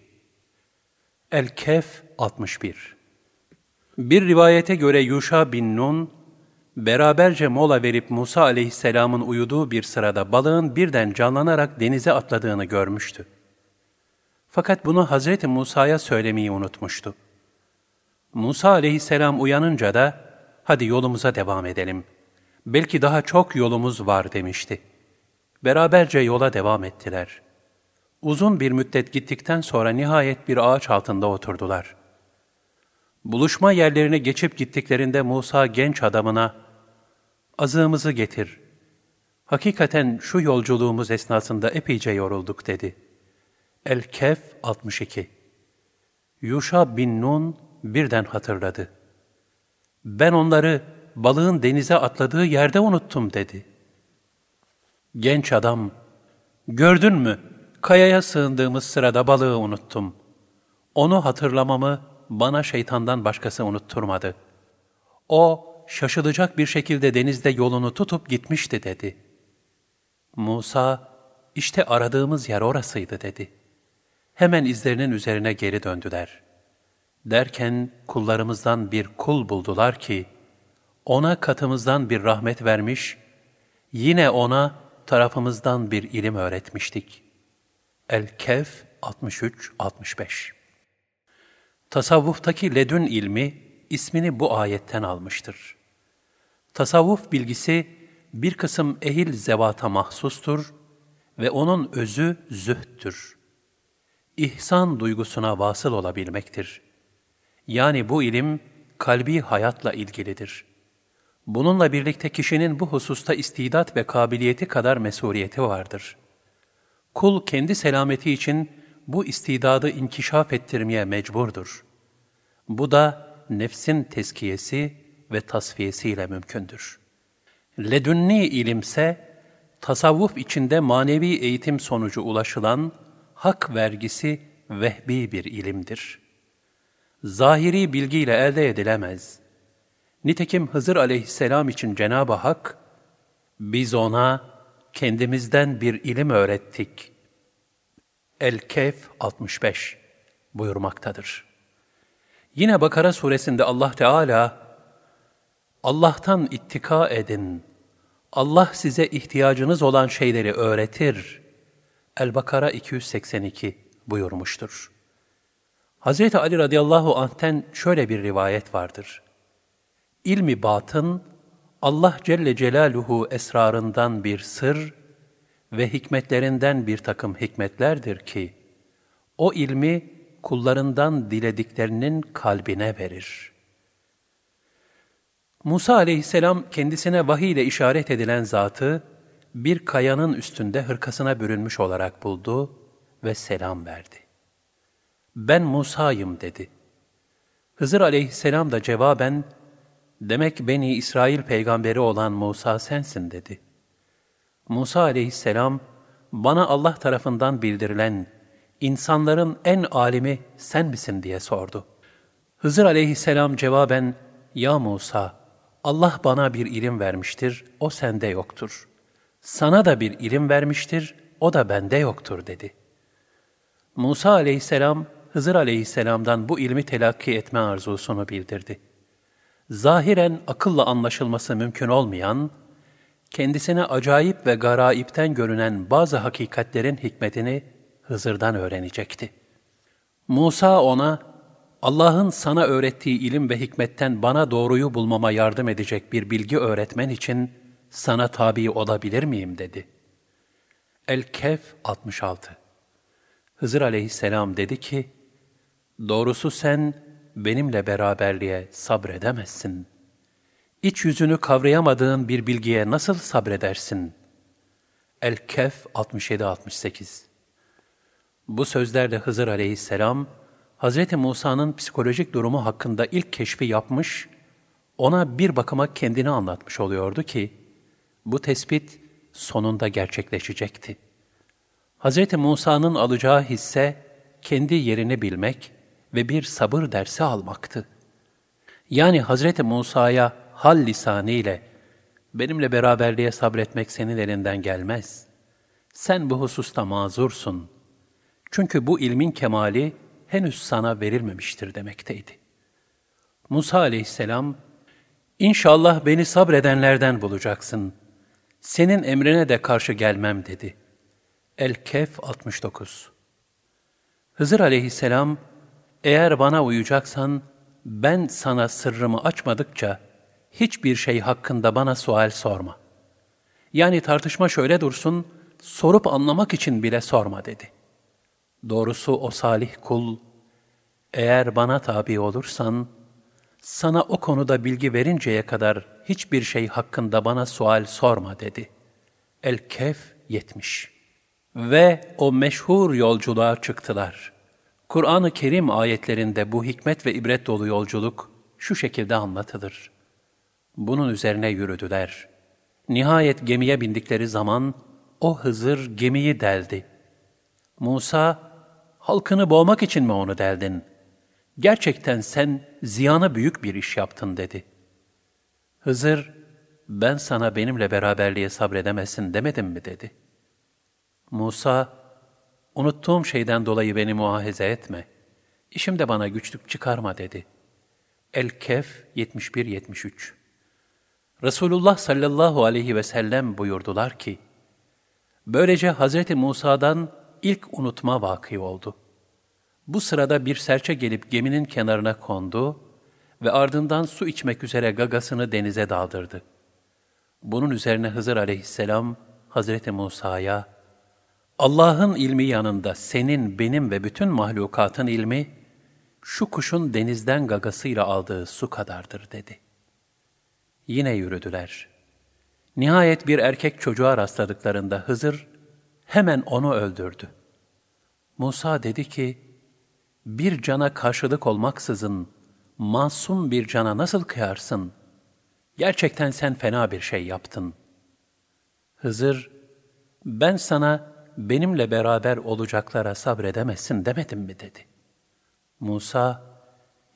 Speaker 1: El-Kehf 61 Bir rivayete göre Yuşa bin Nun, beraberce mola verip Musa aleyhisselamın uyuduğu bir sırada balığın birden canlanarak denize atladığını görmüştü. Fakat bunu Hazreti Musa'ya söylemeyi unutmuştu. Musa aleyhisselam uyanınca da, hadi yolumuza devam edelim. Belki daha çok yolumuz var demişti. Beraberce yola devam ettiler. Uzun bir müddet gittikten sonra nihayet bir ağaç altında oturdular. Buluşma yerlerine geçip gittiklerinde Musa genç adamına, azığımızı getir. Hakikaten şu yolculuğumuz esnasında epeyce yorulduk dedi. El-Kef 62 Yuşa bin Nun birden hatırladı. Ben onları balığın denize atladığı yerde unuttum dedi. Genç adam, gördün mü, kayaya sığındığımız sırada balığı unuttum. Onu hatırlamamı bana şeytandan başkası unutturmadı. O, şaşılacak bir şekilde denizde yolunu tutup gitmişti dedi. Musa, işte aradığımız yer orasıydı dedi. Hemen izlerinin üzerine geri döndüler. Derken kullarımızdan bir kul buldular ki, ona katımızdan bir rahmet vermiş, yine ona tarafımızdan bir ilim öğretmiştik. El-Kehf 63-65 Tasavvuftaki ledün ilmi ismini bu ayetten almıştır. Tasavvuf bilgisi bir kısım ehil zevata mahsustur ve onun özü zühttür. İhsan duygusuna vasıl olabilmektir. Yani bu ilim kalbi hayatla ilgilidir. Bununla birlikte kişinin bu hususta istidat ve kabiliyeti kadar mesuliyeti vardır. Kul kendi selameti için bu istidadı inkişaf ettirmeye mecburdur. Bu da nefsin teskiyesi ve tasfiyesiyle mümkündür. Ledünni ilimse, tasavvuf içinde manevi eğitim sonucu ulaşılan hak vergisi vehbi bir ilimdir. Zahiri bilgiyle elde edilemez. Nitekim Hızır aleyhisselam için Cenab-ı Hak, biz ona kendimizden bir ilim öğrettik. El-Kehf 65 buyurmaktadır. Yine Bakara suresinde Allah Teala, Allah'tan ittika edin. Allah size ihtiyacınız olan şeyleri öğretir. El-Bakara 282 buyurmuştur. Hz. Ali radıyallahu anh'ten şöyle bir rivayet vardır. İlmi batın, Allah Celle Celaluhu esrarından bir sır ve hikmetlerinden bir takım hikmetlerdir ki, o ilmi kullarından dilediklerinin kalbine verir. Musa aleyhisselam kendisine vahiy ile işaret edilen zatı, bir kayanın üstünde hırkasına bürünmüş olarak buldu ve selam verdi. Ben Musa'yım dedi. Hızır aleyhisselam da cevaben, demek Beni İsrail peygamberi olan Musa sensin dedi. Musa aleyhisselam, bana Allah tarafından bildirilen, insanların en alimi sen misin diye sordu. Hızır aleyhisselam cevaben, Ya Musa, Allah bana bir ilim vermiştir, o sende yoktur. Sana da bir ilim vermiştir, o da bende yoktur dedi. Musa aleyhisselam, Hızır aleyhisselamdan bu ilmi telakki etme arzusunu bildirdi. Zahiren akılla anlaşılması mümkün olmayan, kendisine acayip ve garaipten görünen bazı hakikatlerin hikmetini Hızır'dan öğrenecekti. Musa ona, Allah'ın sana öğrettiği ilim ve hikmetten bana doğruyu bulmama yardım edecek bir bilgi öğretmen için sana tabi olabilir miyim dedi. El-Kehf 66 Hızır aleyhisselam dedi ki, Doğrusu sen benimle beraberliğe sabredemezsin. İç yüzünü kavrayamadığın bir bilgiye nasıl sabredersin? El-Kehf 67-68 Bu sözlerle Hızır aleyhisselam, Hz. Musa'nın psikolojik durumu hakkında ilk keşfi yapmış, ona bir bakıma kendini anlatmış oluyordu ki, bu tespit sonunda gerçekleşecekti. Hz. Musa'nın alacağı hisse, kendi yerini bilmek ve bir sabır dersi almaktı. Yani Hz. Musa'ya hal lisanı ile benimle beraberliğe sabretmek senin elinden gelmez. Sen bu hususta mazursun. Çünkü bu ilmin kemali henüz sana verilmemiştir demekteydi. Musa aleyhisselam, İnşallah beni sabredenlerden bulacaksın. Senin emrine de karşı gelmem dedi. El-Kehf 69 Hızır aleyhisselam, eğer bana uyacaksan, ben sana sırrımı açmadıkça, hiçbir şey hakkında bana sual sorma. Yani tartışma şöyle dursun, sorup anlamak için bile sorma dedi. Doğrusu o salih kul, eğer bana tabi olursan, sana o konuda bilgi verinceye kadar hiçbir şey hakkında bana sual sorma dedi. El-Kehf 70 Ve o meşhur yolculuğa çıktılar. Kur'an-ı Kerim ayetlerinde bu hikmet ve ibret dolu yolculuk şu şekilde anlatılır. Bunun üzerine yürüdüler. Nihayet gemiye bindikleri zaman o Hızır gemiyi deldi. Musa, halkını boğmak için mi onu deldin? Gerçekten sen ziyana büyük bir iş yaptın dedi. Hızır, ben sana benimle beraberliğe sabredemezsin demedim mi dedi. Musa, unuttuğum şeyden dolayı beni muahize etme. İşimde bana güçlük çıkarma dedi. El-Kehf 71-73 Resulullah sallallahu aleyhi ve sellem buyurdular ki, Böylece Hz. Musa'dan ilk unutma vakı oldu. Bu sırada bir serçe gelip geminin kenarına kondu ve ardından su içmek üzere gagasını denize daldırdı. Bunun üzerine Hızır aleyhisselam Hazreti Musa'ya, Allah'ın ilmi yanında senin, benim ve bütün mahlukatın ilmi, şu kuşun denizden gagasıyla aldığı su kadardır dedi. Yine yürüdüler. Nihayet bir erkek çocuğa rastladıklarında Hızır hemen onu öldürdü. Musa dedi ki, bir cana karşılık olmaksızın masum bir cana nasıl kıyarsın? Gerçekten sen fena bir şey yaptın. Hızır, ben sana benimle beraber olacaklara sabredemezsin demedim mi dedi. Musa,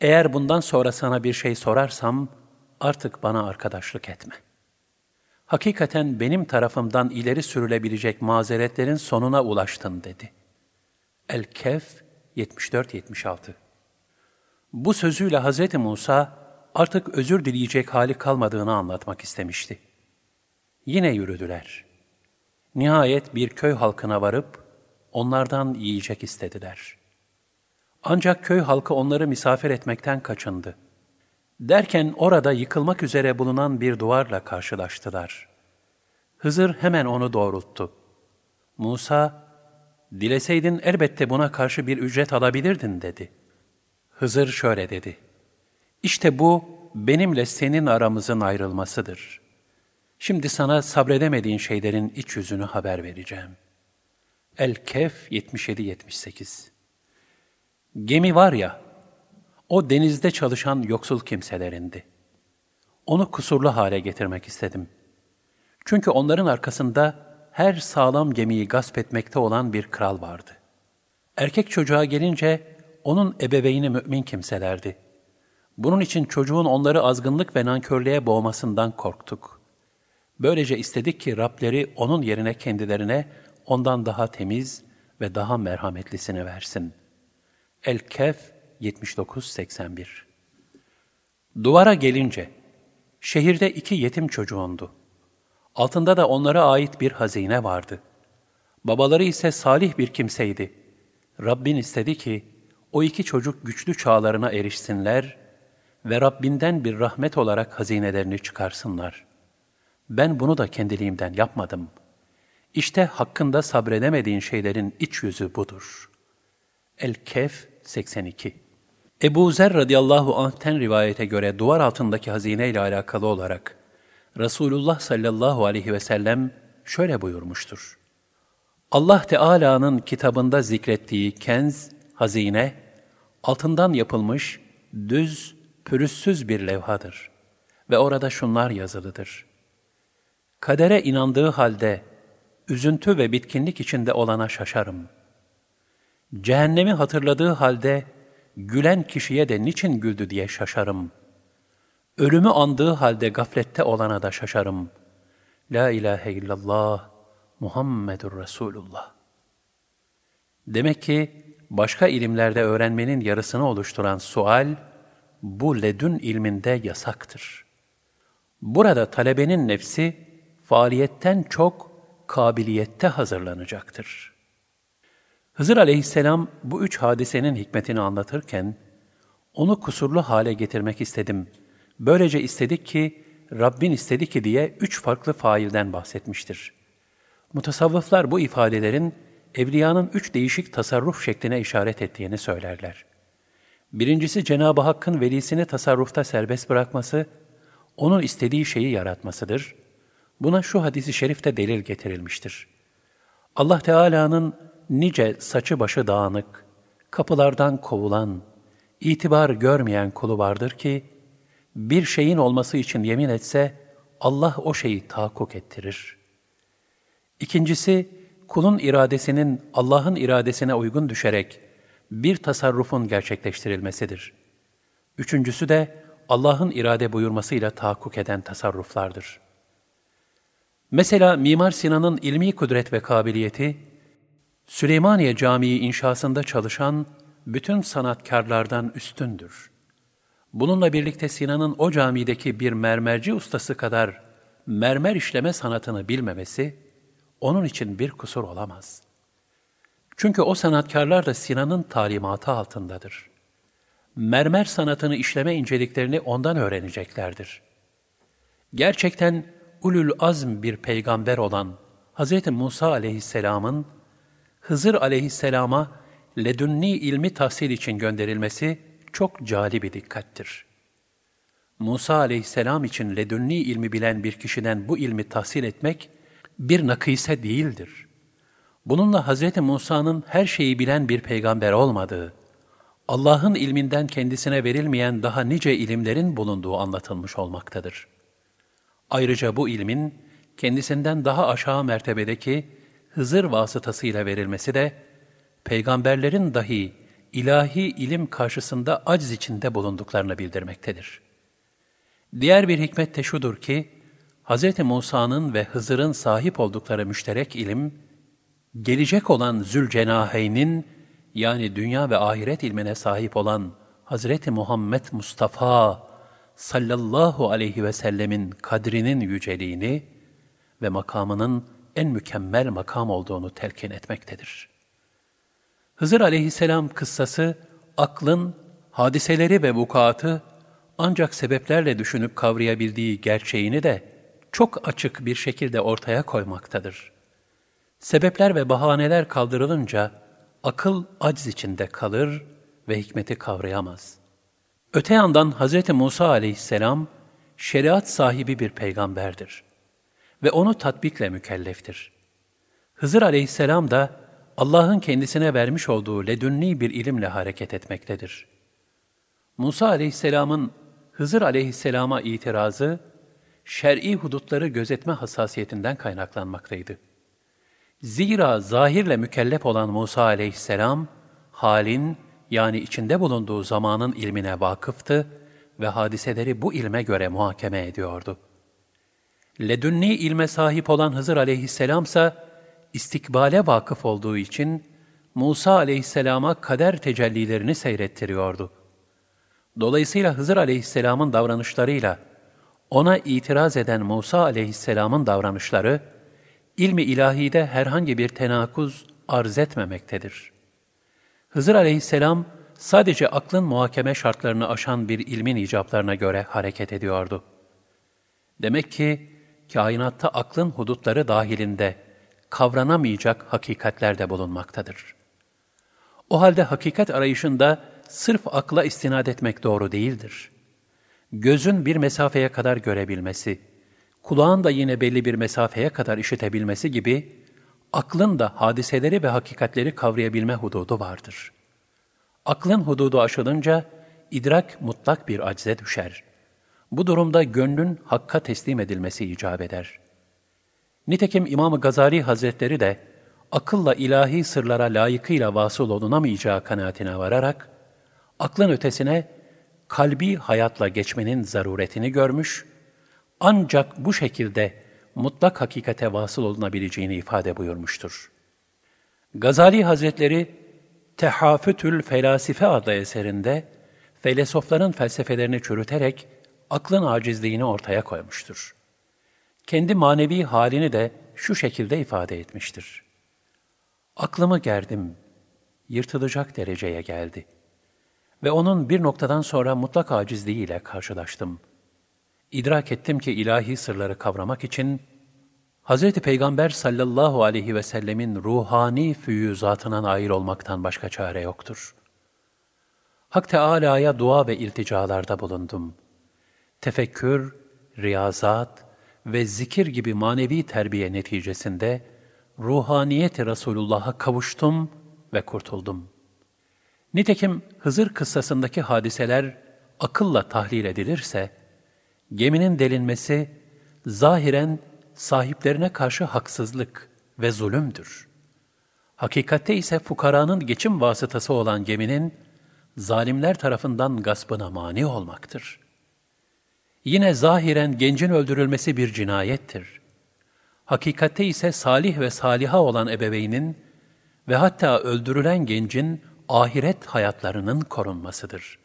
Speaker 1: eğer bundan sonra sana bir şey sorarsam artık bana arkadaşlık etme. Hakikaten benim tarafımdan ileri sürülebilecek mazeretlerin sonuna ulaştın dedi. El-Kehf 74-76 Bu sözüyle Hz. Musa artık özür dileyecek hali kalmadığını anlatmak istemişti. Yine yürüdüler. Nihayet bir köy halkına varıp onlardan yiyecek istediler. Ancak köy halkı onları misafir etmekten kaçındı. Derken orada yıkılmak üzere bulunan bir duvarla karşılaştılar. Hızır hemen onu doğrulttu. Musa, dileseydin elbette buna karşı bir ücret alabilirdin dedi. Hızır şöyle dedi. İşte bu benimle senin aramızın ayrılmasıdır. Şimdi sana sabredemediğin şeylerin iç yüzünü haber vereceğim. El-Kehf 77-78 Gemi var ya, o denizde çalışan yoksul kimselerindi. Onu kusurlu hale getirmek istedim. Çünkü onların arkasında her sağlam gemiyi gasp etmekte olan bir kral vardı. Erkek çocuğa gelince onun ebeveyni mümin kimselerdi. Bunun için çocuğun onları azgınlık ve nankörlüğe boğmasından korktuk. Böylece istedik ki Rableri onun yerine kendilerine ondan daha temiz ve daha merhametlisini versin. El-Kehf 79-81 Duvara gelince, şehirde iki yetim çocuğundu. Altında da onlara ait bir hazine vardı. Babaları ise salih bir kimseydi. Rabbin istedi ki, o iki çocuk güçlü çağlarına erişsinler ve Rabbinden bir rahmet olarak hazinelerini çıkarsınlar. Ben bunu da kendiliğimden yapmadım. İşte hakkında sabredemediğin şeylerin iç yüzü budur. El-Kehf 82 Ebu Zer radıyallahu anh'ten rivayete göre duvar altındaki hazine ile alakalı olarak Resulullah sallallahu aleyhi ve sellem şöyle buyurmuştur. Allah Teala'nın kitabında zikrettiği kenz, hazine, altından yapılmış, düz, pürüzsüz bir levhadır. Ve orada şunlar yazılıdır. Kadere inandığı halde, üzüntü ve bitkinlik içinde olana şaşarım. Cehennemi hatırladığı halde, gülen kişiye de niçin güldü diye şaşarım. Ölümü andığı halde gaflette olana da şaşarım. La ilahe illallah, Muhammedur Resulullah. Demek ki başka ilimlerde öğrenmenin yarısını oluşturan sual, bu ledün ilminde yasaktır. Burada talebenin nefsi, faaliyetten çok kabiliyette hazırlanacaktır. Hızır aleyhisselam bu üç hadisenin hikmetini anlatırken, onu kusurlu hale getirmek istedim. Böylece istedik ki, Rabbin istedi ki diye üç farklı failden bahsetmiştir. Mutasavvıflar bu ifadelerin evliyanın üç değişik tasarruf şekline işaret ettiğini söylerler. Birincisi Cenab-ı Hakk'ın velisini tasarrufta serbest bırakması, onun istediği şeyi yaratmasıdır. Buna şu hadisi şerifte delil getirilmiştir. Allah Teala'nın nice saçı başı dağınık, kapılardan kovulan, itibar görmeyen kulu vardır ki, bir şeyin olması için yemin etse, Allah o şeyi tahakkuk ettirir. İkincisi, kulun iradesinin Allah'ın iradesine uygun düşerek bir tasarrufun gerçekleştirilmesidir. Üçüncüsü de Allah'ın irade buyurmasıyla tahakkuk eden tasarruflardır. Mesela Mimar Sinan'ın ilmi kudret ve kabiliyeti, Süleymaniye Camii inşasında çalışan bütün sanatkarlardan üstündür. Bununla birlikte Sinan'ın o camideki bir mermerci ustası kadar mermer işleme sanatını bilmemesi, onun için bir kusur olamaz. Çünkü o sanatkarlar da Sinan'ın talimatı altındadır. Mermer sanatını işleme inceliklerini ondan öğreneceklerdir. Gerçekten ulul azm bir peygamber olan Hz. Musa aleyhisselamın Hızır aleyhisselama ledünni ilmi tahsil için gönderilmesi çok cali bir dikkattir. Musa aleyhisselam için ledünni ilmi bilen bir kişiden bu ilmi tahsil etmek bir nakise değildir. Bununla Hz. Musa'nın her şeyi bilen bir peygamber olmadığı, Allah'ın ilminden kendisine verilmeyen daha nice ilimlerin bulunduğu anlatılmış olmaktadır. Ayrıca bu ilmin kendisinden daha aşağı mertebedeki Hızır vasıtasıyla verilmesi de, peygamberlerin dahi ilahi ilim karşısında aciz içinde bulunduklarını bildirmektedir. Diğer bir hikmet de şudur ki, Hz. Musa'nın ve Hızır'ın sahip oldukları müşterek ilim, gelecek olan Zülcenaheyn'in yani dünya ve ahiret ilmine sahip olan Hazreti Muhammed Mustafa sallallahu aleyhi ve sellemin kadrinin yüceliğini ve makamının en mükemmel makam olduğunu telkin etmektedir. Hızır aleyhisselam kıssası, aklın, hadiseleri ve vukuatı ancak sebeplerle düşünüp kavrayabildiği gerçeğini de çok açık bir şekilde ortaya koymaktadır. Sebepler ve bahaneler kaldırılınca akıl aciz içinde kalır ve hikmeti kavrayamaz. Öte yandan Hz. Musa aleyhisselam şeriat sahibi bir peygamberdir ve onu tatbikle mükelleftir. Hızır aleyhisselam da Allah'ın kendisine vermiş olduğu ledünni bir ilimle hareket etmektedir. Musa aleyhisselamın Hızır aleyhisselama itirazı, şer'i hudutları gözetme hassasiyetinden kaynaklanmaktaydı. Zira zahirle mükellef olan Musa aleyhisselam, halin yani içinde bulunduğu zamanın ilmine vakıftı ve hadiseleri bu ilme göre muhakeme ediyordu. Ledünni ilme sahip olan Hızır aleyhisselam ise istikbale vakıf olduğu için Musa aleyhisselama kader tecellilerini seyrettiriyordu. Dolayısıyla Hızır aleyhisselamın davranışlarıyla ona itiraz eden Musa aleyhisselamın davranışları, ilmi ilahide herhangi bir tenakuz arz etmemektedir. Hızır aleyhisselam sadece aklın muhakeme şartlarını aşan bir ilmin icaplarına göre hareket ediyordu. Demek ki kainatta aklın hudutları dahilinde kavranamayacak hakikatler de bulunmaktadır. O halde hakikat arayışında sırf akla istinad etmek doğru değildir. Gözün bir mesafeye kadar görebilmesi, kulağın da yine belli bir mesafeye kadar işitebilmesi gibi, aklın da hadiseleri ve hakikatleri kavrayabilme hududu vardır. Aklın hududu aşılınca, idrak mutlak bir acze düşer. Bu durumda gönlün hakka teslim edilmesi icap eder. Nitekim İmam-ı Gazali Hazretleri de, akılla ilahi sırlara layıkıyla vasıl olunamayacağı kanaatine vararak, aklın ötesine kalbi hayatla geçmenin zaruretini görmüş, ancak bu şekilde mutlak hakikate vasıl olunabileceğini ifade buyurmuştur. Gazali Hazretleri, Tehafütül Felasife adlı eserinde, felsefeler'in felsefelerini çürüterek aklın acizliğini ortaya koymuştur. Kendi manevi halini de şu şekilde ifade etmiştir. Aklımı gerdim, yırtılacak dereceye geldi. Ve onun bir noktadan sonra mutlak acizliğiyle karşılaştım. İdrak ettim ki ilahi sırları kavramak için Hz. Peygamber sallallahu aleyhi ve sellemin ruhani füyüzatına nail olmaktan başka çare yoktur. Hak Teâlâ'ya dua ve ilticalarda bulundum. Tefekkür, riyazat ve zikir gibi manevi terbiye neticesinde ruhaniyet-i Resulullah'a kavuştum ve kurtuldum. Nitekim Hızır kıssasındaki hadiseler akılla tahlil edilirse, geminin delinmesi zahiren sahiplerine karşı haksızlık ve zulümdür. Hakikatte ise fukaranın geçim vasıtası olan geminin zalimler tarafından gaspına mani olmaktır. Yine zahiren gencin öldürülmesi bir cinayettir. Hakikatte ise salih ve saliha olan ebeveynin ve hatta öldürülen gencin ahiret hayatlarının korunmasıdır.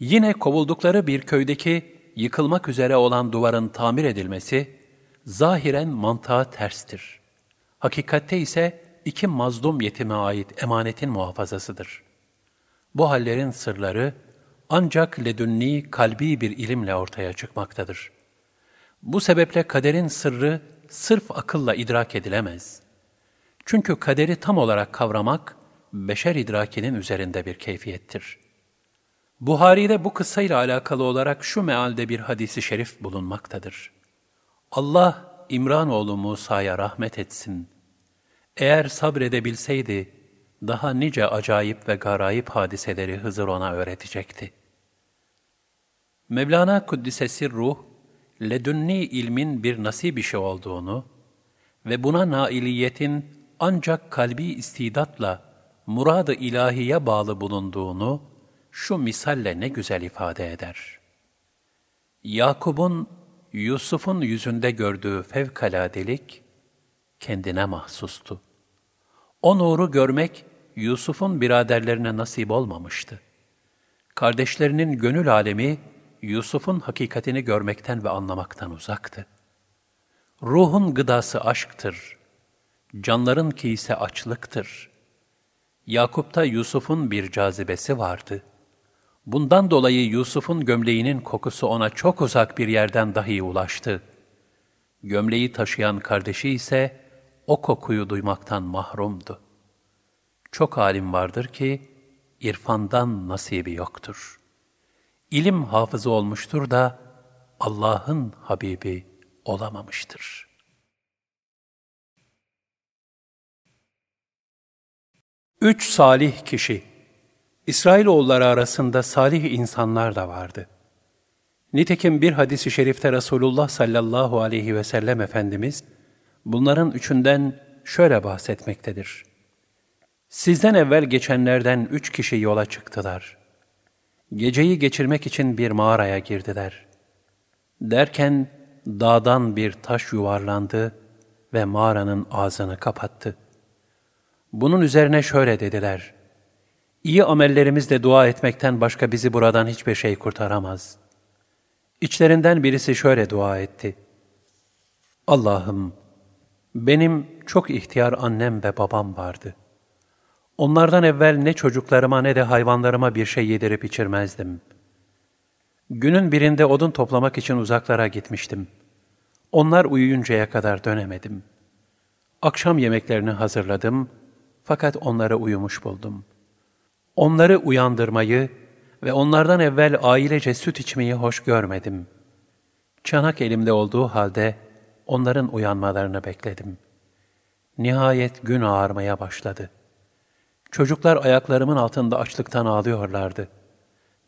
Speaker 1: Yine kovuldukları bir köydeki yıkılmak üzere olan duvarın tamir edilmesi, zahiren mantığa terstir. Hakikatte ise iki mazlum yetime ait emanetin muhafazasıdır. Bu hallerin sırları ancak ledünni kalbi bir ilimle ortaya çıkmaktadır. Bu sebeple kaderin sırrı sırf akılla idrak edilemez. Çünkü kaderi tam olarak kavramak, beşer idrakinin üzerinde bir keyfiyettir. Buhari'de bu kıssayla alakalı olarak şu mealde bir hadisi şerif bulunmaktadır. Allah İmranoğlu Musa'ya rahmet etsin. Eğer sabredebilseydi, daha nice acayip ve garayip hadiseleri Hızır ona öğretecekti. Mevlana Kuddisesi Ruh, ledünni ilmin bir nasip işi olduğunu ve buna nailiyetin ancak kalbi istidatla murad-ı ilahiye bağlı bulunduğunu şu misalle ne güzel ifade eder. Yakub'un Yusuf'un yüzünde gördüğü fevkaladelik kendine mahsustu. O nuru görmek Yusuf'un biraderlerine nasip olmamıştı. Kardeşlerinin gönül alemi Yusuf'un hakikatini görmekten ve anlamaktan uzaktı. Ruhun gıdası aşktır. Canların ki ise açlıktır. Yakup'ta Yusuf'un bir cazibesi vardı. Bundan dolayı Yusuf'un gömleğinin kokusu ona çok uzak bir yerden dahi ulaştı. Gömleği taşıyan kardeşi ise o kokuyu duymaktan mahrumdu. Çok alim vardır ki irfandan nasibi yoktur. İlim hafızı olmuştur da Allah'ın Habibi olamamıştır. Üç salih kişi İsrailoğulları arasında salih insanlar da vardı. Nitekim bir hadisi şerifte Resulullah sallallahu aleyhi ve sellem Efendimiz, bunların üçünden şöyle bahsetmektedir. Sizden evvel geçenlerden üç kişi yola çıktılar. Geceyi geçirmek için bir mağaraya girdiler. Derken dağdan bir taş yuvarlandı ve mağaranın ağzını kapattı. Bunun üzerine şöyle dediler. İyi amellerimizle dua etmekten başka bizi buradan hiçbir şey kurtaramaz. İçlerinden birisi şöyle dua etti. Allah'ım, benim çok ihtiyar annem ve babam vardı. Onlardan evvel ne çocuklarıma ne de hayvanlarıma bir şey yedirip içirmezdim. Günün birinde odun toplamak için uzaklara gitmiştim. Onlar uyuyuncaya kadar dönemedim. Akşam yemeklerini hazırladım fakat onları uyumuş buldum. Onları uyandırmayı ve onlardan evvel ailece süt içmeyi hoş görmedim. Çanak elimde olduğu halde onların uyanmalarını bekledim. Nihayet gün ağarmaya başladı. Çocuklar ayaklarımın altında açlıktan ağlıyorlardı.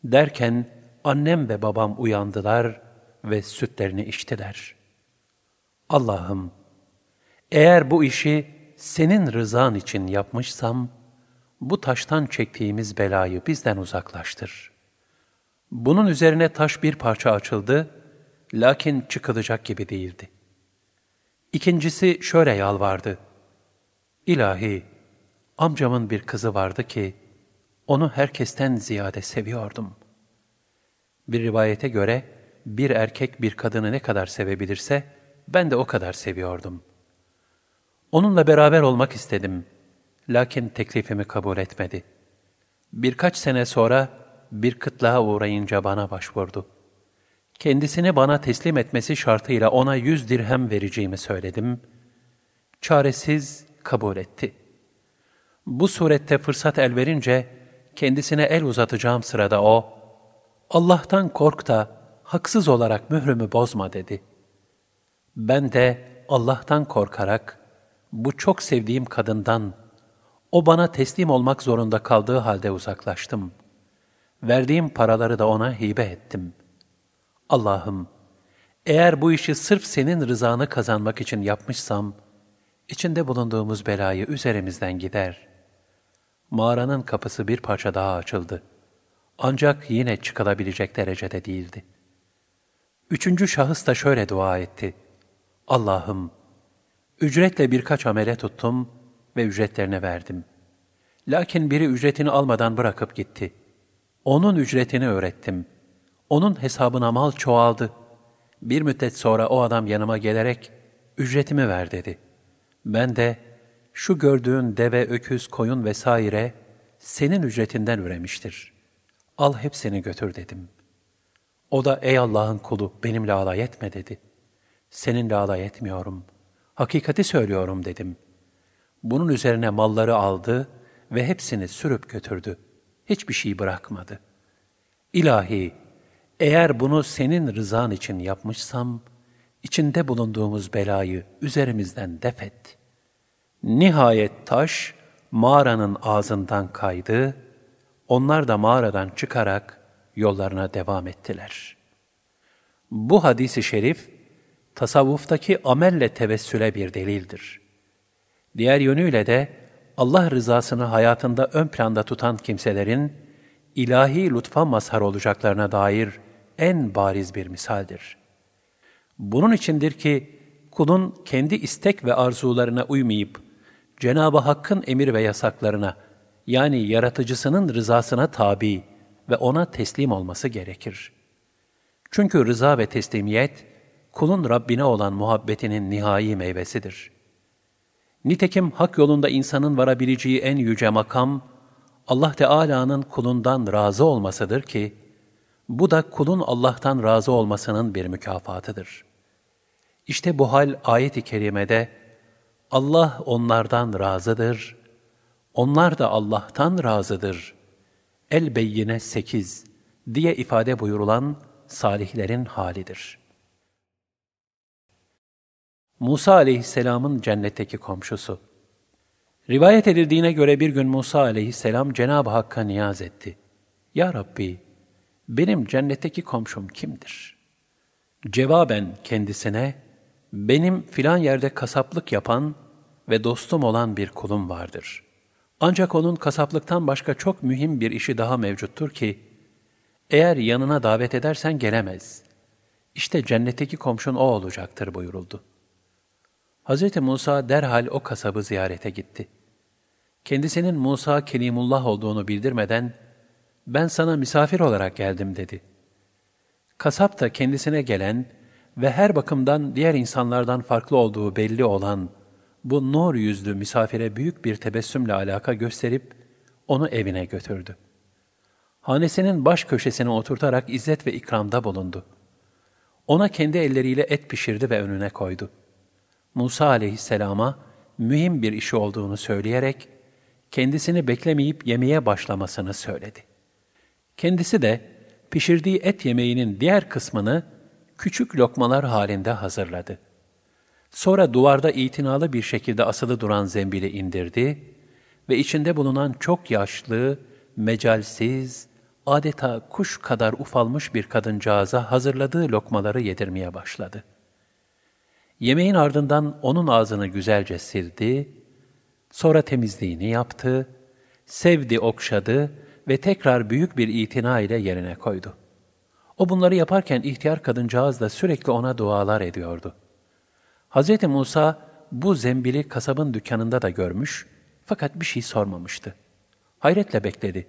Speaker 1: Derken annem ve babam uyandılar ve sütlerini içtiler. Allah'ım, eğer bu işi senin rızan için yapmışsam, bu taştan çektiğimiz belayı bizden uzaklaştır. Bunun üzerine taş bir parça açıldı, lakin çıkılacak gibi değildi. İkincisi şöyle yalvardı. İlahi, amcamın bir kızı vardı ki, onu herkesten ziyade seviyordum. Bir rivayete göre, bir erkek bir kadını ne kadar sevebilirse, ben de o kadar seviyordum. Onunla beraber olmak istedim. Lakin teklifimi kabul etmedi. Birkaç sene sonra bir kıtlığa uğrayınca bana başvurdu. Kendisini bana teslim etmesi şartıyla ona yüz dirhem vereceğimi söyledim. Çaresiz kabul etti. Bu surette fırsat el verince kendisine el uzatacağım sırada o, Allah'tan kork da haksız olarak mührümü bozma dedi. Ben de Allah'tan korkarak bu çok sevdiğim kadından o bana teslim olmak zorunda kaldığı halde uzaklaştım. Verdiğim paraları da ona hibe ettim. Allah'ım, eğer bu işi sırf senin rızanı kazanmak için yapmışsam, içinde bulunduğumuz belayı üzerimizden gider. Mağaranın kapısı bir parça daha açıldı. Ancak yine çıkılabilecek derecede değildi. Üçüncü şahıs da şöyle dua etti. Allah'ım, ücretle birkaç amele tuttum ve ücretlerine verdim. Lakin biri ücretini almadan bırakıp gitti. Onun ücretini öğrettim. Onun hesabına mal çoğaldı. Bir müddet sonra o adam yanıma gelerek, ücretimi ver dedi. Ben de, şu gördüğün deve, öküz, koyun vesaire, senin ücretinden üremiştir. Al hepsini götür dedim. O da, ey Allah'ın kulu, benimle alay etme dedi. Seninle alay etmiyorum. Hakikati söylüyorum dedim.'' Bunun üzerine malları aldı ve hepsini sürüp götürdü. Hiçbir şey bırakmadı. İlahi, eğer bunu senin rızan için yapmışsam, içinde bulunduğumuz belayı üzerimizden defet. Nihayet taş mağaranın ağzından kaydı, onlar da mağaradan çıkarak yollarına devam ettiler. Bu hadisi şerif, tasavvuftaki amelle tevessüle bir delildir.'' Diğer yönüyle de Allah rızasını hayatında ön planda tutan kimselerin ilahi lütfa mazhar olacaklarına dair en bariz bir misaldir. Bunun içindir ki kulun kendi istek ve arzularına uymayıp Cenab-ı Hakk'ın emir ve yasaklarına yani yaratıcısının rızasına tabi ve ona teslim olması gerekir. Çünkü rıza ve teslimiyet kulun Rabbine olan muhabbetinin nihai meyvesidir.'' Nitekim hak yolunda insanın varabileceği en yüce makam, Allah Teala'nın kulundan razı olmasıdır ki, bu da kulun Allah'tan razı olmasının bir mükafatıdır. İşte bu hal ayet-i kerimede, Allah onlardan razıdır, onlar da Allah'tan razıdır. El-Beyyine 8 diye ifade buyurulan salihlerin halidir.'' Musa aleyhisselamın cennetteki komşusu. Rivayet edildiğine göre bir gün Musa aleyhisselam Cenab-ı Hakk'a niyaz etti. Ya Rabbi, benim cennetteki komşum kimdir? Cevaben kendisine, benim filan yerde kasaplık yapan ve dostum olan bir kulum vardır. Ancak onun kasaplıktan başka çok mühim bir işi daha mevcuttur ki, eğer yanına davet edersen gelemez. İşte cennetteki komşun o olacaktır buyuruldu.'' Hz. Musa derhal o kasabı ziyarete gitti. Kendisinin Musa Kelimullah olduğunu bildirmeden, ben sana misafir olarak geldim dedi. Kasap da kendisine gelen ve her bakımdan diğer insanlardan farklı olduğu belli olan bu nur yüzlü misafire büyük bir tebessümle alaka gösterip onu evine götürdü. Hanesinin baş köşesine oturtarak izzet ve ikramda bulundu. Ona kendi elleriyle et pişirdi ve önüne koydu.'' Musa aleyhisselama mühim bir işi olduğunu söyleyerek, kendisini beklemeyip yemeye başlamasını söyledi. Kendisi de pişirdiği et yemeğinin diğer kısmını küçük lokmalar halinde hazırladı. Sonra duvarda itinalı bir şekilde asılı duran zembili indirdi ve içinde bulunan çok yaşlı, mecalsiz, adeta kuş kadar ufalmış bir kadıncağıza hazırladığı lokmaları yedirmeye başladı. Yemeğin ardından onun ağzını güzelce sildi, sonra temizliğini yaptı, sevdi, okşadı ve tekrar büyük bir itina ile yerine koydu. O bunları yaparken ihtiyar kadıncağız da sürekli ona dualar ediyordu. Hz. Musa bu zembili kasabın dükkanında da görmüş fakat bir şey sormamıştı. Hayretle bekledi.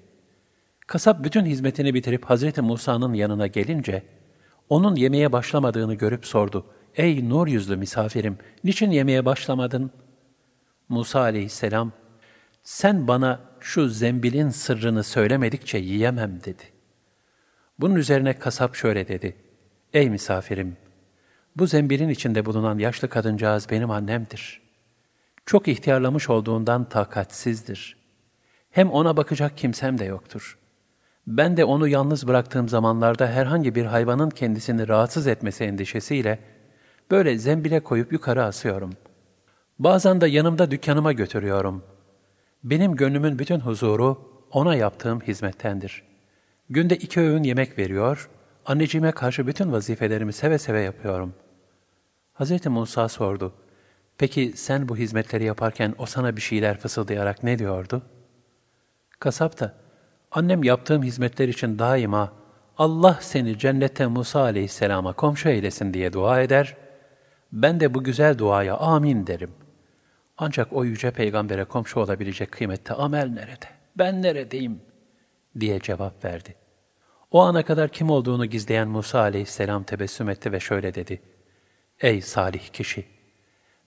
Speaker 1: Kasap bütün hizmetini bitirip Hz. Musa'nın yanına gelince, onun yemeğe başlamadığını görüp sordu. Ey nur yüzlü misafirim, niçin yemeğe başlamadın? Musa aleyhisselam, sen bana şu zembilin sırrını söylemedikçe yiyemem dedi. Bunun üzerine kasap şöyle dedi. Ey misafirim, bu zembilin içinde bulunan yaşlı kadıncağız benim annemdir. Çok ihtiyarlamış olduğundan takatsizdir. Hem ona bakacak kimsem de yoktur. Ben de onu yalnız bıraktığım zamanlarda herhangi bir hayvanın kendisini rahatsız etmesi endişesiyle böyle zembile koyup yukarı asıyorum. Bazen de yanımda dükkanıma götürüyorum. Benim gönlümün bütün huzuru ona yaptığım hizmettendir. Günde iki öğün yemek veriyor, anneciğime karşı bütün vazifelerimi seve seve yapıyorum. Hz. Musa sordu, Peki sen bu hizmetleri yaparken o sana bir şeyler fısıldayarak ne diyordu? Kasap da, annem yaptığım hizmetler için daima Allah seni cennette Musa aleyhisselama komşu eylesin diye dua eder, ben de bu güzel duaya amin derim. Ancak o yüce peygambere komşu olabilecek kıymette amel nerede? Ben neredeyim? diye cevap verdi. O ana kadar kim olduğunu gizleyen Musa aleyhisselam tebessüm etti ve şöyle dedi. Ey salih kişi!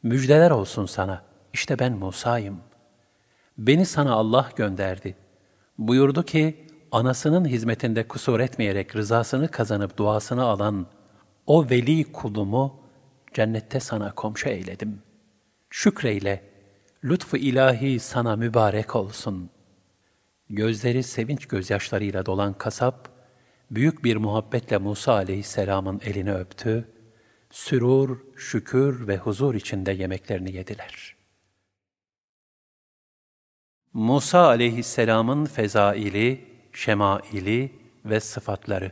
Speaker 1: Müjdeler olsun sana. İşte ben Musa'yım. Beni sana Allah gönderdi. Buyurdu ki, anasının hizmetinde kusur etmeyerek rızasını kazanıp duasını alan o veli kulumu cennette sana komşu eyledim. Şükreyle, lütfu ilahi sana mübarek olsun. Gözleri sevinç gözyaşlarıyla dolan kasap, büyük bir muhabbetle Musa aleyhisselamın elini öptü sürur, şükür ve huzur içinde yemeklerini yediler. Musa aleyhisselamın fezaili, şemaili ve sıfatları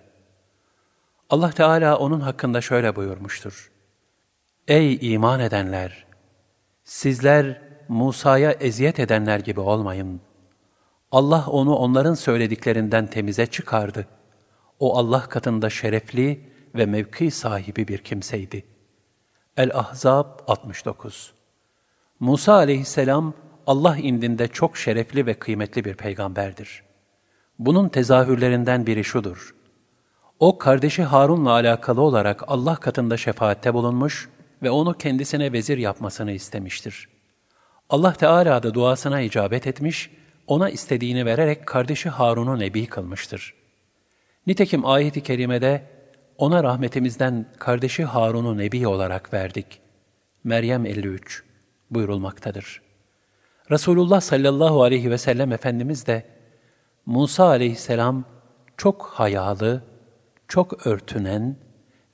Speaker 1: Allah Teala onun hakkında şöyle buyurmuştur. Ey iman edenler! Sizler Musa'ya eziyet edenler gibi olmayın. Allah onu onların söylediklerinden temize çıkardı. O Allah katında şerefli ve mevki sahibi bir kimseydi. El-Ahzab 69 Musa aleyhisselam Allah indinde çok şerefli ve kıymetli bir peygamberdir. Bunun tezahürlerinden biri şudur. O kardeşi Harun'la alakalı olarak Allah katında şefaatte bulunmuş ve onu kendisine vezir yapmasını istemiştir. Allah Teala da duasına icabet etmiş, ona istediğini vererek kardeşi Harun'u nebi kılmıştır. Nitekim ayet-i kerimede ona rahmetimizden kardeşi Harun'u nebi olarak verdik. Meryem 53 buyurulmaktadır. Resulullah sallallahu aleyhi ve sellem Efendimiz de Musa aleyhisselam çok hayalı, çok örtünen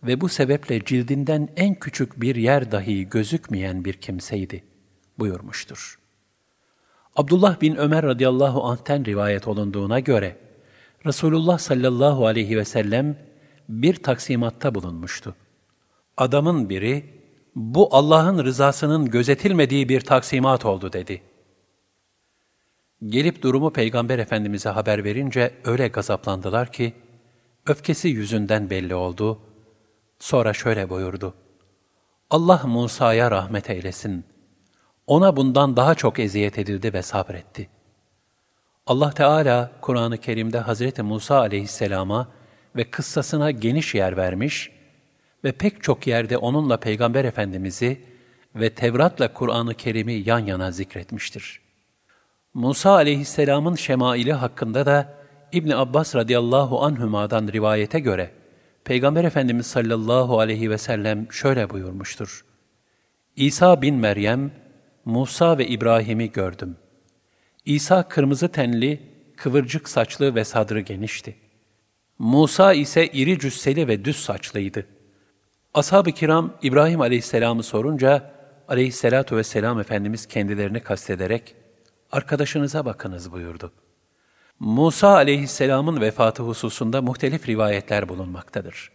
Speaker 1: ve bu sebeple cildinden en küçük bir yer dahi gözükmeyen bir kimseydi buyurmuştur. Abdullah bin Ömer radıyallahu anh'ten rivayet olunduğuna göre Resulullah sallallahu aleyhi ve sellem bir taksimatta bulunmuştu. Adamın biri, bu Allah'ın rızasının gözetilmediği bir taksimat oldu dedi. Gelip durumu Peygamber Efendimiz'e haber verince öyle gazaplandılar ki, öfkesi yüzünden belli oldu. Sonra şöyle buyurdu. Allah Musa'ya rahmet eylesin. Ona bundan daha çok eziyet edildi ve sabretti. Allah Teala Kur'an-ı Kerim'de Hazreti Musa aleyhisselama ve kıssasına geniş yer vermiş ve pek çok yerde onunla Peygamber Efendimiz'i ve Tevrat'la Kur'an-ı Kerim'i yan yana zikretmiştir. Musa aleyhisselamın şemaili hakkında da İbn Abbas radıyallahu anhüma'dan rivayete göre Peygamber Efendimiz sallallahu aleyhi ve sellem şöyle buyurmuştur. İsa bin Meryem, Musa ve İbrahim'i gördüm. İsa kırmızı tenli, kıvırcık saçlı ve sadrı genişti. Musa ise iri cüsseli ve düz saçlıydı. Ashab-ı kiram İbrahim aleyhisselamı sorunca, aleyhisselatu vesselam Efendimiz kendilerini kastederek, arkadaşınıza bakınız buyurdu. Musa aleyhisselamın vefatı hususunda muhtelif rivayetler bulunmaktadır.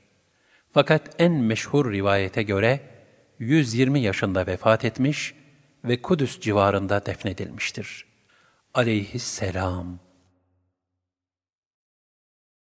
Speaker 1: Fakat en meşhur rivayete göre 120 yaşında vefat etmiş ve Kudüs civarında defnedilmiştir. Aleyhisselam